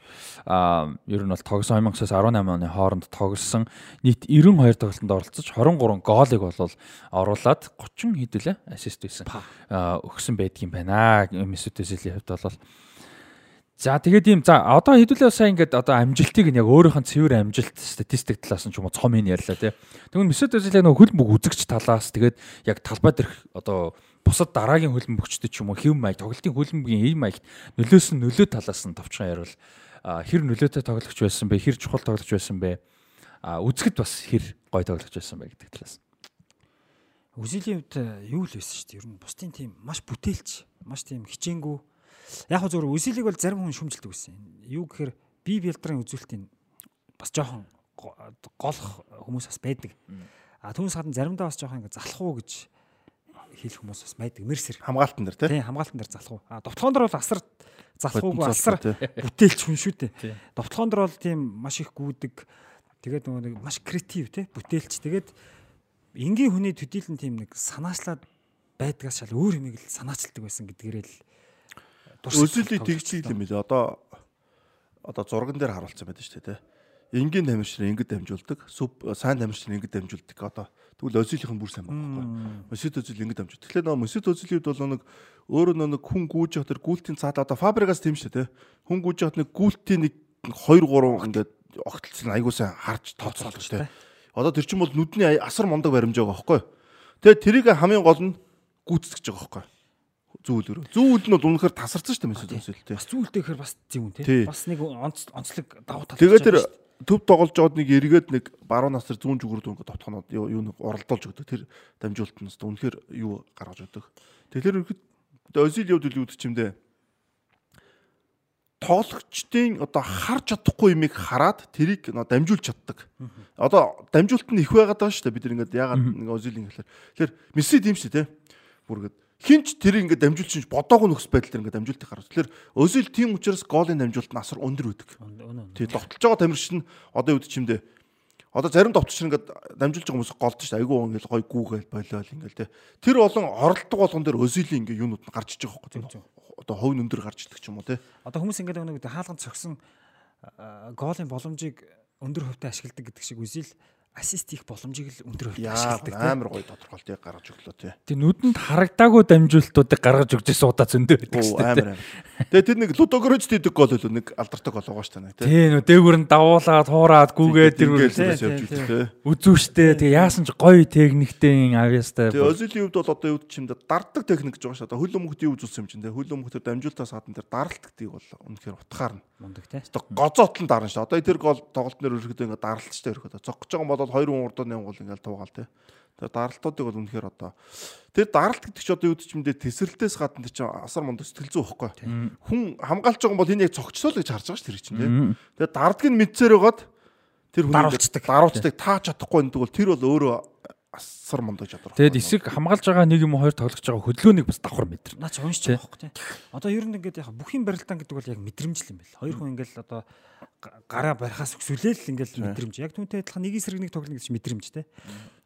аа ер нь бол тогсон 2009-аас 18 оны хооронд тоглосон нийт 92 тоглолтод оролцож 23 гоолыг болол оруулаад 30 хэдүүлээ ассист хийсэн. Аа өгсөн байдгийн байна. Месут Özil-ийн хувьд бол За тэгээд ийм за одоо хэдүүлээ сайн ингээд одоо амжилтыг нь яг өөрийнх нь цэвэр амжилт статистик талаас нь ч юм уу цом ин ярьлаа тий. Тэгвэл Месут Özil нэг хөлбөг үзэгч талаас тэгээд яг талбай дээрх одоо бусад дараагийн хөлбөмбөгчдөд ч юм уу хэв маяг тоглолтын хөлбөмбөгийн эв маягт нөлөөс нь нөлөө талаас нь товчхон ярил хэр нөлөөтэй тоглогч байсан бэ хэр чухал тоглогч байсан бэ үзэхэд бас хэр гой тоглогч байсан бэ гэдэг талаас Үзилийн хувьд юу л байсан шүү дээ. Ер нь бусдын тийм маш бүтээлч, маш тийм хичээнгүү. Яг хөө зөвөр үзилийг бол зарим хүн шүмжилдэг байсан. Юу гэхээр би бэлдрийн үзүүлэлтийн бас жоохон голох хүмүүс бас байдаг. А түүнээс гадна заримдаа бас жоохон ингэ залах уу гэж хийх хүмүүс бас байдаг. Мерсер хамгаалтан дээр тий. хамгаалтан дээр залах уу. А довтлоон дээр бол асар залах уу асар бүтээлч хүн шүү дээ. Довтлоон дээр бол тийм маш их гүдэг. Тэгээд нөгөө нэг маш креатив тий бүтээлч. Тэгээд энгийн хүний төдийлэн тийм нэг санаачлаад байдгаас шал өөр юмыг л санаачилдаг байсан гэдгээрээ л Өсөлийг тэгчихэл юм билээ. Одоо одоо зурган дээр харуулсан байдаг шүү дээ тий энгийн тамирчин ингэж дамжуулдаг, сайн тамирчин ингэж дамжуулдаг. Одоо тэгвэл өзилийнх нь бүр сайн байгаа байхгүй. Месут өзил ингэж дамжуулдаг. Тэгэхээр нөгөө месут өзилийн хувьд бол нэг өөрөө нэг хүн гүйж тэр гүйлтийн цаад одоо фабрикаас тийм шүү дээ. Хүн гүйж явах нэг гүйлтийн нэг 2 3 ингээд огтлцсан айгуу сайн харж тооцоолж шүү дээ. Одоо тэр чинь бол нүдний асар мондог баримж байгаа байхгүй. Тэгээ тэрийг хамгийн гол нь гүйцэтгэж байгаа байхгүй зүүлрөө. Зүүл нь бол үнэхээр тасарсан шүү дээ месут өзил тий. Бас зүүлтэй гэхээр бас зэвүн тий. Бас нэг онцлог давуу тал. Тэгээд тэр төв тоглож жоод нэг эргээд нэг баруун нас төр зүүн зүгүрд ингээд товтхонод юу нэг оролдуулж өгдөг. Тэр дамжуултнаас үнэхээр юу гаргаж өгдөг. Тэгэхээр ихэд Озил явд үл үүд чимдээ тоглогчдын одоо харж чадахгүй юмыг хараад тэрийг дамжуулж чаддаг. Одоо дамжуулт нь их байгаад байгаа шүү дээ. Бид ингээд ягаад нэг Озилийн гэхэлэр. Тэгэхээр Месси тийм шүү дээ. Бүр ингээд хинч тэр ингээд дамжуулж чинь бодоогүй нөхс байдал тэр ингээд дамжуултыг харуулж. Тэгэхээр Özil тийм учраас голын дамжуулт нь асар өндөр үүдэг. Тий довтлож байгаа тамирчин одоо юу гэдэг чимдээ одоо зарим довтлогч ингээд дамжуулж байгаа хүмүүс голж шүү айгүй ингээд гой гүүгээл болиол ингээд тий тэр олон оролдог болгон дээр Özil-ийн ингээд юунууд нь гарч иж байгаа хөөхгүй. Одоо ховь өндөр гарч идэг ч юм уу тий. Одоо хүмүүс ингээд нэг хаалганд цогсон голын боломжийг өндөр хөвтэй ашигладаг гэдэг шиг Özil ассист хийх боломжийг л өндөр хувьд ашигладаг тийм амар гоё тодорхойлтыг гаргаж өглөө тий. Тэг нүдэнд харагдаагүй дамжуултуудыг гаргаж өгч байсан удаа зөндөө байдаг шүү дээ. Амар амар. Тэгээ тэр нэг лудогрож дийдэг гол үлээ нэг алдартай гол байгаа шүү дээ. Тий нөө дээгүр нь давуулаад хуураад гүгээд тэр. Үзүүштэй тэгээ яасан ч гоё техниктэй авьяастай. Тэгээ Озилийн хувьд бол одоо юу ч юм да дарддаг техник гэж байгаа шүү дээ. Хөл өмгөт юу үзүүлсэн юм чинь тий. Хөл өмгөтөөр дамжуултаас гадна тэр даралтгдгийг бол үнэхээр утгаарна. Мундаг тий. Гозоотлон дарна шүү. Одоо тэр гол тоглолт нэр өрхөдөө ингээ даралтчтай өрхөдөө. Цогч байгаа бол хоёр хүн урдаа нянгуул ингээл туугаал тий. Тэр даралтуудыг бол үнэхээр одоо тэр даралт гэдэг чи одоо юу гэж юм дэ тесрэлтээс гадна чи асар монд сэтгэл зүй байхгүй. Хүн хамгаалж байгаа бол энэ яг цогцлоо л гэж харж байгаа ш тэр чинь тий. Тэгээ дардгийг нь мэдсээр байгаад тэр хүн даруулцдаг даруулцдаг тааж чадахгүй гэдэг бол тэр бол өөрөө асар мондоо чадвар. Тэгэд эсрэг хамгаалж байгаа нэг юм хоёр тоглож байгаа хөдөлгөөнийг бас давхар мэдэр. Наач уншиж байгаа байхгүй тий. Одоо ер нь ингээд яг бүх юм барилдаан гэдэг бол яг мэдрэмжл юм байл. Хоёр хүн ингээд одоо гараа барихаас өксүүлээл ингээл мэдрэмж. Яг түүнтэй адилхан нэг эсрэг нэг тоглоно гэж мэдрэмж те.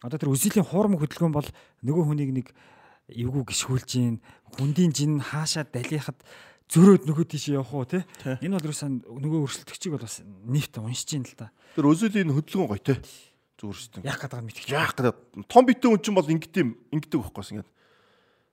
Одоо тэр үсэлийн хуурмаг хөдөлгөөн бол нөгөө хүнийг нэг эвгүй гიშгүүлж гин хүндийн жин хаашаа далихад зөрөөд нөгөө тийш явах уу те. Энэ бол ерөөсөн нөгөө өрсөлдөгчийг бол бас нийт уншиж гин л да. Тэр өсөлийн хөдөлгөөн гоё шүү дээ. Яах гэдэг юм мэдчих. Яах гэдэг. Том битээ хүн чинь бол ингэдэм ингэдэг байхгүй ингээд.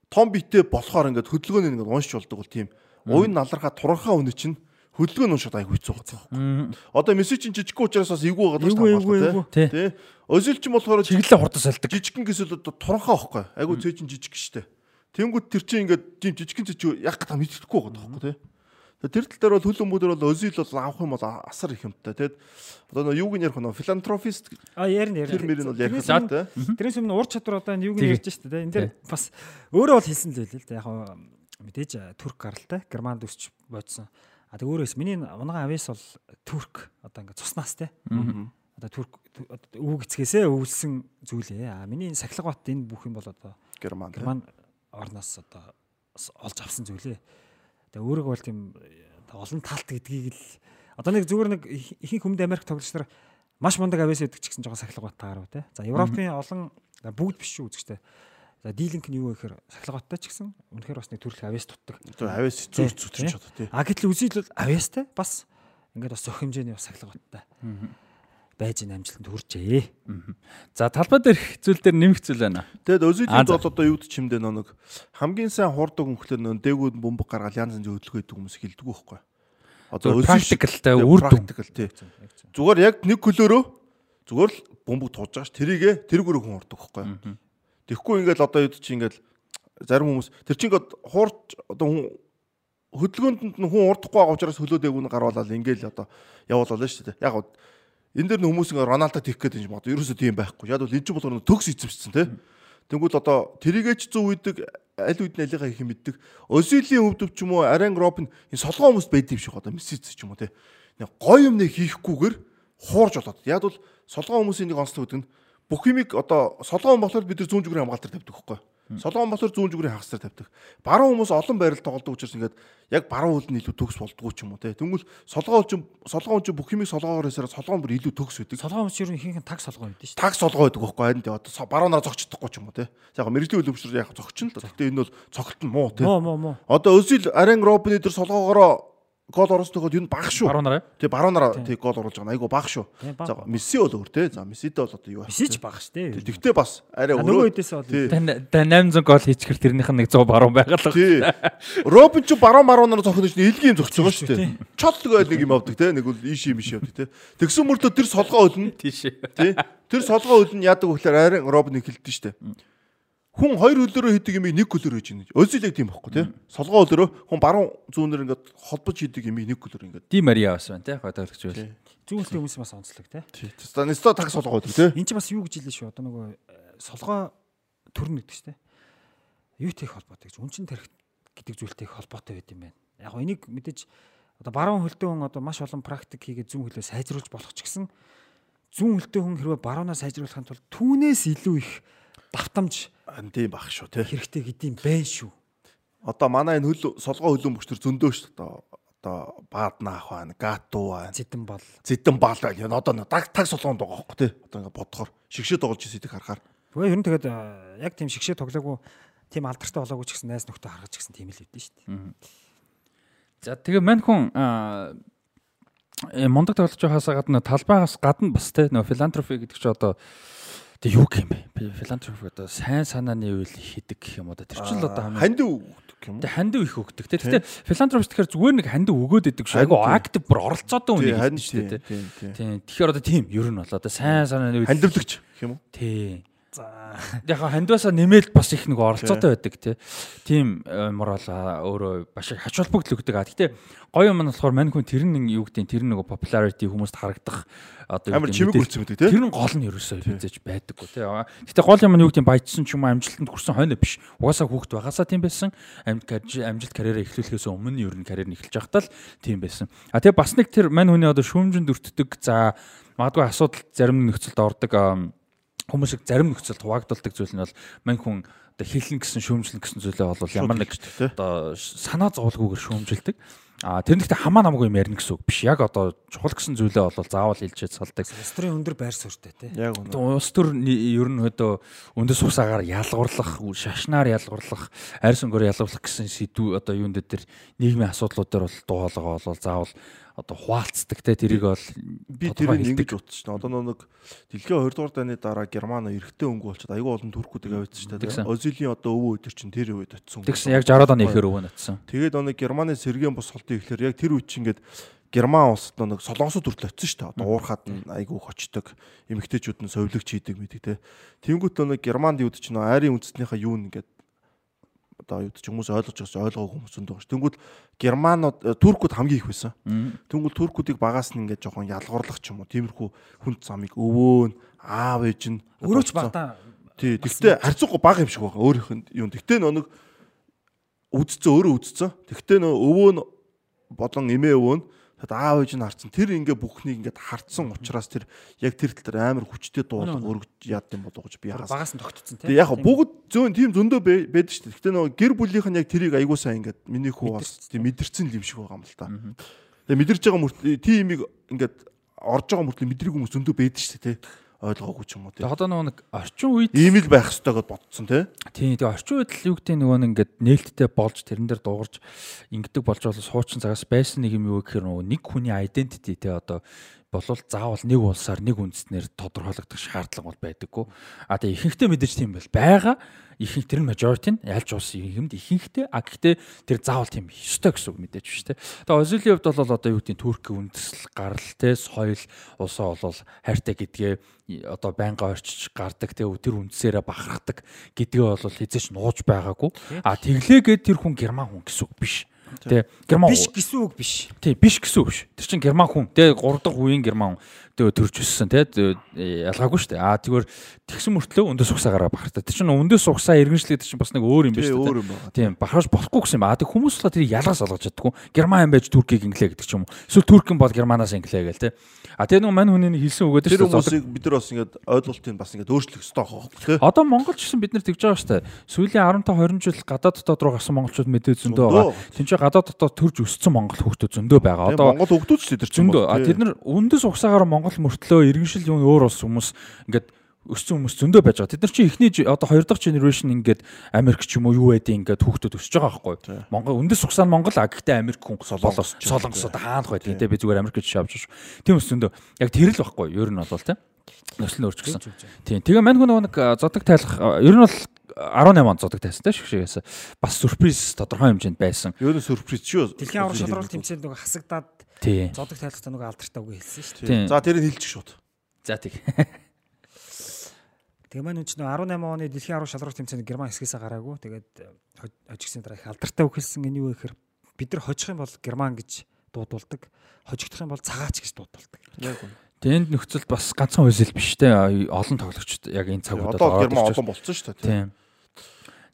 Том битээ болохоор ингээд хөдөлгөөнийг ингээд уншиж болдог бол тийм. Уян налархаа туранхаа үнэ чинь хөдөлгөөн уншаад аяг хэцүү байгаа. Одоо мессеж чинь жижиг учраас бас эвгүй байгаа шүү дээ. Тий. Özil чинь болохоор чиглэлээ хурдан салдаг. Жижигхэн гэсэл одоо туранхаа байхгүй. Айгу цээ чинь жижиг штэ. Тэнгүүд тэр чинь ингээд тийм жижигхэн цээ яг та мэддэхгүй байгаа байхгүй тий. Тэр тал дээр бол хөлбөмбөдөр бол Özil бол авах юм бол асар их юмтай. Тэгэд одоо юуг нь ярих нь филантрофист а ярин ярин. Тэр мөрийн бол ярих л тий. Тэрээс өмнө ур чадвар одоо юуг нь ярьж штэ тий. Энд дээр бас өөрөө бол хэлсэн л байлээ л да. Яг мэдээж турк гаралтай германд өсч бодсон А тэг өөрөөс миний унагаан авьяас бол турк одоо ингээд цуснаас те. Одоо турк өвөг эцгээсээ өвлсөн зүйлээ. А миний сахилга бат энэ бүх юм бол одоо герман герман орноос одоо олж авсан зүйлээ. Тэгээ өөрөөгөө бол тийм олон талт гэдгийг л одоо нэг зүгээр нэг ихэнх хүмд Америк тоглогч нар маш мундаг авьяас өгдөг ч гэсэн жоохон сахилга бат таарав те. За Европын олон бүгд биш шүү үзэгчтэй За дийлинг нь юу гэхээр сахилгаатай ч гэсэн үнэхээр бас нэг төрөл авьяас тутдаг. Авьяас зүг зүтгэж чаддаг тий. А гэтэл үзэл бол авьяастай бас ингээд бас зөх хэмжээний бас сахилгаатай. байж ин амжилтанд хүрчээ. За талбай дээрх зүйл дээр нэмэх зүйл байна. Тэгэд өзилийн бол одоо юу гэж чимдээ нэг хамгийн сайн хуурдаг өнхлөр нөө дээгүүд бомбог гаргаад янз янзын хөдөлгөөн идэг хүмүүс хэлдэг байхгүй. Одоо практикалтай үр дүн. Практикал тий. Зүгээр яг нэг хөлөөрөө зүгээр л бомбог тууж байгаа ш. Тэрийгэ тэр гөрөө хүн урдаг байхгүй. Тэгэхгүй ингээд одоо юу чи ингээд зарим хүмүүс тэр чинь ингээд хуурч одоо хүн хөдөлгөөнд нь хүн урдахгүй байгаа учраас хөлөөд ягуун гарвалал ингээл одоо явуулаа шүү дээ. Яг гоо энэ дэр нь хүмүүс ингээ Роналдо тийх гээд юм бод. Ерөөсөө тийм байхгүй. Яг бол энэ ч болохоор төгс эзэмшсэн тий. Тэнгүүд одоо тэрийгээч зөв үйдэг аль үед нь алигаа хийх мэддэг. Өзилийн өвдөв ч юм уу Арен Гроп нь энэ солгоо хүмүүс байд юм шиг одоо мессеж ч юм уу тий. Гой юм нэ хийхгүйгээр хуурж болоод. Яг бол солгоо хүмүүсийн нэг онцлог гэдэг нь бүх юмыг одоо солгоон болохоор бид нар зүүн зүгрийн хамгаалтаар тавьдаг байхгүй. Солгоон болохоор зүүн зүгрийн хагас дээр тавьдаг. Баруун хүмүүс олон байрал тоглодог учраас ингээд яг баруун хөл нь илүү төгс болдгоо ч юм уу те. Тэнгүүл солгоон чинь солгоон чинь бүх юмыг солгоогоор хийсээр солгоон бүр илүү төгс байдаг. Солгоон хүмүүс ер нь ихэнх таг солгоо байдаг шүү. Таг солгоо байдаг байхгүй харин. Одоо баруунаар зогчдохгүй ч юм уу те. Яг мэрэгжлийн хөлбөмбөр яг зогчин л. Гэтэ энэ бол цогт нь муу те. Муу муу муу. Одоо өсөл арен робны дээр солгоогоор гол оруулсногод юу баг шүү. Тий баруунаараа тий гол оруулж байгаа. Айгу баг шүү. За Месси бол өөр те. За Мессидээ бол одоо юу байна? Месси ч баг шүү те. Тэгтээ бас арай өөрөө. Нөгөө үедээс бол та 800 гол хийчихэр тэрнийх нь 100 баруун байгалаа. Тий. Робин ч баруун маруунаар зохино чинь илгийн байгаа шүү те. Чол гээл нэг юм авдаг те. Нэг бол ийш юм биш явдаг те. Тэгсэн мөртөө тэр солгоо. Тийш. Тий. Тэр солгоо өлнө яадаг вөхлөөр арай Робин хэлдэг шүү хүн хоёр хөлөөрөө хийдэг юмыг нэг хөлөөр хийж байна. Өзилэг тийм байхгүй тий. Солгоо хөлөөрөө хүн баруун зүүнээр ингээд холбож хийдэг юмыг нэг хөлөөр ингээд. Ди Мария бас байна тий. Гадаадагч байл. Зүүнтэй хүмүүс бас онцлог тий. Тий. Станисто таг солгоо гэдэг тий. Энд чи бас юу гэж хэлээ шүү. Одоо нөгөө э, солгоо төрн гэдэг шүү дээ. Юутэй холбоотой гэж. Үн чин тарих гэдэг зүйлтэй холбоотой байд юм байна. Яг гоо энийг мэдээж одоо баруун хөлтэй хүн одоо маш олон практик хийгээд зүүн хөлөө сайжруулж болох ч гэсэн зүүн хөлтэй хүн хэрвээ баруунаа сайжруулахын тулд түүнээс илүү их давтамж тийм баг шүү тий. Хэрэгтэй гэдэм байх шүү. Одоо манай энэ хөл солгоо хөлөн бүчтэр зөндөө шүү дээ. Одоо бааднаах байна, гату байна. Зэдэн бол. Зэдэн бал байна. Одоо таг таг солгоонд байгаа хөөхгүй тий. Одоо ингээ бодохоор шигшээ тоглож ирсэйдэг харахаар. Гэхдээ ер нь тэгээд яг тийм шигшээ тоглоогүй тийм алдартай болоогүй ч гэсэн найз нөхдөд харгаж гэсэн тийм л үүдэн шүү дээ. За тэгээ мань хүн э, мундаг тоглож байхаас гадна талбайгаас гадна бас те нөө филантрофи гэдэг чинь одоо Тэгээ юу юм бэ? Филантроп одоо сайн санааны үйл хийдэг гэх юм уу? Тэр чинь л одоо хамгийн хандив өгдөг юм? Тэгээ хандив их өгдөг. Тэгэхдээ филантроп тэгэхээр зүгээр нэг хандив өгөөд идэг шүү. Айгу актив бүр оролцоотой хүн юм шүү дээ. Тийм. Тэгэхээр одоо тийм ер нь бол одоо сайн санааны үйл хандивлагч гэх юм уу? Тийм. За яг хандвасаа нэмээд бас их нэг оролцоотой байдаг тийм морал өөрөө баш хач холбогдол өгдөг. А гэтээ гоё юм нь болохоор мань хүн тэр нь юу гэдэг тэр нэг popularity хүмүүст харагдах одоо амар чимэг үлдсэн байдаг тийм. Тэр нь гол нь ерөөсөө хизээж байдаггүй тийм. Гэтээ гол юм нь юу гэдэг баяжсан ч юм уу амжилтанд хүрсэн хойно биш. Угаасаа хүүхд байгаасаа тийм байсан. Амжилт карьераа эхлүүлэхээс өмнө ер нь карьер нь эхэлж байхдаа л тийм байсан. А тэгээ бас нэг тэр мань хүний одоо шүүмжинд өртдөг за магадгүй асуудал зарим нөхцөлд ордог хүмүүсийг зарим нөхцөлд хуваагдуулдаг зүйл нь бол мань хүн одоо хэлнэ гэсэн шүүмжлэн гэсэн зүйлээ бол ямар нэг одоо санаа зовлгүйгээр шүүмжилдэг. А тэр нэгтээ хамаа намгүй юм ярина гэсэн үг биш. Яг одоо чухал гэсэн зүйлээ бол заавал хэлжээд салдаг. Улс төрийн өндөр байр суурьтай тий. Яг үнэ. Улс төр ер нь өдөө үндэс усаагаар ялгуурлах, шашнаар ялгуурлах, арьс өнгөөр ялгуурлах гэсэн сэдв одоо юунд дээр нийгмийн асуудлууд дээр бол дуу хоолойгоо бол заавал одоо хуваалцдаг те тэрийг бол би тэрийг ингэж утсан шүү дээ. Одоо нэг дэлхийн 2 дугаар дайны дараа Герман эрэгтэй өнгө болчиход аюул олон туркуудыг авчихсан шүү дээ. Озилийн одоо өвөө өдөр чинь тэр үед очсон. Тэгсэн яг 60-аад оны ихэр өвөн атсан. Тэгээд нэг Германы сэргийн бус холтын ихлээр яг тэр үед чинь ингээд Герман улсад нэг солонгосууд хүртэл очсон шүү дээ. Одоо уурхаад нь айгүй хочдог, эмэгтэйчүүд нь совилогч хийдэг мэдэг те. Тэнгүүт нэг Германд юуд чинь айрын үндэстнийхээ юу нэгээд одоо юуд ч хүмүүс ойлгож байгаа ч ойлгоогүй хүмүүс зөндөө байгаа ш. Тэнгүүт Германууд э, туркууд хамгийн их байсан. Тэнгүүт туркуудыг багаас нь ингээд жоохон ялгуурлах ч юм уу. Тиймэрхүү хүн замыг өвөөн аав ээж нь Өрөөч багтаа Тий. Тэгтээ харьцангуй бага юм шиг байгаа. Өөрийнх нь юм. Тэгтээ нөө нэг үдцсэн өөрөө үдцсэн. Тэгтээ нөө өвөө нь болон эмээ өвөө нь тэгэд аав ээж нь харцсан. Тэр ингээ бүхнийг ингээд харцсан учраас тэр яг тэр тал дээр амар хүчтэй дуулах өргөж яад юм болоо гэж би ягаас. багаас нь тогтцсон тий. Тэгээ яг бүгд зөөн тийм зөндөө бай- байдаг шүү дээ. Тэгтээ нөө гэр бүлийнх нь яг тэрийг айгуу сайн ингээд миний хүү бас тийм мэдэрсэн юм шиг байгаа юм л та. Тэгээ мэдэрж байгаа мөртлөө тийм имийг ингээд орж байгаа мөртлөө мэдрэг хүмүүс зөндөө байдаг шүү дээ. Тэ ойлгоогүй ч юм уу. Тэгээ одоо нөгөө нэг орчин үед Ийм л байх хэрэгтэй гэж бодсон те. Тийм тэгээ орчин үед л юу гэдэг нөгөө нэг ингээд нээлттэй болж тэрэн дээр дуугарч ингэдэг болж бол суучин цагаас байсан нэг юм юу гэхээр нөгөө нэг хүний identity те одоо болвол заавал нэг улсаар нэг үндэснээр тодорхойлогдох шаардлага бол байдаггүй. А тэгээ ихэнхдээ мэдээж тийм байл байгаа. Ихэнх тэр нь majority нь ялж ус юмд ихэнхдээ а гэхдээ тэр заавал тийм ёстой гэсэн үг мэдээж биш те. Тэгээ Озилийн хувьд бол одоо юу гэдэг нь Турк үндэслэл гарал те соёл улсаа бол хайртай гэдгээ одоо байнга орчиж гардаг те тэр үндсээрээ бахархдаг гэдгээ бол хизээч нууж байгаагүй. А тэглээгээд тэр хүн герман хүн гэсэн үг биш. Тэ герман биш гэсэн үг биш. Тий биш гэсэн үг ш. Тэр чинь герман хүн. Тэ 3 дахь үеийн герман хүн. Тэгээ төрж өссөн те ялгаагүй шүү дээ. Аа тэгвэр тэгсэн мөртлөө өндөс угсаагаараа бахартай. Тэр чинь өндөс угсаа иргэншлээд чинь бас нэг өөр юм биш үү? Тийм бахарж болохгүй гэсэн юм. Аа тэг хүмүүс л тэрийг ялгаас олгож чаддгүй. Герман юм байж Туркийг инглээ гэдэг ч юм уу. Эсвэл Турк юм бол Германаас инглээ гээл те. А тэгээ нэг мань хүний хэлсэн үгээд Тэр шүү дээ. хүмүүсийг бид нар бас ингээд ойлголтыг бас ингээд өөрчлөх байгаа хөөхгүй те. Одоо Монгол ч гэсэн бид нар тэгж байгаа шүү дээ. Сүүлийн 15 20 жил гадаад дотоод руу гарсан монголчууд мэдээ зөндөө байгаа. Тинч гадаад дотоод төрж өссөн монгол хүүхдүүд зөндөө байгаа. Одоо Монгол хөгдөөч тэр чинь зөндөө тэд нар үндэс угсаагаар Монгол мөртлөө иргэншил юм өөр улс хүмүүс ингээд өссөн хүмүүс зөндөө байж байгаа. Тэд нар чинь эхний одоо хоёр дахь генерашн ингээд Америк ч юм уу юу байдیں۔ ингээд хүүхдүүд өсөж байгаа байхгүй. Монгол үндэс ухсаа нь Монгол а гэхдээ Америк хүн солонгос солонгос одоо хаанах байдیں۔ Тэ би зүгээр Америк жишээ авч шүү. Тийм ус зөндөө. Яг тэр л байхгүй. Ер нь бол тэ. Нөхцөл нь өөрчлөгсөн. Тийм. Тэгээ мань хүн нэг зодог тайлах ер нь бол 18 он зодог тайсан тийм шигшээс бас сүрприз тодорхой хэмжээнд байсан. Ер нь сүрприз шүү. Дэлхийн аврал шалралт тэмцээнд нөгөө хасагдаад Тийм. зодог тайлхтаа нөгөө алдартай үг хэлсэн шүү дээ. За тэрийг хэлчих шууд. За тийм. Тэгээ маань үн чинь нөгөө 18 оны дэлхийн аврал шалралт тэмцээнд Герман хэсгээс гараагүй. Тэгээд хожигдсан дараа их алдартай үг хэлсэн энэ юу гэхээр бид нар хожих юм бол Герман гэж дуудулдаг. Хожигдох юм бол цагаач гэж дуудулдаг. Яг үнэ. Тэнд нөхцөлд бас ганцхан үйлсэл биш те олон тоглогчд яг энэ цаг удаад Одоо Герман ирж олон болцсон шүү дээ. Тийм.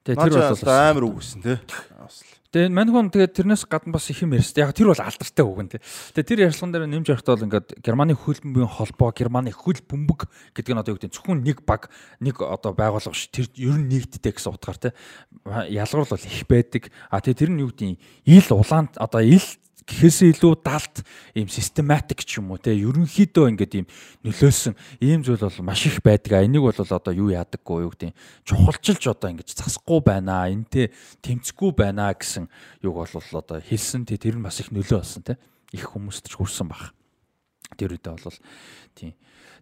Тэгээ Тэр бол амар үгүйсэн те. Бас л. Тэгээ мань хүн тэгээ тэрнээс гадна бас их юм ярьсан. Яг тэр бол алдартай үг те. Тэгээ тэр ярьслан дээр нэмж явахдаа бол ингээд Германы хөл бөмбөгийн холбоо, Германы хөл бөмбөг гэдэг нь одоо юу гэдэг нь зөвхөн нэг баг, нэг одоо байгууллага ш. Тэр ер нь нэгддэг гэсэн утгаар те. Ялгуур бол их байдаг. А тэгээ тэр нь юу гэдэг нь ил улаан одоо ил гэхээсээ илүү далд ийм систематик ч юм уу те ерөнхийдөө ингээд ийм нөлөөсөн ийм зүйл бол маш их байдаг. А энийг бол одоо юу яадаггүй юу гэдэг чухалчилж одоо ингээд засахгүй байна. Энтэй тэмцэхгүй байна гэсэн юг бол одоо хэлсэн те тэр нь бас их нөлөө болсон те их хүмүүст ч хүрсэн баг. Тэр үедээ бол тийм.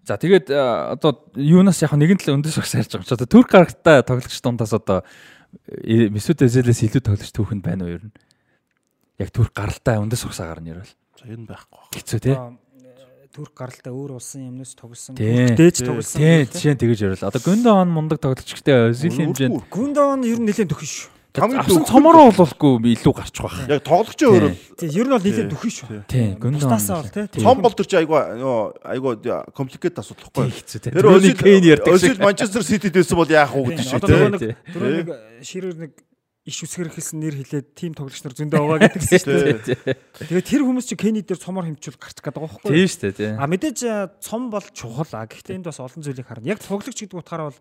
За тэгээд одоо юунаас яг нэгэн тал өндөс багс ярьж байгаа чи одоо Турк гарагтай тоглогч дундаас одоо э, Месут Özilээс илүү тоглогч түүхэнд байна уу ер нь? яг төрх гаралтай үндэс урсаагаар нь ярил. За энэ байхгүй байна. Хэцүү тий. Э, төрх гаралтай өөр улсын юмнаас тоглосон. Дээж тоглосон. Тий, жишээ нь тэгэж ярил. Одоо Гүндон мундаг тоглолчтой Сүүлийн хэмжээнд. Гүндон ер нь нэлээд дөхөн шүү. Хамгийн цомороо болохгүй илүү гарч байх. Яг тоглогчийн өөрөө. Тий, ер нь бол нэлээд дөхөн шүү. Тий, гүндаасаа бол тий. Цом бол төрч айгүй нөгөө айгүй компликейт асуудалхгүй. Хэцүү тий. Тэр Кейн ярьдаг шиг. Манчестер Ситид байсан бол яах вэ гэдэг шиг тий. Тэр нэг ширээр нэг э, иш үсгэр хэлсэн нэр хэлээд тим тоглогч нар зөндөө байгаа гэдэг шүү дээ. Тэгээд тэр хүмүүс чи Кени дээр цомор хэмжүүл гарчих гээд байгаа байхгүй юу? Тий шүү дээ тий. А мэдээж э, цом бол чухал а гэхдээ энд бас олон зүйлийг харна. Яг тоглогч гэдэг утгаараа бол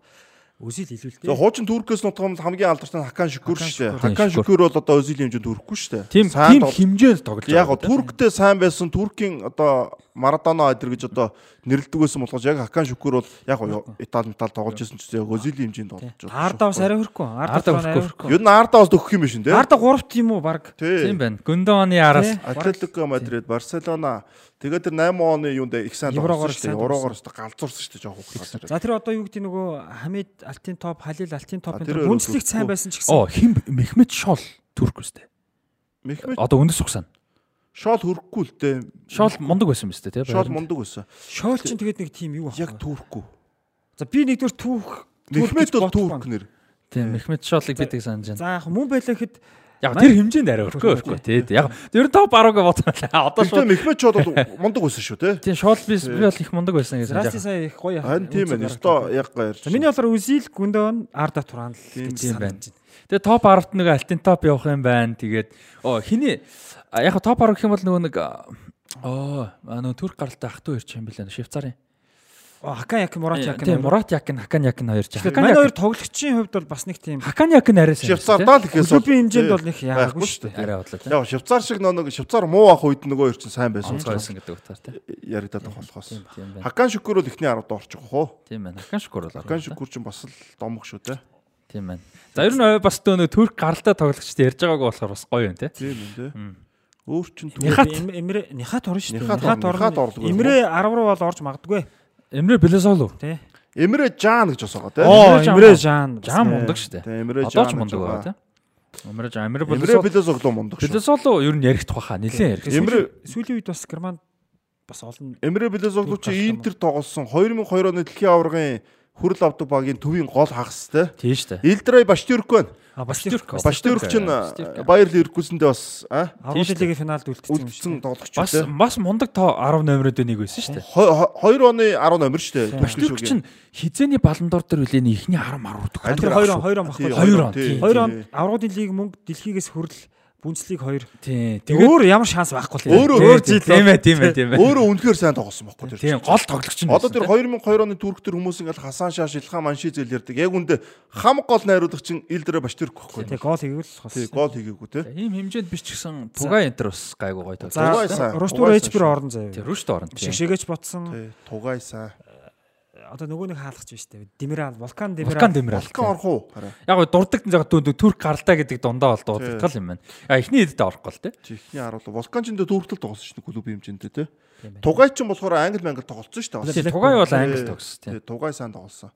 Өзил илүү л За дээ. хуучин Туркээс нутгамд хамгийн алдартай нь Хакан Шүкүр шүү дээ. Хакан Тийм, Шүкүр бол одоо Өзилийн хэмжээнд хүрэхгүй шүү дээ. Тийм тийм тоглож- хэмжээнд тоглож Яг байгаа. Турктэй сайн байсан Туркийн одоо Марадона эдэр гэж одоо нэрлдэг байсан болохоос яг Хакан Шүкүр бол яг Итали метал тоглож байсан ч гэсэн яг Өзилийн хэмжээнд тоглож байгаа. Арда бас арай хөрхгүй. Арда хүрхгүй. Ер нь Арда бас төгөх юм биш үү те? Арда 3 тийм үү баг. Тийм Тий. байна. Гүндооны араас. Атлетико Мадрид, Барселона тэгээд тэр 8 оны юунд их сайн Еврогоор сайн дээ. Уруугаар өстө галзуурсан шүү дээ жоох. За тэр одоо юу гэдэг нөгөө Хамид Алтын топ, Халил Алтын топ А, энэ тэр бүнцлэгт сайн байсан ч гэсэн. Оо хим Мехмед Шол Турк үстэй. Мехмед Одоо үндэс ухсана. Шоол хөрөхгүй л дээ. Шол мундаг байсан юм өстэй тий. Шоол мундаг байсан. Шоол чинь тэгээд нэг тим юу Яг байна? түүхгүй. За би нэгдүгээр түүх Мехмед бол байна. нэр. Тийм Мехмед Шолыг бид санаж байна. За яг мөн байлаа гэхэд Яг тэр хэмжээнд арай өрхөө өрхөө тий. Яг ер нь топ 10-ыг бодсон. Одоо шууд Мехмед шоол бол мундаг байсан шүү те. тийм Шол би би бол их мундаг байсан гэж Расти сая их гоё. Харин тийм үнцэг байна. гаргаж Өсто байна. яг. За миний бодлоор Үзил Гүндөн Арда Туран л Тийм, гэж тийм санаж байна. Тэгээ топ 10-т нэг алтын топ явах юм байна. Тэгээд оо хиний а, яг топ 10 гэх юм бол нөгөө нэг оо нөгөө Турк гаралтай ах トゥ ирч юм билээ Швейцарын. Хакан як Мурат як. Тийм Мурат Якин, Хакан Якин хоёр ч. Тэгэхээр манай хоёр тоглогчийн хувьд бол бас нэг тийм Хакан Якин арай сайн. Швейцардаа л ихээс клубын хэмжээнд бол нэг байхгүй шүү дээ. арай бодлоо. Яг Швейцар шиг нэг Швейцар муу ах үед нөгөө хоёр чинь сайн байсан. Байсан гэдэг утгаар тийм. Яригадаад байгаа болохоос. Хакан Шүкүр бол ихний 10-д орчих хоо. Тийм байна. Хакан шүкүр бол. Хакан Шүкүр чинь бас л домог шүү те. Тийм байна. За ер нь бас төө нэг Турк гаралтай тоглогчд ярьж байгаагүй болохоор бас гоё юм тийм. Тийм үү. Өөр чин Нихат. Эмрэ Нихат орно шүү дээ. Нихат орно, орлого. Эмрэ 10 руу бол орж магадгүй Эмрэ Белесолу. тий. Эмрэ Жан гэж бас байгаа те. Оо Эмрэ. Жан. Жан мундаг шүү дээ. Тийм Эмрэ Жан. Одоо ч мундаг байгаа тийм. Эмрэ Жан, Эмрэ Эмрэ Белесолу. Белезоглоо мундаг шүү. Белесолу ер нь яригдах баха. Нилээн яригдах. Эмрэ- сүүлийн үед бас Германд бас олон Эмрэ Турк чи Интер тоглосон 2002 оны дэлхийн аваргын хүрэл авдаг багийн төвийн гол хагас те. Тийм шүү дээ. Илдрай Баштюрк байна. Бас Баштюрк. Баштюрк чинь Баштюрк. Баяр Ливеркузендээ бас а Аврал лигийн финалд үлдсэн тоглогч Бас те. бас мундаг тоо 10 номерод нэг байсан шүү дээ. 2 оны 10 номер шүү дээ. Баштюрк чинь хизээний баландор дээр үлээний ихний 10 10 Аль Тэр 2 2 он баггүй. Тий, Хоёр он, тий, тий. 2 он аврагын лиг мөнгө дэлхийгээс хүрэл бүнцлиг 2. Тийм. Тэгээ өөр ямар шанс байхгүй л. Өөрөө өөр тийм жил тийм ээ тийм ээ тийм ээ. Өөрөө үнэхээр сайн тоглосон байхгүй тэр. Тийм гол тоглогч нь. Одоо тэр 2002 оны Турк төр хүмүүс ингээл Хасан Шаш, Илхан Маншизэл ярьдаг. Яг үндэ хам гол найруулагч чинь Илдрэ Баштюрк байхгүй. Тэгээ гол хийвэл бас. Тий, гол хийгээгүй те. ийм хэмжээнд биш ч гэсэн Туга энтер бас гайгүй гоё тоглож. Тугай сайн, тугай Эжбэр сайн. орон заяа. Тэр рүүшт орно тийм. Шигшээгээч ботсон. Тугай сайн. Одоо нөгөө нэг хаалгач биш үү? Демирал, Вулкан Демирал. Вулкан Демирал. Балкан орох уу? Яг гоо дурдаг яг дүү Турк гаралтай гэдэг дундаа бол дуудагдал юм байна. А эхний хэдтэй орохгүй л тий. Чихний харуулга. Вулкан ч энэ дүүртэл тоглосон шүү дээ клуб хэмжээндээ те. Тугай ч болохоор англи мангал тоглолцсон шүү дээ. Тугай бол Тий, англи тогс тийм. тий, Тугай сайн тоглосон.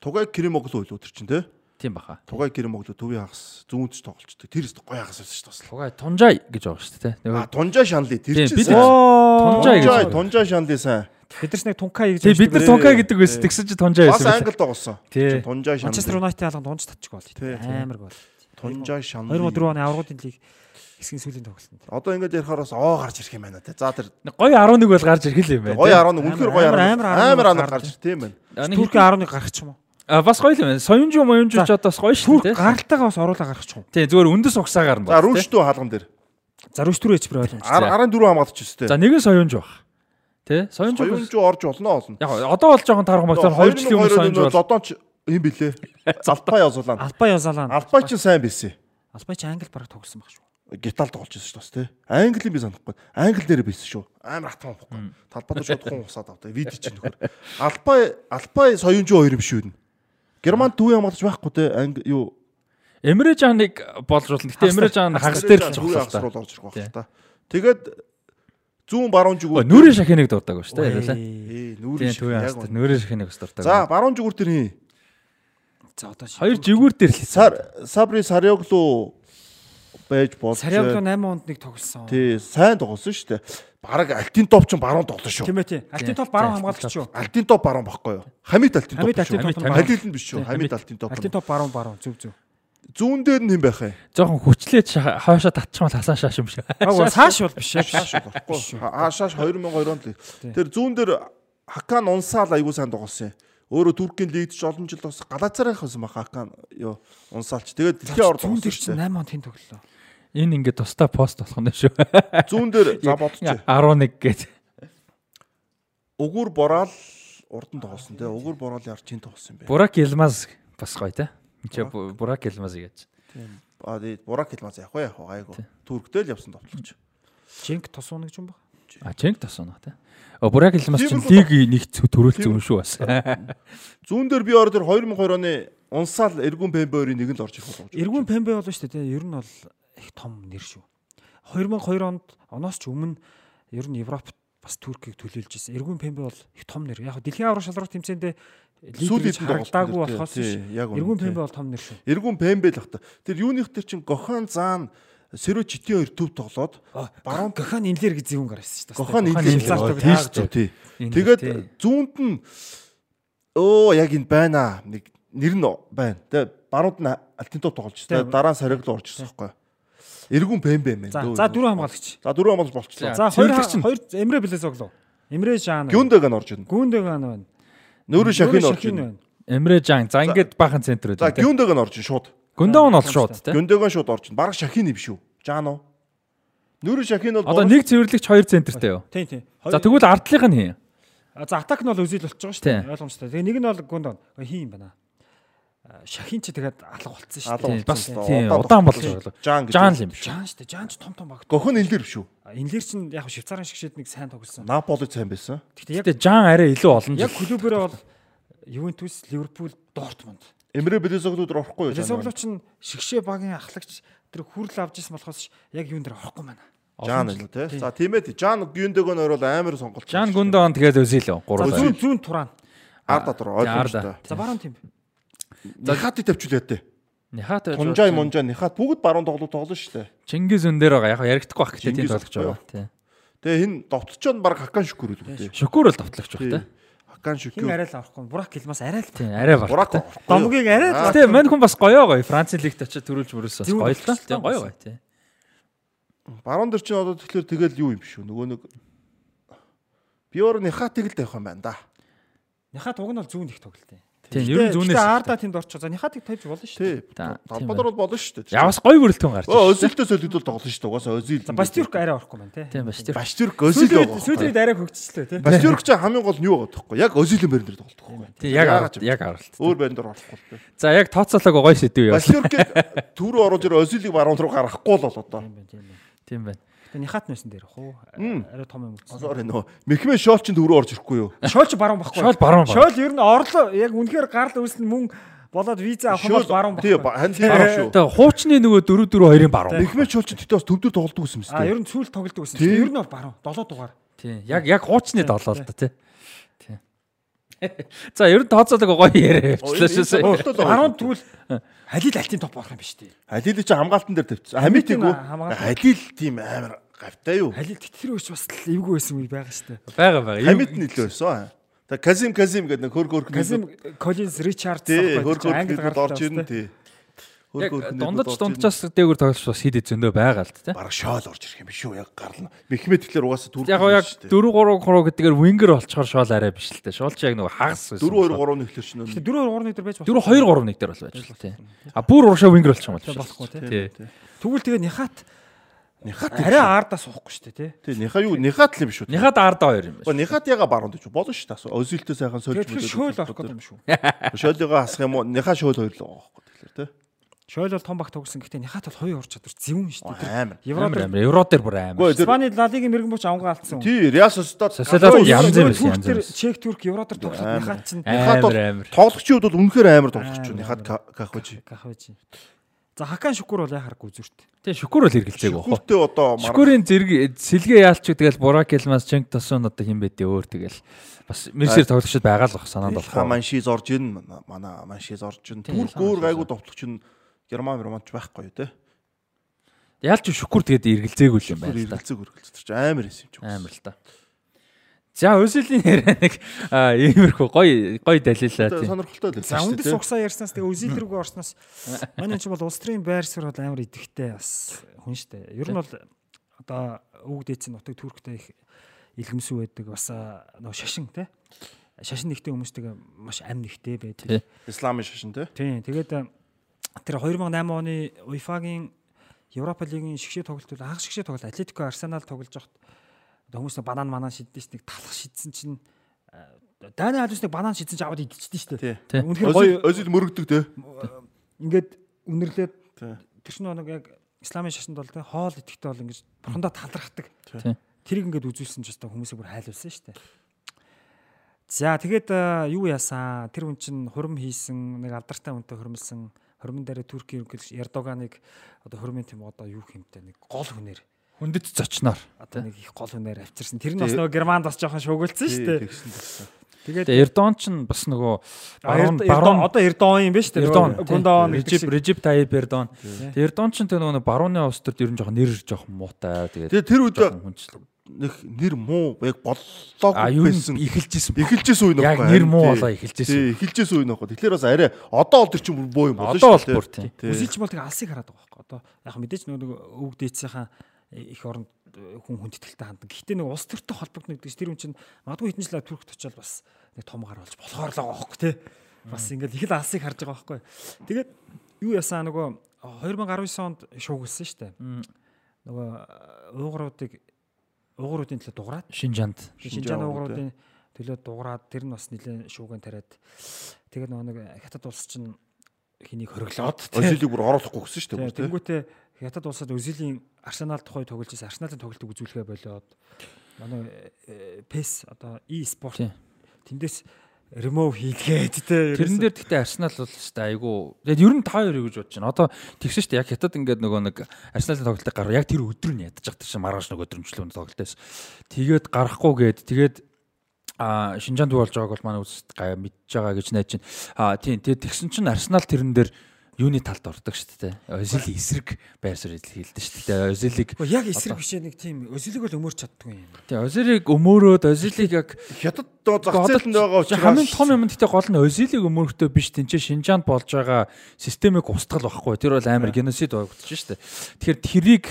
Тугай Кремогло үлээ тэр чинь те. Тийм баха. Тугай Кремогло төвийн хагас зүүнч тоглолцдог. Тэр өстө гоё хагас байсан шүү дээ. Тугай Тунжай гэж байгаа шүү дээ тий. А Тунжаа Шанли тэр чинь. Тунжаа гэж. Тунжаа Шанли сайн. Бид нар ч нэг Тункай гэж. Бид нар. Тункай гэдэг байсан. Тэгсэн чи Тунжай Бас байсан. англи тоглосон. Тий. Тунжаа Шанли. Манчестер Юнайтед алганд унж татчих тий. Амар гол. Тунжаа Шанли. 2004 оны аврагын лиг хэсгийн сүүлийн тоглолтод. Одоо ингэж ярихаар бас оо гарч ирэх юм байна те. За тэр Гоё 11 бол гарч ирэх юм байна. гоё тий. 11 үнэхээр гоё Амар, 11 амар, амар амар 11 гарч ирэх тийм байна. Туркийн 11 гарах ч юм уу? А бас гоё юм байна. Соёнжуу моёнжуу ч одоо бас гоё шүү дээ. гаралтайгаа бас оруулаа гарах ч юм. Тий зүгээр үндэс угсаагаар нь За рүүштүү хаалган дээр. За Рүстүр Эжбэр ойлгомж. 14 хамгаалч өстэй. За нэг нь соёнжуу баг. Тий соёнжуу. Соёнжуу орж болно олон. Яг одоо бол жоохон тархан багтаар 2 жилийн өмнө соёнжуу бол зодооч юм билээ. Залпаа явуулаа. Албаа Язалан. Алпаа ч сайн байсан. Албаа чи англи баг тоглосон баг шүү. Гитал тоглож байсан шүү дээ бас тий. Англи би санахгүй. Англи дээр байсан шүү. Амар хатан бохгүй. Талбайд шууд хун усаад авдаг. Видео чинь нөхөр. Алпаа алпаа соёнжуу хоёр юм шүү. Германд дүү хамгаалж байхгүй тий. Англи юу Эмрэ Жаныг болж болно. Гэтэ Эмрэ Жан хагас дээр л ирэх байх та. Тэгээд зүүн баруун зүгүүр Нүрийн шахиныг дурдаг шүү дээ. Ээ нүрийн төвийн яг. Нүрийн шахиныг бас дурдаг. За баруун зүгүүр тэр хий. За одоо Хоёр жигүүр дээр л Сар Сабри Сариоглу байж болж Сариагло 8 онд нэг тоглосон. Тий, сайн тоглосон шүү дээ. Бараг альтин топ ч баруун тоглосон шүү. Тийм ээ тий. Альтин топ баруун хамгаалагч шүү. Альтин топ баруун баггүй юу? Хамид альтин топ. Хамид альтин шүү. топ. Халил нь биш шүү. Хамид альтин топ. Альтин топ баруун баруун зүв зүв. Зүүн дээр нь хэн байх вэ? Жохон хүчлээд хаашаа татчихмал хасаа шааш юм шиг. Аа цааш бол биш. Шаш болохгүй. Хаашааш 2002 онд л. Тэр зүүн дээр Хакан Унсаал аягүй сайн тоглосон юм. Өөрөө Туркийн лигт ч олон жил бас Галацарах байсан баг Хакан юу Унсаалч. Тэгээд дэлхийн орд Зүүн дээр чинь дээ. 8 онд хэн тоглолоо? Энэ ингээд тустай пост болох нь шүү. Зүүн дээр за бодчих. 11 гээд. Өгүр бораал урд нь тоглосон тий. Өгүр бораал яар чин тоглосон юм бэ? Бурак Илмаз бас гоё те. Чи Бурак Элмаз гэж. Тийм. Аа тий Бурак Илмаз явах вэ? Гайгүй. Туркдээ л явсан тоглогч. Женк тосууна гэж юм ба. А Ченг тасуунах те. О Бурак Элмаз чинь лиг нэг төрөлцсөн юм шүү бас. Зүүн дээр би тэр 2002 оны унсаал Эргүн Пембеөрийн нэг л орж ирэх болов. Эргүүн Пембе болно шүү дээ. Ер нь бол их том нэр шүү. 2002 онд оноос ч өмнө ер нь Европт бас Туркийг төлөөлж ирсэн. Эргүүн Пембе бол их том нэр. Яг дэлхийн аврал шалралт тэмцээндээ Сүүлийн дагаагүй болохоос Эргүүн Пембе бол том нэр шүү. Эргүн Пембе л бах та. Тэр юуных тэр чин Гохан заан Сэрөө читийн хоёр төв тоглоод баруун Гохан инлэр гэж зүүн гарсан шүү дээ. Гохан инлэр тийш тий. Тэгээд зүүнд нь өө яг энэ байна. Нэг нэр нь байна. Тэгээ барууд нь альтинтоо тоглож байна. Дараа нь сариглуу орж ирсэн байхгүй. Эргүн Пембе мэн. За за дөрөв хамгаалагч. За дөрөв хамгаалж болчихлоо. За хоёр хоёр Эмрэ Блэзоглоо. Эмрэ Жаан. Гюндэг нь орж ирнэ. Гүндэг байна. Нүүрэн Шахин орж ирнэ. Эмрэ Жан. За ингээд бахан центр За үү те. Гюндэг нь орж ирнэ шууд. Гүндэн нь бол шууд те. Гюндэг нь шууд орж ирнэ. Бараг Шахин юм шүү. Жаан уу? Нүүрэн Шахин бол Одоо нэг цэвэрлэгч хоёр центртэй юу? Тийм тийм. За тэгвэл ардлынх нь хин. За атак нь бол Тийм. байгаа шүү дээ. Ойлгомжтой. Тэгээ нэг нь бол гүнд хин юм байна. Шахин ч тэгээд алга болцсон шүү дээ. Бас тийм Удаан болж байгаа. Жаан гэж. Жаан л юм биш. Жаан шүү дээ. Жаан ч том том баг. Гохон илэр биш үү? Инлэр чинь яг Швейцарын шгшэд нэг сайн тоглосон. Наполи сайн байсан. Гэхдээ яг Жан арай илүү олон яг клубээрээ бол Ювентус, Ливерпул, Дортмунд. Эмрэ Белезоглууд орохгүй юу? Лесогло чинь шгшээ багийн ахлагч тэр хүрл авч ирсэн болохоос яг юун дээр орохгүй байна. Жаан л тий. За тийм ээ. Жаан Гюндэг нь орол амар сонголт. Жан Гүндэн тэгээд өсөөлөө. За Гурван. зүүн зүүн турaan. ард дотор ойлгомжтой. За баруун тийм. Нихатыг тавьчихлаа тий. Нихат Тунжай мунжай нихат бүгд баруун тоглоод тоглоно шүү дээ. Чингис өн дээр байгаа. Яг яригдахгүй бах гэдэг тийм тоглож байгаа. Тий. Тэгээ хин довтчод баг хакан шүкүр үү тий. Шүкүр л товтлогч баг те. Хакан Хин шүкүр. арай л авахгүй. Бурак Илмас арай л. Тийм арай баг. Бурак. Домгийг арай л. Гэтэ мань хүн бас гоё гоё. Францын лигт очиж төрүүлж мөрөөс бас гоё л та. Тийм гоё гоё тий. Баруун дээр чинь одоо тэгэхээр тэгэл юу юм шүү. Нөгөө нэг Биор нихатыг л тавих юм байна да. Нихат уг нь бол зүүн их тоглолт. Тийм ер нь зүүнээс. Арда тэнд орчих. За нихатыг тавьж болно шүү дээ. Тий. Тийм Талбадор бол болно шүү дээ. Яваас гоё бүрэлдэхүүн гарч Өө ирсэн. өзөлтөө солигдол тоглоно шүү дээ. Угаасаа өзил. За Бастюрк арай орохгүй байна те. Тийм. Баштюрк өзил Сүүлийн байгаа. сүүлийн арай хөгжчлөө те. Баштюрк ч хамгийн гол нь юу байгаа тоххой. Яг өзилийн барин дээр тоглодог байхгүй. Тийм яг яг аралт. Өөр барин дээр орохгүй л дээ. За яг тооцоолоог гоё сэдв юу. Баштюркийг түрүү оруулж ирээ өзилийг баруун руу гаргахгүй л бол одоо. Тийм байна тийм байна. Тийм байна. Тэгээ нихат нэсэн дээр хуу. Арай том юм үзсэн. Sorry нөө. Мехмэ шоол чинь түрүү орж ирэхгүй юу? Шоолч баруун баггүй. Шоол баруун баг. Шоол ер нь орлоо яг үнэхээр гарал үүснэ мөн болоод виза авах бол баруун Тий, баггүй. хан тийм баруун шүү. Тэгээ хуучны нөгөө 4 4 2-ын баруун. Мехмэ шоол чинь тэгтээ бас төвдөр тоглодог гэсэн юм А шүү. ер нь сүүл тоглодог гэсэн. Тийм. Ер нь бол баруун 7 дугаар. Тийм. Яг яг хуучны долоо л да тий. Тийм. За ер нь тооцоолоог гоё яриа явчлаа шүү. Баруун тэгвэл халил алтын топ болох юм биш үү? Халил чи хамгаалтан дээр тавьчихсан. Хамитиг үү? хамгаалалт. Халил тийм амар гавтай юу? Халил тэтгэр өч бас л эвгүй байсан үе байгаа дээ. Бага бага. Хамит нь илүү байсан. Тэг Казим Казим гэдэг нэг хөрг хөрг Казим Коллинс Ричардс тий англи хөрг гаралтай орж ирнэ тий. Яг дундаж дунджаас дээгүр тоглож бас хид зөндөө байгаа л тий. бараг шоол орж ирэх юм биш үү? Яг гарна. Мехмэ тэгэхээр угаасаа түрүү. Яг яг 4 3 3 гэдгээр вингер болчоор шоол арай биш л дээ. Шоол чи яг нөгөө хагас байсан. 4 2 3 нэхлэр чинь Тэгээ 4 3 дээр байж 4 2 3 нэг дээр бол байж л тий. А бүр урагшаа вингер болчих юм бол болохгүй тий. Тэгвэл тэгээ Нихат Нихат арай аардаа суухгүй шүү дээ тий. тий Ниха юу Нихат л юм шүү. Нихад арда хоёр юм байна. Нихат яга баруун гэж болно шүү дээ. Өзилтэй сайхан сольж тэр шөөл орох гэдэг юм шүү. Шөөлийгөө хасах юм уу? Ниха шөөл хоёр л байгаа байхгүй тэгэхээр тий. Шойл бол том баг тоглосон гэхдээ Нихат бол хоёр ур чадвар зөвүүн шүү дээ. Амар. Евро Амар. Евро дээр бүр амар. Тэр Испани ла лигийн мэрэгэн бууч авангаа алдсан. тий Реал Сосдад Сосдад янз бүр байсан, янз бүр. Чек Турк Евро дээр тоглоход Нихат чинь Нихат бол тоглогчид бол үнэхээр амар тоглогч юу. Нихат кахвч. гахвэж. За Хакан Шүкүр бол яхахгүй зүрт. Тий шүкүр бол хэргэлцээг баг. Шүкүртэй одоо Шүкүрийн зэрэг сэлгээ яалч тэгэл Бурак Элмас Ченг Тосун одоо хин бэдэ өөр тэгэл бас Мерсер тоглогчд байгаа л бах санаанд болох. маншиз орж ийн манай маншиз орж ийн Тийм, түр маншиз гайгүй товтлогч нь герман германч байхгүй юу те Яалч шүкүр тэгээд эргэлзээгүй юм байна л да. эргэлзэг өргөлцөж амар хэсэм ч Амар л да. За Өзилийн яриа нэг аа, иймэрхүү гоё гоё далилаа тийм. сонирхолтой л За байсан үндэс угсаа ярьснаас тэгээ үзил рүүгээ орсноос манай ч бол улс төрийн байр суурь бол амар идэвхтэй бас хүн штэ. Ер нь бол одоо өвөг дээдс нутаг Турктэй их илгэмсүү байдаг бас нөгөө шашин те. Шашин нэгтэй хүмүүстэйгээ маш ам нэгтэй байдаг. исламын шашин те Тийм. Тэгээд тэр 2008 оны УЕФА-гийн Европа лигийн шгшээ тоглолт бол анх шгшээ тоглолт Атлетико Арсенал тоглож байхад одоо хүмүүс банан манаа шиддэж нэг талах шидсэн чинь а, Дайны алюсныг банан шидсэн ч аваад идчихсэн шүү дээ. Үнэхээр гоё Озил мөрөгдөг те. ингээд үнэрлээд тэр чинь нэг яг исламын шашинд бол тэ хоол идэхтэй бол ингэж бурхандаа талархдаг. Тэрийг ингээд үзүүлсэн ч гэсэн хүмүүсийг бүр хайлуулсан шүү дээ. За тэгээд э, юу яасан? Тэр хүн чинь хурим хийсэн, нэг алдартай хүнтэй хурмилсан, хурмын дээр Туркийн ерөнхийлөгч Эрдоганыг одоо хурмын тийм одоо юу хэмтэй нэг гол хүнээр Хүндэт зочноор. одоо нэг их гол хүнээр авчирсан. Тэр нь бас нөгөө Германд бас жоохон шуугилсан шүү дээ. Тэгээд Тэгээ Эрдон ч бас нөгөө баруун баруун одоо Эрдон юм ба шүү дээ. Эрдон Гундон Режип Режип Таyyip Эрдон. Тэгээ Эрдон ч тэр нөгөө барууны улс төрд ер нь жоохон нэр жоохон муутай. Тэгээд Тэгээ тэр үед. Нэг нэр муу яг боллоо А юу байсан. эхэлжсэн. Эхэлжсэн үе Яг нөхгүй. нэр муу болоо эхэлжсэн. Эхэлжсэн үе нөхгүй. Тэгэхээр бас арай одоо бол тэр чинь боо юм болно Одоо бол дээ. Үсэлч бол тэгээ алсыг хараад байгаа байхгүй. Одоо яг мэдээж нөгөө өвөг дээдсийнхаа их оронд хүн хүндэтгэлтэй хандна. Гэхдээ нэг улс төртэй холбогдно гэдэг чинь тэр хүн чинь магадгүй хэдэн жил туркт очил бас нэг том гар болж болохоор л байгаа байхгүй тий. Бас ингээд их л алсыг харж байгаа байхгүй. Тэгээд юу ясаа нөгөө 2019 онд шуугилсан шүү дээ. Нөгөө уугруудыг уугруудын төлөө дуграад Шинжаанд. Шинжааны уугруудын төлөө дуграад тэр нь бас нэлээд шууган тариад тэгээд нөгөө нэг хятад улс чинь хэнийг хориглоод Озилыг бүр оруулахгүй гэсэн шүү дээ. Тэнгүүтээ хятад улсад Өзилийн Арсенал тухай тоглож байсан Арсеналын тоглолтыг үзүүлэхэ болоод манай э, PES одоо e-sport тэндээс remove хийлгээд те Тэрэн дээр гэхдээ Арсенал бол хэвээр айгүй. Тэгээд ер нь та хоёр юу гэж бодож байна. Одоо тэгсэн шүү дээ. Яг хятад ингээд нөгөө нэг Арсеналын тоглолтыг гарав. Яг тэр өдөр нь ядчих тэр чинь маргааш нөгөө өдрөмжлөөн тоглолтоос. Тэгээд гарахгүй гээд тэгээд а Шинжаанд болж байгааг бол манай үзэст гай мэдж байгаа гэж найж байна. А тийм тэгээд тэгсэн чинь Арсенал тэрэн дээр юуны талд ордог шүү дээ. Озил эсрэг байр суурь хэлдэг шүү дээ. Озилыг яг эсрэг бишээ нэг тийм Өзилийг бол өмөрч чаддгүй юм. тий Озилыг өмөрөөд Озилыг яг Хятад доо зах зээлд байгаа учраас хамгийн том юм гэхдээ гол нь Озилыг өмөрөхтэй биш тэнцээ Шинжаанд болж байгаа системийг устгал байхгүй. Тэр бол амар геноцид байгуулж шүү дээ. Тэгэхээр тэрийг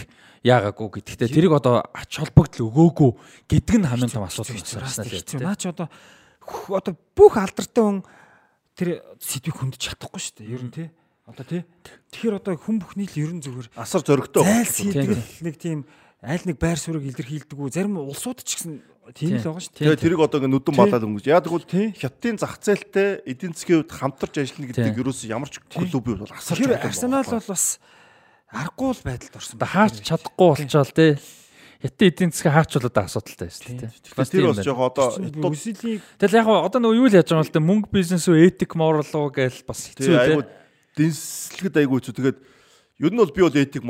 яагаагүй гэдэгтээ тэрийг одоо ач холбогдол өгөөгүй гэдэг нь хамгийн том асуудал Бас байна хэцүү. Наа чи одоо одоо бүх алдартай хүн тэр сэдвийг хөндөж чадахгүй шүү дээ. Ер нь тий. Одоо тий. Тэгэхээр одоо хүн бүхний л ер нь зүгээр асар зөрөгтэй хийдэг нэг тийм аль нэг байр суурийг илэрхийлдэг үү зарим улсууд ч гэсэн тийм л байгаа шүү. Тэгээ тэрийг одоо ингэ нүдэн Тий. балаад өнгөж. Яг тэгвэл хятадын зах зээлтэй эдийн засгийн хувьд хамтарч ажиллана гэдэг Тий. ерөөс ямар ч клуб бол асар Тэгэхээр чухал Арсенал бол бас аргагүй л байдалд орсон. Одоо хаач чадахгүй болчоол те. Хятад эдийн засгийн хаач бол одоо асуудалтай шүү дээ. Тэр бас жоохон одоо Тэгэл яг одоо нөгөө юу л яаж байгаа юм л да мөнгө бизнес үү этик moral уу гээл бас тий хэцүү те. Дэнслэгэд айгу хэцүү. Тэгээд ер нь бол би бол этик.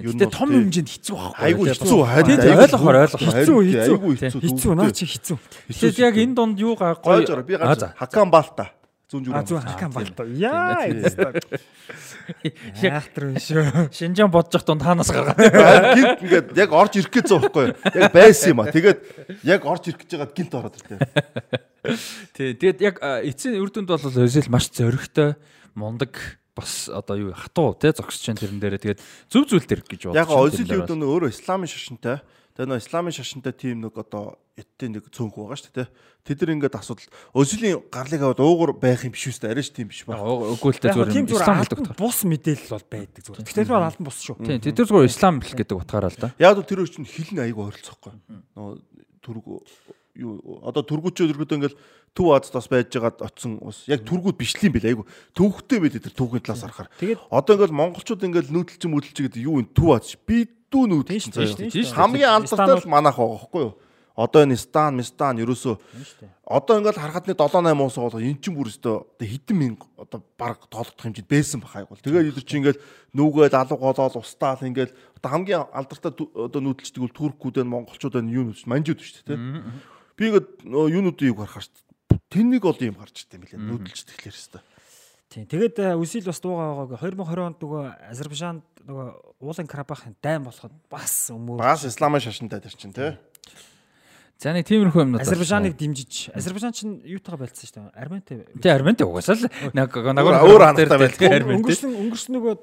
Ер нь Гэтэ том хэмжээнд хэцүү байхгүй. айгу те. хэцүү харин ойлгохоор ойлгохоор. Хэцүү, хэцүү. хэцүү наа чи хэцүү. Тэгээд яг энэ донд юу гоё би А, за. хакан баалта зүүн А зүрх зүг хакан балта. Яа. Яахтар юм шүү. Шинжаан бодож тунд хаанаас гаргаад. гинт ингээд яг орж ирэх гэж юу яг байсан юм а тэгээд яг орж ирэх гэж байгаа гинт ороод ирлээ Тий. Тэгээд яг а, эцсийн үр дүнд бол Озил маш зөрөгтэй, мундаг бас одоо юу хатуу те зогсож чинь тэрэн дээрээ тэгээд зөв зүйл дээр гэж бодож яг байна озил тэрэн юу дээр дөө өөрөө исламын шашинтай тэгээд нөө исламын шашинтай тийм нэг одоо эдтэй нэг цөөнх байгаа шүү дээ тэд нар ингээд асуудал озилийн гарлыг аваад уугар байх юм биш үстэй арайш тийм биш ба Аа, Үгүй л те Яг зүгээр зүгээр ислам утгаар. бус мэдээлэл бол байдаг зүгээр. Гэтэл тэр бол алтан бус шүү. Тийм тэд нар зүгээр ислам бэл гэдэг утгаараа л да. яг л тэр чинь хилэн аяг ойролцохгүй нөө түрг юу одоо түргүүчүүд өргөдөө ингээд төв Азад бас байж байгаад очсон ус. Яг түргүүд бишлэм бил айгу. Төвхтэй байд тэр түүхийн талаас харахаар. Одоо ингээд монголчууд ингээд нүүдэлчин мүдэлчин гэдэг юу энэ төв Аз би дүү шүү, заяа. хамгийн алдартай л манайх байгаа байхгүй юу? Одоо энэ стан мистан ерөөсөө одоо ингээд харахад нэг 7 8 уус байгаа эн чинь бүр өстө хитэн мянга одоо баг тоологдох хэмжээнд байсан бах айгуул тэгээд эдгээр чинь ингээд нүгээд алга голоол устаал ингээд одоо хамгийн алдартай одоо нүүдэлчдэг бол байна монголчууд юу нүүдэлч манжууд шүү дээ би ингээд юунуудыг харахаар шүү дээ тэнэг ол юм гарч ирсэн юм билээ нүүдэлч тэгэхээр хэвээр тийм тэгээд э, үсэл бас дуугаа байгааг 2020 онд нөгөө Азербайджаанд нөгөө уулын Карабахын дайм болоход бас өмөр бас исламын шашинтай тэр чинь тийм За нэг тиймэрхүү юмнууд. Азербайджаныг дэмжиж Азербайджан чинь юутайгаа байлцсан шүү дээ. Арментай. тий Арментэй угаасаа л нэг нэг Өөр анхтай байдаг. Арментэй. Өнгөрсөн өнгөрсөн нөгөө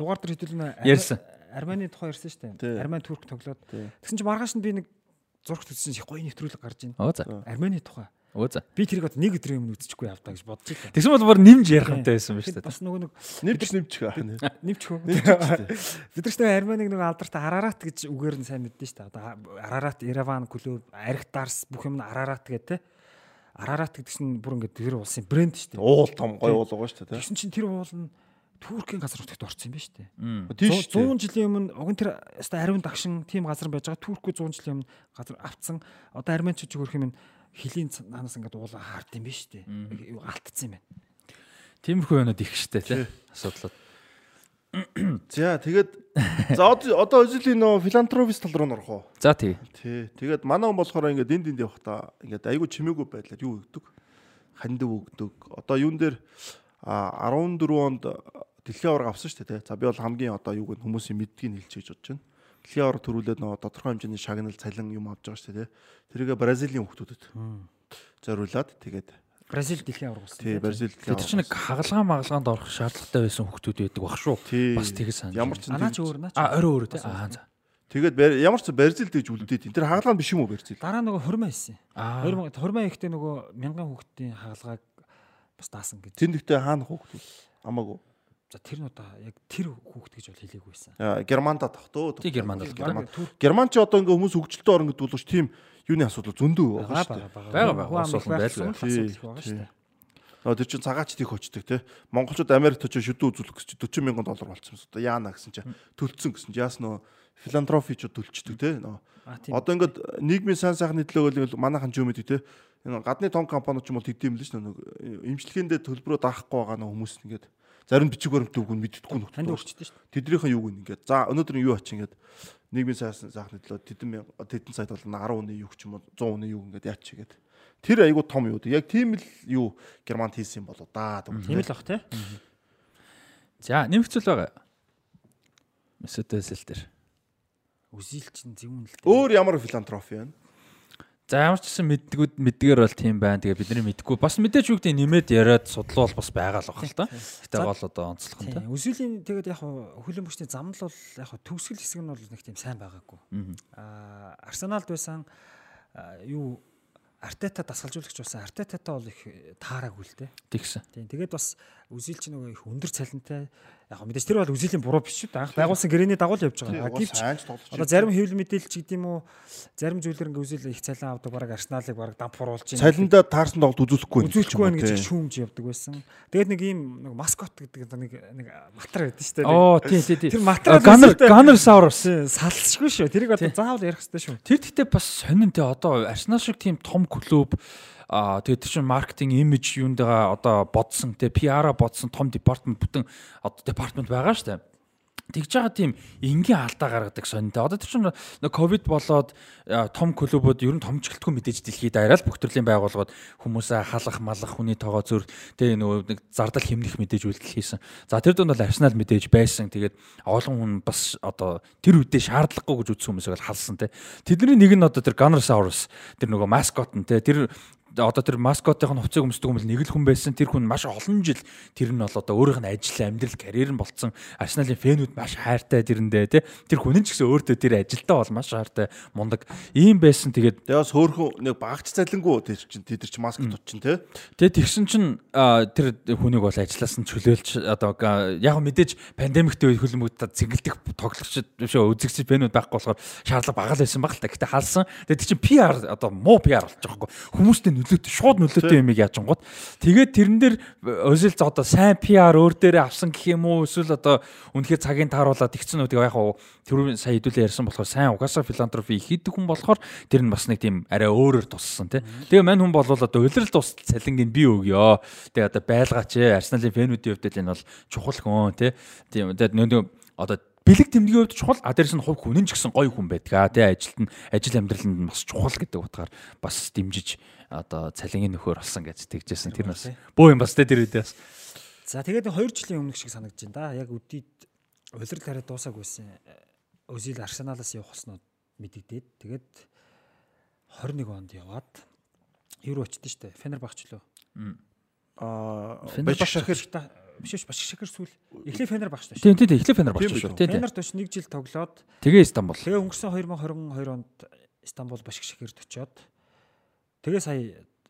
дугаар дээр хэдүүлнэ Ярьсан. Армени тухай ярьсан шүү Тий. дээ. Армени турк тоглоод. Тий. Тэгсэн чинь маргааш нь би нэг зурагт үзсэн чинь гоё нэвтрүүлэг гарч ийн. Оо за. Армени тухай. Оо за. Би тэрийг одоо нэг өдрийн өмнө үзчихгүй явдаа гэж бодож байлаа. Тэгсэн бол бүр нэмж ярих юмтай байсан ба шүү дээ. Бас нөгөө нэг нэмч нэмчих аа нэмчихв. Нэмчихвчтэй. Бид нар ч Армениг нөгөө алдартай Арарат гэж үгээр нь сайн мэддэн шүү дээ. Одоо Арарат, Ереван клуб, Архтарс бүх юм нь Арарат гэдэг те. Арарат гэдэг чинь бүр ингээд тэр улсын брэнд шүү дээ. Уул том гой уул байгаа шүү дээ. Тэгсэн чинь тэр уул нь Туркийн газар нутагт орсон юм байна шүү дээ. Тийм шүү дээ. 100 жилийн өмнө уг нь тэр өстой ариун дагшин тийм газар байж байгаа. Туркгүй 100 жилийн өмнө газар авцсан. Одоо арменчууд зүгөрх юм хилийн цаанаас ингээд уулаа хаард юм байна шүү дээ. Алтцсан юм байна. Тиймэрхүү юмуд их штэ тий. Асуудлууд. За тэгээд за одоо özилийн нөө филантропист тал руу нөрөх үү? За тий. Тий. Тэгээд манай хүн болохоор ингээд энд энд явахдаа ингээд айгүй чимээгүй байдлаар юу өгдөг? Хандив өгдөг. Одоо юун дээр а 14 онд дэлхийн аварга авсан шүү дээ. За би бол хамгийн одоо юуг нь хүмүүсийн мэддгийг хэлж хийж бодож байна. Дэлхийн аварга төрүүлээд нөгөө тодорхой хэмжээний шагнал цалин юм авч байгаа шүү дээ. Тэргээ Бразилийн хүмүүсүүдэд зориулаад тэгээд Бразил дэлхийн аварга болсон. тий Бразил Тэд чинь нэг хагалгаан магалгаанд орох шаардлагатай байсан хүмүүс байдаг баг шүү. Бас тэгэж санаж. ямар ч Анаа ч өөр наа ч. А орой өөр тий. Аа за. Тэгээд ямар ч Бразил гэж үлдээд. Тэр хагалгаа биш юм уу Бразил? Дараа нөгөө хурмаа хийсэн. Аа. 2000 хурмаа ихтэй нөгөө мянган хүүхдийн хагалгааг бас даасан гэж. Тэндэгтэй хаана хүүхдүүд амаагүй. За тэр нь одоо яг тэр хүүхд гэж бол хэлээгүй байсан. Аа, Германда тогтоо. Тий, Германд л Герман. Турк Герман ч одоо ингээ хүмүүс хөгжилтэй орн гэдэг бол тийм юуны асуудал зөндөө байгаа шүү дээ. байлгүй. л асуудал байгаа Тий, шүү дээ. Тэр чин цагаач их очдөг те. Монголчууд Америкт очиж шүдүү үзүүлэх гэж 40 мянган доллар болчихсон. Одоо яана гэсэн чинь төлцсөн гэсэн чинь яас нөө филантропичуд төлчдөг те. Нөө. А тийм. Одоо ингээд нийгмийн сайн сайхны төлөөлөл манайхан ч юм уу те. Энэ гадны том компаниуд ч юм бол тэгдэм л ш нь имчилгээндээ төлбөрөө даахгүй байгаа нөө хүмүүс ингээд зарим бичиг баримт үгүй мэддэггүй нөхдөд. байгаа шүү. Тэднийхэн юуг нь ингээд за өнөөдөр юу ач ингээд нийгмийн сайн сайхны төлөө тэдэн мянга- тэдэн сайд бол 10 оны юу ч юм уу 100 оны юу ингээд яач гээд тэр айгу том юу. Яг тийм л юу Германд хийсэн болоо да. Тийм л бах те. За нэмэгцүүл байгаа. Месотесэл дээр. Үзил чинь зөвүүн л дээ. Өөр ямар филантропи байна? За ямар ч гэсэн мэддгүүд мэддгээр бол тийм байна. Тэгээ бидний мэдгүй. Бас мэдээж юу гэдэг нэмээд яриад судлал бас байгаа л бах л та. Гэтэ гол одоо онцлох нь та. Үзүүлийн тэгээд яг хөлөн бүчний замнал бол яг төгсгөл хэсэг нь бол нэг тийм сайн байгаагүй. Аа Арсеналд байсан юу Артета дасгалжуулагч болсон. Артетатай бол их таараагүй л дээ. Тэгсэн. Тийм. Тэгээд бас үзил чинь нөгөө их өндөр цалинтай. Яг мэдээж тэр бол үзилийн буруу биш шүү дээ. Анх байгуулсан гэрээний дагуу л явж байгаа. Гэвч одоо зарим хэвлэл мэдээлэл ч гэдэм үү зарим зүйлэр ингээ үзэл их цалин авдаг бараг Арсеналыг бараг дампууруулж байна. цалиндаа таарсан тоглолт үзүүлэхгүй байх үзүүлэхгүй байна гэж шүүмж явдаг байсан. Тэгээд нэг ийм нэг маскот гэдэг нэг нэг матар байдаг шүү дээ. Оо тий тий тий. Тэр матар Ганер Ганер Саурус. салсчгүй шүү. Тэрийг одоо заавал ярих хэрэгтэй шүү. Тэр гэхдээ бас сонин те одоо Арсенал шиг тийм том клуб тэгээд тэр чинь маркетинг имиж юундагаа одоо бодсон те PR-а бодсон том департамент бүтэн одоо департамент байгаа штэ. Тэгж байгаа тийм энгийн алдаа гаргадаг сонинтэй. Одоо тэр чинь нэг ковид болоод том клубүүд ер нь томчлтгүй мэдээж дэлхийд даяараа л бүх төрлийн байгууллагууд хүмүүсээ халах малах хүний тоогоо зөр тэгээ нөгөө нэг зардал хэмнэх мэдээж үйлдэл хийсэн. За тэр дунд бол Арсенал мэдээж байсан. Тэгээд олон хүн бас одоо тэр үедээ шаардлагагүй гэж үзсэн хүмүүсийг л халсан те. Тэдний нэг нь одоо тэр Gunnersaurus тэр нөгөө маскот нь те тэр одоо тэр маскотын хувцас өмсдөг юм бол нэг л хүн байсан. Тэр хүн маш олон жил тэр нь бол одоо өөрийнх нь ажил, амьдрал, карьер нь болцсон. Арсеналын фэнүүд маш хайртай тэрэндээ тий. Тэр хүн нь ч гэсэн өөртөө тэр ажилдаа бол маш хайртай мундаг. Ийм байсан. Тэгээд Тэгээ бас хөөхөн нэг багч цалингуу тэр чинь тэд нар чи маск тот чинь те. тэгээд тэгсэн чинь тэр хүнийг бол ажилласан чөлөөлж одоо яг мэдээж пандемиктэй үед хөлбөмбөд цэнгэлдэх тоглогчд биш үзэгч фэнүүд байхгүй болохоор шаардлага бага л байсан баг л та. Гэтэ халсан. Тэгээд тэр чинь PR одоо муу PR болж байгаа байхгүй. Хүмүүстэй нөлөөтэй шууд нөлөөтэй юмыг яаж гот. Тэгээд тэрэн дээр өзөл одоо сайн PR өөр дээрээ авсан гэх юм уу эсвэл одоо үнэхээр цагийн тааруулаад тэгсэн үү яг хаа тэр сая хэдүүлээ ярьсан болохоор сайн угаасаа филантропи хийдэг хүн болохоор тэр нь бас нэг тийм арай өөрөөр туссан тий. Тэгээ мань хүн бол одоо улирал тус цалингийн би өгөө. Тэгээ одоо байлгаач ээ Арсеналын фэнүүдийн хувьд энэ бол чухал хүн тий. Тийм нөө одоо бэлэг тэмдгийн хувьд чухал а дээрс нь хувь хүн ч гэсэн гоё хүн байдаг тий ажилд нь ажил амьдралд нь бас чухал гэдэг утгаар бас дэмжиж одоо цалингийн нөхөр болсон гэж тэгжсэн тэр нь бас бөө юм бас тэр үедээ бас За тэгээд 2 жилийн өмнөх шиг санагдаж байна да. Яг үдийд улирал хараа дуусаагүй байсан. Өзил Арсеналаас явах болсноо мэдэгдээд тэгээд 21 онд яваад Евро очдсон шүү дээ. Фенербахч лөө. Аа Фенербахч Башакшахир биш биш Башакшахир сүүл эхлээ Фенербахч шүү. тийм тийм тийм, эхлээ фенер Тийм болчихсон үү? шүү. Фенерт очиж 1 жил тоглоод Тэгээ Стамбул тэгээ өнгөрсөн 2022 онд Стамбул Башакшахирт очиод тэгээ сая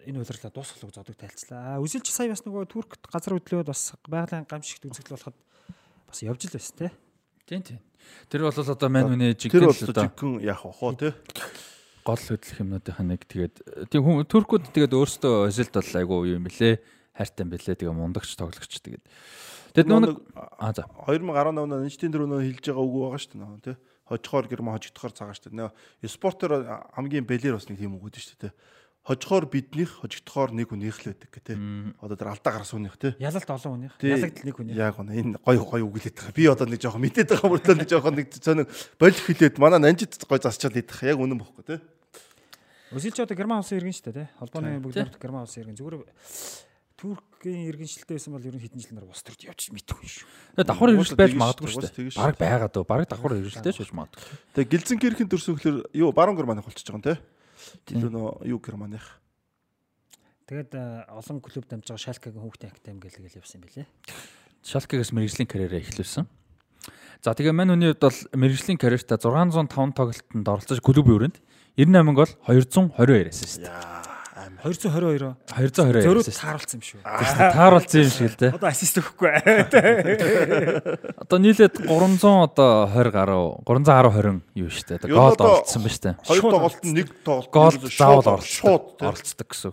энэ улирлаа дуусгах зодог тайлцлаа. А үзэлч сая бас нөгөө Туркт газар хөдлөөд бас байгалийн гамшигт үзэгдэл болоход бас явж л байсан те. тийм тийм. Тэр бол одоо мань тэр бол жигдэл одоо жигэн яах вэ хоо те. гол хөдлөх юмнуудынхаа нэг тэгээд тийм хүн туркууд тэгээд өөрсдөө Озилд бол айгүй юу юм бэлээ хайртай юм бэлээ тэгээ мундагч тоглогч тэгээд тэгээд нөө нэг а за 2018 онд Эйнштейн дөрөв хэлж байгаа үг байгаа шүү дээ тий хожихоор гэрмэ хожигдохоор цагаан шүү дээ нөө спортоор хамгийн бэлэр бас нэг тийм үг өгдөө шүү дээ хожихоор биднийх хожигдохоор нэг хүнийх л байдаг гэх тий одоо тэр алдаа гарас хүнийх тий ялалт олон хүнийх. Ялагдл нэг хүнийх. Яг гоо энэ гой гой үгэлээд байгаа би одоо нэг жоохон мэдээд байгаа мөртлөө нэг жоохон нэг цоног болих хилээд манай нанжид гой засчаал идэх. Яг үнэн бохгүй тий Өсөлч одоо герман улсын иргэн шүү дээ тий. холбооны бүгд герман улсын иргэн. Зүгээр Туркийн иргэншилтэй байсан бол ер нь хэдэн жил нар улс төрд явж мэдгүй шүү. Тэгээ давхар иргэншил байж магадгүй шүү дээ. Бараг байгаад дөө. Бараг давхар иргэншилтэй байж магадгүй. Тэгээ Гэлзенкирхен төрсөглөр юу баруун германы болчихж байгаа юм те. Тэр нөө юу германых. Тэгээд олон клуб дамжиж байгаа Шалкагийн хүүхдийн академи гэлгээл явсан юм билэ. Шалкагаас мэрэгжлийн карьераа эхлүүлсэн. За тэгээ мань хүний хувьд бол мэрэгжлийн карьертаа 605 тоглолтод оролцож клубын өрөөнд 98 гол 222 ассист. 222 222 зөрүү тааруулсан юм шүү. Тааруулсан юм шиг л дээ. Одоо ассист өгөхгүй. Одоо нийлээд 300 одоо 20 гаруй 310 20 юу шүү дээ. Гол оролцсон ба шүү дээ. Хоёр тоглолт нь нэг тоглолт гол заавал оролцсон. Оролцдог гэсэн.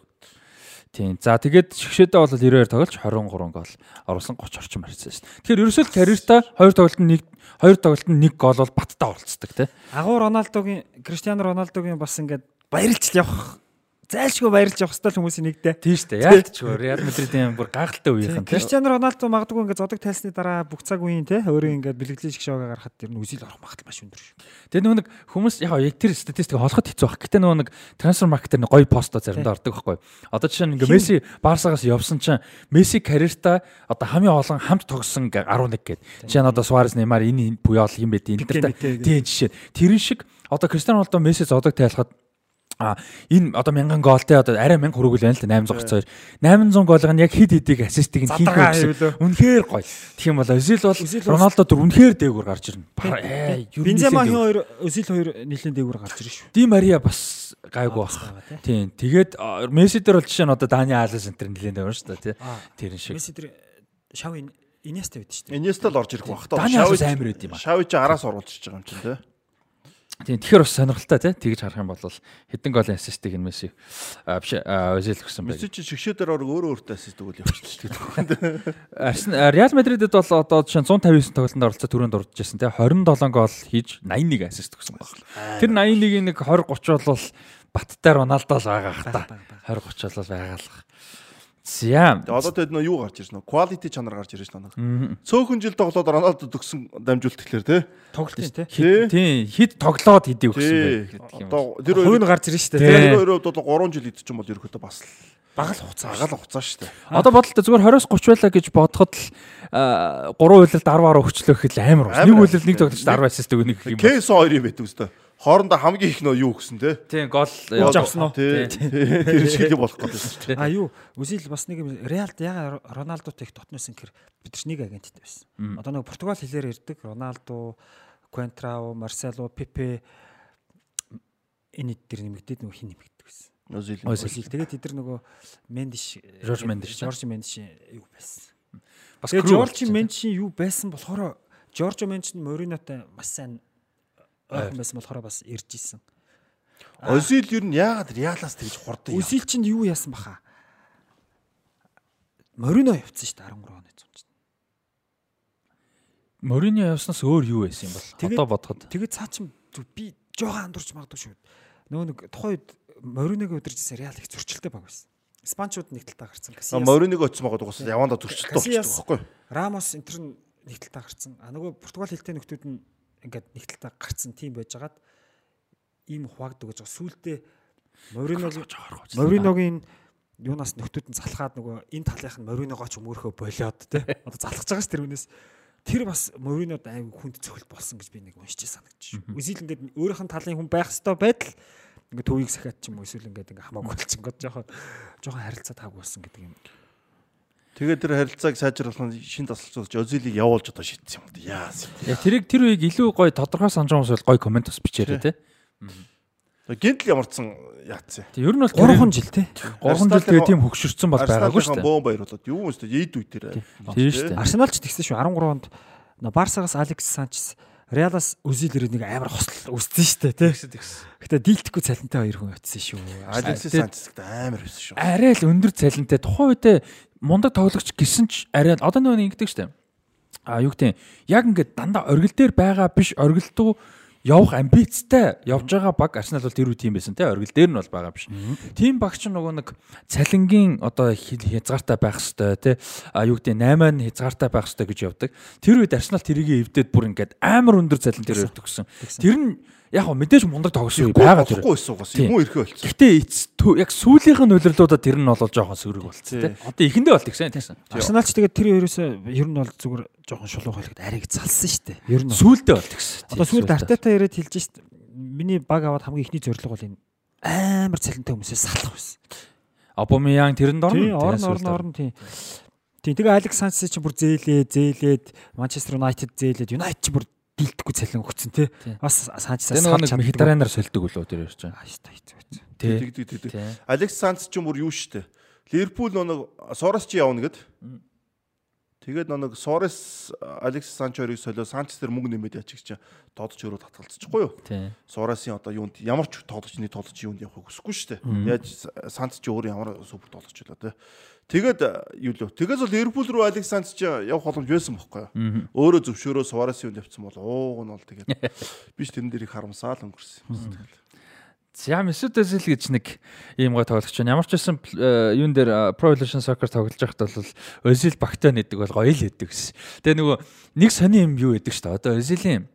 Тийм. За тэгээд шгшээдээ бол 92 тоглож 23 гол оруулсан 30 орчим харьцсан шүү дээ. Тэгэхээр ерөөсөө карьертаа хоёр тоглолтод нэг хоёр тоглолтод нэг гол бол баттай оролцдог тий. Агуу Роналдогийн Криштиану Роналдогийн бас ингээд баярлж явах зайлшгүй баярлж явах хэвээр хүмүүсийн нэгдээ. Тийм шүү дээ. Яалтчгүй Реал Мадридын бүр гахалтай үеийнхэн. Криштиану Роналдо магадгүй ингээд зодог тайлсны дараа бүх цаг үеийн те өөрөө ингээд бэлгэлийн шиг шоугаа гаргахад тэр нь үзэл орох магадлал маш өндөр шүү. Тэгээ нөгөө нэг хүмүүс яг яг тэр статистик холоход хэцүү баг. Гэтэ нөгөө нэг трансфер маркетер нэг гоё постоо заримдаа ордог байхгүй. Одоо жишээ нь ингээд Месси Барсагаас явсан чинь Месси карьертаа одоо хамгийн олон хамт тогссон 11 гээд. Жишээ нь одоо Суарес Неймар энэ буяал юм бэ тийм жишээ. Тэрэн шиг одоо Криштиану Роналдо Месси зодог тайлахад А энэ одоо мянган гоолтэй одоо арай 1000 хүрүүл байна л да 832. 800 гоолыг нь яг хид хидийг ассистийг нь хийх гэсэн. Үнэхээр гоё. Тэгэх юм бол Özil бол Роналдо дөр үнэхээр дээгүүр гарч ирнэ. Бенземагийн хоёр Özil хоёр нэлийн дээгүүр гарч ирнэ шүү. Ди Мария бас гайгүй баг. Тийм. Тэгээд Месси дээр бол жишээ нь одоо Дани Алес энэ нэлийн дээгүүр шүү дээ тий. Тэр шиг. Месси дээр шав Инеста байд шүү дээ. Инеста л орж ирэх баг. Алес амар байд юм аа. Шави чи араас оруулчихж байгаа юм чинь тий. Тийм тэгэхээр бас сонирхолтой тий тэгж харах юм бол хэдэн голын ассистийг нь Месси биш Озил өгсөн байх. Месси чи шгшээдээр орог өөрөө өөртөө ассист өгөл явчихсан тийм. Арсен Реал Мадридэд бол одоо жишээ 159 тоглолтод оролцоод түрүүнд дурдж байсан тий 27 гол хийж 81 ассист өгсөн байна. Тэр 81-ийн нэг 20 30 бол баттай Роналдо л байгаа хта. 20 30 бол байгаа За. Одоо тэд нөө юу гарч ирж нөө quality чанар гарч ирж байна. Цөөхөн жил тоглоод Роналдо төгсөн дамжуулт тэгэхээр те. Тоглолт тий. Тийм. Хид тоглоод хэдий өгсөн байх гэдэг юм. Одоо тэр хоёр гарч ирж штэ. Тэр хоёроо бол 3 жил идчих юм бол ерөөхдөө бас л багал хугацаа. Багал хугацаа шүү дээ. Одоо бодлоо зүгээр 20-с 30 байлаа гэж бодоход л 3 үйлэлд 10 10 өгчлөө гэхэд амар ус. Нэг үйлэл нэг тоглогчд 10 ассист өгөх нэг юм. Кейс 2 юм байт үстэй хоорондоо хамгийн их нөө юу гэсэн те. Тийм гол явж авсан уу? Тэр шиг юм болох дээ. А юу Үзил бас нэг юм Реалд яга Роналдотой их дотноос ингэхэр бид нэг агенттэй байсан. Одоо нэг Португал хэлээр ирдэг Роналдо, Квентрау, Марсело, Пепе энэ дээр нэмэгдээд нөгөө хин нэмэгддэг байсан. Özil. Özil. Тэгээд тэд нар нөгөө Мендиш, Жорж Мендиш, Жорж Мендиш юу байсан. Бас Жорж Мендишийн юу байсан болохоор Жорж Мендиш Моринотой маш сайн ойрхон байсан болохоор бас ирж исэн. Озил юу н яагаад Реалаас тэгж хурдан яа. Озил чинь юу яасан баха? Морино явцсан шүү дээ 13 оны цомч. Морино явснаас өөр юу байсан юм бол одоо бодоход. Тэгээд цаа чин би жоохон андуурч магадгүй шүү. Нөгөө нэг тухайн үед Мориногийн удиржсэн Реал их зөрчилтэй баг байсан. Испанчууд нэг талдаа гарцсан. Мориныг очсон байгаа угсаа яванда зөрчилтэй болчихсон байхгүй. Рамос энтер нэг талдаа гарцсан. А нөгөө Португал хэлтэй нөхдүүд нь ингээд нэг талдаа гарцсан тийм байжгаад ийм хуваагддаг гэж. Сүүлдээ Мориногийн Мориногийн юунаас нөхдүүд нь залхаад нөгөө энэ талынх нь Мориногоо ч өмөрхөө болоод те одоо залхаж байгаа ш тэр үнээс тэр бас Моринод аяг хүнд цохилт болсон гэж би нэг уншиж санагдчих. Үзэл ингээд өөрийнх нь талын хүн байх хэвээр байтал ингээд төвийг сахиад ч юм уу эсвэл ингээд ингээ хамаагүй болчихсон гот жоохон жоохон харилцаа таагүй болсон гэдэг юм. Тэгээд тэр харилцааг сайжруулах нь шин тасалцуулж Озилийг явуулж одоо шийдсэн юм да. Яас. Тэрийг тэр үеиг илүү гоё тодорхой санаж байгаа хүмүүс гоё комент бас бичээрэй те. Гинтл ямарсан яатсан. Тэг ер нь бол 3 жил те. 3 жил тэгээ тийм хөгшөрсөн бол байгаагүй шүү дээ. Бөөн баяр болоод юу юм шүү дээ. Эд үе дээр. Тийм шүү дээ. Арсеналч тэгсэн шүү 13 онд Барсагаас Алекс Санчес Реалас Өзил ирээд нэг амар хосл үссэн шүү дээ тий. Гэтэ дийлдэхгүй цалинтай хоёр хүн очсон шүү. Алексис Санчесд амар байсан шүү. Арай л өндөр цалинтай тухайн үедээ мундаг тоглогч гисэн ч арай одоо нөгөө ингэдэг шүү дээ. А юу гэдэг яг ингээд дандаа оргил дээр байгаа биш оргилдуу явах амбицтай явж байгаа баг Арсенал бол тэр үе тийм байсан те оргил дээр нь бол байгаа биш. Тим багч нөгөө нэг цалингийн одоо хязгаартай байх хэвээр те а юу гэдэг 8 нь хязгаартай байх хэвээр гэж явдаг. Тэр үед Арсенал тэрийг эвдээд бүр ингээд амар өндөр цалин дээр гэсэн. Тэр нь яг мэдээж мундаг тоглосон байгаа тэр. Болохгүй байсан юм уу ирэхэ болчихсон. Гэтэ яг сүүлийнх нь удирлуудаа тэр нь бол жоохон сөрөг болцсон тий. Одоо ихэндээ болт гэсэн тийм. Арсеналч тэгээд тэр ерөөсөө ер нь бол зүгээр жоохон шулуух байлгад ариг залсан шүү дээ. Ер нь сүүлдээ болт гэсэн. Одоо сүүлд Артета ирээд хэлж дээ. Миний баг аваад хамгийн ихний зорилго бол энэ амар цалинтай хүмүүсээс салах байсан. Абомиян тэрэнд орно. Тийм орно орно орно тийм. Тийм тэгээ Алекс Санчес чи бүр зээлээ зээлээд Манчестер Юнайтед зээлээд Юнайтед чи бүр дийлдэхгүй цалин өгсөн тий. Бас Санчесаас санаж нэг хитаранаар сольдог үлөө тэр ярьж байгаа. Ааштай хэцүү хэцүү. Тий. Алекс Санчес ч юм бүр юу штэ. Ливерпул нэг Сорос чи явна гэд. Тэгээд нэг Сорос Алекс Санч хоёрыг солио Санчес тэр мөнгө нэмээд яачих чинь доодч өрөө татгалцчихгүй юу? Соросын одоо юунд ямар ч тоглогчны тоглогч юунд явахыг хүсэхгүй штэ. Яаж Санчес ч өөр ямар супер тоглогч байлаа тий. Тэгээд юу лөө. Тэгээс бол Ливерпул руу Александр ч явах боломж байсан бохоггүй. Өөрөө зөвшөөрөө Суарес юунд явцсан бол ууг нь бол тэгээд биш тэрэн дээрийг харамсаал өнгөрсөн юм. За Месут Özil гэж нэг ийм гой тоглогч байна. Ямар ч байсан юун дээр Pro Evolution Soccer тоглож байхад бол Özil багтаа нэдэг бол гоё л хэдэг гэсэн. Тэгээ нөгөө нэг сони юм юу гэдэг ч та одоо Özil-ийн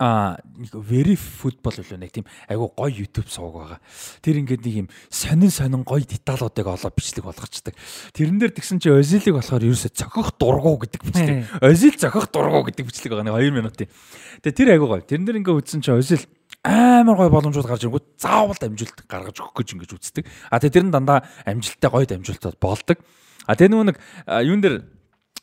а нэг very football үлээ нэг тийм айгу гоё YouTube сууг байгаа. Тэр ингээд нэг юм сонин сонин гоё деталуудыг олоо бичлэг болгочдаг. Тэрэн дээр тэгсэн чи Озилиг болохоор ерөөсө цохих дургу гэдэг бичлэг. Озил цохих дургу гэдэг бичлэг байгаа нэг 2 минутын. Тэгээ тэр айгу гоё. Тэрэн дээр ингээд үзсэн чи Озил амар гоё боломжууд гарч ирэнгүүт заавал амжилт гаргаж өгөх гэж ингэж үздэг. А тэгээ тэр нь дандаа амжилттай гоё дамжуултад болдог. А тэгээ нөгөө нэг юун дээр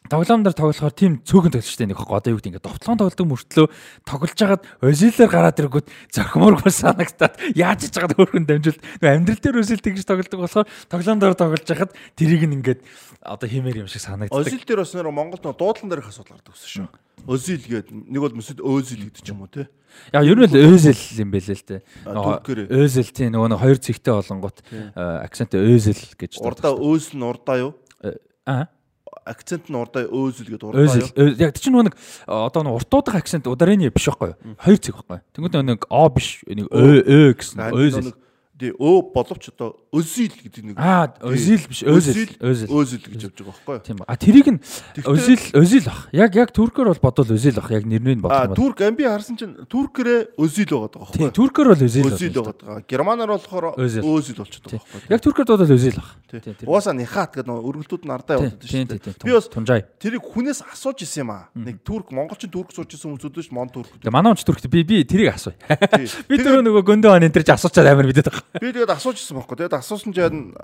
тоглоом дээр тоглохоор тийм цөөхөн тоглолчтой нэг одоо юу гэдэг ингээд довтлон тоглодог мөртлөө тоглож хагаад озилээр гараад ирэнгүүт зохиморгүй санагтаад яаж ч жагаад өөрхөн дамжуулт амьдрал дээр озил тэгж тоглодог болохоор тоглоом дээр тоглож хахад тэрийг нь ингээд одоо химээр юм шиг санагддаг. Озил дээр бас нэр Монголд дуудлан дээрх асуудал гардаг гэсэн шүү. Озил гээд нэг бол mëсэд озил гэдэг ч юм уу те. Яг ер нь л озил юм бэлээ л те. Озил тийм нөгөө нэг хоёр цэгтэй болонгот акцент озил гэж. Урдаа өөс нь урдаа юу? Аа акцент нь урдаа өөзөл гэдэг урдаа юу? Яг нөгөө нэг одоо нэг уртуудах акцент ударны биш байхгүй юу? Хоёр цэг байхгүй. Тэнгүүд нэг о биш нэг өө өө гэсэн өөзөл. Тий өө боловч одоо өзил гэдэг нэг Аа өзил биш өзил өзил өзил гэж явж байгаа байхгүй юу? Тийм ба. А тэрийг нь өзил өзил бах. Яг яг туркээр бол бодвол өзил бах. Яг нэрнийг бодох юм. А турк амби харсан чинь туркээрээ өзил байгаа байгаа байхгүй юу? Тийм туркээр бол өзил. Өзил байгаа. Германаар болохоор өзил болчиход байгаа байхгүй юу? Яг туркээр бодвол өзил бах. Угаасаа нихат гэдэг өргөлтүүд нь ардаа явуулдаг шүү дээ. Би бас тунжай. Тэрийг хүнээс асууж исэн юм аа. Нэг турк монголчин турк сууж исэн хүмүүсүүд ш мон турк. Манай онч турк би би тэрийг асууя. Би тэр нөгөө гөндөө ан энэ төр асуучаад амар мэдээд байгаа. Би тэгээд асууж ирсэн байхгүй. Тэгээд асуусан чинь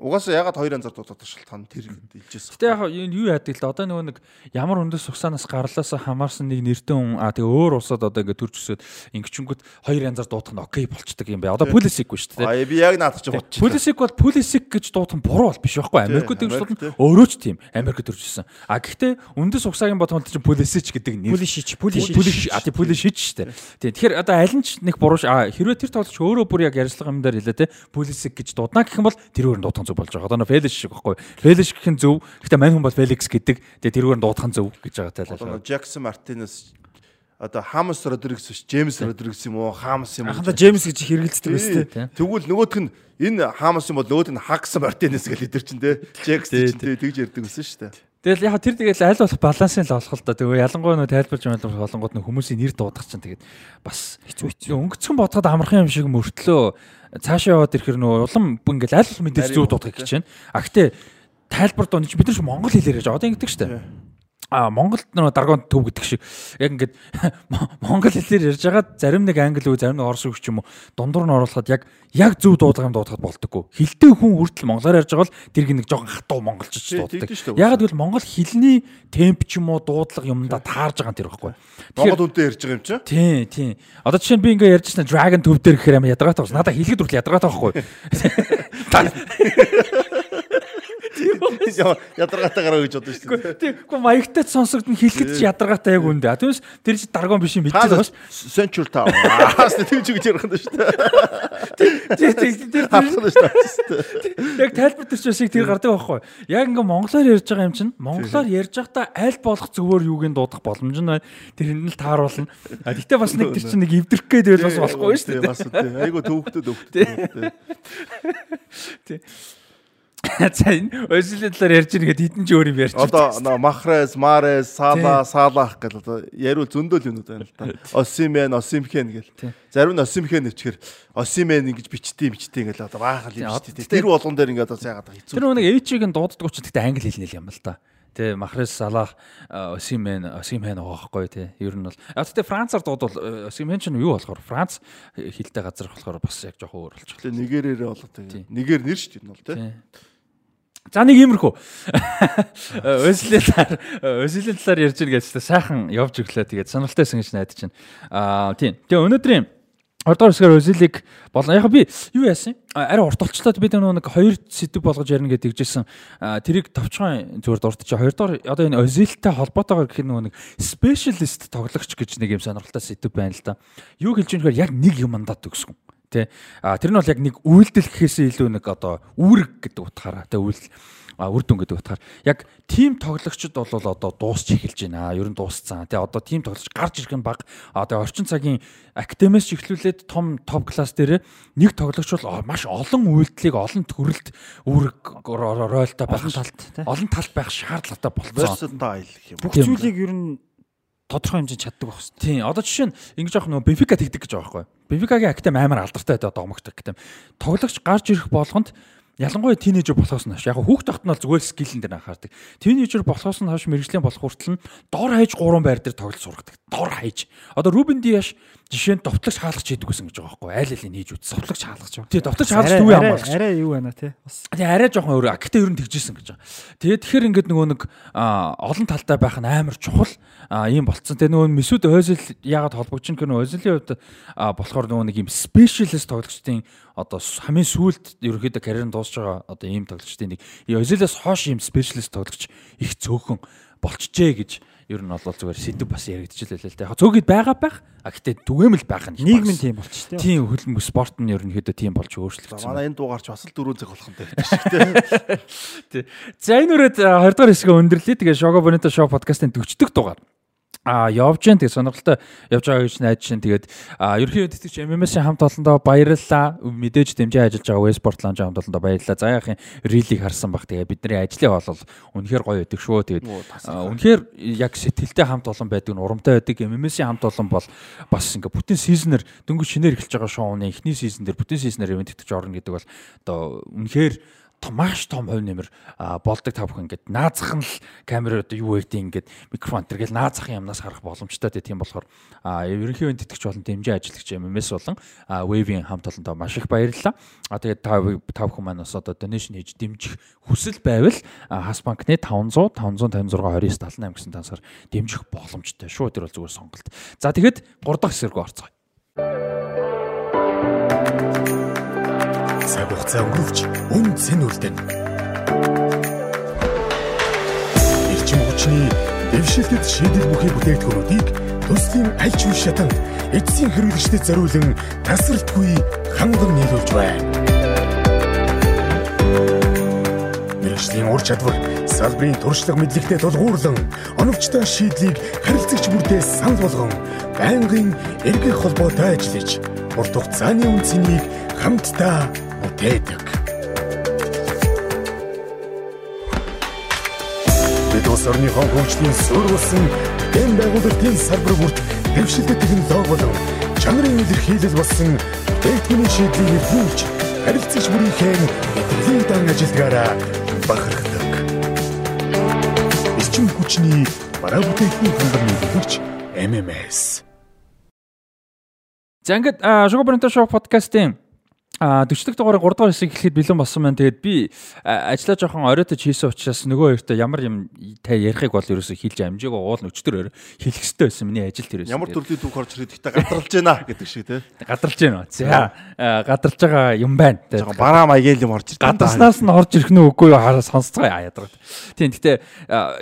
угаасаа ягаад хоёр янзаар дуудаад шалтгаан тэр хэлжсэн. Гэтэ яг юу яадаг л да одоо нөгөө нэг ямар өндөс суксанаас гарлаасаа хамаарсан нэг нэртэн хүн а тэгээ өөр улсад одоо ингээд төрж өсөд ингэчэнгүүд хоёр янзаар дуудах нь окей болчдөг юм байна. Одоо Pulisic шүү дээ. А би яг наадах чинь бодчих. Pulisic бол Pulisic гэж дуудах нь буруу бол биш байхгүй. Америкт тэгж дуудах өөрөө ч тийм Америкт төрж өссөн. А гэхдээ өндөс суксагийн бодгонд чинь Pulisic гэдэг нэр. Pulisic Pulisic Pulisic а тийм Pulisic шүү дээ. Тийм тэгэхээр одоо аль нь ч нэг буруу хэрвээ тэр тоглогч өөрөө бүр яг ярьслага юм дээр хэлээ те Pulisic гэж дуудана гэх юм бол тэрүүгээр нь дуудах зөв болж байгаа. Одоо Felix шиг байхгүй. Felix гэх нь зөв. Гэхдээ мань хүн бол Felix гэдэг. Тэгээ тэрүүгээр нь дуудах зөв гэж байгаа тайлбар. Одоо Jackson Martinez одоо Хамс Родригес биш Джеймс Родригес юм уу Хамс юм уу анхандаа Джеймс гэж хэрэгэлцдэг байсан тийм тэгвэл нөгөөх нь энэ Хамс юм бол нөгөөд нь Хакс Мартинес гэж лидер чинь тийм Джекс чинь тийм тэгж ярьдаг байсан шүү дээ Тэгэл яг тэр тэгэл аль болох балансын л олох л да. Тэгээ ялангуяа нөө тайлбарж байгаа болонгууд нөө хүмүүсийн нэр дуудах чинь тэгээд бас хэцүү хэцүү. Өнгөцгөн бодоход амархан юм шиг мөртлөө цаашаа яваад ирэхэр нөө улам ингээл аль болох мэдээж зүг дуудах гэж байна. А гэтээ тайлбар доо бид нар ч монгол хэлээр яаж одоо ингэдэг штэ а Монголд нөгөө даргоон төв гэдэг шиг яг ингээд монгол хэлээр ярьж байгаа зарим нэг англи үг зарим нэг орос үг ч юм уу дундуур нь оруулахад яг яг зөв дуудлагын дуудахад болдоггүй. Хилтэй хүн хүртэл монголоор ярьж байгаа бол тэрг нэг жоохон хатуу монголчч дууддаг. Яг гэвэл монгол хэлний темп ч юм уу дуудлага юмдаа таарж байгаа юм тэр байхгүй. Монгол үнтэй ярьж байгаа юм чи? Тийм тийм. Одоо жишээ нь би ингээд ярьж байна dragon төв дээр гэхээр амар ядаргаатай байна. Надаа хэлэхэд хүртэл ядаргаатай байхгүй. Ядаргаатай гараа гэж бодсон шүү дээ. Гэхдээ маягтай сонсогдно хэлэхэд ч ядаргаатай яг үндэ. Түүнээс тэр чи даргон биш юм байгаа ш. Central Town. Аас ч гэж ярих нь шүү дээ. Тийм тэр Яг тайлбар төрч шиг тэр гардаг байхгүй. Яг ингээ монголоор ярьж байгаа юм чинь монголоор ярьж байхдаа аль болох зөвөр юугийн дуудах боломж нь байна. Тэр энэ л тааруулна. А гэтээ бас нэг тэр чинь нэг эвдрэх гээд байл бас болохгүй шүү дээ. Бас тийм. Айгу төвхтөд төвхтөд. Тийм. За энэ Озилийн талаар ярьж байгаа хэдэн ч өөр юм ярьж байна. Одоо Махрес, Марес, Сала, Салах гэл одоо яриул зөндөл юмуд байна л да. Осимен, Осимхен гэл. Зарим нь Осимхен нэвчгэр Осимен ингэж бичтий бичтий гэл одоо баахал юм шүү дээ. Тэр болгон дээр ингээд одоо яагаад хэцүү. Тэр нэг Эйчиг нь дууддаг учраас гэхдээ англи хэлнэ юм л да. Тэ Махрес Салах Осимен Осимен байгаа байхгүй тий. Ер нь бол а тэгтээ Францаар дуудвал Осимен ч юу болохоор Франц хэлтэй газар болохоор бас яг жоохон өөр болчих. Тэгээ нэгэрээрээ болоо тэгээ. Нэгэр нэр шүү дээ энэ бол тий. За нэг иймэрхүү. Өслийн талаар өслийн талаар ярьж байгаа гэж сайхан явж өглөө. Тэгээд сонирхолтойсэн гэж найдаж байна. Аа тийм. Тэгээ өнөөдрийн Ордоор хэсгээр Özil-ийг болон яг би юу яасан? Арай урт болчлоо би нэг хоёр сэдв болгож ярина гэдэг жисэн. Тэрийг товчхон зүгээр дуртаж. Хоёрдоор одоо энэ Özil-тэй холбоотойгоор гэх нэг specialist тоглогч гэж нэг юм сонирхолтой сэдв байна л да. Юу хэлж байгаа яг нэг юм мандат өгсөн. Тэ. А тэр нь бол яг нэг үйлдэл гэхээсээ илүү нэг одоо үүрэг гэдэг утгаараа тэ үйлдэл үр дүн гэдэг утгаар яг тим тоглогчд бол одоо дуусч эхэлж байна. Ер нь дууссан. Тэгээ одоо тим тоглогч гарч ирэх нь баг. Одоо орчин цагийн академиас эхлүүлээд том топ класс дээр нэг тоглогч бол маш олон үйлдэлийг олон төрөлд үүрэг ройлтой байх талд олон талд байх шаардлагатай болсон. Бүх зүйлийг ер нь тодорхой хэмжээнд чаддаг байх хэвээр. Тийм. Одоо жишээ нь ингэж явах нөгөө Бенфика тэгдэг гэж байгаа байхгүй. Бенфикагийн актем амар алдартай одоо домогт актем. Тоглогч гарч ирэх болгонд ялангуяа тинейжер болохоос нь хойш яг хүүхд бол зүгээр скиллэн дээр анхаардаг. Тинейжер болохоос нь хойш мэрэгжлийн болох хүртэл нь дор хаяж гурван байр дээр тоглож сургадаг. Дор хаяж. Одоо Рубен Диаш жишээ нь довтлогч хаалгач хийдэг гэсэн гэж байгаа байхгүй айл алийг хийж үз. Довтлогч хаалгач. Тий, довтлогч хаалгач дүү хамгаалагч. Арай юу байна те. Бас. Тий, арай жоохон өөр. Гэхдээ ер нь тэгжсэн гэж байгаа. Тэгээд тэгэхээр ингээд нөгөө нэг олон талтай байх нь амар чухал ийм болцсон. Тэгээд нөгөө Месүд Özil яагаад гэх нь Özil-ийн хувьд болохоор нөгөө нэг ийм specialist тоглогчдын одоо хамгийн сүүлд ерөөхдөө карьер дуусж байгаа одоо ийм тоглогчдын нэг Özil-ээс хойш ийм specialist тоглогч их цөөхөн болчихжээ гэж ер нь бол зүгээр сэдв бас яригдчихлээ л л та. Яг цөөхөд байгаа байх. А гэтээ түгээмэл байх нь нийгэм нь тийм болчих тийм. Тийм хөлбөмбөг спорт нь ерөнхийдөө тийм болж өөрчлөгдсөн. Манай энэ дуугарч бас л дөрөв цаг болох юм дээр тийм. За энэ үрээд 20 дахь хэсгээ өндөрлөе. Тэгээ Shogo Bonito Show podcast-ын 40 дахь дугаар а явж जैन тэг сонирхолтой явж байгаа гэж найдаж шин тэгээд ерөнхийдөө тэтгэж MMS-ийн хамт олондоо баярлалаа. Мэдээж дэмжиж ажиллаж байгаа Westport Lounge хамт олондоо баярлалаа. За яахын рилиг харсан баг. Тэгээ бидний ажлын хол бол үнэхээр гоё байдаг шүү тэгээд үнэхээр яг сэтгэлтэй хамт олон байдаг нь урамтай байдаг MMS-ийн хамт олон бол бас ингээ бүтэн сизнер дөнгөж шинээр эхэлж байгаа шоуны эхний сизон дээр бүтэн сизнер ивент итгэж орно гэдэг бол одоо үнэхээр маш том хувь нэмэр болдог та бүхэн ингээд наазах нь л камер одоо юу гэдэг ингээд микрофон тэргээл наазахын юмнаас харах боломжтой тийм болохоор ерөнхий үн тэтгэж болон дэмжээ ажиллагч MMS болон Wave-ийн хамт олондоо маш их баярлалаа. А тэгээд та та бүхэн маань бас одоо donation хийж дэмжих хүсэл байвал Хас банкны 500 556 29 78 гэсэн тансаар дэмжих боломжтой шүү. Тэр бол зүгээр сонголт. За тэгэхэд 3 дахь рүү орцгоё цаг хугацаа өнгөрөвч үн цэн үлдэн. Эрчим хүчний дэвшилтэд шийдэл бүхий бүтээгдэхүүнүүдийг төслийн аль ч үе шатанд эцсийн хэрэглэгчдэд зориулан тасралтгүй ханган нийлүүлж байна. Мэргэжлийн ур чадвар салбарын туршлага мэдлэгтэй тулгуурлан оновчтой шийдлийг харилцагч бүртээ санал болгон байнгын эргэх холбоотой ажиллаж урт хугацааны үнцнийг хамтдаа бүтээдэг. Бид улс орныхон хөгжлийн суурилсан дэм байгуулалтын салбар бүрт дэвшилтэй технологи болон чанарын илэрхийлэл болсон бүтээгдэхүүний шийдлийг нөхөж харилцагч бүрийнхээ итгэлийн дан ажилдгаараа бахархдаг. Эрчим хүчний бараа бүтээгдэхүүн хангамж нөлөөлөгч MMS. За ингээд Шуго Бронто шоу подкастын А 40 дугаарыг 3 дугаар хэсэг эхлэхэд бэлэн болсон байна. Тэгээд би ажиллаа жоохон оройтож хийсэн учраас нөгөө хоёртой ямар юм та ярихыг бол ерөөсөө хэлж амжаагүй уул өчтөр хэлэх хэрэгтэй байсан миний ажил тэр байсан. Ямар төрлийн түүх орж ирээд ихтэй гадралж байна гэдэг шиг тий. Гадралж байна. За гадралж байгаа юм байна. Бараа маягийн юм орж ирдэг. Гадарснаас нь орж ирэх нь үгүй юу хараа сонсцгоо яадаг. Тийм гэтээ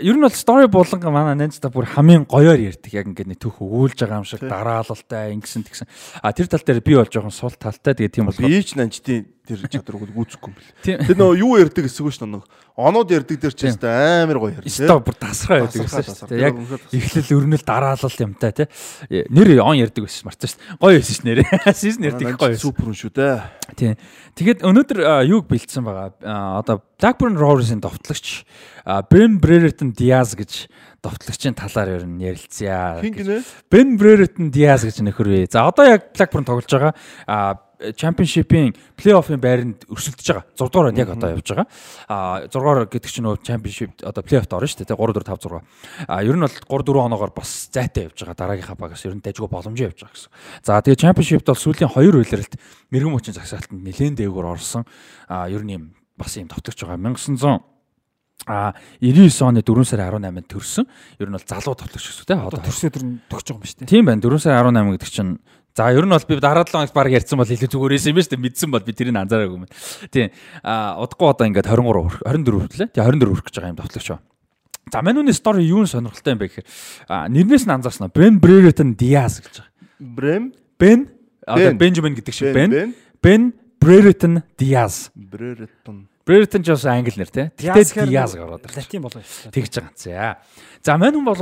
ер нь бол story болон манай нэнцтэй бүр хамгийн гоёор ярьдаг яг ингээд нэг түүх өгүүлж байгаа юм шиг дараалалтай ингэсэн тэгсэн. А тэр тал дээр би бол жоохон сул талтай тэгээд тийм бол Ич нанчдын тэр чадварыг гүйцэхгүй юм бэл. Тэр нөө юу ярьдаг гэсэн үг ш нь нэг оноод ярьдаг дээр ч гэсэн амар гоё ярьдаг. Стоо бүр тасраа байдаг гэсэн шүү дээ. Яг эхлэл өрнөл дараалал юмтай тий. Нэр он ярьдаг байсан марцсан шүү дээ. Гоё байсан ш нэр. Сизон ярьдаг гоё. Супер шүү дээ. Тий. Тэгээд өнөөдөр юуг бэлдсэн байгаа. Одоо Blackburn Rovers-ын товтлогч Ben Brereton Diaz гэж довтлогчийн талаар ер нь ярилцъя. Ben Brereton Diaz гэж нөхөр вэ. За одоо яг Blackburn тоглож байгаа. Championship-ийн плей-оффын байранд өрсөлдөж байгаа. 6 дугаар яг одоо явж байгаа. А 6 дугаар гэдэг чинь нөө Championship одоо плей-оффт орно шүү дээ. 3 4 5 6. А ер нь бол 3 4 оноогоор бас зайтай явж байгаа. Дараагийнхаа багаас ер нь дайггүй боломжтой явж байгаа гэсэн. За тэгээ Championship-д бол сүүлийн 2 үйлрэлт мэрэгэн мөчийн загсаалтанд нэлээд дээгүүр орсон. А ер нь юм бас юм товтлогч байгаа. 1900 а 99 оны 4 сарын 18-нд төрсөн. Ер нь бол залуу товтлогч гэсэн тийм. Одоо төрсөд төр нь төгсөж байгаа юм шүү дээ. Тийм байна. 4 сарын 18 гэдэг чинь За ер нь бол би дараа 7 хоногт баг ярьсан бол илүү зүгээрээс юм ба шүү дээ. Мэдсэн бол би тэрийг анзаараагүй юм. Тийм. А удахгүй одоо ингээд 23 24 хүртлээ. Тэгээ 24 хүрэх гэж байгаа юм давтлагч ба. За манууны стори юу нь сонирхолтой юм бэ гэхээр нэрнээс нь анзаарсан. Бен Brereton Diaz гэж байгаа. Брэм Бен одоо Бенжамин гэдэг шиг Бен Бен Brereton Diaz. Brereton Brereton ч бас англи нэр тий. Тэгтээ Diaz гараад ирсэн. Латин болоо. Тэгж байгаа. За. За мань хүн бол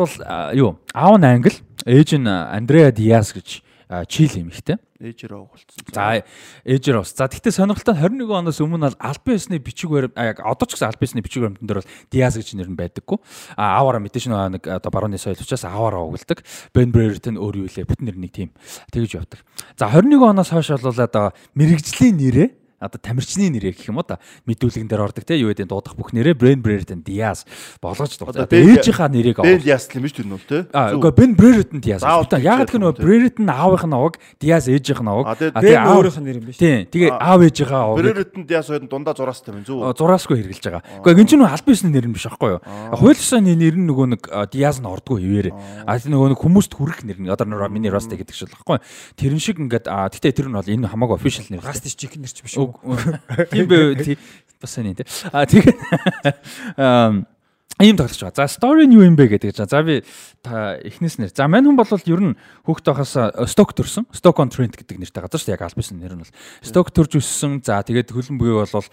юу? Аав нь англи, ээж нь Андреа Diaz гэж чил юм ихтэй. Ээжээр оголцсон. За ээжээр ус. За тэгтээ сонирхолтой 21 оноос өмнө бол албан ёсны бичиг баримт яг одоо ч гэсэн албан ёсны бичиг баримтан дээр бол Диаз гэж нэр нь байдаггүй. А ааваараа мэдээж нэг одоо барууны соёл учраас ааваараа оголдог. Бен Брертэн өөр юу лээ бүтэн нэр нэг тийм тэгж явдаг. За 21 оноос хойш бол одоо мэрэгжлийн нэрээ одоо тамирчны нэрээ гэх юм уу да мэдүүлгэн дээр ордог те юу гэдэг дуудах бүх нэрээ Brain Brereton Diaz болгож дуудаа. Ээжийнхаа нэрийг Ben Diaz юм биш тэр нь бол те. Аа үгүй Ben Brereton Diaz. Яг тэр нөгөө Brereton аавынх нь аваг Diaz ээжийнх нь аваг. Тэгээ өөрийнх нь нэр юм биш. Тийм. Тэгээ аав ээжийнхаа аваг. Brereton Diaz хоёр дундаа зураастай юм зү. Зураасгүй хэрглэж байгаа. Үгүй энэ ч нөө албан ёсны нэр юм биш аахгүй юу? Хуулиасны нэр нь нөгөө нэг Diaz нь ордгоо хിവэрэ. А нөгөө нэг хүмүүст хүрэх нэр нь одоо миний Rusty гэдэг шиг л аахгүй. Тэрэн шиг ингээд гэтээ тэр нь бол энэ хамаагүй official нэр. Rusty chicken нэр ч биш Тийм бэ. Бас сайн тийм. А тэгээд ийм тоглож байгаа. За story нь юу юм бэ гэдэг чинь. За би та эхнээс нэр. За мань хүн бол ер нь хүүхд байхаас stock төрсөн. Stock on Trent гэдэг нэртэй газар шүү дээ. Яг албасын нэр нь бол. Stock төрж өссөн. За тэгээд хөлн буй бол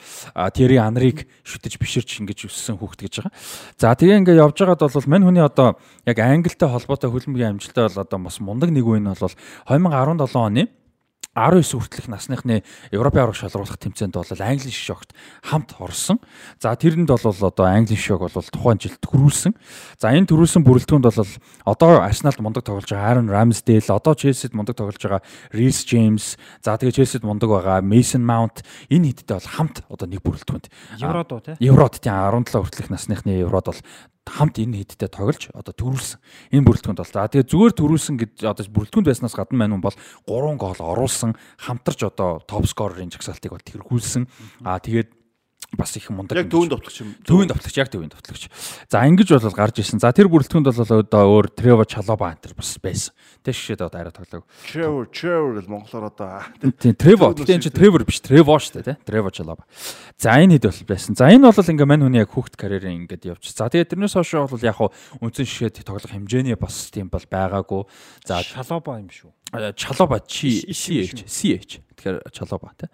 Terry Henry-г шүтэж биширч ингэж өссөн хүүхд гэж байгаа. За тэгээ ингээ явж байгаад бол мань хүний одоо яг англитай холбоотой хөлн буйн амжилттай бол одоо бас мундаг нэг үе нь бол 2017 оны 19 хүртэлх насныхны Европын авраг шалруулах тэмцээнд бол Английн шокт хамт орсон. За тэрэнд бол одоо Английн шок бол тухайн жилд төрүүлсэн. За энэ төрүүлсэн бүрэлдэхүүнд бол одоо Арсеналд мундаг тоглож байгаа Aaron Ramsdale, одоо Челсид мундаг тоглож байгаа Reece James, за тэгээ Челсид мундаг байгаа Mason Mount энэ хэдтэй бол хамт одоо нэг бүрэлдэхүүнд. Еврод уу тий? Еврод тий 17 хүртэлх насныхны Еврод бол хамт энэ хэдтэй тоглож одоо төрүүлсэн. Энэ бүрэлдэхүүнд бол за тэгээ зүгээр төрүүлсэн гэж одоо бүрэлдэхүүнд байснаас гадна мань хүн бол 3 гол оруулсан хамтарч одоо топ скорерын жагсаалтыг бол тэрхүүлсэн. Аа тэгээд бас их мундаг. Яг төвийн товтлогч юм. Төвийн товтлогч, яг төвийн товтлогч. За ингэж бол гарч ирсэн. За тэр бүрэлдэхүүнд бол одоо өөр Трево Чалоба антер бас байсан. Тэ шишээд одоо арай тоглоог. Trevor Trevor гэж монголоор одоо тийм Трево. Гэтэ энэ чи Trevor биш, Трево шүү дээ, тэ. Трево Чалоба. За энэ хэд бол байсан. За энэ бол ингээ мань хүний яг хүүхд карьерын ингээд явж. За тэгээд тэрнээс хойш бол яг хуу үнцэн шишээд тоглох хэмжээний бас тийм бол байгаагүй. За Чалоба юм шүү. Чалоба чи CH CH. Тэгэхээр Чалоба тэ.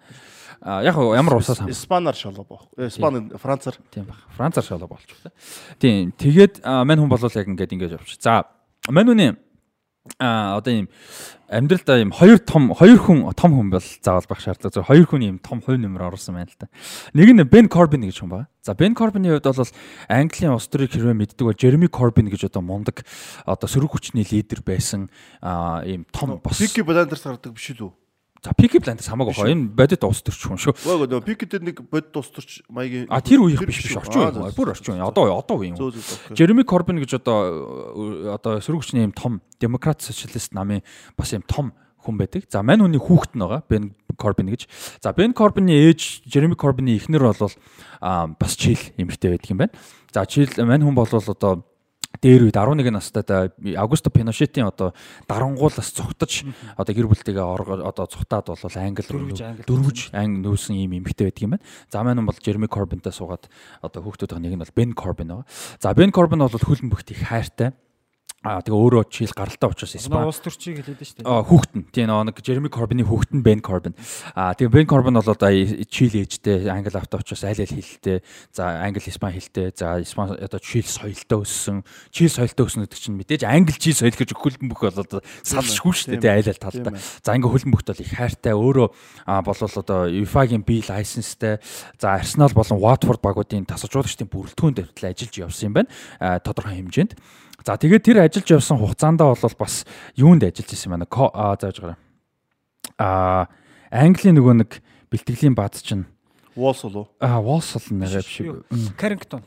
Яг ямар усаас хам. Испанаар шолоо боох. Испани Францаар. Тийм баг. Францаар шолоо байна. Тийм. Тэгээд мань хүн бол яг ингээд ингэж явчих. За мань хүний а одоо ийм амьдралдаа ийм хоёр том хоёр хүн том хүн бол заавал байх шаардлага. зөв хоёр хүн ийм том хувь нэмэр оруулсан байна л да. Нэг нь Бен Корбин гэж хүн байна. За Бен Корбины хувьд бол Английн устрыг хэрвээ мэддэг бол Жереми Корбин гэж одоо мундаг одоо сөрөг хүчний лидер байсан ийм том бас Пики Бландерс гардаг биш үү? За Пики Бландерс хамаагүй хоо энэ бодит ус төрч хүн шүү. Гоо нөө Пики дээр нэг бодит ус төрч маягийн А тэр үеийнх биш биш орчин үеийн бүр орчин үеийн одоо одоо үеийн. Жереми Корбин гэж одоо одоо сөрөг хүчний юм том демократ социалист намын бас юм том хүн байдаг. За мань хүний хүүхэд нь байгаа. Бен Corbin гэж. За Ben Corbin-ы ээж Jeremy Corbin-ы эхнэр бол бас Chill эмэгтэй байдаг юм байна. За Chill мань хүн бол одоо дээр үед 11 настай Аугусто Пиношетийн одоо дарангуулаас цогтож одоо гэр бүлтэйгээ одоо цухтаад бол англи руу дөрвөж анги нөөсөн ийм эмэгтэй байдаг юм байна. За маань бол Jeremy Corbin-тай суугаад одоо хүүхдүүдийн нэг нь бол Ben Corbin байгаа. За Ben Corbin бол хөлн бөхт их хайртай Аа тэгээ өөрөө чийл гаралтай учраас Испани улс төрчийг хэлээд шүү дээ. Аа хүүхдэн. Тийм нэг Jeremy Corbyn-ийн хүүхдэн Ben Corbyn. Аа тэгээ Ben Corbyn бол одоо чийл ээжтэй англи авто учраас аль аль хэлтэй. За англи испани хэлтэй. За испани одоо чийл соёлтой өссөн. Чийл соёлтой өснө гэдэг чинь мэдээж англи чийл соёл гэж хөлбөн бүх бол одоо салшгүй шүү дээ. Аль аль талдаа. За ингээ хөлбөн бөхт бол их хайртай. Өөрөө болвол одоо UEFA-гийн B license-тэй. За Arsenal болон Watford багуудын тасалжуулагчдын бүрэлдэхүүн дээр ажиллаж явсан юм байна. Тодорхой хэмжээнд. За тэгээд тэр ажиллаж явсан хугацаанд бол бас юунд ажиллаж исэн байна. Аа зааж гараа. Аа Английн нөгөө нэг бэлтгэлийн бааз чинь Walls уу? Аа Walls л нэрээ биш үү? Carrington.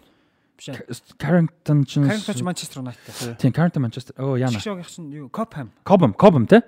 Биш ээ. Carrington чинь Carrington Manchester United. Тийм Carrington Manchester. Оо яана. Шигшогийн чинь юу? Cobham. Cobham, Cobham тий.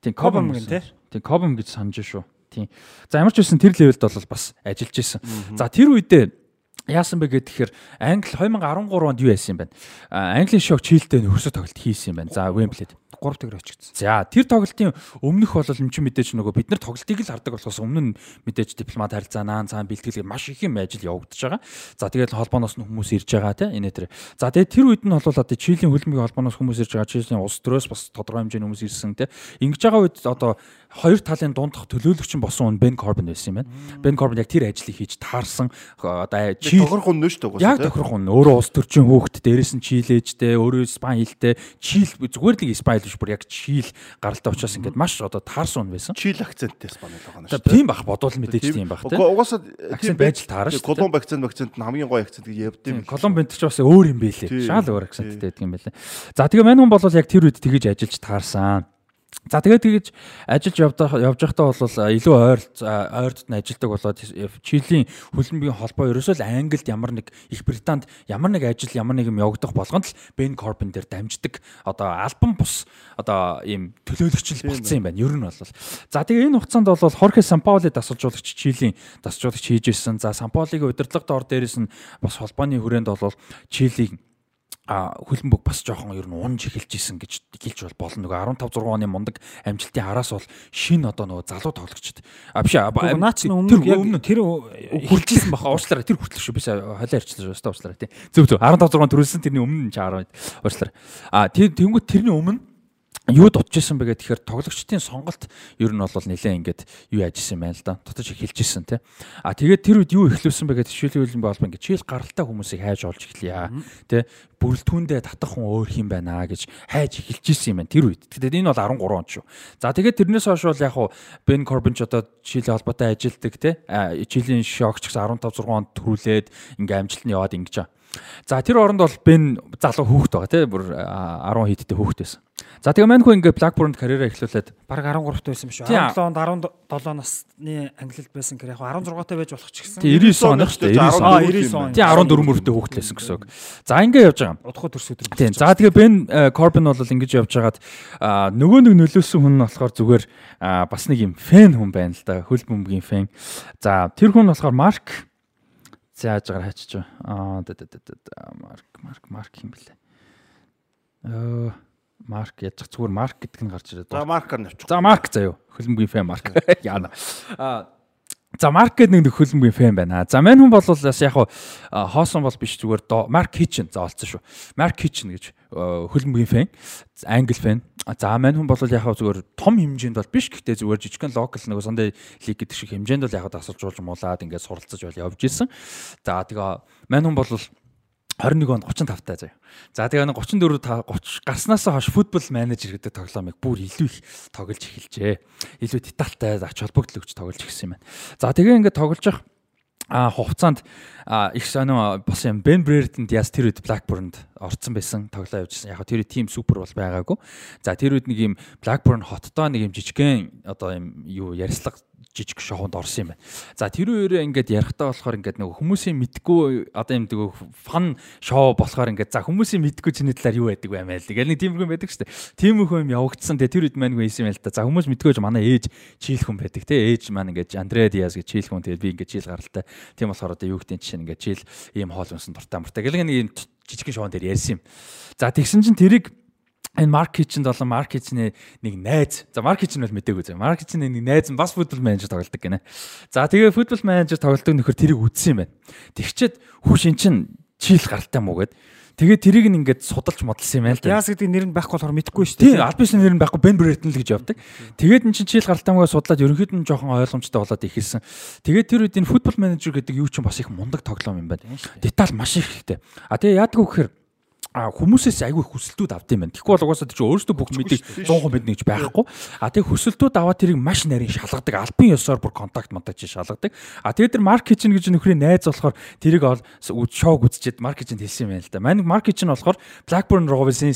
Тийм Cobham гэн тий. Тийм Cobham гэж санаж шүү. Тийм. За ямар ч байсан тэр левелд бол бас ажиллаж исэн. За тэр үедээ Яасан бэ гэхээр Англи 2013 онд юу яасан юм бэ? Английн шок Чилтэй нөхөсө тоглолт хийсэн юм байна. За Wembley-д 3 тэгэр очигдсан. За тэр тоглолтын өмнөх бол юм чи мэдээж нөгөө бид нар тоглолтыг л хардаг болохоос өмнө мэдээж дипломат харилцаа наан цаан бэлтгэл маш их юм ажил явагдаж байгаа. За тэгээд холбооноос нь хүмүүс ирж байгаа тийм энэ тэр. За тэгээд тэр үед нь бол одоо Чилийн хөлбөмбөгийн холбооноос хүмүүс ирж байгаа. Чилийн улс төрөөс бас тодорхой хэмжээний хүмүүс ирсэн тийм. Ингэж байгаа үед одоо хоёр талын дундах төлөөлөгч нь босон хүн Бен Корбин байсан юм байна. Бен Корбин яг тэр ажлыг хийж таарсан одоо Чил тохирох хүн нөөш дээ. Яг тохирох хүн өөрөө улс төрчин хүүхэд дээрээс нь Чилээжтэй өөрөө Испани хэлтэй Чил зүгээр л Испани биш бүр яг Чил гаралтай учраас ингээд маш одоо таарсан хүн байсан. Чил акценттэй Испани л байгаа нь шүү дээ. Тийм бах бодвол мэдээж тийм бах тийм. Угаасаа акцент байж л таарна шүү дээ. Колумб акцент акцент нь хамгийн гоё акцент гэж явд юм. Колумб энэ ч бас өөр юм байлээ. Шал өөр акценттэй байдаг юм байлээ. За тэгээ мань хүн бол яг тэр үед тэгэж ажиллаж таарсан. За тэгээд тэгэж ажиллаж явдах явж байхдаа бол илүү ойр ойрдод нь ажилдаг болоод Чилийн хөлбөмбөгийн холбоо ерөөсөө л Англид ямар нэг Их Британд ямар нэг ажил ямар нэг юм явагдах болгонд л Бен Корбин дээр дамждаг одоо альбом бус одоо ийм төлөөлөгч л болцсон юм байна. Ер нь бол. За тэгээ энэ хугацаанд бол Хорхе Сампаули дасгалжуулагч Чилийн дасгалжуулагч хийж ирсэн. За Сампаулигийн удирдлага дор дээрээс нь бас холбооны хүрээнд бол Чилийн а хөлбөмбөг бас жоохон ер нь унж эхэлж исэн гэж хэлж бол болно. Нөгөө 15 6 оны мундаг амжилтын араас бол шин одоо нөгөө залуу тоглогчд. А биш наач өмнө яг тэр хүрчилсэн баха. уучлаарай тэр хүртэл шүү. Биш холио ярьчлаа шүү. Уучлаарай тий. Зөв зөв. 15 6 төрүүлсэн тэрний өмнө ч 10 уучлаарай. А тэр тэнгуут тэрний өмнө юу дутчихсан бэ гэхээр тоглогчдын сонголт ер нь бол нэлээ ингээд юу яажсэн байна л да. Дотож эхэлжсэн тий. А тэгээд тэр үед юу эхлүүлсэн бэ гэдэг шилжүүлэн болбоо ингээд чийл гаралтай хүмүүсийг хайж олж эхлэе. Тий. Бүрэлдэхүүндээ татах хүн өөр юм байна гэж хайж эхэлжсэн юм байна тэр үед. Тэгээд энэ бол 13 он шүү. За тэгээд тэрнээс хойш бол яг хуу Бен Корбин ч одоо чилийн холбоотой ажилдаг тий. Чилийн шокч гэсэн 15 6 онд төрүүлээд ингээд амжилт нь яваад ингэж. За тэр оронд бол Бен залуу хүүхэд байгаа тий. Бүр 10 хийдтэй хүүхэд байсан. За тэгээ мань хүн ингээ Blackburn-д карьераа эхлүүлээд баг 13 та байсан шүү. 17 онд 17 насны ангилалд байсан гэхээр яг 16 та байж болох ч гэсэн. 99 оных шүү дээ. 99 он. Тий 14 мөрөдөө хүүхдлээсэн гэсэн үг. За ингээ явж байгаа. Удахгүй төрс өдөр. Тий. За тэгээ Ben Corbin бол ингэж явж хагаад нөгөө нэг нөлөөсөн хүн нь болохоор зүгээр бас нэг юм фэн хүн байна л да. Хөл бөмбөгийн фэн. За тэр хүн болохоор Mark зааж байгаа хачиж. Аа Марк Марк Марк юм бэлээ. Оо Марк яаж зүгээр Марк гэдэг нь гарч ирээд. За Маркаар навчих. За Марк заяо. Хөлбөмбөгийн фэн Марк. Яана. А За Марк гэдэг нэг хөлбөмбөгийн фэн байна. За мань хүн бол бас яг хоосон бол биш зүгээр Марк Kitchen за олцсон шүү. Марк Kitchen гэж хөлбөмбөгийн фэн. Англи фэн. За мань хүн бол яг зүгээр том хэмжээнд бол биш гэхдээ зүгээр жижигхэн локал нэг Sunday League гэдэг шиг хэмжээнд бол яг дасалжуулж муулаад ингээд суралцаж бол явж исэн. За тэгээ мань хүн бол 21 онд 35 таа заяа. За тэгээ нэг 34 30 гарснаас хойш футбол менежер гэдэг тоглоомыг бүр илүү их тоглож эхэлжээ. Илүү детальтай ач холбогдол өгч тоглож эхэлсэн юм байна. За тэгээ ингээд тоглож явах а хугацаанд их сонио бас юм Бен Брэрэтэнд яс тэр үед Blackburn-д орцсон байсан тоглоо явжсэн. Яг тэр тим супер бол байгаагүй. За тэр үед нэг юм Blackburn хоттой нэг юм жижигхэн одоо юм юу ярьслага жижиг шоунд орсон юм байна. За тэр үеэрээ ингээд ярихтаа болохоор ингээд нөгөө хүмүүсийн мэдгүй одоо юм дэгөө фан шоу болохоор ингээд за хүмүүсийн мэдгүй чиний талаар юу байдаг вэ амаа л гэл нэг тийм хүн байдаг шүү дээ. Тийм хүн юм явагдсан. Тэгээ тэр үед маань байсан юм л та. За хүмүүс мэдгүйж манай ээж чийл хүн байдаг те. Ээж маань ингээд Андре Диас гэж чийл хүн тэгээ би ингээд чийл гаралтай. Тийм болохоор одоо юу гэдэг чинь ингээд чийл ийм хоол унсан дуртай муртай. Гэл нэг ийм жижигхэн шоунд дээр ярьсан юм. За тэгсэн чинь тэрийг энэ Марк Кичэнд болон Марк Кичний нэг найз. За Марк Кичэн бол мдэггүй зэ. Марк Кичний нэг найз нь бас футбол менежер тоглодог гинэ. За тэгээ футбол менежер тоглодог нөхөр тэрийг үдсэн юм байна. Тэгчээд хүүшин чин чийл гаралтай муу гэд. Тэгээ тэрийг нь ингээд судалж модалсан юм байна л да. Яас гэдэг нэр нь байхгүй болохоор мэдэхгүй шүү дээ. Тийм, Альбисны нэр нь байхгүй Бен Брэйтон л гэж явдаг. Тэгээд эн чинь чийл гаралтай муугаа судлаад ерөнхийд нь жоохон ойлгомжтой болоод ихэлсэн. Тэгээд тэр үед энэ футбол менежер гэдэг юу ч бас их мундаг тоглоом юм байна. Деталь маш их хэрэгтэй. А тэгээ яадаг вэ гэхээр хүмүүсээс айгүй хүсэлтүүд авд юм байна. Тэгэхгүй бол угаасаа чи өөрөөсөө бүх мэдийг 100% мэднэ гэж байхгүй. А тэг хүсэлтүүд аваад тэрийг маш нарийн шалгадаг. Альбин ёсоор бүр контакт монтаж шалгадаг. А тэгээд тэр маркетинг гэж нөхрийн найз болохоор тэрийг шоуг үзчихэд маркетинг хэлсэн юм байна л да. Манай маркетинг болохоор Blackburn Rovers-ийн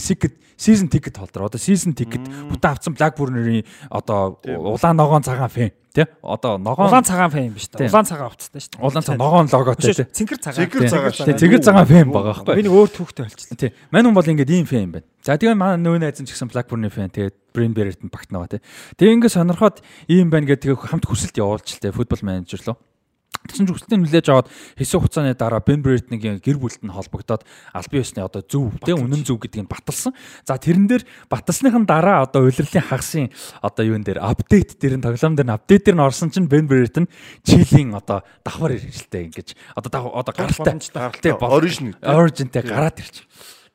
season ticket холдор. Одоо season ticket бүтэн авсан Blackburn-ийн одоо улаан ногоон цагаан фэн тий? Одоо ногоон улаан цагаан фэм биш үү улаан цагаан хувцастай шүү дээ. Улаан цаг ногоон логотой тий цэнгэр цагаан цэнгэр цагаан тий цэнгэр цагаан фэм байгаа байхгүй. Би нэг өөр түүхтэй болчихсон. Тий. Мань хүн бол ингээд ийм фэм байна. За тэгээ манай нөө найз нь ч гэсэн Blackburn-ийн фэн тэгээ Brain Barrett-ын багтнаа тий. Тэгээ ингээд сонирхоод ийм байна гэдэг хамт хүсэлт тий футбол менежер лөө Тэгсэн ч хүсэлтийг хүлээж аваад хэсэг хугацааны дараа Ben Brereton-ийн гэр бүлд нь холбогдоод албан ёсны одоо зөв тэ үнэн зөв гэдгийг баталсан. За тэрэн дээр баталсныхан дараа одоо улирлын хагасын одоо юун дээр апдейт дээр нь тоглоом дээр нь апдейт дээр нь орсон чинь Ben Brereton Чилийн одоо давхар ирэлтэй ингэж одоо одоо гаралтай. оригин оригинтэй. гараад ирчих.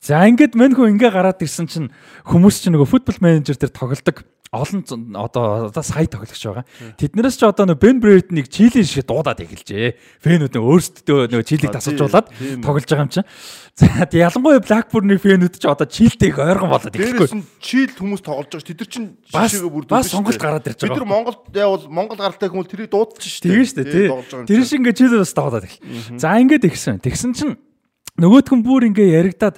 За ингээд мань хүн ингээ гараад ирсэн чинь хүмүүс чинь нөгөө футбол менежер дээр тоглодог олон одоо одоо сая тоглогч байгаа. Тэднээс ч одоо нөө Бен Брэйтнийг Чилийн шиг дуудаад эхэлжээ. Фэнүүд нь өөрсдөө нөө Чилийг тасалжуулаад тоглож байгаа юм чинь. За ялангуяа Blackburn-ы фэнүүд ч одоо Чилтэйг ойрхон болоод эхэлчихгүй. Чил хүмүүс тоглож байгаа. Тэд нар чинь жишээгээ бүр бас сонголт гараад ирж байгаа. Бид нар Монголд явал Монгол гаралтай хүмүүс тэрийг дээ. Тийм шүү дээ. Тэр шиг ингээ Чил бас дуудаад эхэл. За ингээд ихсэн. Тэгсэн чинь нөгөөт хүн бүр ингээ яригадаад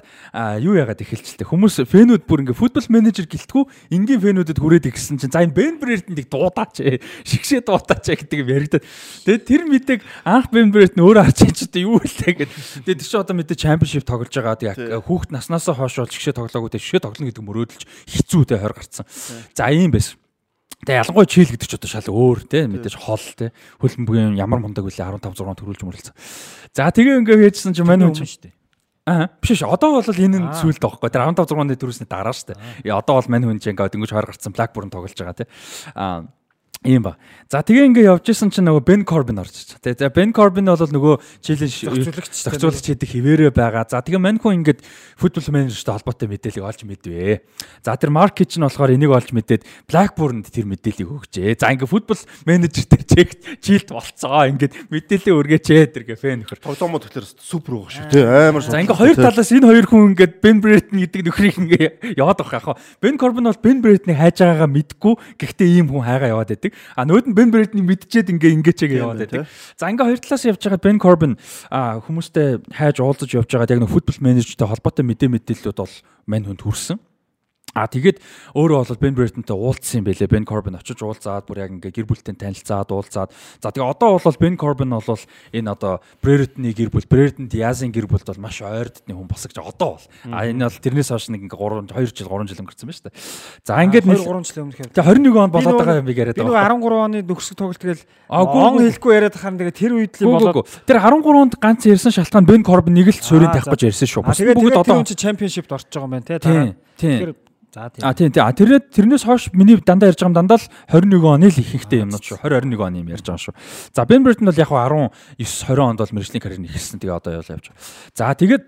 юу яагаад эхэлчихлээ. Хүмүүс фэнүүд бүр ингээ футбол менежер гэлтгүү энгийн фэнүүдэд хүрээд ирсэн чинь за энэ Бен их дуудаач ээ. Шигшээ дуудаач ээ гэдэг юм яригадаад. Тэгээд тэр мэдээг анх Бен Брэдт нь өөрөө харж чинь одоо юу вэ гэдэг. Тэгээд чинь одоо мэдээ чемпионшип тоглож байгаа. Тэгээд хүүхд наснасаа хойш бол шигшээ тоглоагүй тэгээд шигшээ тоглоно гэдэг мөрөөдөлж хэцүү тэ хойр гарцсан. За ийм байсан. Тэгээ ялангуяа чийл гэдэг ч одоо шал өөр те мэдээж хол те хөлбөмбөгийн ямар мундаг үлээ 15 6 төрүүлж мөрлцсөн. За тэгээ ингээ хийжсэн чинь манай хүн шүү дээ. Аа биш шүү. Одоо бол энэ нь сүйлд байхгүй. Тэр 15 6-ны төрүүлсний дараа шүү дээ. Одоо бол мань хүн чинь ингээ дөнгөж хойр гарцсан Blackburn тоглож байгаа те. Аа Ийм ба. За тэгээ ингээ явж исэн чинь нөгөө Бен Корбин орж ич. Тэгээ за Бен Корбин бол нөгөө челленж зохицуулагч хийдэг хിവэрэ байгаа. За тэгээ мань хүн ингээд футбол менежертэй холбоотой мэдээлэл олж мэдвэ. За тэр маркет ч нь болохоор энийг олж мэдээд Blackburn-д тэр мэдээллийг өгчээ. За ингээ футбол менежер тэр чект жилд болцоо. Ингээд мэдээлэл өргөөч ээ тэр гэ фэн нөхөр. Тоглоомод тэгэхээр супер байгаа шүү. Тэ амар. За ингээ хоёр талаас энэ хоёр хүн ингээд Бен Брэйтон гэдэг нөхрийг ингээ яваад байгаа яг. Бен Корбин бол Бен Брэйтнийг хайж байгаагаа мэдгүй. Гэхдээ ийм хүн хайгаа яваад байдаг. А нөөд нь Бен Брэдний мэдчихэд ингээ ингээчээгээ яваад байдаг. За ингээ хоёр талаас явж байгаа Бен Корбин хүмүүстэй хайж уулзаж явж байгаа яг нэг футбол менежертэй холбоотой мэдээ мэдээллүүд бол мань хүнд хүрсэн. А тэгээд өөрөө бол Бен Брэйтонтэй уулзсан юм байлээ. Бен Корбин очиж уулзаад бүр яг ингээ гэр бүлтэй танилцаад уулзаад. За тэгээ одоо бол Бен Корбин бол энэ одоо Брэйтоны гэр бүл, Брэйтон Диазын гэр бүлд бол маш ойрдны хүн босгож одоо бол. А энэ бол тэрнээс хойш нэг ингээ 3 2 жил 3 жил өнгөрцөн байна шүү дээ. За ингээд 2 3 жил өмнөх юм. Тэгээ 21 он болоод байгаа юм би яриад байгаа. Би 13 оны нөхөрсөг тоглолт тэгэл он хэлэхгүй яриад хахаар тэгээ тэр үед л болоод тэр 13 онд ганц ярьсан шалтгаан Бен Корбин нэг л суурийн тавих гэж ярьсан шүү. Бүгд одоо чемпионшипд орж байгаа юм байна те. Тийм. За тийм. А тийм тийм. А тэрнээ тэрнээс хойш миний дандаа ярьж байгаа юм дандаа л 21 оны л ихэнхтэй юмнууд шүү. 20 21 оны юм ярьж байгаа шүү. За Ben Burton бол яг 19 20 онд бол мэрэгжлийн карьер нь эхэлсэн. Тэгээ одоо явж байгаа. За тэгээд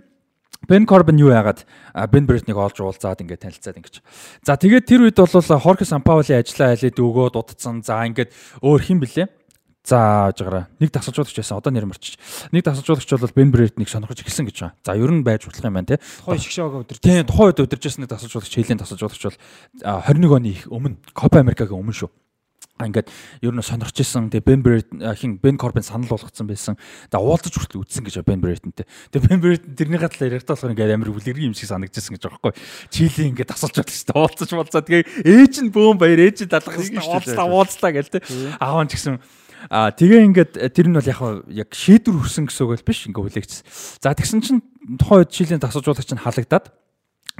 Бен Корбин юу яагаад Бен Брэднийг олж уулзаад ингээд танилцаад ингэж. За тэгээд тэр үед бол Хорхе Сампаули ажиллаа айлээд өгөөд удацсан. За ингээд өөр хэн блэ? За жагараа нэг тасалжуулагч байсан. Одоо нэр мөрчиж. Нэг тасалжуулагч бол Бен Брэднийг сонирхож эхэлсэн гэж байна. За ер нь байж болох юм байна те. Тухайн шгшөөг өдөрч. Тийм тухайн үед өдөржсэн нэг тасалжуулагч Чилийн тасалжуулагч бол 21 оны өмнө Копа Америкагийн өмнө шүү. ингээд ер нь сонирч исэн тэгээ Бен Брейт хин Бен Корбин санал болгоцсон байсан. Тэгээ уулзаж хүртэл үдсэн гэж Бен Брейтэнтэй. Тэгээ Бен Брейт тэрний гадал яриад болохоор ингээд амар үлгэрийн юм шиг санагдчихсан гэж байгаа байхгүй. Чили ингээд асуулж байдаг шүү дээ. Уулзаж болцоо тэгээ ээж нь бөөм баяр ээж нь далах гэсэн уулзлаа уулзлаа гэл тэ. Аав нь ч гэсэн А тэгээ ингээд тэр нь бол яг яг шийдвэр хүрсэн гэсэн үг бол биш ингээд хүлээгдсэн. За тэгсэн чинь тухайн үед Чилийн тасалжуулагч нь халагдаад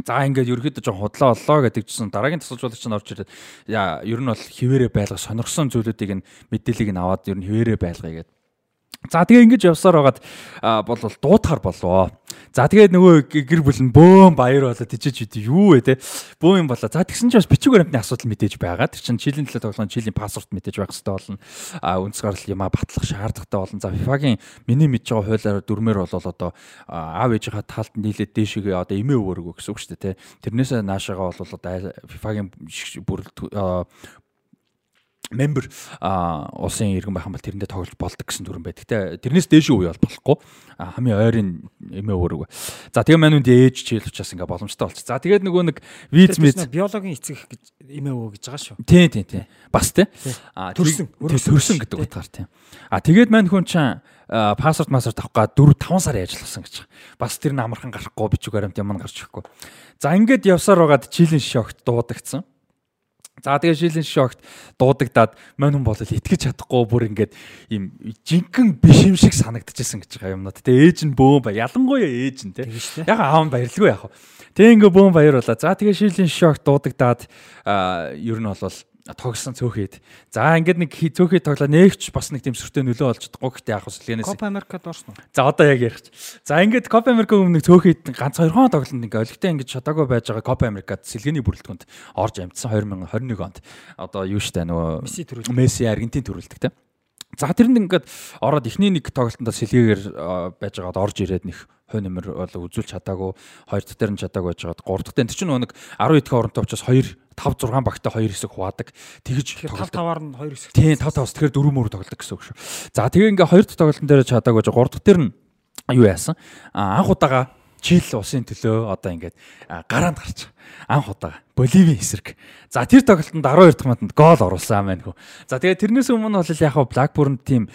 За ингээд ерөөхдөө жоо худлаа боллоо гэдэг чинь дараагийн тасалжуулагч нь орж ирээд яа ер нь бол хിവэрэ байлга сонирхсон зүйлүүдийг нь мэдээллийг нь аваад ер нь хിവэрэ байлгая гэдэг За тэгээ ингэж явсаар байгаад бол дуутахаар болоо. За тэгээд нөгөө гэр бүл нь бөөм баяр болоо тийчэж үдээ юу вэ те. Бөөм юм болоо. За тэгсэн чинь бас бичиг баримтны асуудал мэдээж байгаа. Тэр чинь жилийн төлөө тоглоно жилийн пассворд мэдээж байх хэрэгтэй болно. А үндэс гарал юмаа батлах шаардлагатай болно. За FIFA-гийн миний мэдж байгаа хуулиар дүрмээр бол одоо аав ээжийнхаа талд нийлээд дээшгээ одоо эмээ өвөргөө гэсэн үг шүү дээ те. Тэрнээсээ наашаага бол одоо FIFA-гийн бүр мембер улсын иргэн байх юм бол тэрэндээ тоглож болдог гэсэн дүрэн байдаг. Тэ тэрнээс дээш үе бол болохгүй. Хамгийн ойрын эмээ өөрөг. За тэгээ манайд ээж чийл учраас ингээ боломжтой болчих. За тэгээд нөгөө нэг виз мэд биологийн эцэг гэж эмээ өвөө гэж байгаа шүү. Тий, тий, тий. Бас тий. А төрсөн. Төрсөн гэдэг утгаар тий. А тэгээд мань хүн чинь пассворд массворд авах га 4 5 сар ажилласан гэж. Бас тэр нь амархан гарахгүй бичиг баримт юм гарч ирэхгүй. За ингээд явсаар байгаад чийлэн шогт дуудагдсан. За тэгээ шилийн шогт дуудагдаад мань хүн бол итгэж чадахгүй бүр ингээд юм жинхэнэ биш юм шиг санагдчихсан гэж байгаа юмнууд. Тэгээ ээж нь бөөм ба ялангуяа ээж нь те. Яг аав нь баярлгүй вэ. Тэгээ ингээ бөөм баяр болоо. За тэгээ шилийн шогт дуудагдаад ер нь бол тогсон цөөхөд. За ингээд нэг цөөхөд тоглоо нээгч бас нэг тийм сүртэй нөлөө олж чадахгүй гэхдээ яг хөслэгнээс. Копа Америкад орсон уу? За одоо яг ярих. За ингээд Копа Америк өмнө цөөхөд ганц 2 хон тоглолт ингээ олигтой ингээд шатаагүй байж байгаа Копа Америкад сэлгээний бүрэлдэхүүнд орж амжсан 2021 онд. Одоо юу штэ нөгөө Месси Аргентин төрүүлдэг те. За тэрэнд ингээд ороод эхний нэг тоглолтонд сэлгээгээр байж байгаад орж ирээд нэг хой нэмэр бол үзүүлж чадаагүй, хоёр дахь дээр нь чадаагүй байж байгаад гурав дахь дээр чинь нэг 12 дэх оронтой учраас 2 5 6 багтай 2 хэсэг хуваадаг. Тэгж 5 5-аар нь 2 хэсэг. Тийм 5 5-аас тэгэхээр 4 мөр тоглодог гэсэн үг шүү. За тэгээ ингээ хоёр дахь тоглолтын дээр чадаагүй, гурав дахь дээр нь юу яасан? Анх удаага Чил улсын төлөө одоо ингээд гараанд гарч анх удаа Боливийн эсрэг. За тэр тоглолтод 12 дахь минутанд гол оруулсан маань хөө. За тэгээ тэрнээс өмнө бол яг Blackburn тим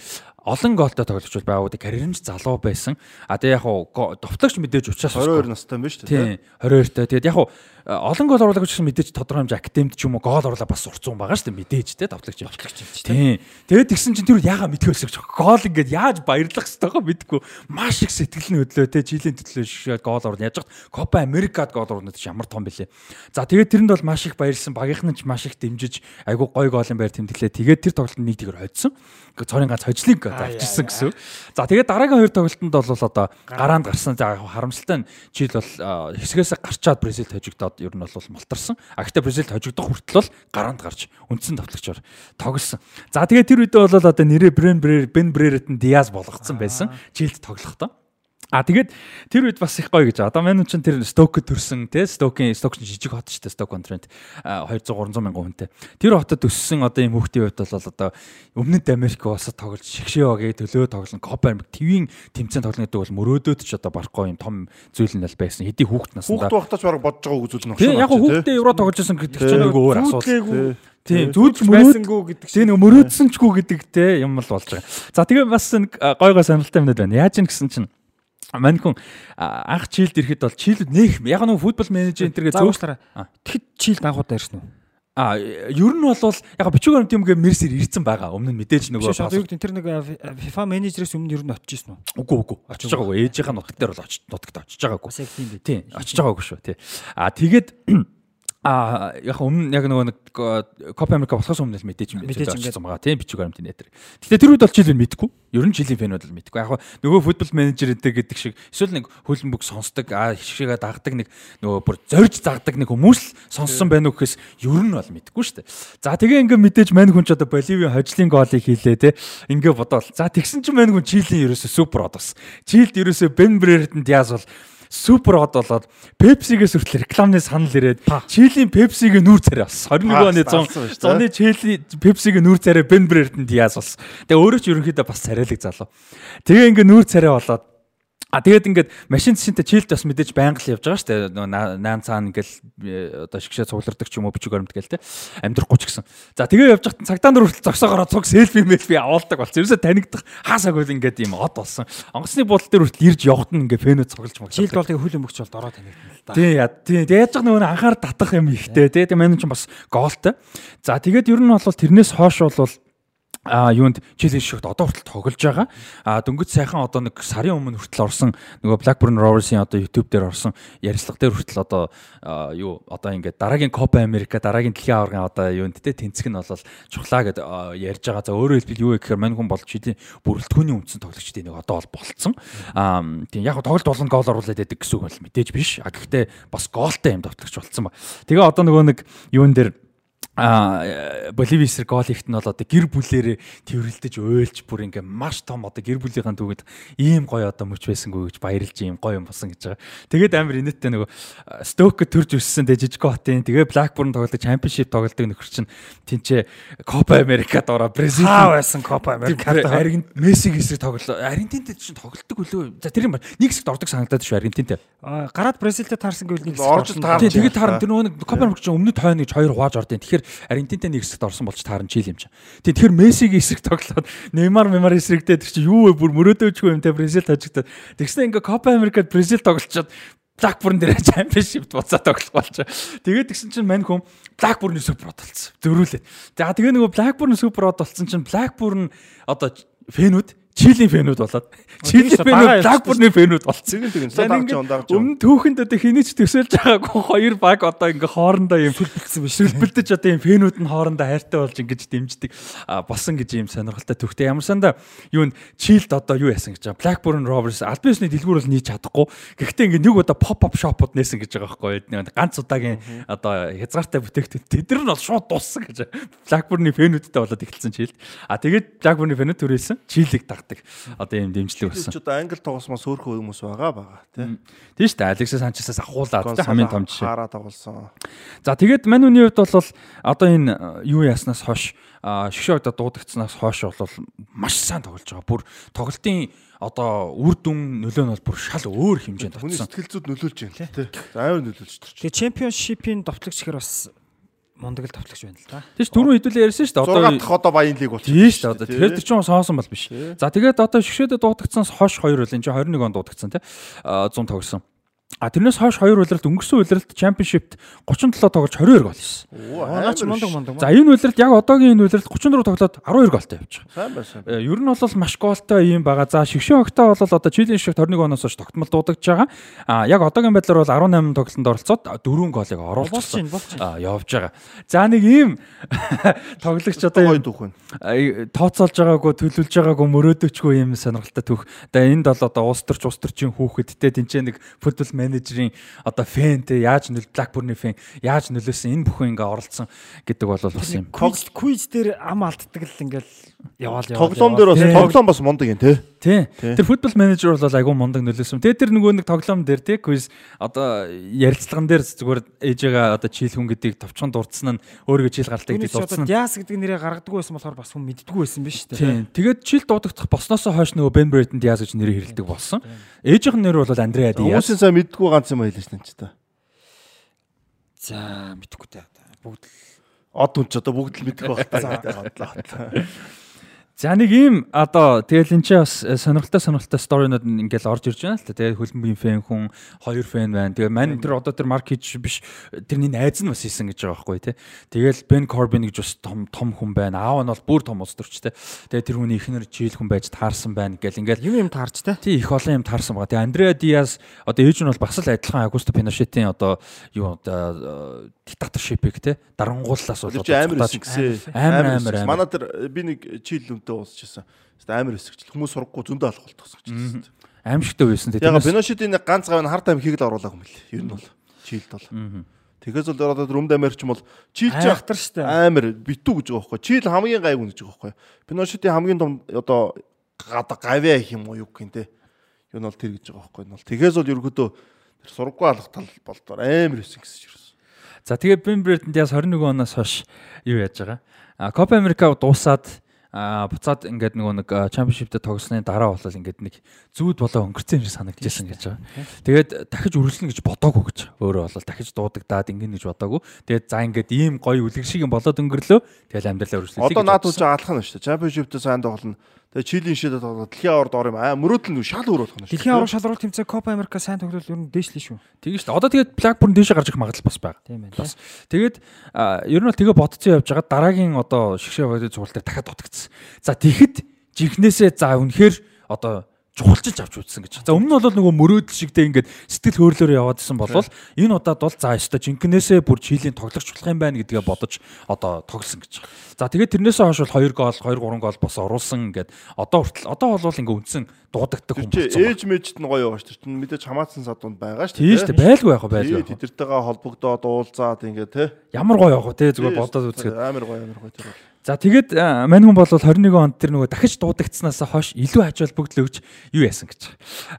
олон гоолтой тоглож байгаагүй карьерч залуу байсан. А тэгээ яг хуу довтлогч мэдээж учраас 22 настай юм байна шүү дээ. Тийм 22-тай. Тэгээд яг олон гол оруулаг гэсэн мэдээж тодорхой хэмжээ академид ч юм уу гол оруулаа бас сурцсан байгаа шүү дээ мэдээж те давтлагч давтлагч юм чи тийм тэгээд тэгсэн чинь тэр яага мэдхөөс гэж гол ингээд яаж баярлах хэвтэйгоо мэдгүй. Маш их сэтгэл нь хөдлөө те жилийн төлөө шиг гол оруулна. Яаж Копа Америкад гол оруулна гэж ямар том бэлээ за тэгээд тэрэнд бол маш их баярлсан. Багийнх нь ч маш их дэмжиж айгу гой голын байр тэмдэглээ. Тэгээд тэр тоглолтод нэг тэгэр хоцсон. Цорын ганц хожлыг авчирсан гэсэн. за тэгээд дараагийн хоёр тоглолтод бол одоо гараанд гарсан. За харамсалтай нь жил бол хэсгээс гарчаад Бразил хожигдоод болоод ер нь бол мултарсан. А гэхдээ Бразилд хожигдох хүртэл бол гараанд гарч үндсэн товтлогчоор тоглосон. За тэгээ тэр үедээ бол одоо нэрээ Брен Брер Бен Бреретэн Диаз болгоцсон байсан. Жилд тоглохдоо. А тэгээд тэр үед бас их гоё гэж. Одоо манай чинь тэр Стокд төрсэн те Стокийн Сток жижиг хот шүү дээ Сток контрент 200 300 мянган хүнтэй. Тэр хотод өссөн одоо юм хүүхдийн хувьд бол одоо өмнөд Америк улсад тоглож шгшээвагийн төлөө тоглоно Копа Америк твийн тэмцээн тоглоно гэдэг бол мөрөөдөөд ч одоо барахгүй юм том зүйл нь л байсан. Хэдий хүүхд наснда. Хүүхд багтаач бараг бодож байгаа үзүүл нь. Тийм яг хүүхдээ евро тоглож байсан гэдэг чинь нэг өөр асуудал. Тийм зүүдж байсангүй гэдэг. Тийм нэг мөрөөдсөнчгүй гэдэг те юм л болж байгаа. За тэгээ бас нэг гой гой сонирхолтой юмнууд байна. Яаж юм гэсэн чинь Мань хүн анх чилд ирэхэд бол чилд нэх яг нэг футбол менежер энэ төргээ зөөшлөрөө. Тэгэхэд чилд анхудаа ирсэн үү? А ер нь бол яг бичиг баримт юмгээ мерсэр ирсэн байгаа. Өмнө нь мэдээж нөгөө гэдэг тэр нэг FIFA менежерээс өмнө ер нь очиж ирсэн үү? Үгүй үгүй. Очиж байгаагүй. Ээжийнхээ нутаг дээр бол очиж нутагт очиж байгаагүй. Тийм. Очиж байгаагүй шүү. Тий. А тэгээд А яг өмнө яг нөгөө нэг Копа Америка болохоос өмнө л мэдээж мэдээж очсон байгаа тийм бичиг баримтын нэтер. Гэтэ тэр үед бол жилийн мэдгүй. Ер нь жилийн фэнүүд л мэдгүй. Яг нөгөө футбол менежер энэ гэдэг шиг эсвэл нэг хөлбөмбөг сонсдог а хишгшээгээ дагдаг нэг нөгөө бүр зорж загдаг нэг хүмүүс л сонссон байна уу гэхээс ер нь бол мэдгүй шүү дээ. За тэгээ ингээ мэдээж мань хүн ч одоо Боливийн хожлын гоолыг хийлээ те. Ингээ бодоол. За тэгсэн чинь мань хүн Чилийн ерөөсө супер од бас. Чилд ерөөсө Бен Брэрэтэнд яас бол супер хот болоод Пепсигээс хүртэл рекламны санал ирээд Чилийн Пепсигийн нүүр царай бас 21 оны 100 зуны Чили Пепсигийн нүүр царай Бен Брэрэтэнд яас бас. Тэгээ өөрөө ч ерөнхийдөө бас царайлаг залуу. Тэгээ ингээ нүүр царай болоод А тэгээд ингээд машин цэсэнтэй чилд бас мэдээж байнга л явж байгаа шүү дээ. Наан цаана ингээл одоо шигшээ цуглардаг ч юм уу бичиг баримт гээл те. Амьдрахгүй ч гэсэн. За тэгээ явж байхад цагдаан дөр хүртэл зогсоогоор цуг селфи мэлфи аваалдаг болсон. Ерөөсө танигдах хаасаагүй ингээд юм од болсон. Онгоцны бодол дээр хүртэл ирж явахт нь ингээ фэнөө цуглаж мага. Чилд бол хөл өмгч бол дороо танигдана л да. Тий, тий. Тэгээд яаж нөгөө анхаар татах юм ихтэй тий. Тэгээд мань ч бас гоолтой. За тэгээд ер нь бол тэрнээс хойш бол а юунд жилийн шигт одоо хүртэл тоглож байгаа. А дөнгөж сайхан одоо нэг сарын өмнө хүртэл орсон нөгөө Blackburn Rovers-ийн одоо YouTube дээр орсон ярилцлага дээр хүртэл одоо юу одоо ингээд дараагийн Copa America дараагийн дэлхийн аваргын одоо юунд те тэнцэх нь бол чухлаа гэд ярьж байгаа. За өөрөөр хэлбэл юу гэхээр мань хүн бол жилийн бүрэлдэхүүний үндсэн тоглогчдын нэг одоо бол болцсон. А тийм яг тоглолт болгоно гол оруулаад байдаг гэсэн үг бол мэдээж биш. А гэхдээ бас гоолтой юм давтлагч болцсон ба. Тэгээ одоо нөгөө нэг юун дээр а Боливи эсрэг гол ихт нь бол одоо гэр бүлээрээ тэрвэрлдэж уйлж бүр ингээ маш том одоо гэр бүлийнхэн түүгэд ийм гоё одоо мөч байсангүй гэж баярлж ийм гоё юм болсон гэж байгаа. Тэгээд амар инээдтэй нөгөө Сток төрж өссөн тэ жижиг хотын тэгээ Blackburn тоглодог Championship тоглодог нөхөр чинь тэнцээ Copa America-д ороо Бразил байсан Copa America-д Аргент Мессиг эсрэг тоглоо. Аргентинтэй чинь тоглолдог үлээ. За тэр юм байна. Нэг хэсэгт ордог санагдаад шүү Аргентинтэй. Гараад Бразилтэй таарсан гэвэл нэг хэсэгт орж таарсан. Тэгээд таарсан тэр нөгөө Copa America чинь өмнөд хойно гэж хоёр хувааж ордیں۔ Тэгэхээр Тэгэхээр Аргентинтэй нэг хэсэгт орсон болж таарна чил юм чинь. Тэгэхээр Мессигийн хэсэг тоглоод Неймар Мемар хэсэгтэй тэр чинь юу вэ бүр мөрөөдөөчгүй юм те Бразил тажигдаад. Тэгснэ ингээ Копа Америкад Бразил тоглолцоод Blackburn дээр Championship буцаад тоглох болчоо. Тэгээд тэгсэн чинь мань хүм Blackburn супер болцсон. Зөрүүлээ. За тэгээ нөгөө Blackburn супер болцсон чинь Blackburn одоо фэнүүд Чилийн фэнүүд болоод Чилийн фэнүүд Blackburn-ы фэнүүд болцсон. Тэгин тэгин. Саад ондагч. Өмнө түүхэнд одоо хэний ч төсөөлж байгаагүй хоёр баг одоо ингээ хоорондоо юм сүлбэлдсэн биш. Сүлбэлдэж одоо юм фэнүүд нь хоорондоо хайртай болж ингэж дэмждэг болсон гэж юм сонирхолтой төвхтэй. Ямар санда юу н Чилд одоо юу яасан гэж байгаа. Blackburn Rovers аль биесний дэлгүүр бол нийж чадахгүй. Гэхдээ ингээ нэг удаа pop up shop-ууд нээсэн гэж байгаа байхгүй. Ганц удаагийн одоо хязгаартай бүтээгдэхүүн тэдэр нь бол шууд дууссан гэж. Blackburn-ы фэнүүдтэй болоод эхэлсэн Чилд. А тэгээд Blackburn-ы фэнүүд төрүүлсэн. Чилийг гаргадаг. Одоо ийм дэмжлэг байсан. Ч одоо англи тоглосмоос өөрхөн хүмүүс байгаа байгаа тий. Тийм шүү дээ. Алексис Санчесаас ахуулаад хамгийн том жишээ. Хараа тоглосон. За тэгээд мань үний хувьд бол одоо энэ юу яснаас хойш одоо дуудагдсанаас хойш бол маш сайн тоглож байгаа. Бүр тоглолтын одоо үр дүн нөлөө нь бол бүр шал өөр хэмжээнд очсон. Хүний сэтгэл зүйд нөлөөлж байна тий. Амар нөлөөлж төрч. Тэгээ чемпионшипийн товтлогч гэхэр бас мундаг л тавтлагч байна л да. Тийш түрүүн хэдүүлээ ярьсан шүү дээ. Одоо 6 дахь одоо баян лиг болчихсон. Тийм шүү дээ. Тэр чинь соосон бол биш. За тэгээд одоо шгшээдэ дуудагдсан хойш 2 үл энэ чинь 21 он дуудагдсан тий. 100 тоглосон. А тэрнээс хойш хоёр улиралд өнгөрсөн улиралд чемпионшипт 37 тоглож 22 гол хийсэн. Наач мундаг мундаг. За энэ улиралд яг одоогийн энэ улиралд 34 тоглоод 12 голтой явж байгаа. Сайн байсан. Ер нь бол маш голтой юм байгаа. За шигшэн огтоо бол одоо жилийн шиг 21 оноос хойш тогтмол дуудагдж байгаа. А яг одоогийн байдлаар бол 18 тоглолтод оролцоод 4 голыг оруулсан. А явж байгаа. За нэг ийм тоглогч одоо байна. Тооцоолж байгаагүй төлөвлөж байгаагүй мөрөөдөөчгүй юм сонирхолтой түүх. Тэгээ энд бол одоо улс төрч улс төрчийн хүүхэдтэй тэнцээ нэг футбол менежерийн одоо фэнтэй яаж нөл Blackburn-ы фэн яаж нөлөөсөн энэ бүхэн ингээ оролцсон гэдэг бол бас юм. Квиз дээр ам алддаг л ингээл яваал яваал. Тоглоом дээр бас тоглоом бас мундаг юм тий. Тий. Тэр футбол менежер бол айгүй мундаг нөлөөсөн. Тэгээ тэр нөгөө нэг тоглоом дээр тий квиз одоо ярилцлаган дээр зүгээр ээжээгээ одоо чийл хүн гэдгийг товчхон дурдсан нь өөрийгөө чийл гаралтай гэдгийг дурдсан. Диас гэдэг нэрээ гаргадаг байсан болохоор бас хүн мэддэггүй байсан биз дээ. Тий. Тэгээд чийл дуудагдах босноосоо хойш нөгөө Ben Braden Diaz гэж нэрийг хэрэлдэг болсон. Ээжийнх нь нэр бол Андреа Диаз. Хүмүүсийн сайн мэддэггүй ганц юм хэлж тань ч та. За мэдхгүй та. Бүгд л од хүн ч одоо бүгд л мэдэх байх таа. За нэг ийм одоо тэгэл эн чинь бас э, сонирхолтой сонирхолтой сторинууд ингээл орж ирж байна л та. Тэгээд хөлбөмбөгийн фэн хүн, хоёр фэн байна. Тэгээ мань тэр одоо тэр маркич биш тэрний найз нь бас хийсэн гэж байгаа байхгүй тий. Тэгэл Бен Корбин гэж бас том том хүн байна. Аав нь бол бүр том улс төрчтэй. Тэгээд тэр хүний ихнэр жийл хүн байж таарсан байна гэл ингээл юм юм таарч тий. Тий их олон юм таарсан байгаа. Тэгээ Андреа Диас одоо ээж нь бол бас л адилхан Агусто Пиношетийн одоо юу одоо диктаторшипыг те дарангууллаас болоод амар. Амар амар. Манай тэр би нэг чийл үнтэй уусчихсан. Амар өсөгч. Хүмүүс сурахгүй зөндөө алах болтгосч. Аимшигтай байсан те. Яг Пиношетийн нэг ганц гавь харт амхийг л оруулаагүй юм лээ. Ер нь бол чийлд бол. Тэгээс бол одоо өмд Америкч бол чийл ч ахтар штэ. Амар битүү гэж байгаа байхгүй. Чийл хамгийн гайгүй гэж байгаа байхгүй. Пиношетийн хамгийн том одоо гавьяа гэх юм уу юу гэх юм те. Юу нь бол тэр гэж байгаа байхгүй. Тэгээс бол ерөөдөө тэр сургуу алах тал болдоор амар өсөн гэсэн чинь За тэгээ Ben Brereton-д яс 21 оноос хойш юу яаж байгаа? А Copa America дуусаад а буцаад ингээд нөгөө нэг чемпионшиптэй тогсны дараа болол ингээд нэг зүүд болоо өнгөрцөн юм шиг санагдчихсан гэж байгаа. Тэгээд дахиж үргэлжлэнэ гэж бодоагүй гэж өөрөө болол дахиж дуудагдаад ингэнэ гэж бодоагүй. Тэгээд за ингээд ийм гоё үлгэр шиг юм болоод өнгөрлөө. Тэгэл амьдралаа үргэлжлүүлээ. Одоо наад үуч алах нь шүү дээ. Чемпионшиптэй сайн тоглоно. Тэгээ Чилийн шидэд дэлхийн авард ор юм аа мөрөөдөл нь шал өөр болох нь шүү. Дэлхийн аврал шалралт тэмцээн Копа Америка сайн тоглол ер нь дээшлээ шүү. Тэгээ шүү. Одоо тэгээд Blackburn дээшээ гарч ирэх магадлал бас байгаа. Тийм байна. Бас. Тэгээд ер нь бол тэгээ бодцсон явж байгаа дараагийн одоо шгшээ бодит цугал дээр дахиад дутагдсан. За тэгэхэд жинхнээсээ за үнэхээр одоо чухалчилж авч үзсэн гэж. За өмнө нь бол нөгөө мөрөөдөл шигтэй ингээд сэтгэл хөдлөлөөр яваад исэн болвол энэ удаад бол за ёстой жинкнээсээ бүр чилийн тоглогч болох юм байна гэдгээ бодож одоо тоглосон гэж. За тэгээд тэрнээсээ хойш бол 2 гол 2 3 гол бос оруулсан ингээд одоо хүртэл одоо бол ингээ үндсэн дуудагддаг хүн болсон. Ээж мэжт нь гоё байгаа шүү дээ. Мэдээж хамаатсан садунд байгаа шүү дээ. Тийм шүү дээ. Байлгүй яах вэ байлгүй. Тэдэртэйгээ холбогдоод уулзаад ингээ те. Ямар гоё яах вэ зүгээр бодоод үзэхэд. Амар гоё амар гоё тэр. За тэгээд мань хүн бол 21 онд тэр нөгөө дахиж дуудагдсанаас хойш илүү ач холбогдол өгч юу яасан гэж.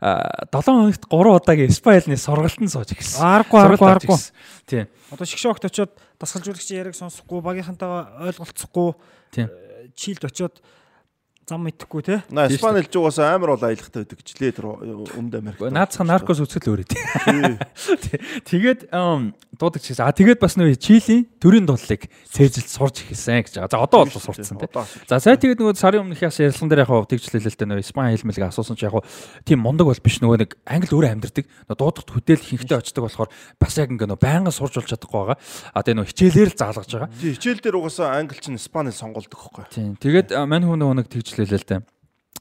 А 7 хоногт 3 удаагийн Спайлны сургалтанд сууж ирсэн. Аргагүй аргагүй аргагүй. Тийм. Одоо шгшөөгт очиод дасгалжуулагчийн яриг сонсохгүй, багийнхантайгаа ойлголцохгүй. Тийм. Чилд очиод зам мэдхгүй те. Испани хэлж угаасаа амар бол аялахтай байдаг гэж лээ тэр өмд Америк. Наацхан наркос үзэл өөрөө тий. Тэгээд дуудаг чигээс а тэгээд бас нөө Чилийн төрийн дуудлыг цээжилт сурч эхэлсэн гэж байгаа. За одоо бол сурцсан тий. За сая тэгээд нөгөө сарын өмнөх яс ярилцсан дээр яг тэгжлэлээ л дээ нөгөө Испани хэлмэлгээ асуусан чи яг тийм мундаг бол биш нөгөө нэг англи өөрөө амьдэрдэг. Дуудахт хөдөл хинхтэй очдог болохоор бас яг ингээ нөгөө байнга сурж болж чадахгүй байгаа. А тэгээд нөгөө хичээлээр л заалгаж байгаа. Хичээл дээр угаасаа англи чинь Испани сонголдог байхгүй. Тий. Тэгээд мань хүн нөгөө нэг тэгж хэлээ л дээ.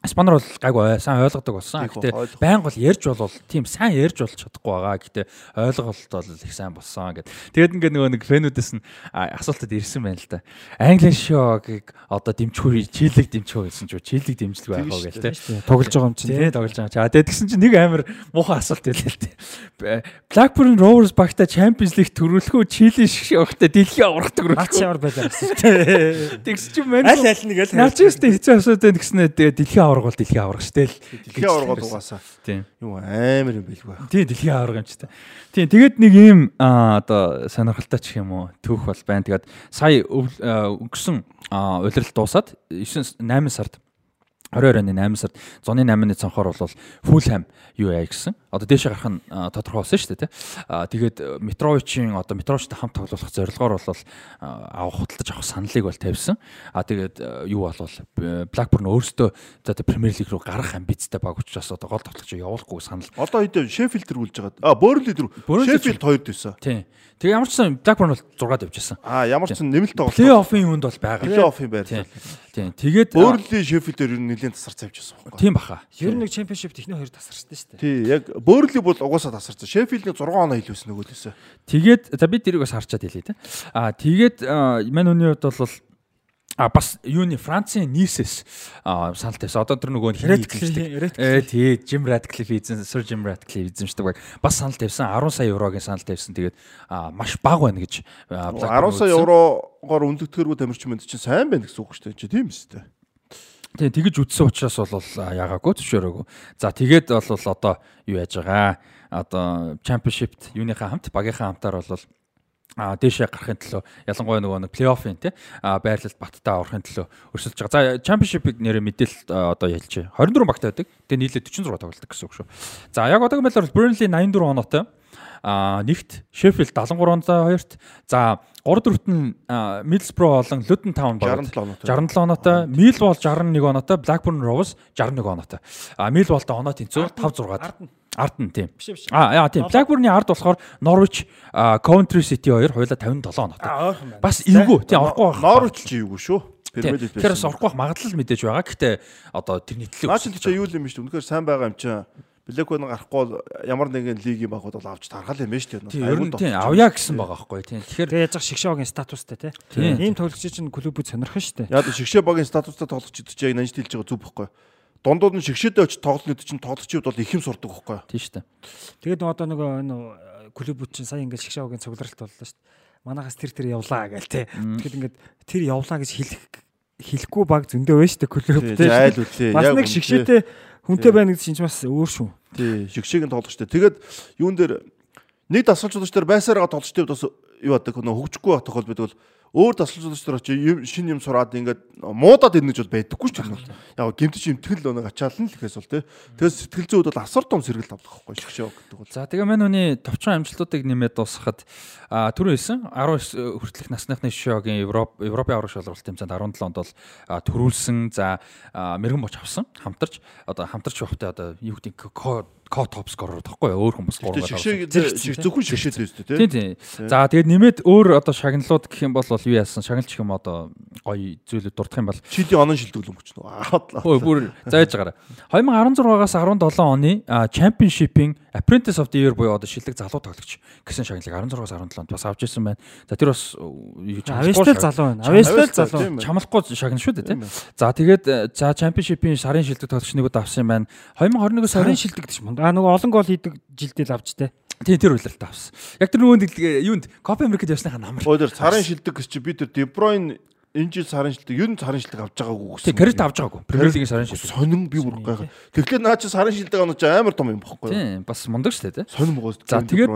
Испанор бол гайгүй сайн ойлгодог болсон. Гэтэ байнга бол ярьж болвол тийм сайн ярьж болж чадахгүй байгаа. Гэтэ ойлголт бол их сайн болсон гэд. Тэгээд ингээд нөгөө нэг фэнүүдээс нь асуултад ирсэн байна л да. Англи шогийг одоо дэмжихүү чийлэг дэмжихүү гэсэн чинь чийлэг дэмжлэг байх уу гэл тэ. Тоглож байгаа юм чинь тий тоглож байгаа. За тэгээд тэгсэн чинь нэг амар муухай асуулт байлаа л дээ. Blackburn Rovers багта Champions League төрүүлэх үү чийлэг шиг явахта дэлхийн аврах төрүүлэх. Наач ямар байлаа гэсэн. Тэгс чинь мань. Аль аль нэг л. Наач өстэй хэцүү асуудал гэснээр дэлхийн авраг бол дэлхийн авраг штэ л. Дэлхийн авраг бол угаасаа. Тийм. Юу амар юм байлгүй. Тийм дэлхийн авраг юм ч та. Тийм тэгээд нэг ийм одоо сонирхолтой ч юм уу түүх бол байна. Тэгээд сая өнгөрсөн улирал дуусаад 9 8 сард 22 оны 8 сард зуны 8-ны цонхоор бол Фулхэм юу яа гэсэн. Одоо дээшээ гарах нь тодорхой болсон шүү дээ, тий. Аа тэгээд Метровичийн одоо Метровичтай хамт тоглох зорилгоор бол авах худалдаж авах саналыг бол тавьсан. Аа тэгээд юу болвол Blackburn өөрөөсөө одоо Premier League руу гарах амбицтай баг учраас одоо гол тоглогч явуулахгүй санал. Одоо хэд Sheffield рүү үлж байгаа. Аа Burnley рүү. Sheffield 2 дэвсэн. Тий. Тэгээ ямар ч сан Blackburn бол 6 давжсэн. Аа ямар ч сан нэмэлт тоглолт. Плей-оффын юунд бол байгаа. Плей-оффын байр. Тийм. Тэгээд Burnley Sheffield-ээр ер нь нэлээд тасарч авчихсан байхгүй. Тийм баха. Ер нь нэг Championship техний хоёр тасарчсан шүү дээ. Тий, яг Burnley бол угаасаа тасарсан. Sheffield-ний 6 оноо илүүсэн нөгөөдөөсөө. Тэгээд за би тэрийг бас харчаад хэлье те. Аа тэгээд мань үний хувьд бол А бас юуны Францын Нисэс санал тавьсан. Одоо тэр нөгөө Red э тий Jim Radcliffe эзэн Sir Jim Radcliffe эзэмшдэг баг. Бас санал тавьсан 10 сая еврогийн санал тавьсан. Тэгээд маш бага байна гэж 10 сая еврогоор өндөдгөргүй тамирчин мэд чинь сайн байна гэсэн үг шүү дээ. Тийм үстэй. Тий тэгэж үтсэн учраас бол ягаагүй зөвшөөрөөгүй. За тэгээд бол одоо юу яаж байгаа? Одоо Championship юуныхаа хамт багийнхаа хамтаар бол а дээшээ гарахын төлөө ялангуяа нөгөө нэг плей-оффын тий а байрлалд баттай аврахын төлөө өрсөлдөж байгаа. За чемпионшипыг нэрээ мэдээлэл одоо ялж 24 багтай байдаг. Тэгээ нийлээ 46 тоглолдог гэсэн үг шүү. За яг одоогийн байдлаар Burnley 84 оноотой. Нэгт Sheffield 73 оноотой хоёрт. За 3 дөрөвт нь Middlesbrough болон Luton Town болоод 67 оноотой. 67 оноотой. Millwall 61 оноотой. Blackburn Rovers 61 оноотой. А Millwall-тай оноо тэнцүү 5 6-аад. Ард нь тийм. Аа яа тийм. Blackburn-ы ард болохоор Norwich, Coventry City хоёр хоёулаа 57 оноотой. Бас эвгүй. Тийм орохгүй. Norwich ч эвгүй шүү. Пирамид байсан. Тэр бас орохгүй байх магадлал мэдээж байгаа. Гэхдээ одоо тэрний төлөв. Наач л чи юу юм шүү. Үнэхээр сайн байгаа юм чинь. Блэквен гарахгүй ямар нэгэн лигийн багууд бол авч тархал юм байна шүү дээ. Ер нь тийм авъя гэсэн байгаа байхгүй тийм. Тэгэхээр тэгээ яаж шигшээгийн статустай тийм. Ийм тоглогч чинь клубүүд сонирхно шүү дээ. Яг шигшээ багийн статустай тоглогч гэж яг нанж хэлж байгаа зүг байхгүй дундууд нь шигшээдээ очиж тоглолт чинь тоглолчид бол их юм сурдаг байхгүй? Тийм шүү дээ. Тэгээд одоо нөгөө энэ клубүүд чинь сая ингээд шигшээгийн цугларалт боллоо шүү дээ. Манагаас тэр тэр явлаа гээл те. Тэгэхэд ингээд тэр явлаа гэж хэлэх хэлэхгүй баг зөндөө байна шүү дээ клуб үлээ. Бас нэг шигшээтэй хүнтэй байна гэдэг чинь бас өөр шүү. Тий, шигшээгийн тоглогчтой. Тэгээд юун дээр нэг дасгалжуулагч дээр байсараа тоглогчтой бас юу яадаг нөө хөгжихгүй байх тохиол байдаг бол өөр тасалжуулагч нар чи шин юм сураад ингээд муудаад ирнэ гэж бол байдаггүй ч юм бол. Яг гэмтэж имтгэл өнөг ачаална л гэхээс бол тий. Тэгээс сэтгэл зүйд бол асар том сэргэл авдаг байхгүй шгшөө гэдэг бол. За тэгээ мань хүний товчхон амжилтуудыг нэмээд дуусгахад түрүү хэлсэн 19 хүртэлх насныхны шогийн Европ Европын аврах шалралт тэмцээнд 17 онд бол төрүүлсэн за мэрэгэн боч авсан хамтарч одоо хамтарч байхдаа одоо юу гэдэг ко топ скорер тахгүй өөр хүн бас 3 гол. Шиг зөвхөн шигшээд байсан тийм тийм. За тэгээд нэмээд өөр одоо шагналууд гэх юм бол юу яасан шагналч юм одоо гоё зүйлүүд дурдах юм бол чилийн онон шилдэг өнгөч нөө. Өө бүр зааж байгаараа. 2016-аас 17 оны Championship-ийн Apprentice of the Year буюу одоо шилдэг залуу тоглогч гэсэн шагналыг 16-аас 17 онд бас авч ирсэн байна. За тэр бас Авьяастай залуу байна. Авьяастай залуу. Чамлахгүй шагнал шүү дээ тийм. За тэгээд за Championship-ийн сарын шилдэг тоглогч нэг удаа авсан байна. 2021-оос сарын шилдэг гэж мөн. Аа нөгөө олон гол хийдэг жилдэл авч тээ. Тийм тэр үйлрэлт авсан. Яг тэр нөгөөнд юунд Копа Америкт явсныхаа намар. Өө тэр сарын шилдэг гэж чи би тэр Дебройн энэ жил сарын шилдэг ер нь сарын шилдэг авч байгаагүй гэсэн. Тийм кредит авч байгаагүй. Премьер лигийн сарын шилдэг. Сонин би бүр гайхаа. Тэгэхээр наа чи сарын шилдэг оноо чи амар том юм багхгүй. Тийм бас мундаг шүү дээ. Сонин богоос. За тэгээд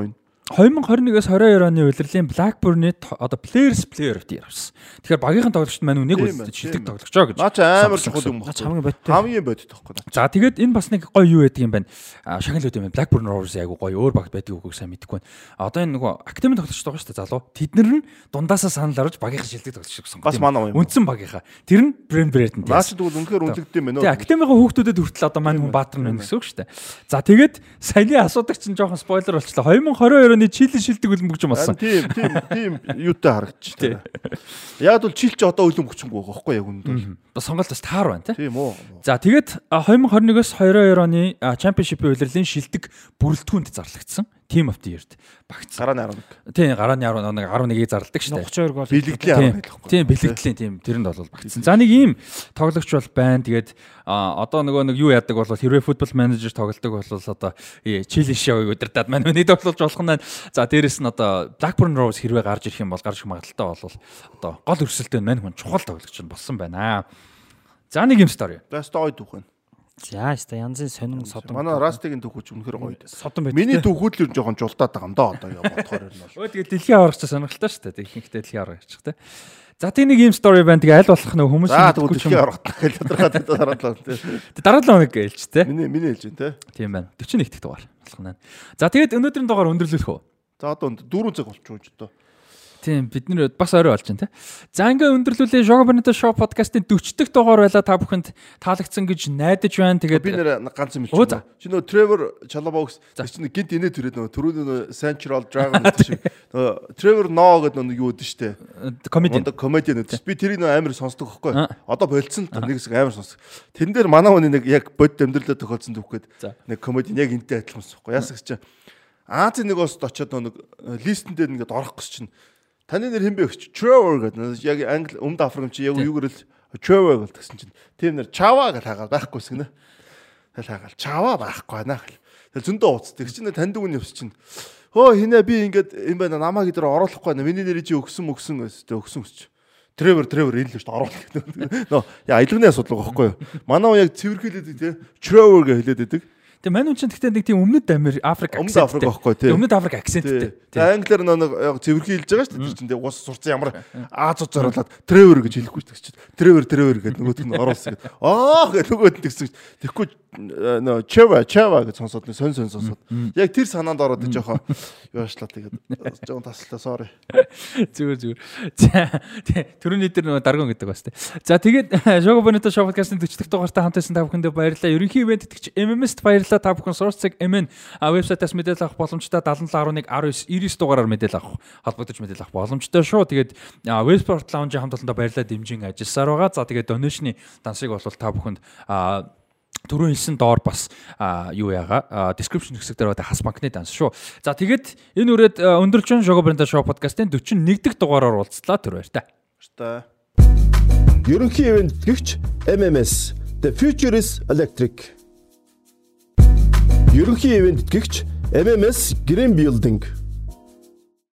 2021-ээс 22 оны удирлын Blackburn-ы одоо Players Player of the Year авсан. Тэгэхээр багийнхан тоглогчд маань үнийг үлдээд шилдэг тоглогчоо гэж. Наа чи амар чухал юм байна. Хамгийн бодтой. Хамгийн бодтой тоххой. За тэгээд энэ бас нэг гоё юу байдаг юм байна. Шагналууд юм байна. Blackburn Rovers айгу гоё өөр багт байдаг үгүй сайн мэдэхгүй байна. Одоо энэ нөгөө академи тоглогчд байгаа шүү дээ залуу. Тэднэр нь дундаасаа санал гаргаж багийнхан шилдэг тоглогч гэсэн. Бас манай юм. Үндсэн багийнхаа. Тэр нь Brent Brereton. Наа чи тэгвэл үнэхээр үнэлэгдэв юм байна. Тэгээ академигийн хүүхдүүдэд хүртэл одоо манай хүн баатар нь гэсэн үг шүү дээ. За тэгээд саяны асуудаг чинь жоохон спойлер болчихлоо. 2022 оны Чили шилдэг хөлбөмбөгч болсон. Тийм, тийм, тийм юутай харагдчих. Яг бол чилч одоо хөлбөмбөгчөнгөө байгаа байхгүй яг үнд бол. Бас сонголт бас таар байна тийм үү. За тэгээд 2021-оос 22 оны чемпионшипийн удирлын шилдэг бүрэлдэхүүнд зарлагдсан. Team of the Year-д багцсан. Гарааны 11. Тийм, гарааны 11 11-ийг зарладаг шүү дээ. 32 гол бэлэгдлийн 11 байхгүй. Тийм, бэлэгдлийн тийм тэрэнд бол багцсан. За нэг ийм тоглогч бол байна. Тэгээд одоо нөгөө нэг юу яадаг бол хэрвээ футбол менежер тоглодог бол одоо Чили шоу удирдаад маань нэг тоглож болох нь. За дээрэс нь одоо Blackburn Rovers хэрвээ гарч ирэх юм бол гарч магадaltaй бол одоо гол өрсөлдөөн мань хүн чухал тоглогч нь болсон байна. За нэг юм. Баста ой түүх байна. За яста янзын сонин содон. Манай Растигийн түүхүүч үнэхэр гоё. Содон байт. Миний түүхүүд л ер нь жоохон жулдаад байгаа юм да одоо яа бодохоор нь бол. Өө тэгээ дэлхийн аврагч сонирхолтой шүү дээ. Ихэнхдээ дэлхийн аврагч те. За тийм нэг юм стори байна. Тэгээ аль болох нөх хүмүүс дэлхийн аврагт гэж тодорхой дараалал те. Дараалал нэг ээлж те. Миний миний ээлж те. Тийм байна. 41 дэх дугаар болох нь. За тэгээд өнөөдрийн дугаар өндөрлөх үү? За одоо 4 цаг болчихоо ч одоо. Тийм бид нэр бас орой болж байна те. За ингээ өндөрлүүлээ Shogo Bonito Show podcast-ийн 40 дахь дугаар байла та бүхэнд таалагдсан гэж найдаж байна. Тэгээд би нэр ганц юм хэлчихв. Чи нөө Trevor Chalobos чи гинт инээ төрөөд нөө түрүүний нөө Central Dragon шиг нөө Trevor No гэдэг нөө юу өдөн штэ. Comedian. Comedian өдөн. Би тэрийг нөө амар сонсдог хөхгүй. Одоо болцсон л нэг хэсэг амар сонсдог. Тэрэн дээр манай хүний нэг яг бод амьдралаа тохиолдсон түүхгээд нэг comedian яг энтэй адилхан сонсохгүй. Яасах чи Азийн нэг ост очиод нэг листэн дээр ингээд орох гэж чинь Таны нэр хэн бэ гэж Trevor гэдэг. Яг англи өмнөд Африк чи яг юугаар л Trevor гэсэн чинь тийм нэр Chava гэж хагаад байхгүйс гинэ. Тэгэл хагаал Chava байхгүй байна гэл. Тэгэл зөндөө ууц. Тэг чинь танд үгний явс чинь хөө хинэ би ингээд энэ байна намайг дээр оруулахгүй байна. Миний нэрийг чи өгсөн өгсөн гэсэн өгсөн өсч. Тревер тревер энэ л шүү дээ оруулах. Нөө яа аялганы асуудал байхгүй юу? Манай яг цэвэрхийлээд тий Trevor гэж хэлээд байдаг. Тэгээ мань хүн чинь тэгтээ нэг тийм өмнөд Америк Африк акцент. Өмнөд Африк байхгүй тий. Өмнөд Африк акценттэй. Тэгээ англиар нэг яг цэвэрхий хэлж байгаа шүү дээ. Тэр чинь уус сурцсан ямар Азууд зориулаад Тревер гэж хэлэхгүй шүү дээ. Тревер Тревер гэдэг нөгөөд нь оруулсан гэдэг. Аа гэдэг нөгөөд нь тэгсэн шүү. Тэгэхгүй нөө Чева Чева гэж сонсоод нэг сонь сонь сонсоод. Яг тэр санаанд ороод жоохон яашлаа тэгээд жоохон таслаа sorry. Зүгээр зүгээр. За түрүүний дээр нөгөө даргон гэдэг бас тий. За тэгээд Shogo Bonito Show podcast-ын 40 дахь дугаартаа хамтайсан та бүхэндээ баярлалаа. Ерөнхий ивент итгэж MMS-т баярлалаа. Та бүхэн Source-ыг MN вебсайтаас мэдээлэл авах боломжтой 7711 19 99 дугаараар мэдээлэл авах холбогдож мэдээлэл авах боломжтой шүү. Тэгээд Websport Lounge-ийн хамт олондоо баярлалаа дэмжин ажилласаар байгаа. За тэгээд donation-ы дансыг бол та бүхэнд түрүү хэлсэн доор бас юу яага description хэсэг дээр байгаа хас банкны данс шүү. За тэгээд энэ үрээд өндөрлжин Shogo Brand Show podcast-ийн 41 дэх дугаараар уулзлаа түр баяр та. Баяр та. Ерөнхий ивент гэгч MMS The Future is Electric. Ерөнхий ивент гэгч MMS Green Building